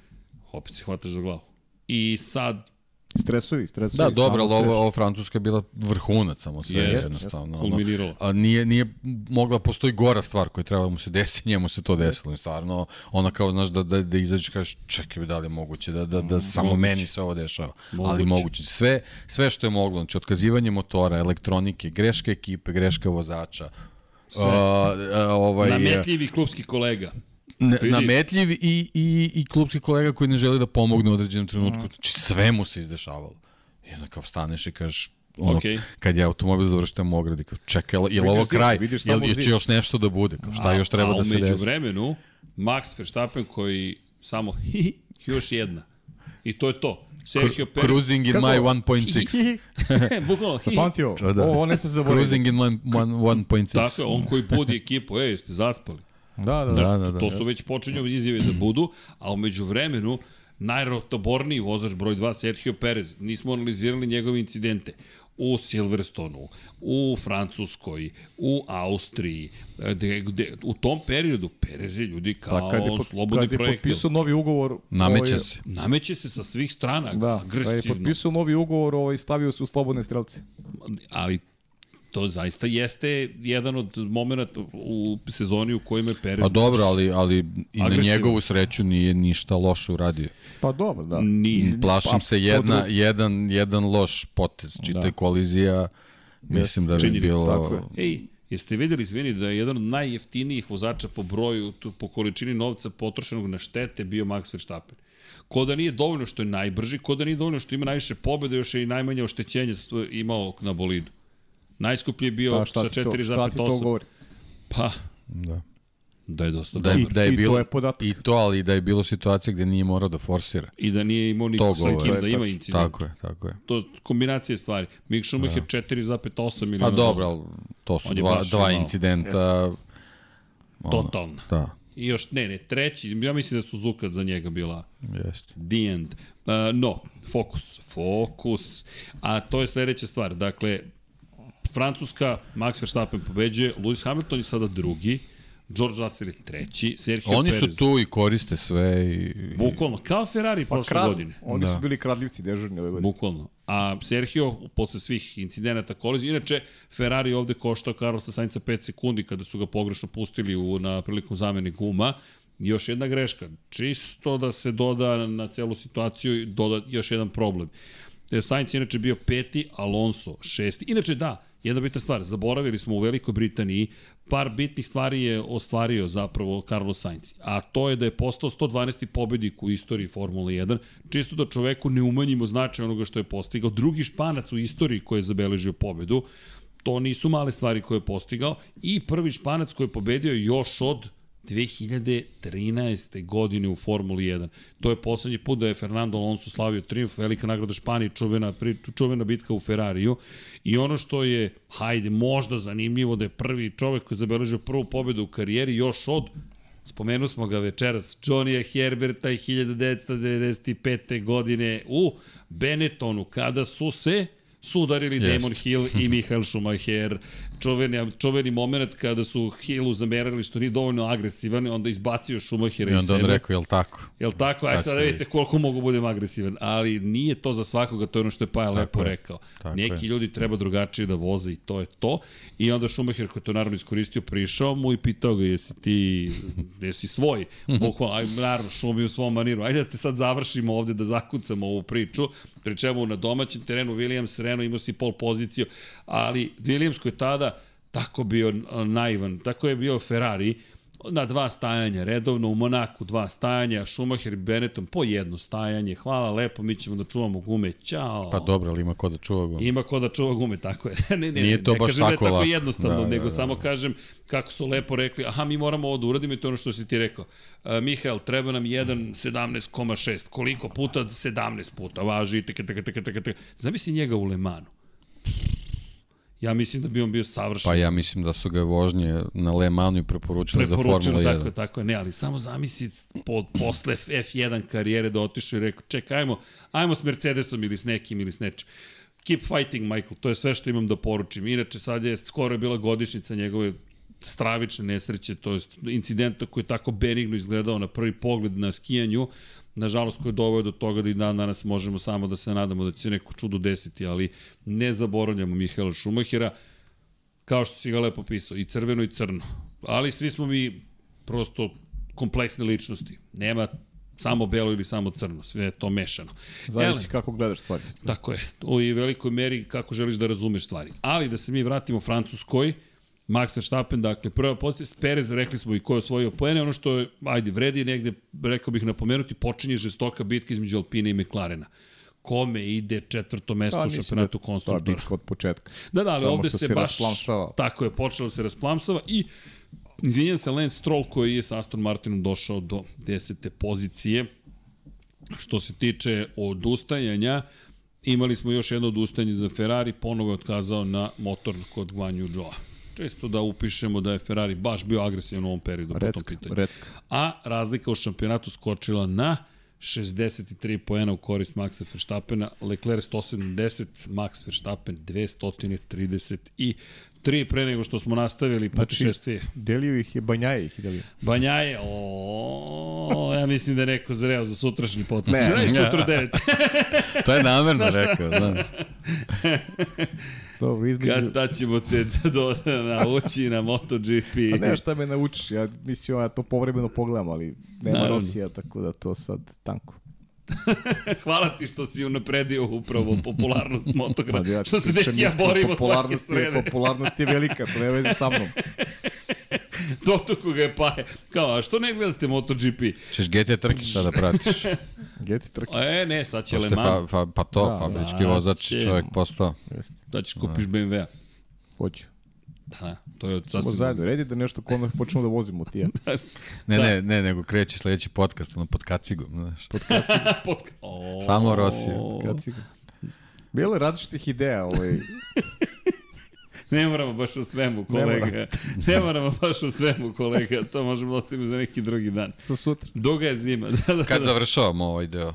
Opet se hvataš za glavu. I sad Stresovi, stresovi. Da, dobro, ali ovo, ovo Francuska je bila vrhunac samo sve Jest, jednostavno. ono. kulminiralo. A nije, nije mogla, postoji gora stvar koja treba mu se desi, njemu se to desilo. I stvarno, ona kao, znaš, da, da, da izađeš i kažeš, čekaj, bi, da li je moguće, da, da, da samo Moguće. meni se ovo dešava. Moguće. Ali moguće. Sve, sve što je moglo, znači, otkazivanje motora, elektronike, greške ekipe, greška vozača, Sve. ovaj, nametljivi klubski kolega. Nametljiv i, i, i klubski kolega koji ne želi da pomogne u određenom trenutku. Znači, sve mu se izdešavalo. I onda kao vstaneš i kažeš, ono, Okej. kad je automobil završten u ogradi, kao, čekaj, je li ovo kraj? Je li će još nešto da bude? Kao, šta još treba a, da se A umeđu desi? vremenu, Max Verstappen koji samo još jedna. I to je to. Sergio Perez. Cruising in Kako? my 1.6. Bukvalno. hi. Zapamtio, Da, ovo, ne smo se zaboraviti. Cruising in one- 1.6. Tako je, on koji budi ekipu, ej, jeste zaspali. Da, da, da. Da, da, da. to su već počinju izjave da budu, a umeđu vremenu najrotoborniji vozač broj 2 Sergio Perez. Nismo analizirali njegove incidente u Silverstonu, u Francuskoj, u Austriji, gde, gde, u tom periodu Perez je ljudi kao Pa kad je, pot, slobodni kad je potpisao novi ugovor... Nameće ovaj, se. Nameće se sa svih strana, Da, kad je agresivno, potpisao novi ugovor, ovaj, stavio se u slobodne strelce. ali to zaista jeste jedan od momenta u sezoni u kojima je Perez Pa dobro, ali, ali i na njegovu sreću nije ništa loše uradio. Pa dobro, da. nije. Plašim Pa, se jedna, drugo. jedan, jedan loš potez. Čitaj Da. kolizija, mislim da bi bilo... tako je. Ej, jeste videli, izvini, da je jedan od najjeftinijih vozača po broju, tu, po količini novca potrošenog na štete bio Max Verstappen. Ko da nije dovoljno što je najbrži, ko da nije dovoljno što ima najviše pobjede, još je i najmanje oštećenja sto- imao na bolidu. Najskuplji je bio Pa sa ti to, šta ti to 4,8. govori? Pa, Da. da je dosta Da je, dobar. da je I to bilo, je podatak. I to, ali da je bilo situacija gde nije morao da forsira. I da nije imao ni To sa kim To da je ima incident. Tako je, tako je. To je kombinacija stvari. Mick Schumacher 4,8 miliona Pa dobro, ali to su On dva, dva incidenta. Ono, Totalno. Da, I još, ne, ne, treći, ja mislim da su Suzuka za njega bila jeste. The end. Uh, no, fokus, fokus. A to je sledeća stvar. Dakle, Francuska, Max Verstappen pobeđuje, Lewis Hamilton je sada drugi, George Russell je treći, Sergio Oni Perez. su tu i koriste sve i... i Bukvalno, kao Ferrari Pa prošle krad, godine. oni Da. su bili kradljivci dežurni ove godine. Bukvalno. A Sergio, posle svih incidenata kolizije, inače, Ferrari je ovde koštao Carlosa Sainca 5 sekundi kada su ga pogrešno pustili u, na prilikom zamene guma. Još jedna greška. Čisto da se doda na celu situaciju i doda još jedan problem. E, Sainz je inače bio peti, Alonso šesti. Inače da, jedna bitna stvar, zaboravili smo u Velikoj Britaniji, par bitnih stvari je ostvario zapravo Carlos Sainz, a to je da je postao 112. pobednik u istoriji Formule 1, čisto da čoveku ne umanjimo značaj onoga što je postigao. Drugi španac u istoriji koji je zabeležio pobedu, to nisu male stvari koje je postigao, i prvi španac koji je pobedio još od 2013. godine u Formuli 1. To je poslednji put da je Fernando Alonso slavio triumf, velika nagrada Španije, čuvena, čuvena bitka u Ferrariju. I ono što je, hajde, možda zanimljivo da je prvi čovek koji je zabeležio prvu pobedu u karijeri još od Spomenuli smo ga večeras, Johnny'a Herberta i 1995. godine u Benettonu, kada su se sudarili. Damon Hill i Michael Schumacher. Čuveni, čuveni moment kada su Hillu zamerali što nije dovoljno agresivan, onda izbacio Schumachera I onda on rekao, jel tako? Jel tako? Aj Tako sad vidite koliko mogu budem agresivan. Ali nije to za svakoga, to je ono što je Paja lepo je. rekao. Tako Neki je. ljudi treba drugačije da voze i to je to. I onda Schumacher koji to naravno iskoristio, prišao mu i pitao ga jesi ti, jesi svoj. Bukvalno, aj naravno, Schumi u svom maniru. Ajde da te sad završimo ovde, da zakucamo ovu priču. Pri čemu na domaćem terenu Williams Renault imao si pol poziciju, ali Williams koji je tada tako bio naivan, tako je bio Ferrari, na dva stajanja, redovno u Monaku dva stajanja, Schumacher i Benetton po jedno stajanje, hvala lepo, mi ćemo da čuvamo gume, ćao. Pa dobro, ali ima ko da čuva go. Ima ko da čuva gume, tako je. ne, ne, Nije to ne baš kažem da je tako tako jednostavno, Da, da, nego da. samo kažem kako su lepo rekli, aha, mi moramo ovo da uradimo i to je ono što si ti rekao. Uh, Mihael, treba nam jedan 17,6. Koliko puta? 17 puta. Važi, teka, teka, teka, teka, teka. Zamisli njega u Lemanu. Ja mislim da bi on bio savršen. Pa ja mislim da su ga vožnje na Le Manu i preporučili za Preporučeno, Formula 1. tako je, tako je. Ne, ali samo zamisli po, posle F1 karijere da otišao i rekao, čekaj, ajmo, ajmo s Mercedesom ili s nekim ili s nečim. Keep fighting, Michael, to je sve što imam da poručim. Inače, sad je, skoro je bila godišnica njegove stravične nesreće, to je incidenta koji je tako benigno izgledao na prvi pogled na skijanju, nažalost koji je doveo do toga da i dan danas možemo samo da se nadamo da će se neko čudo desiti, ali ne zaboravljamo Mihaela Šumahira, kao što si ga lepo pisao, i crveno i crno. Ali svi smo mi prosto kompleksne ličnosti. Nema samo belo ili samo crno, sve je to mešano. Zavisi kako gledaš stvari. Tako je, u velikoj meri kako želiš da razumeš stvari. Ali da se mi vratimo Francuskoj, Max Verstappen, dakle, prva pozicija, Perez, rekli smo i ko je osvojio poene, ono što je, ajde, vredi negde, rekao bih napomenuti, počinje žestoka bitka između Alpine i McLarena kome ide četvrto mesto pa, u šampionatu da konstruktora. Bitka od početka. Da, da, ali ovde se, se baš, tako je, počelo se rasplamsava i Izvinjam se, Lance Stroll koji je sa Aston Martinom došao do desete pozicije. Što se tiče odustajanja, imali smo još jedno odustajanje za Ferrari, ponovo je otkazao na motor kod Guanju Joa. Često da upišemo da je Ferrari baš bio agresivan u ovom periodu recka, po tom pitanju. Recka. A razlika u šampionatu skočila na 63 poena u korist Maxa Verstappena, Leclerc 170, Max Verstappen 230 tri pre nego što smo nastavili putešestvije. Znači, delio ih je Banjaje ih delio. Banjaje, o, ja mislim da je neko zreo za sutrašnji podcast. Ne, ne, sutra devet. to je namerno rekao, znaš. Dobro, između... Kad da ćemo te do, nauči na MotoGP? Pa ne, šta me naučiš, ja mislim, ja to povremeno pogledam, ali nema Naravno. Rosija, tako da to sad tanko. Hvala ti što si unapredio upravo popularnost motogra. Pa ja, što se neki ja borimo svake srede. Popularnost je velika, to ne vezi sa mnom. Dotuku ga je paje. Kao, a što ne gledate MotoGP? Češ GT trke sada pratiš. GT trke. E, ne, sad će Le Mans. Fa, fa, pa to, da, fabrički vozač čovjek postao. Da ćeš kupiš BMW-a. Hoću. Da, to je sasvim... Samo zajedno, redi da nešto kod počnemo da vozimo ti ja. ne, da. ne, ne, nego kreće sledeći podcast, ono pod kacigom, znaš. Pod kacigom. pod... Oh. Samo Rosiju. Pod kacigom. Bilo je različitih ideja, ovaj... Ne moramo baš o svemu, kolega. Ne, ne moramo baš o svemu, kolega. To možemo ostaviti za neki drugi dan. To sutra. Duga je zima. Da, da, Kad da. završavamo ovaj deo? Uh,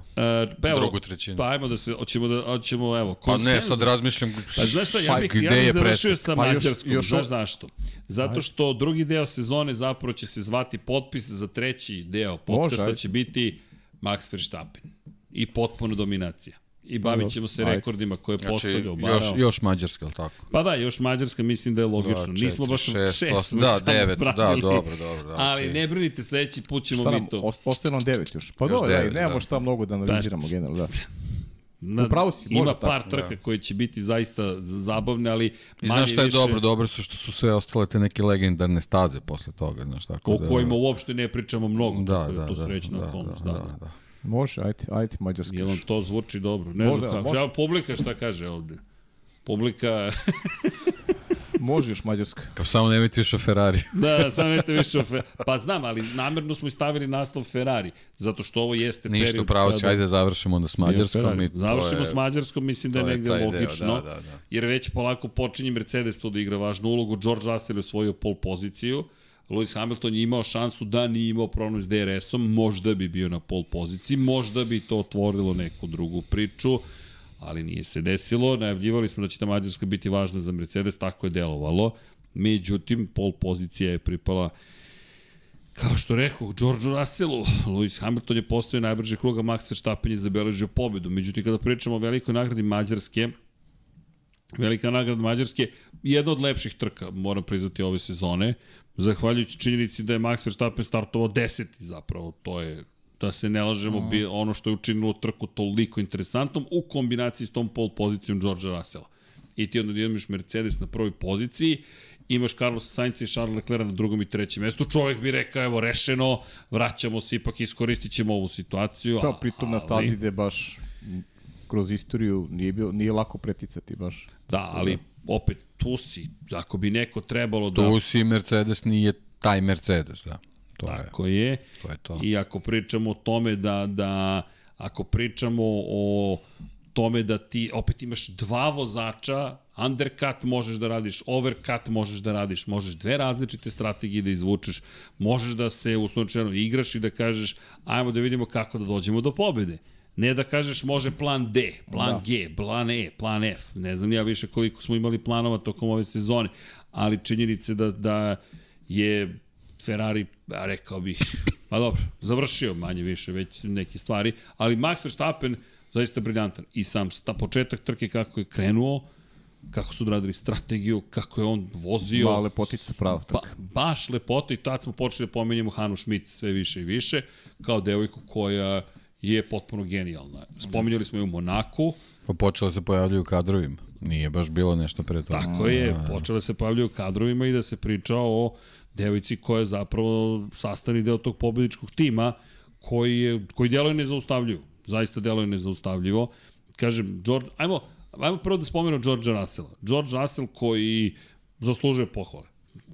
pa evo, Drugu trećinu. Pa ajmo da se, hoćemo da, hoćemo, evo, konsenzus. Pa ne, sad razmišljam pa, znaš šta, ja bih, ja bih završio sa pa Mađarskom. Još, još, znaš zašto? Zato što drugi deo sezone zapravo će se zvati potpis za treći deo podcasta će biti Max Verstappen. I potpuno dominacija i bavit ćemo se rekordima koje je znači, postavljao. Još, još Mađarska, ali tako? Pa da, još Mađarska mislim da je logično. Da, četiri, Nismo baš šest, šest da, devet, da, dobro, dobro. Da, ali okay. ne brinite, sledeći put ćemo šta mi to. Ostaje nam devet još. Pa dobro, da, nemamo da. šta mnogo da analiziramo da, generalno, da. Na, Upravo si, ima par tako, trka da. koje će biti zaista zabavne, ali I znaš šta je više... dobro? Dobro su što su sve ostale te neke legendarne staze posle toga, znaš tako. O da, kojima uopšte ne pričamo mnogo, da, tako da, da, to srećna da, okolnost. Da, da, da. da. Može, ajde, ajde, mađarski. Jel to zvuči dobro? Ne može, znam kako. Može. publika šta kaže ovde? Publika... Može još Mađarska. Kao samo nemojte više o Ferrari. da, da, samo nemojte više o Ferrari. Pa znam, ali namerno smo i stavili naslov Ferrari, zato što ovo jeste Ništa, period... Ništa, pravo si, ajde završimo onda s Mađarskom. I Završimo je, s Mađarskom, mislim da je negde je logično, deo, da, da, da. jer već polako počinje Mercedes tu da igra važnu ulogu. George Russell je osvojio pol poziciju, Lewis Hamilton je imao šansu da nije imao problem s DRS-om, možda bi bio na pol poziciji, možda bi to otvorilo neku drugu priču, ali nije se desilo. Najavljivali smo da će ta Mađarska biti važna za Mercedes, tako je delovalo. Međutim, pol pozicija je pripala Kao što rekao, George Russellu, Lewis Hamilton je postoje najbrže kruga, Max Verstappen je zabeležio pobedu. Međutim, kada pričamo o velikoj nagradi Mađarske, velika nagrada Mađarske, jedna od lepših trka, moram priznati, ove sezone zahvaljujući činjenici da je Max Verstappen startovao deseti zapravo, to je da se ne lažemo, bi ono što je učinilo trku toliko interesantnom u kombinaciji s tom pol pozicijom Georgea Russella. I ti onda da imaš Mercedes na prvoj poziciji, imaš Carlos Sainz i Charles Leclerc na drugom i trećem mestu, čovjek bi rekao, evo, rešeno, vraćamo se, ipak iskoristit ćemo ovu situaciju. To pritom na stazi ide baš kroz istoriju nije, bio, nije lako preticati baš. Da, ali opet tu si, ako bi neko trebalo da... Tu si Mercedes nije taj Mercedes, da. To Tako je, je. To je to. I ako pričamo o tome da, da ako pričamo o tome da ti opet imaš dva vozača, undercut možeš da radiš, overcut možeš da radiš, možeš dve različite strategije da izvučeš, možeš da se uslovno igraš i da kažeš ajmo da vidimo kako da dođemo do pobede. Ne da kažeš može plan D, plan da. G, plan E, plan F. Ne znam ja više koliko smo imali planova tokom ove sezone, ali činjenice da, da je Ferrari, ja rekao bih, pa dobro, završio manje više već neke stvari, ali Max Verstappen zaista briljantan. I sam ta početak trke kako je krenuo, kako su odradili strategiju, kako je on vozio. Ba, lepotica prava Pa, baš lepota i tad smo počeli da pomenjamo Hanu Schmidt sve više i više, kao devojku koja je potpuno genijalna. Spominjali smo je u Monaku. Pa počela se pojavljaju kadrovima. Nije baš bilo nešto pre toga. Tako je, počela se pojavljaju kadrovima i da se priča o devojci koja je zapravo sastavni deo tog pobedničkog tima koji, je, koji djeluje nezaustavljivo. Zaista djeluje nezaustavljivo. Kažem, George, ajmo, ajmo prvo da spomenu George Russella. George Russell koji zaslužuje pohvale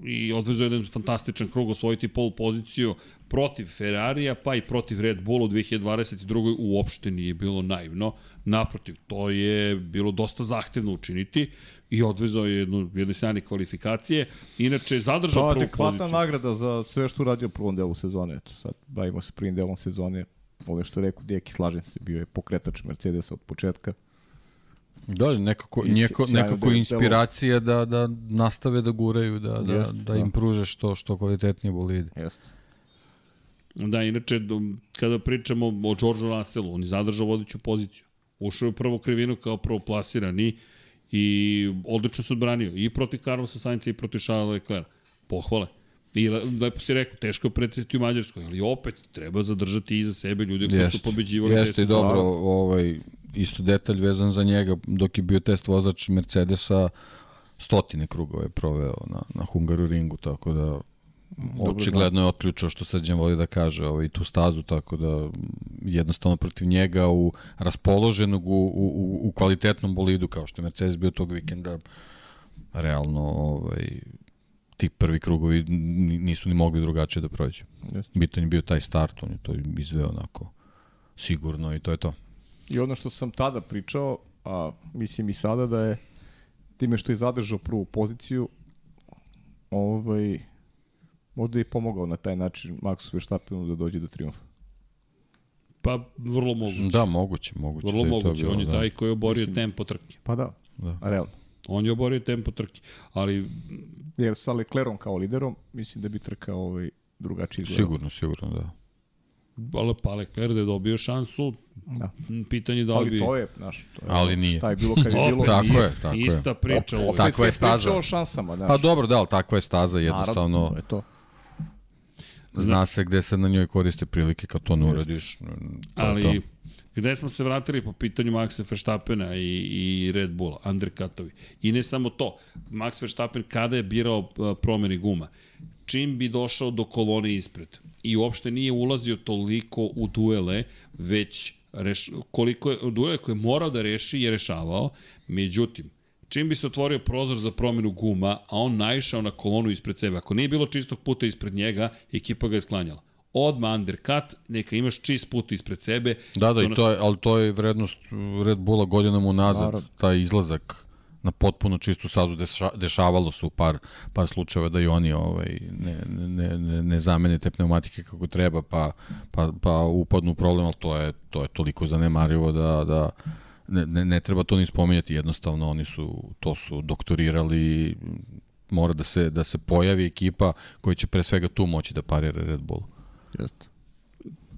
i odvezao jedan fantastičan krug osvojiti pol poziciju protiv Ferrarija, pa i protiv Red Bulla u 2022. uopšte nije bilo naivno. Naprotiv, to je bilo dosta zahtevno učiniti i odvezao je jednu, jedne sjajne kvalifikacije. Inače, zadržao prvu poziciju. To je adekvatna nagrada za sve što uradio u prvom delu sezone. Eto, sad bavimo se prvim delom sezone. Ovo što je rekao Deki, slažem se, bio je pokretač Mercedesa od početka. Da, nekako, njeko, nekako inspiracija da, da nastave da guraju, da, da, Jest, da, da im pruže što, što kvalitetnije bolide. Jeste. Da, inače, kada pričamo o Georgeu Russellu, on je zadržao vodeću poziciju. Ušao je u prvu krivinu kao prvoplasirani i odlično se odbranio i protiv Carlosa Sainca i protiv Charlesa Leclerc. Pohvale. I lepo si rekao, teško je pretiti u Mađarskoj, ali opet treba zadržati iza sebe ljude koji su pobeđivali. Jeste i dobro, ovaj, isto detalj vezan za njega, dok je bio test vozač Mercedesa, stotine krugove proveo na, na Hungaru ringu, tako da očigledno je otključao što Srđan voli da kaže ovaj, tu stazu, tako da jednostavno protiv njega u raspoloženog u, u, u kvalitetnom bolidu kao što je Mercedes bio tog vikenda realno ovaj, ti prvi krugovi nisu ni mogli drugačije da prođu. Bitan je bio taj start, on je to izveo onako sigurno i to je to. I ono što sam tada pričao, a mislim i sada da je time što je zadržao prvu poziciju, ovaj, možda je pomogao na taj način Maxu Verstappenu da dođe do triumfa. Pa, vrlo moguće. Da, moguće, moguće. Vrlo da moguće, bilo, on je da. taj koji je oborio Mislim, tempo trke. Pa da, da. A realno. On je oborio tempo trke, ali... Jer sa Leclerom kao liderom, mislim da bi trka ovaj drugačiji izgledao. Sigurno, sigurno, da. Ali pa Leclerc da je dobio šansu, da. pitanje da li bi... Ali to je, znaš, to je, ali nije. Šta je bilo kad je bilo... tako je, tako je. Ista priča. Opet, opet takva je staza. Priča o šansama, znaš. Pa dobro, da, ali takva je staza, jednostavno... Naravno, to je to. Zna se gde se na njoj koriste prilike kad to ne uradiš. Ali, to. gde smo se vratili po pitanju Maxa Verstappena i, i Red Bulla, undercutovi. I ne samo to, Max Verstappen kada je birao promeni guma, čim bi došao do kolone ispred i uopšte nije ulazio toliko u duele, već reš, koliko je, duele koje je morao da reši je rešavao, međutim, čim bi se otvorio prozor za promenu guma, a on naišao na kolonu ispred sebe, ako nije bilo čistog puta ispred njega, ekipa ga je sklanjala odma undercut, neka imaš čist put ispred sebe. Da, da, i to je, ali to je vrednost Red Bulla godinama unazad, Naravno. taj izlazak na potpuno čistu sazu deša, dešavalo se u par, par slučajeva da i oni ovaj, ne, ne, ne, ne zamene te pneumatike kako treba pa, pa, pa upadnu u problem, ali to je, to je toliko zanemarivo da, da ne, ne, ne treba to ni spominjati, jednostavno oni su, to su doktorirali, mora da se, da se pojavi ekipa koja će pre svega tu moći da parira Red Bull. Jeste.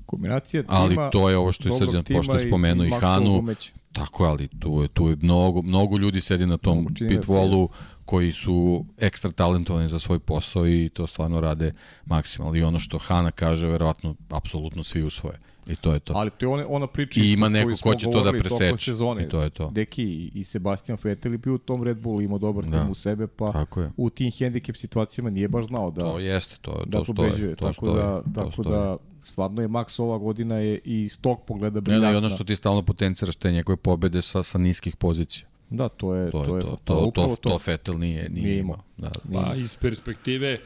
Kombinacija tima, Ali to je ovo što je Srđan pošto spomenuo i, i Hanu. Tako je, ali tu je, tu je mnogo, mnogo ljudi sedi na tom pitwallu koji su ekstra talentovani za svoj posao i to stvarno rade maksimalno. I ono što Hana kaže, verovatno, apsolutno svi usvoje. I to je to. Ali to je ona, ona priča I ima neko ko će to da preseče. Sezone. I to je to. Deki i Sebastian Vettel je bio u tom Red Bullu, imao dobar da. tim u sebe, pa tako je. u tim handicap situacijama nije baš znao da To jeste, to, da to pobeđuje. To tako stoji, da, to tako stoji. da stvarno je Max ova godina je i iz tog pogleda briljantna. Ne, da, i ono što ti stalno potenciraš te njegove pobede sa, sa niskih pozicija. Da, to je to, to, je, to, to, to, to, to, to Vettel nije, nije, nije imao. Da, nije. Pa iz perspektive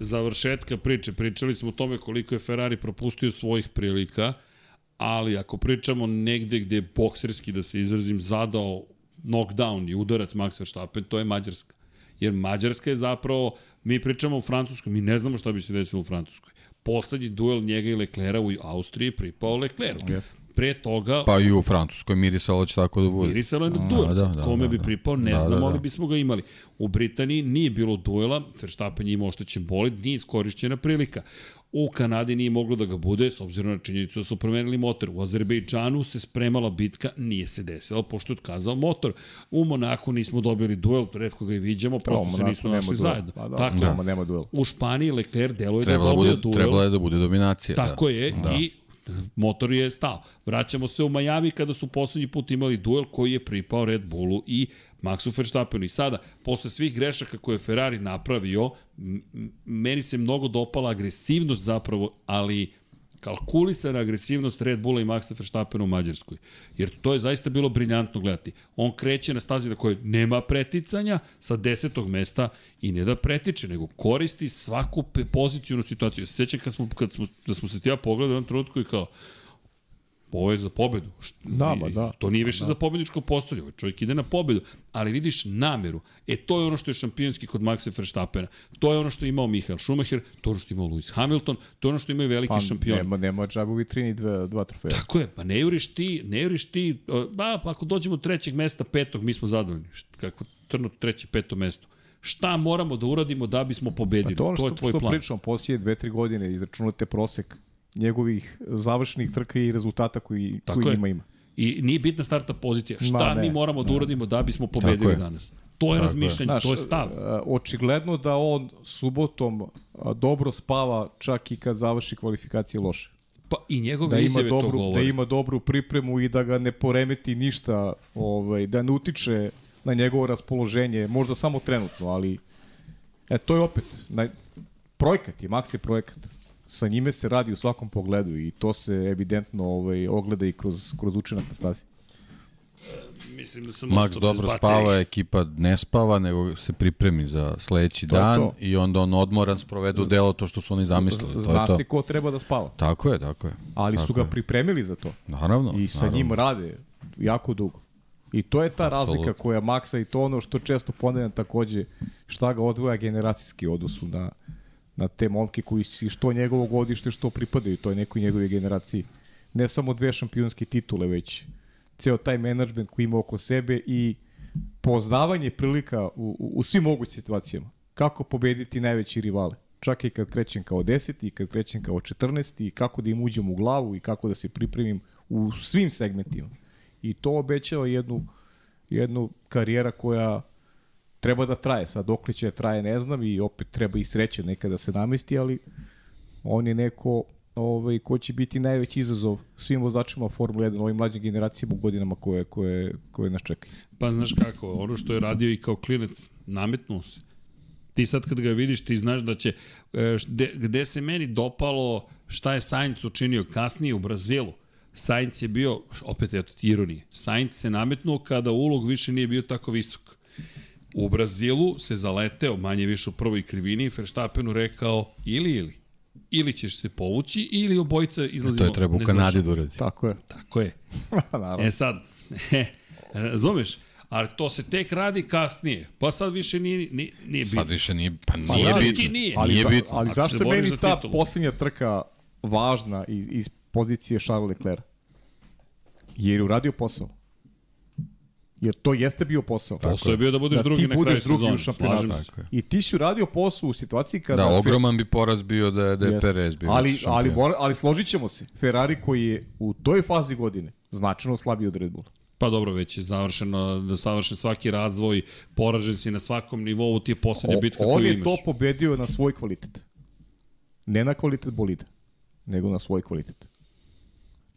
završetka priče, pričali smo o tome koliko je Ferrari propustio svojih prilika, ali ako pričamo negde gde je bokserski, da se izrazim, zadao knockdown i udarac Max Verstappen, to je Mađarska. Jer Mađarska je zapravo, mi pričamo o Francuskoj, mi ne znamo šta bi se desilo u Francuskoj. Poslednji duel njega i Leclera u Austriji pripao Lecleru. Yes. Pre toga... Pa i u Francuskoj mirisalo će tako da bude. Mirisalo je na duel, da, da, kome da, bi da. pripao, ne Da, znamo, da, da. ali bismo ga imali. U Britaniji nije bilo duela, Verstappen je imao oštećen bolid, nije iskorišćena prilika. U Kanadi nije moglo da ga bude, s obzirom na činjenicu da su promenili motor. U Azerbejdžanu se spremala bitka, nije se desila, pošto je otkazao motor. U Monaku nismo dobili duel, redko ga i viđamo, prosto se Monaku nisu nema našli duela. zajedno. Pa da, Tako, da. nema duela. u Španiji Leclerc deluje da je Trebalo, da dobio bude, duel. trebalo je da bude dominacija. Tako da. je, Da. i motor je stao. Vraćamo se u Miami kada su poslednji put imali duel koji je pripao Red Bullu i Maxu Verstappenu. I sada, posle svih grešaka koje je Ferrari napravio, meni se mnogo dopala agresivnost zapravo, ali kalkulisana agresivnost Red Bulla i Maxa Verstappena u Mađarskoj. Jer to je zaista bilo briljantno gledati. On kreće na stazi na kojoj nema preticanja sa desetog mesta i ne da pretiče, nego koristi svaku pozicijunu situaciju. Ja se Sjećam kad smo, kad smo, da smo se ti ja pogledali u jednom trenutku i kao, ovo je za pobedu. Da, ma da. To nije više da. za pobedničko postolje. Ovaj čovjek ide na pobedu. Ali vidiš nameru. E, to je ono što je šampionski kod Maxa Verstappena. To je ono što je imao Michael Schumacher, to je ono što je imao Lewis Hamilton, to je ono što imaju veliki Pa, šampioni. nema, nema džabu vitrini dva, dva trofeja. Tako je, pa ne juriš ti, ne juriš ti, ba, pa ako dođemo do trećeg mesta, petog, mi smo zadovoljni. Kako trnu treće, peto mesto. Šta moramo da uradimo da bismo pobedili? Pa to ono to što, je tvoj što plan. pričamo, poslije dve, tri godine izračunate prosek njegovih završnih trka i rezultata koji, Tako koji je. ima ima. I nije bitna starta pozicija. Šta Ma ne, mi moramo da ne. uradimo da bismo pobedili danas? To je Tako je. razmišljanje, Znaš, to je stav. e, očigledno da on subotom dobro spava čak i kad završi kvalifikacije loše. Pa i njegove Da ima, izjave to dobru, da govore. ima dobru pripremu i da ga ne poremeti ništa, ovaj, da ne utiče na njegovo raspoloženje, možda samo trenutno, ali e, to je opet, na, projekat je, Max je projekat. Sa njime se radi u svakom pogledu i to se evidentno ovaj, ogleda i kroz, kroz učinak na stazi. Mislim da sam Max dobro spava, ekipa ne spava, nego se pripremi za sledeći To dan to. i onda on odmoran sprovedu delo to što su oni zamislili. To je Zna to. se ko treba da spava, Tako je, tako je. ali tako su ga je. pripremili za to. Naravno. I sa naravno. njim rade jako dugo. I to je ta Apsolutno. razlika koja Maksa i to ono što često ponavljam takođe šta ga odvoja generacijski u odnosu na, na te momke koji si što njegovo godište što pripadaju toj nekoj njegove generaciji. Ne samo dve šampionske titule, već ceo taj menadžment koji ima oko sebe i poznavanje prilika u, u, u svim mogućim situacijama. Kako pobediti najveći rivale. Čak i kad krećem kao 10 i kad krećem kao 14 i kako da im uđem u glavu i kako da se pripremim u svim segmentima. I to obećava jednu, jednu karijera koja treba da traje. Sad dok li će traje ne znam i opet treba i sreće nekada da se namesti, ali on je neko ovaj, ko će biti najveći izazov svim vozačima Formule 1, ovim mlađim generacijama u godinama koje, koje, koje nas čekaju. Pa znaš kako, ono što je radio i kao klinec, nametnuo se. Ti sad kad ga vidiš, ti znaš da će, e, gde, gde se meni dopalo šta je Sainz učinio kasnije u Brazilu, Sainz je bio, opet eto ti ironije, Sainz se nametnuo kada ulog više nije bio tako visok. U Brazilu se zaleteo manje više u prvoj krivini i Verstappenu rekao ili ili. Ili ćeš se povući ili obojica izlazimo. To je treba u Kanadi da uradi. Tako je. Tako je. Naravno. E sad, razumeš, ali to se tek radi kasnije. Pa sad više nije, nije, nije bitno. Sad više nije, pa nije suštinski bitno. nije. ali, nije za- bitno. ali Ako zašto je meni za ta titulu. poslednja trka važna iz, iz pozicije Charles Leclerc? Jer je uradio posao. Jer to jeste bio posao. Posao je bio da budeš drugi ti na kraju budeš drugi sezone. u šampionatu. Tako je. I ti si uradio posao u situaciji kada... Da, ogroman bi poraz bio da je, da je. Perez bio ali, ali, ali složit ćemo se. Ferrari koji je u toj fazi godine značajno slabiji od Red Bulla. Pa dobro, već je završeno, da savršen svaki razvoj, poražen si na svakom nivou, ti je poslednja O- bitka on koju je imaš. to pobedio na svoj kvalitet. Ne na kvalitet bolida, nego na svoj kvalitet.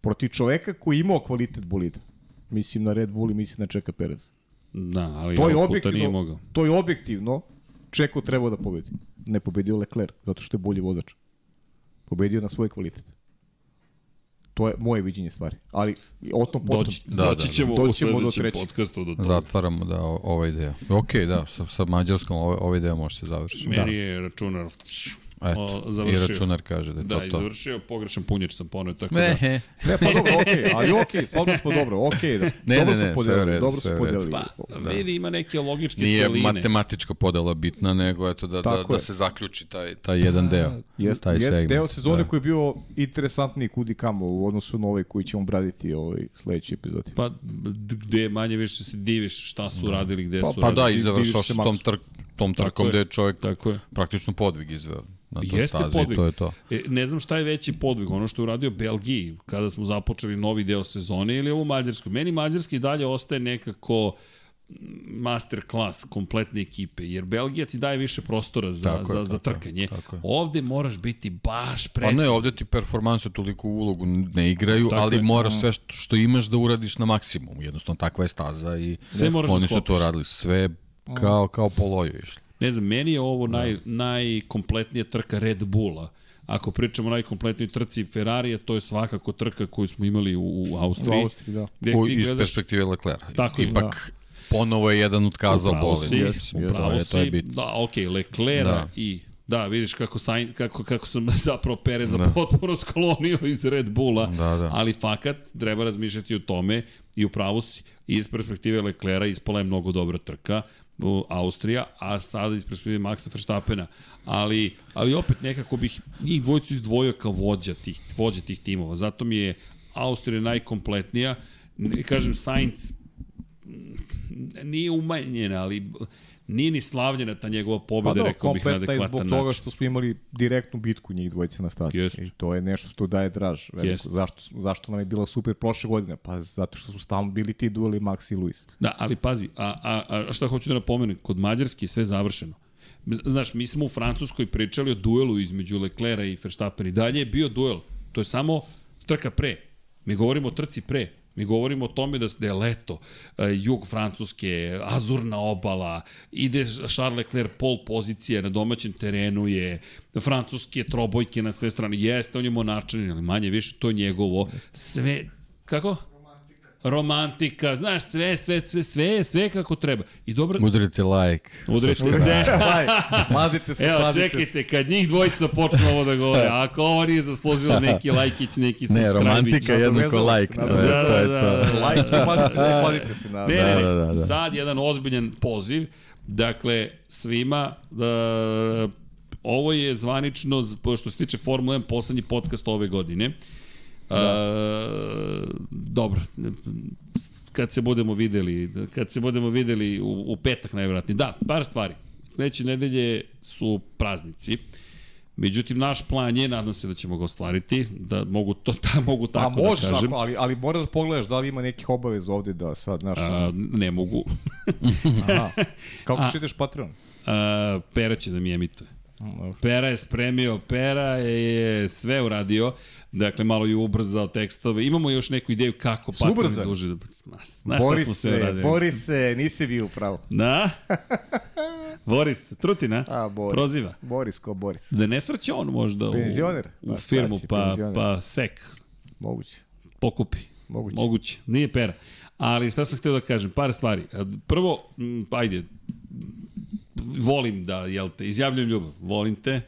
Protiv čoveka koji je imao kvalitet bolida. Mislim na Red Bull i mislim na Čeka Perez. Da, ali To je puta nije objektivno, mogao. to je objektivno Čeko trebao da pobedi. Ne pobedio Leclerc, zato što je bolji vozač. Pobedio na svoj kvalitet. To je moje viđenje stvari. Ali o tom potom. Doći, Da, doći da, ćemo da. u Doćemo do sledećem trećeg. podcastu do toga. Zatvaramo da ovaj deo. Ok, da, sa, sa Mađarskom ovaj, ovaj deo može se završiti. Meni je računar Eto, o, završio. I računar kaže da je Da, to i to. završio, pogrešan punjač sam ponio, tako Ne, da... Ne, pa dobro, okej, okay, ali okej, okay, stvarno smo dobro, okej. Okay, Ne, dobro ne, ne, podelili, sve u redu, dobro su sve u redu. podelili. Pa, vidi, ima neke logičke Nije celine. matematička podela bitna, nego eto da, da, Tako da je. se zaključi taj, taj jedan deo. Jeste, taj segment. deo sezone da. koji je bio interesantniji kudi kamo u odnosu na ovaj koji ćemo braditi ovaj sledeći epizod. Pa, gde manje više se diviš šta su radili, gde Pa- su Pa da, radili. i završao diviš se se tom, trk, tom Tako trkom gde je čovjek Tako je. praktično podvig izveo. Na toj Jeste stazi, podvig. To je to. E, ne znam šta je veći podvig, ono što je uradio Belgiji kada smo započeli novi deo sezone ili ovo Mađarsku. Meni Mađarski dalje ostaje nekako master klas kompletne ekipe, jer Belgija ti daje više prostora za, Tako je, za, za je, trkanje. tako je. Ovde moraš biti baš Pa precizan. ne, ovde ti performanse toliko ulogu ne igraju, Tako ali je. moraš sve što, što imaš da uradiš na maksimum. Jednostavno, takva je staza i Sve da oni su sklopiš. to radili. Sve kao, kao po loju išli. Ne znam, meni je ovo Da. naj, najkompletnija trka Red Bulla. Ako pričamo o najkompletnijoj trci Ferrarija, to je svakako trka koju smo imali u, u U Austriji. Austriji, da. Gde U, iz gledaš- perspektive Leclerca. Tako je, Ipak, ponovo je jedan otkazao Upravo bolid. si, Mislim, upravo to je, to je si. bitno. Da, okej, okay, Leclerc Da. i Da, vidiš kako, Sain, kako, kako sam zapravo Pereza da. Da. potpuno sklonio iz Red Bulla, Da, da. ali fakat treba razmišljati o tome i upravo si. Iz perspektive Leclerca ispala je mnogo dobra trka Austrija, a sada iz perspektive Maxa Verstappena. Ali, ali opet nekako bih njih dvojicu izdvojio kao vođa tih, vođa tih timova. Zato mi je Austrija najkompletnija. Ne, kažem, Sainz nije umanjena, ali nije ni slavljena ta njegova Pa pobjeda, da, rekao bih na kompletna je zbog adekvatan toga način. što smo imali direktnu bitku njih dvojice na stazi. Jeste. I to je nešto što daje draž. Veliko. Zašto, zašto nam je bila super prošle godine? Pa zato što su stalno bili ti dueli Max i Luis. Da, ali pazi, a, a, a šta hoću da napomenem, kod Mađarske je sve završeno. Znaš, mi smo u Francuskoj pričali o duelu između Leclerca i Verstappen i dalje je bio duel. To je samo trka pre. Mi govorimo o trci pre. Mi govorimo o tome da, da je leto, e, jug Francuske, azurna obala, ide Charles Leclerc pol pozicije na domaćem terenu je, francuske trobojke na sve strane. Jeste, on je monačan, ali manje više to je njegovo. Sve, kako? Romantika, znaš, sve, sve, sve, sve, sve kako treba. I dobro... Udrite like. Udrite, Aj, mazite se, Evo, pazite čekajte, kad njih dvojica počnu ovo da govore, ako ovo nije zaslužilo neki lajkić, neki Ne, subscribe romantika je jednako se, like. To je, nadovezalo to je Da, to. da, da. Lajke, pazite se, pazite se na... Ne, ne, ne, Da, da, da, da. sad jedan ozbiljan poziv, dakle, svima, da, ovo je zvanično, što se tiče Formula 1, poslednji podcast ove godine. Da. dobro, kad se budemo videli, kad se budemo videli u, u petak najvjerojatnije. Da, par stvari. Sledeće nedelje su praznici. Međutim, naš plan je, nadam se da ćemo ga ostvariti, da mogu to da mogu Pa tako možeš, da kažem. ako, ali, ali moraš da pogledaš da li ima nekih obaveza ovde da sad, znaš, A, ne mogu. aha, kako što ideš Patreon? A, Pera će da mi emituje. Pera je spremio, Pera je sve uradio, dakle malo je ubrzao tekstove. Imamo još neku ideju kako ubrzani? duže da... Znaš Bori šta smo sve se, uradili? bori se, nisi bio pravo. Da? Boris, Trutina? A, Boris. Proziva. Boris ko Boris. Da ne svrće on možda u, Penzioner? u Pa firmu, pa, pa sek, Moguće. pokupi. Moguće. Moguće. Nije pera. Ali šta sam hteo da kažem, par stvari. Prvo, m, ajde, volim da, jel te, izjavljam ljubav, volim te,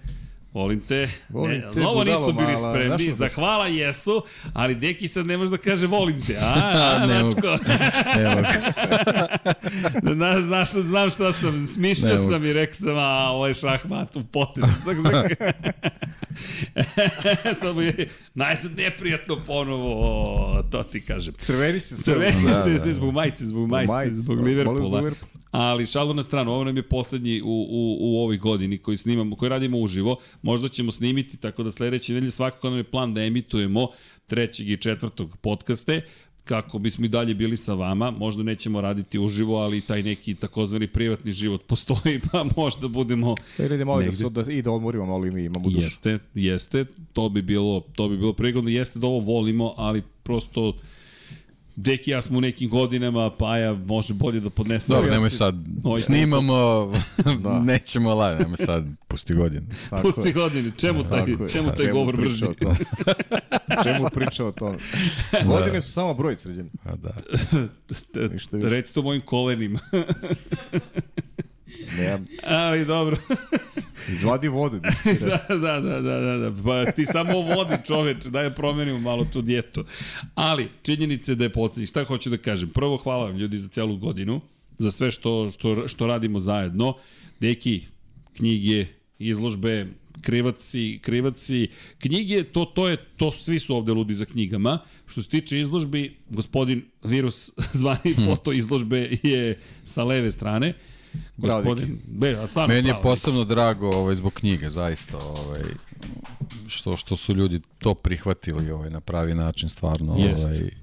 volim te. Volim ne, te, ovo budalo nisu bili mala, spremni, šta- za hvala jesu, ali deki sad ne može da kaže volim te. A, a Ne mogu. Načko. Zna, znaš, znam šta sam, smišljao Ne mogu. sam i rekao sam, a ovo je šahmat u potezu. Zak. Samo je najsad neprijatno ponovo, to ti kažem. Crveni se. Crveni Da, se, da, da. zbog majice, zbog majice, majice, zbog da, Liverpoola. Ali šalu na stranu, ovo nam je poslednji u, u, u ovoj godini koji snimamo, koji radimo uživo. Možda ćemo snimiti, tako da sledeće nedelje svakako nam je plan da emitujemo trećeg i četvrtog podcaste kako bismo i dalje bili sa vama. Možda nećemo raditi uživo, ali taj neki takozvani privatni život postoji, pa možda budemo Da idemo malo da, Negde. se, da, i da odmorimo malo i mi imamo dušu. Jeste, jeste, to bi bilo, to bi bilo prigodno, jeste da ovo volimo, ali prosto Deki ja smo u nekim godinama, pa ja može bolje da podnese. Dobro, nemoj sad. Oj, Snimamo, Da. nećemo live, nemoj sad, pusti godinu. Tako Pusti je. godine, čemu taj, Tako je. čemu taj govor mržnje? tome? čemu priča o tome? Godine su samo broj sređeni. A da. Ništa više. Reci to mojim kolenima. Nemam. Ali dobro. Izvadi vodu. da, da, da, da, da, da. Pa ti samo vodi čoveče, daj promenimo malo tu dijetu. Ali, činjenice da je poslednji. Šta hoću da kažem? Prvo, hvala vam ljudi za celu godinu, za sve što, što, što radimo zajedno. Deki, knjige, izložbe, krivaci, krivaci, knjige, to, to je, to svi su ovde ludi za knjigama. Što se tiče izložbi, gospodin Virus zvani foto izložbe je sa leve strane. Gospodin, be, a stvarno Meni je posebno drago ovaj, zbog knjige, zaista. Ovaj, što, što su ljudi to prihvatili ovaj, na pravi način, stvarno. Jest. Ovaj,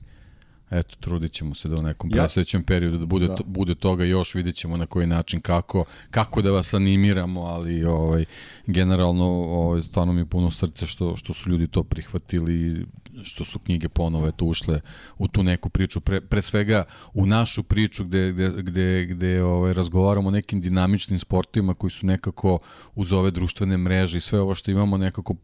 eto, trudit ćemo se da u nekom ja. predstojećem periodu da bude, da. To, bude toga još, vidjet ćemo na koji način, kako, kako da vas animiramo, ali ovaj, generalno ovaj, stvarno mi je puno srce što, što su ljudi to prihvatili, što su knjige ponovo eto, ušle u tu neku priču, pre, pre svega u našu priču gde, gde, gde, gde ovaj, razgovaramo o nekim dinamičnim sportovima koji su nekako uz ove društvene mreže i sve ovo što imamo nekako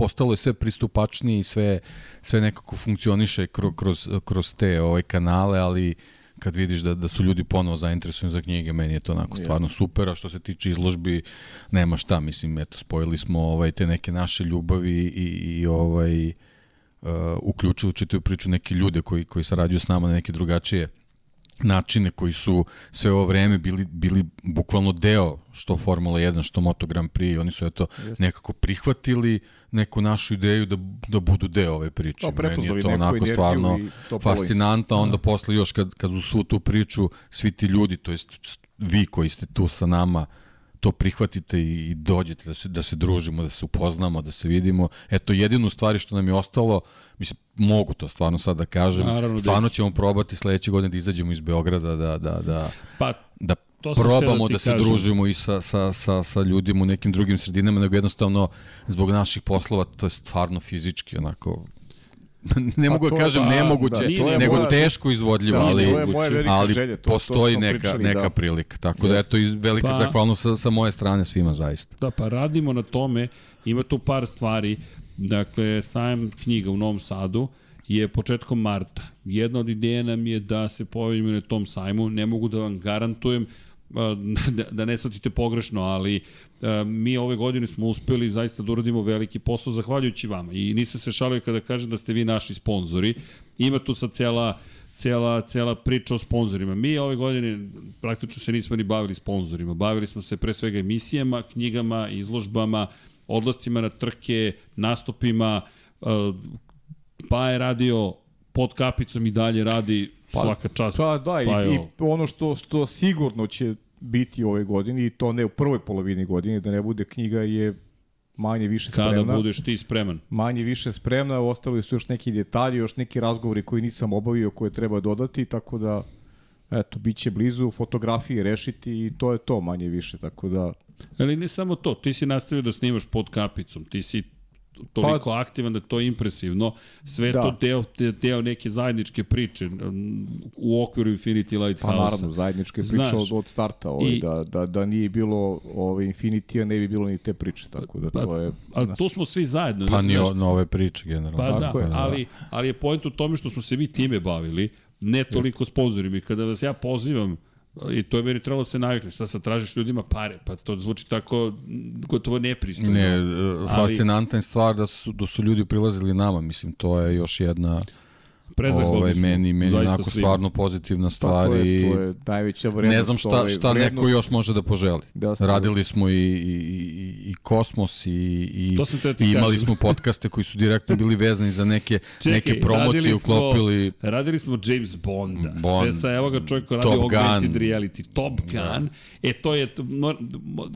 postalo je sve pristupačnije i sve, sve nekako funkcioniše kroz, kroz, kroz te ovaj kanale, ali kad vidiš da, da su ljudi ponovo zainteresovani za knjige, meni je to onako stvarno super, a što se tiče izložbi, nema šta, mislim, eto, spojili smo ovaj, te neke naše ljubavi i, i ovaj, uh, uključili u čitaju priču neke ljude koji, koji sarađuju s nama na neke drugačije načine koji su sve ovo vreme bili, bili bukvalno deo što Formula 1, što Moto Grand Prix, oni su eto nekako prihvatili neku našu ideju da, da budu deo ove priče. To Meni je to onako stvarno fascinantno, onda da. posle još kad, kad u svu tu priču svi ti ljudi, to jest vi koji ste tu sa nama, to prihvatite i dođete da se, da se družimo, da se upoznamo, da se vidimo. Eto, jedinu stvari što nam je ostalo, mislim, mogu to stvarno sad da kažem, Naravno, stvarno da ćemo probati sledeće godine da izađemo iz Beograda, da, da, da, pa, da to probamo da, da se kažem. družimo i sa, sa, sa, sa ljudima u nekim drugim sredinama, nego jednostavno zbog naših poslova to je stvarno fizički onako ne pa mogu da kažem da, nemoguće, da, nego moja, teško izvodljivo, da, ali, ali želje, to, postoji to neka, pričali, neka da. prilika. Tako Jest. da eto, iz velike pa, zahvalnost sa, sa moje strane svima zaista. Da, pa radimo na tome, ima tu par stvari, dakle, sajem knjiga u Novom Sadu, je početkom marta. Jedna od ideja nam je da se pojavimo na tom sajmu, ne mogu da vam garantujem, da, da ne shvatite pogrešno, ali mi ove godine smo uspeli zaista da uradimo veliki posao zahvaljujući vama. I nisam se šalio kada kažem da ste vi naši sponzori. Ima tu sad cela cela, cela priča o sponzorima. Mi ove godine praktično se nismo ni bavili sponzorima. Bavili smo se pre svega emisijama, knjigama, izložbama, odlascima na trke, nastupima, pa je radio pod kapicom i dalje radi pa, svaka čast. Pa da, pa, i, i ono što, što sigurno će biti ove godine, i to ne u prvoj polovini godine, da ne bude knjiga, je manje više spremna. Kada budeš ti spreman. Manje više spremna, ostali su još neki detalji, još neki razgovori koji nisam obavio, koje treba dodati, tako da eto, bit će blizu fotografije rešiti i to je to manje više, tako da... Ali ne samo to, ti si nastavio da snimaš pod kapicom, ti si toliko pa, aktivan da je to impresivno. Sve da. to deo, deo neke zajedničke priče u okviru Infinity Lighthouse. Pa naravno, zajedničke priče Znaš, od, od starta. Ovaj, i, da, da, da nije bilo ovaj, Infinity-a, ne bi bilo ni te priče. Tako da pa, to je... Ali tu smo svi zajedno. Pa ni nove priče, generalno. Pa tako da, je, da. ali, ali je point u tome što smo se vi time bavili, ne toliko sponsorima. I kada vas ja pozivam, I to je meni trebalo da se navikne. Šta sad tražiš ljudima pare? Pa to zvuči tako gotovo nepristojno. Ne, fascinantna je stvar da su, da su ljudi prilazili nama. Mislim, to je još jedna Ovaj, meni, meni onako svima. stvarno pozitivna stvar pa, to je, to je najveća vrednost. Ne znam šta, ovaj, šta vrednost, neko još može da poželi. Da Radili smo i, i, i, i Kosmos i, i, i imali smo podcaste koji su direktno bili vezani za neke, Čekaj, neke promocije radili smo, uklopili. Radili smo James Bonda. Bond, Sve sa evo ga čovjek radi Augmented Gun. Reality. Top da. Gun. Da. E to je,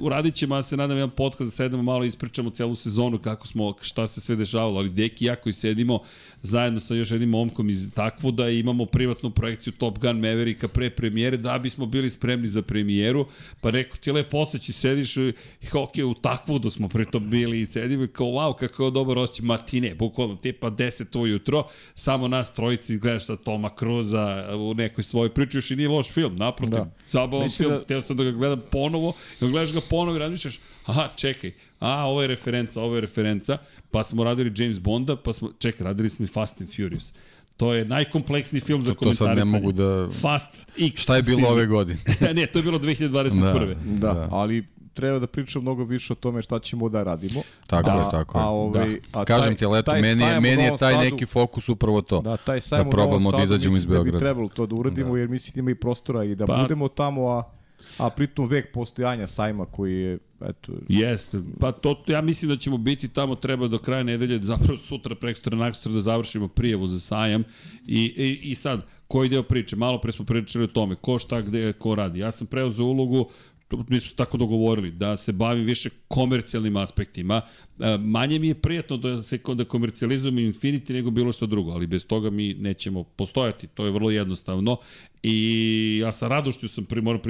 uradit ćemo, ja se nadam, jedan podcast da sedemo malo ispričamo celu sezonu kako smo, šta se sve dešavalo, ali deki ja koji sedimo zajedno sa još jednim momkom iz takvu da imamo privatnu projekciju Top Gun Mavericka pre premijere da bismo bili spremni za premijeru, pa rekao ti lepo osjeći, sediš i ok, u takvu da smo pritom bili i sedimo i kao wow, kako je dobar osjećaj, matine, bukvalno tipa 10 ujutro, samo nas trojici gledaš sa Toma Cruza u nekoj svojoj priči, još i nije loš film, naprotiv, da. zabavan film, da... teo sam da ga gledam ponovo, i gledaš ga ponovo i razmišljaš, aha, čekaj, a, ovo je referenca, ovo je referenca, pa smo radili James Bonda, pa smo, čekaj, radili smo i Fast and Furious. To je najkompleksniji film za komentarisanje. To sad ne mogu da... Fast X. Šta je bilo stiži. ove godine? ne, to je bilo 2021. Da, da, da. ali treba da pričamo mnogo više o tome šta ćemo da radimo. Tako a, je, tako je. A, ovaj, da. a Kažem ti, leto, meni je, meni je taj Sadu- neki fokus upravo to. Da, taj sajam da u Novom probamo da izađemo iz mislim da bi Beograda. trebalo to da uradimo, Da. jer mislim da ima i prostora i da Pa- budemo tamo, a, a pritom vek postojanja sajma koji je, eto, Jeste, pa to, ja mislim da ćemo biti tamo, treba do kraja nedelje, zapravo sutra, prekstra, nakstra da završimo prijavu za sajam. I, i, i sad, koji deo priče, malo pre smo pričali o tome, ko šta, gde, ko radi. Ja sam preuzeo ulogu, mi smo tako dogovorili, da se bavim više komercijalnim aspektima. E, Manje mi je prijatno da se da komercijalizujemo Infinity nego bilo što drugo, ali bez toga mi nećemo postojati. To je vrlo jednostavno i ja sa radošću sam pri, moram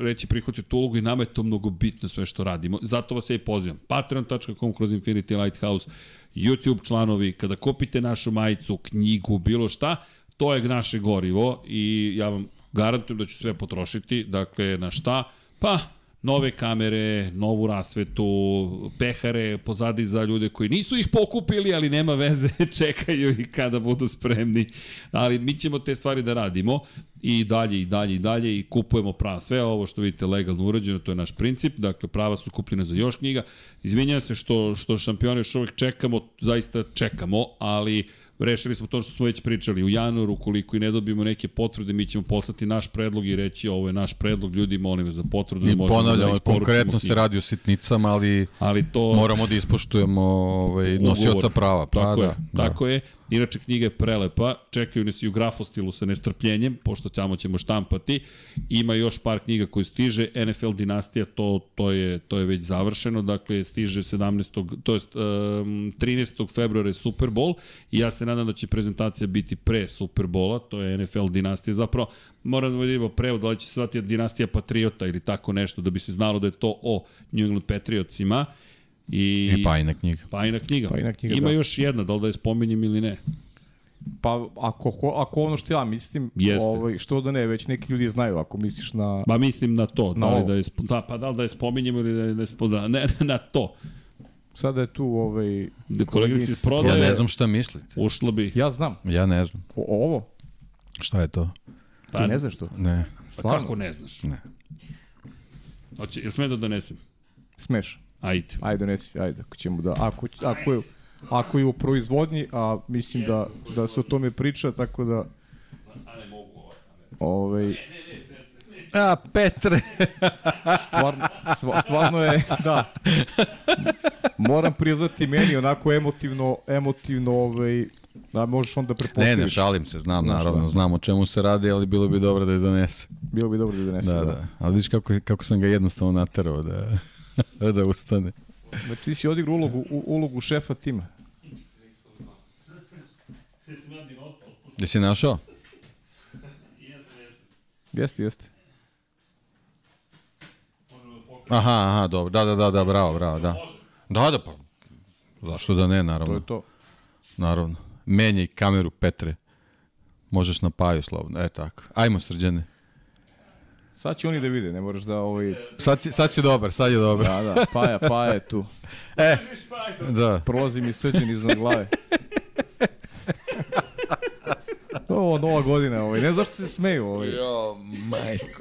reći prihvatio tu ulogu i nama je to mnogo bitno sve što radimo. Zato vas ja i pozivam. Patreon.com kroz Infinity Lighthouse, YouTube članovi, kada kupite našu majicu, knjigu, bilo šta, to je naše gorivo i ja vam garantujem da ću sve potrošiti. Dakle, na šta? Pa, nove kamere, novu rasvetu, pehare pozadi za ljude koji nisu ih pokupili, ali nema veze, čekaju i kada budu spremni. Ali mi ćemo te stvari da radimo i dalje i dalje i dalje i kupujemo prava. Sve ovo što vidite legalno urađeno, to je naš princip. Dakle, prava su kupljene za još knjiga. Izvinjam se što, što šampione još uvek čekamo, zaista čekamo, ali rešili smo to što smo već pričali u januaru, koliko i ne dobijemo neke potvrde, mi ćemo poslati naš predlog i reći ovo je naš predlog, ljudi molim vas za potvrdu. I ponavljamo, da konkretno se radi o sitnicama, ali Ali to... moramo da ispoštujemo ovaj, nosioca prava. Pa, Tako da, je, da. tako je. Inače, knjiga je prelepa, čekaju nas i u grafostilu sa nestrpljenjem, pošto tamo ćemo štampati. Ima još par knjiga koje stiže, NFL Dinastija, to, to, je, to je već završeno, dakle, stiže 17. to jest um, 13. februara je Super Bowl i ja se nadam da će prezentacija biti pre Super Bowla, to je NFL Dinastija, zapravo moramo da vidimo prevod, da li će se zvati Dinastija Patriota ili tako nešto, da bi se znalo da je to o New England Patriotsima. I, I pajna knjiga. Pajna knjiga. Pajna knjiga, Ima da. još jedna, da li da je spominjem ili ne. Pa ako, ako ono što ja mislim, Jeste. ovaj, što da ne, već neki ljudi znaju, ako misliš na... Ba mislim na to, Na da li ovo. da je, da, pa da li da je spominjemo ili da je, da je spo- da, ne, na to. Sada je tu ovaj... Da koleginici iz Ja prodaje, ne znam šta mislite. ušla bi. Ja znam. Ja ne znam. O, ovo? Šta je to? Pa, Ti ne znaš to? Ne. Pa Stvarno? kako ne znaš? Ne. Hoće, jel sme da donesem? Smeš. Ajde. Ajde, donesi, ajde, ako ćemo da... Ako, ako, je, ako je u proizvodnji, a mislim da, da se o tome priča, tako da... Ovaj, A, Petre! stvarno, stvarno je, da. Moram priznati meni onako emotivno, emotivno, ovaj, da možeš onda Ne, prepostaviš. ne, šalim se, znam, Znaš, naravno, da. znam o čemu se radi, ali bilo bi dobro da je donese. Bilo bi dobro da donese. Da, da. Ali vidiš kako, kako sam ga jednostavno naterao da, da ustane. Znači, ti si odigrao ulogu, u, ulogu šefa tima. Jesi našao? Jeste, jeste. Aha, aha, dobro. Da, da, da, da, bravo, bravo, da. Da, da, pa. Zašto da ne, To naravno. je to. Naravno. Menjaj kameru, Petre. Možeš na paju, slobodno. E, tako. Ajmo, srđane. Sad će oni da vide, ne moraš da ovaj... Sad, si, sad si dobar, sad je dobar. Da, da, paja, paja je tu. E, da. Prolazi mi srđan iznad glave. To je ovo nova godina, ovaj. ne znaš što se smeju, ovaj. Jo, majko.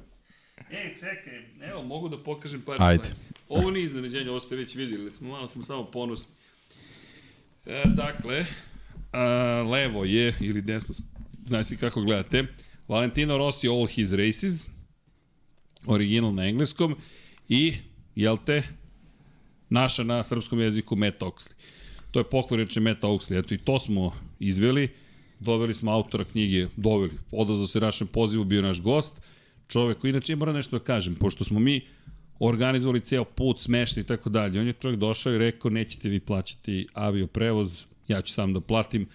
Ej, čekaj, evo, mogu da pokažem par Ajde. stvari. Ovo nije iznenađenje, ovo ste već vidjeli, smo, malo smo samo ponosni. E, dakle, a, levo je, ili desno, znaš si kako gledate, Valentino Rossi All His Races, original na engleskom, i, jel te, naša na srpskom jeziku Matt Oxley. To je poklon reče Matt Oxley, eto i to smo izveli, doveli smo autora knjige, doveli, odazao se našem pozivu, bio naš gost, čovek koji inače, ja moram nešto da kažem, pošto smo mi organizovali ceo put, smešta i tako dalje, on je čovjek došao i rekao, nećete vi plaćati avio prevoz, ja ću sam da platim,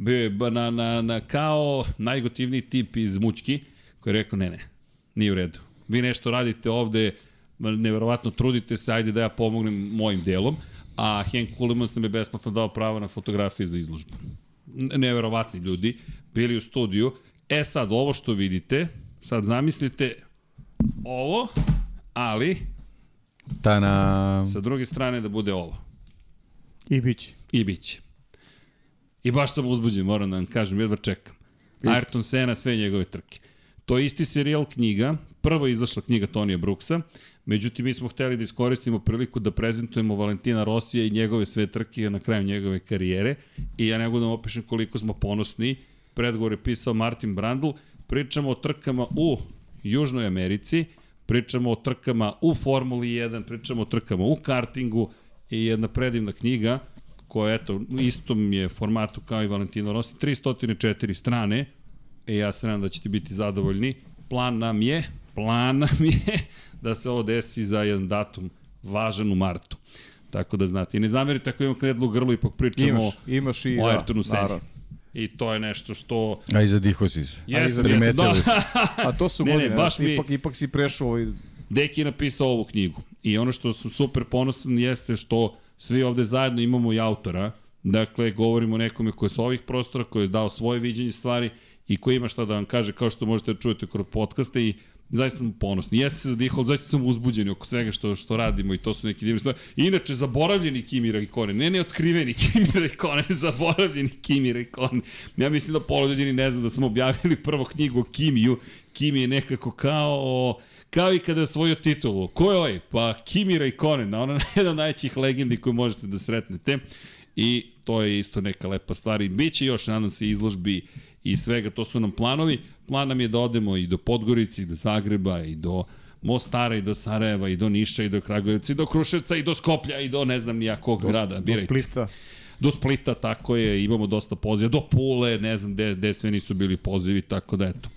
bio je ba- na, na, na kao najgotivniji tip iz Mućki, koji je rekao, ne, ne, nije u redu. Vi nešto radite ovde, ma, neverovatno trudite se, ajde da ja pomognem mojim delom, a Henk Kulemans nam je besplatno dao pravo na fotografije za izložbu. Neverovatni ljudi, bili u studiju. E sad, ovo što vidite, sad zamislite ovo, ali Ta na... sa druge strane da bude ovo. I bit će. I bit će. I baš sam uzbuđen, moram da vam kažem, jedva čekam. Ayrton Senna, sve njegove trke. To je isti serijal knjiga, prvo je izašla knjiga Tonija Brooksa, Međutim, mi smo hteli da iskoristimo priliku da prezentujemo Valentina Rosija i njegove sve trke na kraju njegove karijere. I ja ne da vam opišem koliko smo ponosni. Predgovor je pisao Martin Brandl. Pričamo o trkama u Južnoj Americi, pričamo o trkama u Formuli 1, pričamo o trkama u kartingu i jedna predivna knjiga koja, eto, u istom je formatu kao i Valentino Rossi, 304 strane, e ja se nadam da ćete biti zadovoljni. Plan nam je, plan nam je da se ovo desi za jedan datum važan u martu. Tako da znate. I ne zamerite ako imam knedlu u grlu, ipak pričamo imaš, imaš i, o da, Ayrtonu Seni. I to je nešto što... A i zadiho si se. Jesam, jesam, da. A to su ne, godine, ne, baš mi... ipak, ipak si prešao ovaj... Deki je napisao ovu knjigu. I ono što sam super ponosan jeste što svi ovde zajedno imamo i autora. Dakle, govorimo nekome koji je sa ovih prostora, koji je dao svoje viđenje stvari i koji ima šta da vam kaže, kao što možete da čujete kroz podcaste i zaista sam ponosni. Jeste se zadihao, zaista sam uzbuđen oko svega što, što radimo i to su neki divni stvari. Inače, zaboravljeni Kimi Raikkonen, ne neotkriveni Kimi Raikkonen, zaboravljeni Kimi Raikkonen. Ja mislim da pola ljudi ne zna da smo objavili prvo knjigu o Kimiju. Kimi je nekako kao kao i kada je osvojio titulu. Ko je ovaj? Pa Kimi Raikkonen, ona je jedna od najvećih legendi koju možete da sretnete. I to je isto neka lepa stvar. I bit će još, nadam se, izložbi i svega, to su nam planovi. Plan nam je da odemo i do Podgorici, i do Zagreba, i do Mostara, i do Sarajeva, i do Niša, i do Kragujevca, i do Kruševca, i do Skoplja, i do ne znam nijakog grada. Birajte. Do Splita. Do Splita, tako je, imamo dosta poziva. Do Pule, ne znam gde, gde sve nisu bili pozivi, tako da eto.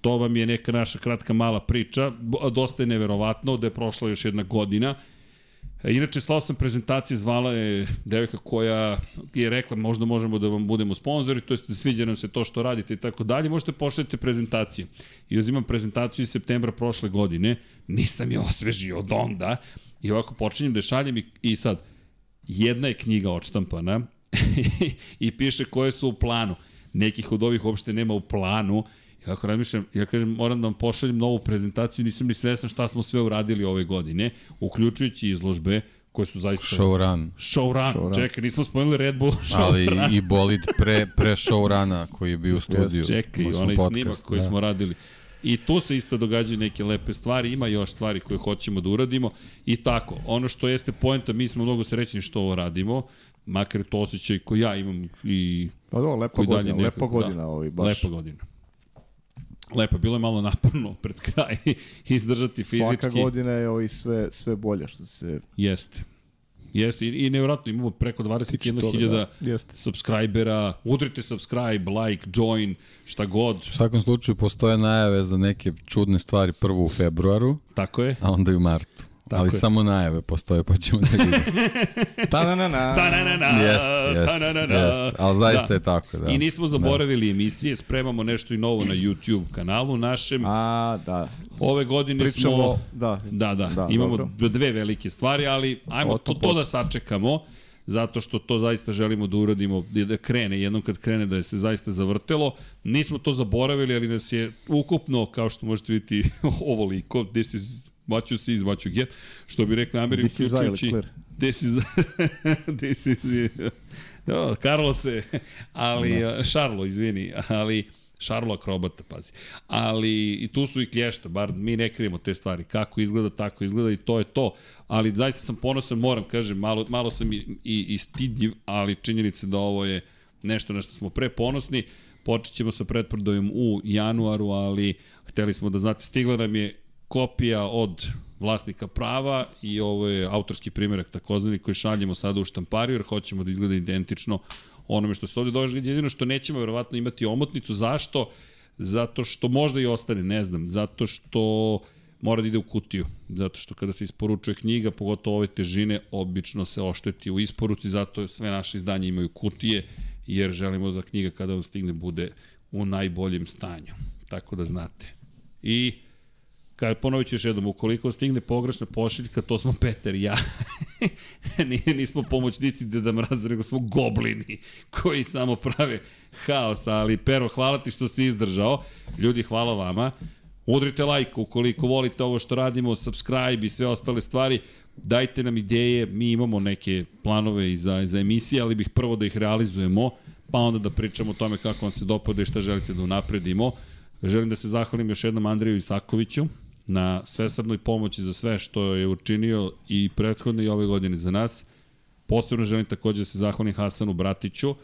To vam je neka naša kratka mala priča. Dosta je neverovatno da je prošla još jedna godina E, inače, slao sam prezentacije, zvala je devojka koja je rekla možda možemo da vam budemo sponzori, to jest da sviđa nam se to što radite i tako dalje, možete pošaljati prezentaciju. I uzimam prezentaciju iz septembra prošle godine, nisam je osvežio od onda, i ovako počinjem da šaljem i, i sad, jedna je knjiga odštampana i piše koje su u planu. Nekih od ovih uopšte nema u planu, Ja ako razmišljam, ja kažem, moram da vam pošaljem novu prezentaciju, nisam ni svesan šta smo sve uradili ove godine, uključujući izložbe, koje su zaista... Showrun. Showrun. Show Čekaj, nismo spomenuli Red Bull showrun. Ali i bolid pre, pre showruna koji je bio u studiju. Čekaj, onaj podcast, snimak koji da. smo radili. I tu se isto događaju neke lepe stvari, ima još stvari koje hoćemo da uradimo i tako. Ono što jeste poenta, mi smo mnogo srećni što ovo radimo, makar to osjećaj koji ja imam i Pa do, lepa godina, lepa godina, da, ovaj, baš. Lepa godina. Lepo, bilo je malo naporno pred kraj izdržati fizički. Svaka godina je ovaj sve, sve bolje što se... Jeste. Jeste, i, i nevjerojatno, imamo preko 21.000 da. subscribera, udrite subscribe, like, join, šta god. U svakom slučaju postoje najave za neke čudne stvari prvo u februaru, Tako je. a onda i u martu. Tako ali je. samo najave postoje, pa ćemo da vidimo. ta na na na. Ta na na na. Jeste, jeste, jest. Ali zaista da. je tako, da. I nismo zaboravili da. emisije, spremamo nešto i novo na YouTube kanalu našem. A, da. Ove godine Pričamo, smo... Da, da, da, da imamo dobro. dve velike stvari, ali ajmo to, to da sačekamo zato što to zaista želimo da uradimo, da krene, jednom kad krene da je se zaista zavrtelo. Nismo to zaboravili, ali nas je ukupno, kao što možete vidjeti, ovoliko, this is what you see is what you get, što bi rekli Ameri, uključujući... This is this is... oh, Carlos se, ali, no. Šarlo, izvini, ali... Šarlo akrobata, pazi. Ali i tu su i klješta, bar mi ne krijemo te stvari. Kako izgleda, tako izgleda i to je to. Ali zaista sam ponosan, moram, kažem, malo, malo sam i, i, i stidljiv, ali činjenica da ovo je nešto na što smo pre ponosni. Počet ćemo sa pretprodajom u januaru, ali hteli smo da znate, stigla nam je kopija od vlasnika prava i ovo je autorski primjerak takozvani koji šaljemo sada u štampariju jer hoćemo da izgleda identično onome što se ovde događa. Jedino što nećemo verovatno imati omotnicu. Zašto? Zato što možda i ostane, ne znam. Zato što mora da ide u kutiju. Zato što kada se isporučuje knjiga, pogotovo ove težine, obično se ošteti u isporuci, zato sve naše izdanje imaju kutije, jer želimo da knjiga kada vam stigne bude u najboljem stanju. Tako da znate. I Kaj, ponovit ću još jednom, ukoliko stigne pogrešna pošiljka, to smo Peter i ja. Nismo pomoćnici Deda Mraza, nego smo goblini koji samo prave haos, ali Pero, hvala ti što si izdržao. Ljudi, hvala vama. Udrite like ukoliko volite ovo što radimo, subscribe i sve ostale stvari. Dajte nam ideje, mi imamo neke planove i za, za emisije, ali bih prvo da ih realizujemo, pa onda da pričamo o tome kako vam se dopada i šta želite da unapredimo. Želim da se zahvalim još jednom Andreju Isakoviću, na svesrdnoj pomoći za sve što je učinio i prethodne i ove godine za nas. Posebno želim takođe da se zahvalim Hasanu Bratiću,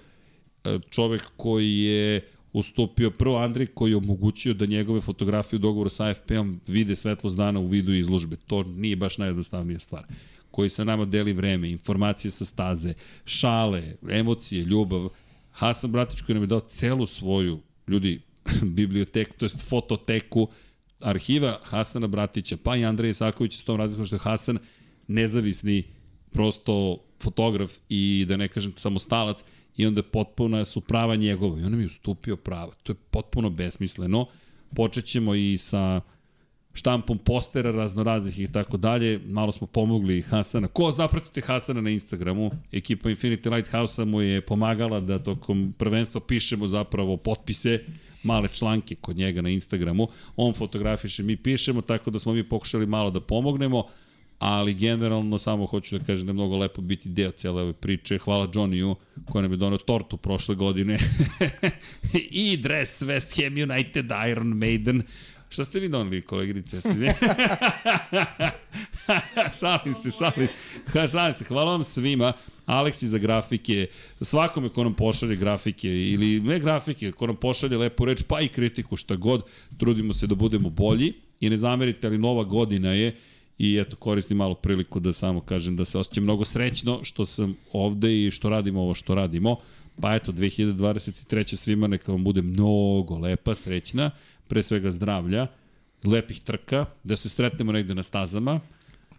e, čovek koji je ustupio prvo Andrej koji je omogućio da njegove fotografije u dogovoru sa AFP-om vide svetlost dana u vidu izložbe. To nije baš najjednostavnija stvar koji sa nama deli vreme, informacije sa staze, šale, emocije, ljubav. Hasan Bratić koji nam je dao celu svoju, ljudi, biblioteku, to jest fototeku, arhiva Hasana Bratića, pa i Andreja Isakovića s tom razlikom što je Hasan nezavisni prosto fotograf i da ne kažem samostalac i onda potpuno su prava njegova i on mi je ustupio prava. To je potpuno besmisleno. Počet ćemo i sa štampom postera raznoraznih i tako dalje. Malo smo pomogli Hasana. Ko zapratite Hasana na Instagramu? Ekipa Infinity Lighthouse-a mu je pomagala da tokom prvenstva pišemo zapravo potpise male članke kod njega na Instagramu. On fotografiše, mi pišemo, tako da smo mi pokušali malo da pomognemo, ali generalno samo hoću da kažem da je mnogo lepo biti deo cijele ove priče. Hvala Johnny-u koji nam je donio tortu prošle godine i dres West Ham United Iron Maiden Šta ste vi doneli, koleginice? šalim se, šalim, šalim se. Hvala vam svima. Aleksi za grafike, svakome ko nam pošalje grafike ili ne grafike, ko nam pošalje lepu reč, pa i kritiku, šta god, trudimo se da budemo bolji i ne zamerite, ali nova godina je i eto koristim malo priliku da samo kažem da se osjećam mnogo srećno što sam ovde i što radimo ovo što radimo. Pa eto, 2023. svima neka vam bude mnogo lepa, srećna pre svega zdravlja, lepih trka, da se sretnemo negde na stazama,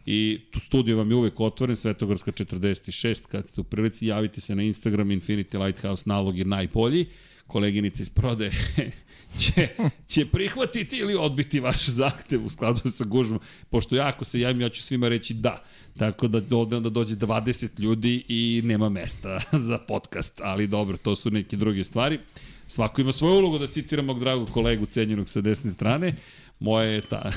I tu studio vam je uvek otvoren, Svetogorska 46, kad ste u prilici, javite se na Instagram, Infinity Lighthouse, nalog je najbolji. Koleginica iz prode će, će prihvatiti ili odbiti vaš zahtev u skladu sa gužbom. Pošto ja ako se javim, ja ću svima reći da. Tako da ovde onda dođe 20 ljudi i nema mesta za podcast. Ali dobro, to su neke druge stvari. Svako ima svoju ulogu da citira mog dragog kolegu cenjenog sa desne strane. Moje je ta...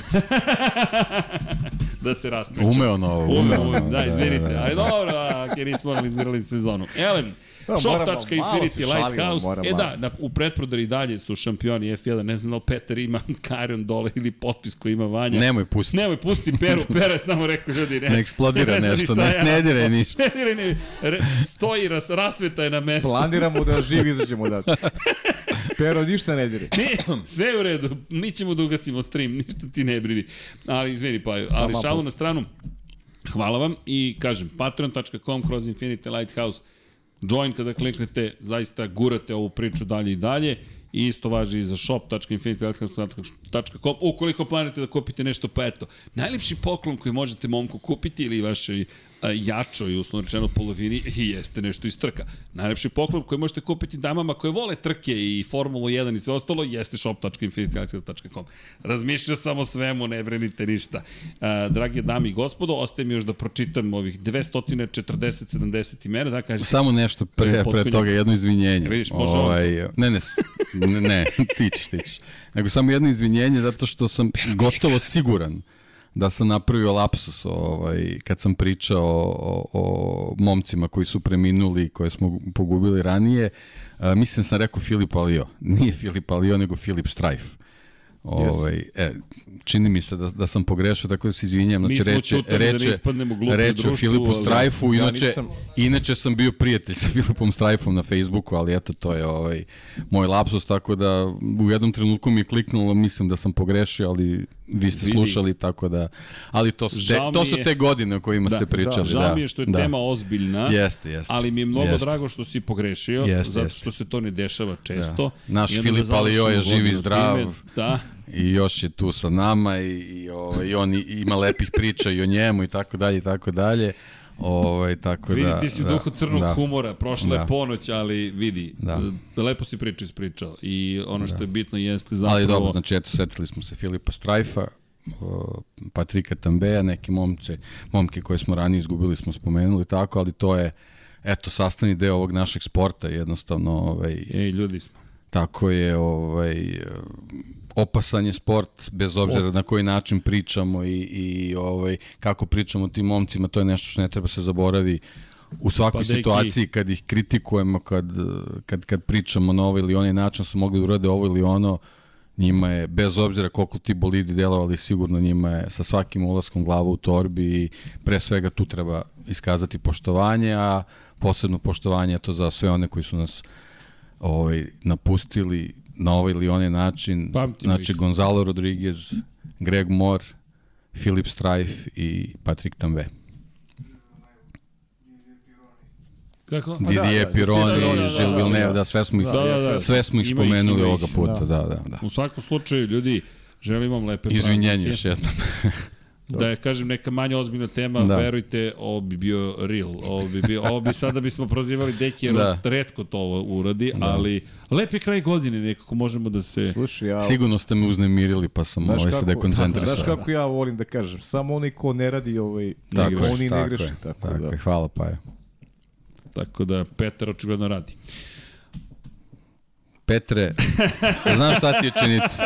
da se raspričam. Umeo novo, umeo. umeo da, izvinite. Da, da, da. Ali dobro, ako nismo analizirali sezonu. Elem, Shop.infinity Lighthouse. e da, na, u pretprodari dalje su šampioni F1. Ne znam da li Petar ima Karion dole ili potpis koji ima Vanja. Nemoj pusti. Nemoj pusti Peru. Pera je samo rekao ljudi. Ne, ne eksplodira ne nešto. Ne, ja, ne dire ništa. Ne dire ni, re, stoji, ras, rasveta je na mestu. Planiramo da živi izađemo da. Pero ništa ne dire. Ne, sve je u redu. Mi ćemo da ugasimo stream. Ništa ti ne brini. Ali izvini, pa, ali šalu na stranu. Hvala vam i kažem patreon.com kroz Infinity Lighthouse join kada kliknete, zaista gurate ovu priču dalje i dalje. I isto važi i za shop.infinitylighthouse.com ukoliko planete da kupite nešto, pa eto. Najlepši poklon koji možete momku kupiti ili vašoj jačoj, uslovno rečeno, polovini i jeste nešto iz trka. Najlepši poklon koji možete kupiti damama koje vole trke i Formulu 1 i sve ostalo jeste shop.infinitylighthouse.com. Razmišljao sam o svemu, ne vrenite ništa. dragi dami i gospodo, ostaje mi još da pročitam ovih 240-70 imena. Da, kažete, Samo nešto pre, pre toga, jedno izvinjenje. Vidiš, može ovaj, ne, ne, ne, ne, ti ćeš, ti ćeš. Nego samo jedno izvinjenje zato što sam gotovo siguran da sam napravio lapsus ovaj, kad sam pričao o, o momcima koji su preminuli, koje smo pogubili ranije. A, mislim da sam rekao Filip Alio. Nije Filip Alio, nego Filip Strajf. Ovaj, e, čini mi se da, da sam pogrešao, tako da se izvinjam. Znači, reče, reče, da reče o Filipu Strajfu, inače, ja nisam... inače sam bio prijatelj sa Filipom Strajfom na Facebooku, ali eto, to je ovaj, moj lapsus, tako da u jednom trenutku mi je kliknulo, mislim da sam pogrešio, ali vi ste Vidi. slušali, tako da... Ali to su, te, to su te godine o kojima da, ste pričali. Da, žao da, mi je što je da. tema ozbiljna, jeste, jeste, ali mi je mnogo jeste. drago što si pogrešio, jeste, zato što se to ne dešava često. Da. Naš Filip da Alio je živ i zdrav. Da. I još je tu sa nama i, i, ovaj, i on ima lepih priča i o njemu i tako dalje i tako dalje. Ovaj, tako vidi, da, ti si u da, duhu crnog da, humora, prošla da. je ponoć, ali vidi, da. lepo si priču ispričao i ono što da. je bitno jeste zapravo... Ali dobro, znači eto, setili smo se Filipa Strajfa, Patrika Tambeja, neke momce, momke koje smo ranije izgubili smo spomenuli tako, ali to je eto sastavni deo ovog našeg sporta jednostavno ovaj Ej, ljudi smo. Tako je, ovaj opasan je sport bez obzira na koji način pričamo i i ovaj kako pričamo o tim momcima, to je nešto što ne treba se zaboravi u svakoj pa situaciji kad ih kritikujemo, kad, kad, kad pričamo na ovaj ili onaj način su mogli da urade ovo ili ono, njima je, bez obzira koliko ti bolidi delovali, sigurno njima je sa svakim ulaskom glava u torbi i pre svega tu treba iskazati poštovanje, a posebno poštovanje to za sve one koji su nas ovaj, napustili na ovaj ili onaj način. Pamtimo znači, ih. Gonzalo Rodriguez, Greg Moore, Philip Strife i Patrick Tambe. Kako? Didier da, Pironi, da, da, da, Gilles da, Villeneuve, da. da, sve smo ih, Da, da, da. sve smo ih spomenuli ih. ovoga puta, da, da, da. U svakom slučaju, ljudi, želim vam lepe Izvinjenje praznike. još jednom. Da je kažem neka manje ozbiljna tema, Da. da. verujte, ovo bi bio real. Ovo bi, bio, ovo bi sada bismo prozivali Deki jer Da. da. redko to ovo uradi, da. ali lepi kraj godine nekako možemo da se... Slušaj, ja... Sigurno ste me uznemirili, pa sam Znaš ovaj se dekoncentrisao. Znaš kako ja volim da kažem, samo oni ko ne radi, ovaj, Tako je, oni ne tako greše. je, Tako, tako da. je, hvala pa je. Tako da Petar očigledno radi. Petre, znaš šta ti je činiti?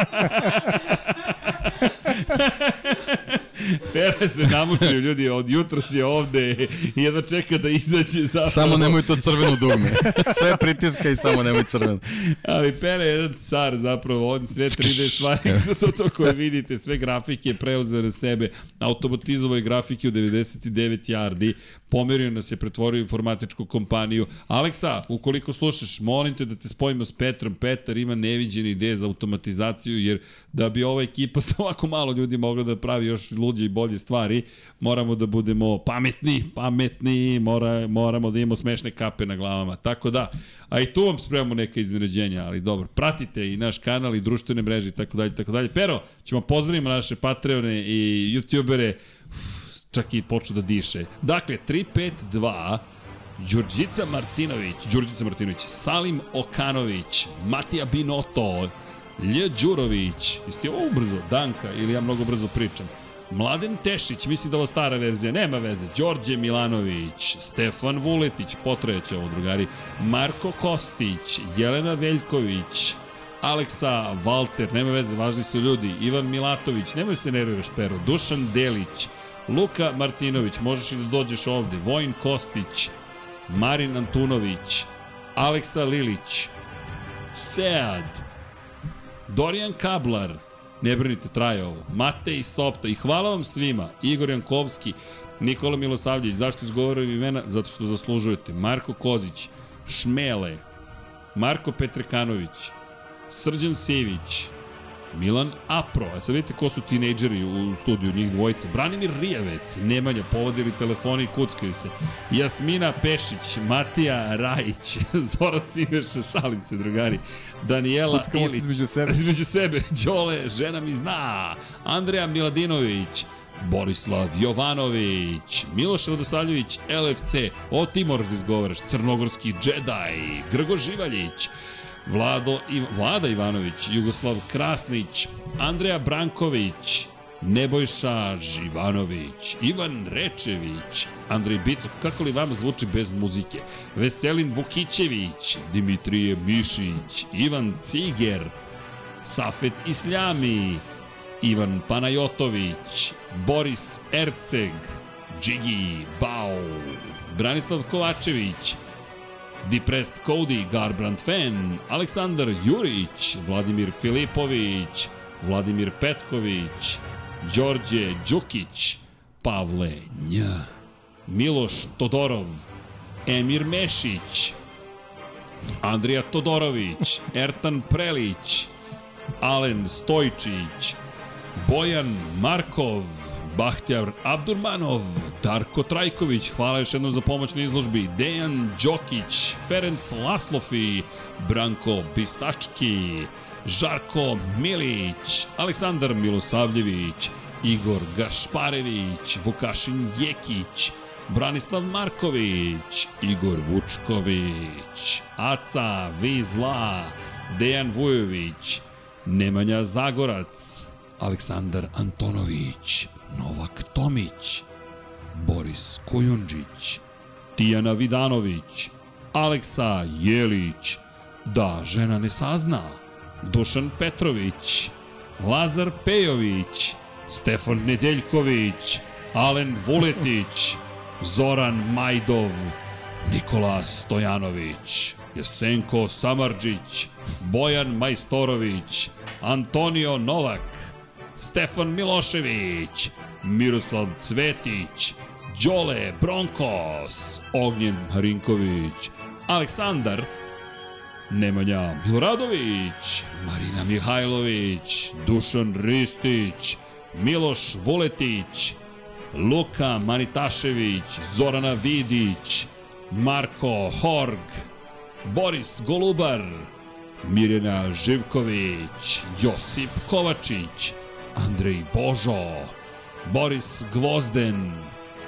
Pere se namučio ljudi, od jutro si ovde i jedva čeka da izađe zapravo. Samo nemoj to crveno dugme. Sve pritiska i samo nemoj crveno. Ali Pere je jedan car zapravo, on sve 3D stvari, to, to koje vidite, sve grafike preuzeo na sebe, automatizovao je grafike u 99 yardi, pomerio nas je, pretvorio informatičku kompaniju. Aleksa, ukoliko slušaš, molim te da te spojimo s Petrom. Petar ima neviđene ideje za automatizaciju, jer da bi ova ekipa sa ovako malo ljudi mogla da pravi još luđe i bolje stvari, moramo da budemo pametni, pametni, mora, moramo da imamo smešne kape na glavama. Tako da, a i tu vam spremamo neka iznenađenja, ali dobro, pratite i naš kanal i društvene mreže i tako dalje, tako dalje. Pero, ćemo pozdravimo naše Patreone i YouTubere, Uf, čak i počnu da diše. Dakle, 352, Đurđica Martinović, Đurđica Martinović, Salim Okanović, Matija Binoto, Lj. Đurović, jeste ovo brzo, Danka, ili ja mnogo brzo pričam, Mladen Tešić, mislim da ovo stara verzija, nema veze, Đorđe Milanović, Stefan Vuletić, potreće ovo drugari, Marko Kostić, Jelena Veljković, Aleksa Valter, nema veze, važni su ljudi, Ivan Milatović, nemoj se nerviraš Pero, Dušan Delić, Luka Martinović, možeš i da dođeš ovde, Vojin Kostić, Marin Antunović, Aleksa Lilić, Sead, Dorijan Kablar, ne brinite, traje ovo, Matej Sopta i hvala vam svima, Igor Jankovski, Nikola Milosavljević, zašto izgovorujem imena? Zato što zaslužujete, Marko Kozić, Šmele, Marko Petrekanović, Srđan Sević, Milan Apro, a sad vidite ko su tinejdžeri u studiju, njih dvojica. Branimir Rijavec, Nemanja, povodili telefoni i kuckaju se. Jasmina Pešić, Matija Rajić, Zoran Cimeša, šalim se drugari, Daniela Kuckamo Ilić. između sebe. Između sebe, Đole, žena mi zna, Andreja Miladinović, Borislav Jovanović, Miloš Radosavljević, LFC, o ti moraš da izgovaraš, Crnogorski džedaj, Grgo Živaljić, Vlado, I, Vlada Ivanović, Jugoslav Krasnić, Andreja Branković, Nebojša Živanović, Ivan Rečević, Andrej Bicok, kako li vama zvuči bez muzike? Veselin Vukićević, Dimitrije Mišić, Ivan Ciger, Safet Isljami, Ivan Panajotović, Boris Erceg, Džigi Bao, Branislav Kovačević, Depressed Cody, Garbrand Fan, Aleksandar Jurić, Vladimir Filipović, Vladimir Petković, Đorđe Đukić, Pavle Nj, Miloš Todorov, Emir Mešić, Andrija Todorović, Ertan Prelić, Alen Stojčić, Bojan Markov, Bahtjar Abdurmanov, Darko Trajković, hvala još jednom za pomoć na izložbi, Dejan Đokić, Ferenc Laslofi, Branko Bisački, Žarko Milić, Aleksandar Milosavljević, Igor Gašparević, Vukašin Jekić, Branislav Marković, Igor Vučković, Aca Vizla, Dejan Vujović, Nemanja Zagorac, Aleksandar Antonović, Novak Tomić, Boris Kujundžić, Tijana Vidanović, Aleksa Jelić, da žena ne sazna, Dušan Petrović, Lazar Pejović, Stefan Nedeljković, Alen Vuletić, Zoran Majdov, Nikola Stojanović, Jesenko Samarđić, Bojan Majstorović, Antonio Novak, Stefan Milošević, Miroslav Cvetić, Đole Bronkos, Ognjen Marinković, Aleksandar Nemanja Miloradović, Marina Mihajlović, Dušan Ristić, Miloš Vuletić, Luka Manitašević, Zorana Vidić, Marko Horg, Boris Golubar, Mirjana Živković, Josip Kovačić, Andrej Božo, Boris Gvozden,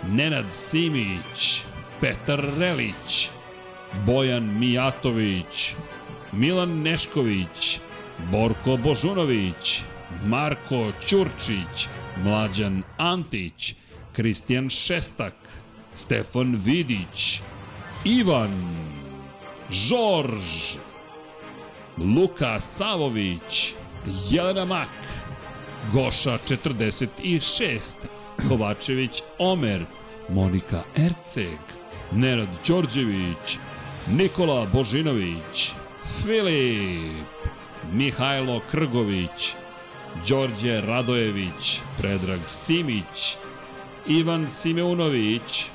Nenad Simić, Petar Relić, Bojan Mijatović, Milan Nešković, Borko Božunović, Marko Ćurčić, Mlađan Antić, Kristijan Šestak, Stefan Vidić, Ivan, Žorž, Luka Savović, Jelena Mak, Goša 46, Kovačević Omer, Monika Erceg, Nenad Đorđević, Nikola Božinović, Filip, Mihajlo Krgović, Đorđe Radojević, Predrag Simić, Ivan Simeunović,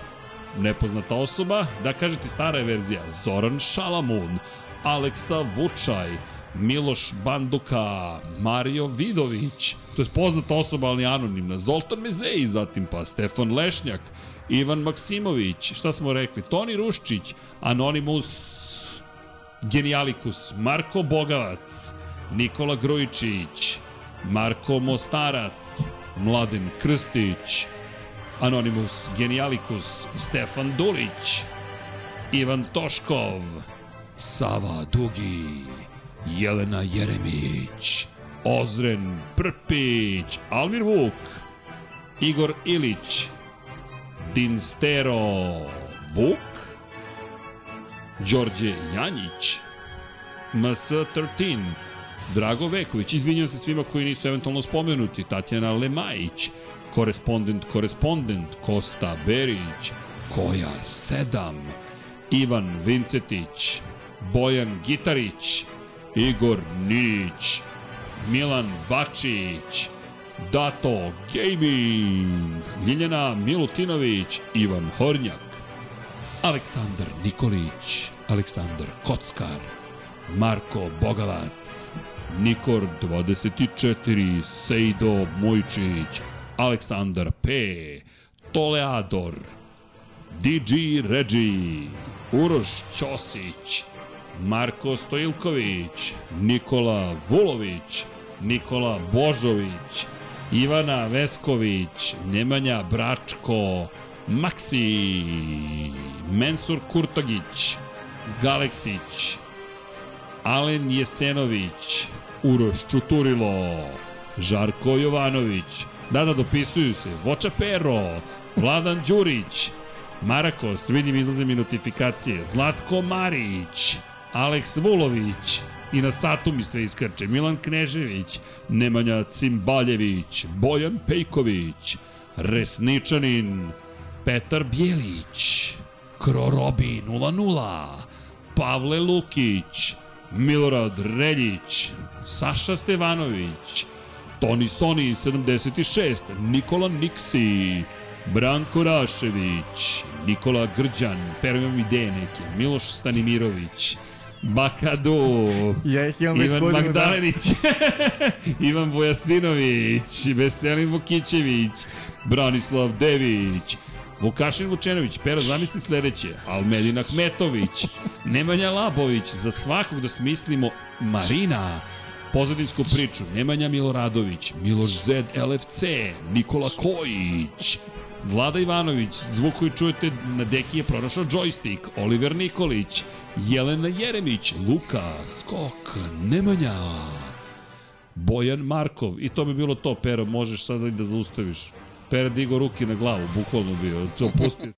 nepoznata osoba, da kažete stara je verzija, Zoran Šalamun, Aleksa Vučaj, Miloš Banduka, Mario Vidović, to je poznata osoba, ali anonimna, Zoltan Mezeji, zatim pa Stefan Lešnjak, Ivan Maksimović, šta smo rekli, Toni Ruščić, Anonimus Genijalikus, Marko Bogavac, Nikola Grujičić, Marko Mostarac, Mladen Krstić, Anonimus Genijalikus, Stefan Dulić, Ivan Toškov, Sava Dugi, Jelena Jeremić, Ozren Prpić, Almir Vuk, Igor Ilić, Dinstero Vuk, Đorđe Janjić, MS13, Drago Veković, izvinjam se svima koji nisu eventualno spomenuti, Tatjana Lemajić, korespondent, korespondent, Kosta Berić, Koja 7, Ivan Vincetić, Bojan Gitarić, Igor Nić, Milan Bačić, Dato Gaming, Ljiljana Milutinović, Ivan Hornjak, Aleksandar Nikolić, Aleksandar Kockar, Marko Bogavac, Nikor 24, Sejdo Mojčić, Aleksandar P, Toleador, DG Regi, Uroš Ćosić, Marko Stojilković, Nikola Vulović, Nikola Božović, Ivana Vesković, Nemanja Bračko, Maksi, Mensur Kurtagić, Galeksić, Alen Jesenović, Uroš Čuturilo, Žarko Jovanović, da da dopisuju se, Voča Pero, Vladan Đurić, Marakos, vidim izlaze mi notifikacije, Zlatko Marić, Aleks Vulović, i na satu mi sve iskrče, Milan Knežević, Nemanja Cimbaljević, Bojan Pejković, Resničanin, Petar Bjelić, Krorobi 00, Pavle Lukić, Milorad Reljić, Saša Stevanović, Toni Soni 76, Nikola Niksi, Branko Rašević, Nikola Grđan, ideje neke, Miloš Stanimirović, Bakadu, Ja ih imam Ivan godinu Magdalenić, Ivan Vojasinović, Veselin Vukićević, Branislav Dević, Vukašin Vučenović, Pero, zamisli sledeće, Almedin Ahmetović, Nemanja Labović, za svakog da smislimo Marina, pozadinsku priču, Nemanja Miloradović, Miloš Zed LFC, Nikola Kojić, Vlada Ivanović, zvuk koji čujete na deki je pronašao joystick, Oliver Nikolić, Jelena Jeremić, Luka, Skok, Nemanja, Bojan Markov i to bi bilo to, Pero, možeš sada i da zaustaviš. Pera digo ruke na glavu, bukvalno bio, to pusti.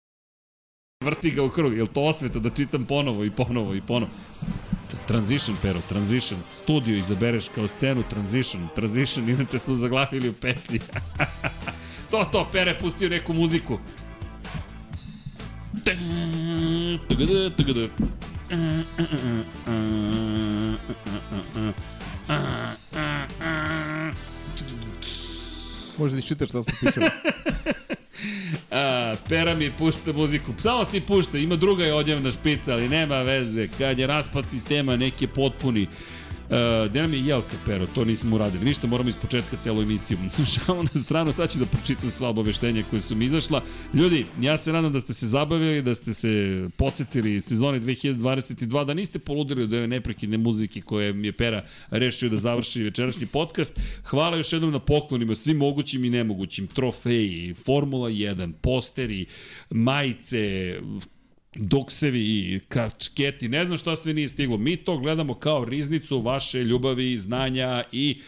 Vrti ga u krug, jel to osveta da čitam ponovo i ponovo i ponovo. Transition, Pero, transition. Studio izabereš kao scenu, transition, transition, inače smo zaglavili u petlji. to, to, Pere pustio neku muziku. Da iščitaš šta smo pisali. A, pera mi pušta muziku. Samo ti pušta, ima druga je odjevna špica, ali nema veze. Kad je raspad sistema, neki je potpuni. Uh, gde nam je Jelka Pero, to nismo uradili. Ništa, moramo iz početka celu emisiju. Šao na stranu, sad ću da pročitam sva obaveštenja koje su mi izašla. Ljudi, ja se nadam da ste se zabavili, da ste se podsjetili sezone 2022, da niste poludili od ove neprekidne muzike koje mi je Pera rešio da završi večerašnji podcast. Hvala još jednom na poklonima, svim mogućim i nemogućim, trofeji, Formula 1, posteri, majice, doksevi i kačketi, ne znam šta sve nije stiglo. Mi to gledamo kao riznicu vaše ljubavi, znanja i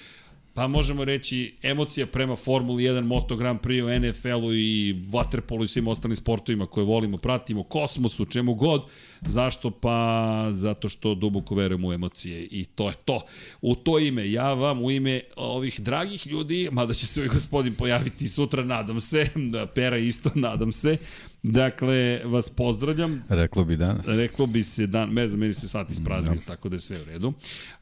pa možemo reći emocija prema Formuli 1, Moto Grand Prix, NFL-u i Waterpolu i svim ostalim sportovima koje volimo, pratimo, kosmosu, čemu god. Zašto? Pa zato što duboko verujem u emocije i to je to. U to ime, ja vam u ime ovih dragih ljudi, mada će se ovaj gospodin pojaviti sutra, nadam se, da Pera isto, nadam se, Dakle, vas pozdravljam. Reklo bi danas. Reklo bi se dan, ne znam, meni se sat ispraznio, no. tako da je sve u redu.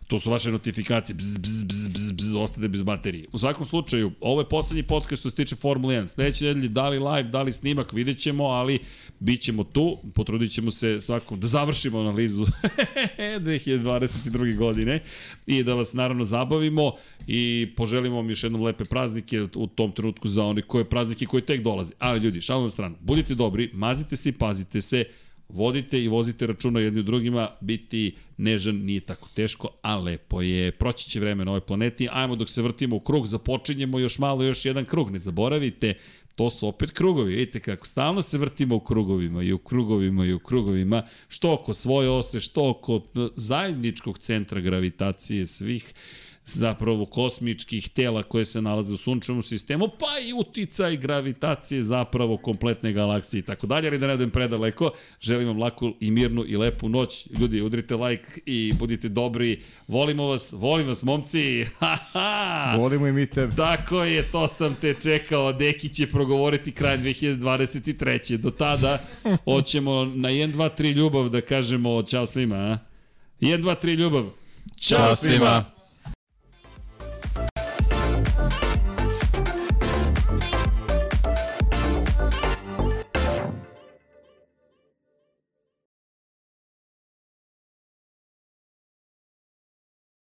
To su vaše notifikacije, bzz, bzz, bzz, bzz, bzz, ostade bez baterije. U svakom slučaju, ovo je poslednji podcast što se tiče Formule 1. Sledeće nedelje, da li live, da li snimak, vidjet ćemo, ali bit ćemo tu, potrudit ćemo se svakom da završimo analizu 2022. godine i da vas naravno zabavimo i poželimo vam još jednom lepe praznike u tom trenutku za oni koje praznike koji tek dolaze. Ali ljudi, šalom na stranu, budite dobri, mazite se i pazite se, vodite i vozite računa jedni u drugima, biti nežan nije tako teško, a lepo je. Proći će vreme na ovoj planeti, ajmo dok se vrtimo u krug, započinjemo još malo, još jedan krug, ne zaboravite, to su opet krugovi. Vidite kako stalno se vrtimo u krugovima i u krugovima i u krugovima, što oko svoje ose, što oko zajedničkog centra gravitacije svih zapravo kosmičkih tela koje se nalaze u sunčevom sistemu, pa i uticaj gravitacije zapravo kompletne galaksije i tako dalje, ali da ne odem predaleko, želim vam laku i mirnu i lepu noć. Ljudi, udrite like i budite dobri, volimo vas, volim vas momci, ha, ha. Volimo i mi tebe. Tako je, to sam te čekao, Deki će progovoriti kraj 2023. Do tada, hoćemo na 1, 2, 3 ljubav da kažemo čao svima, a? 1, 2, 3 ljubav. Ćao svima.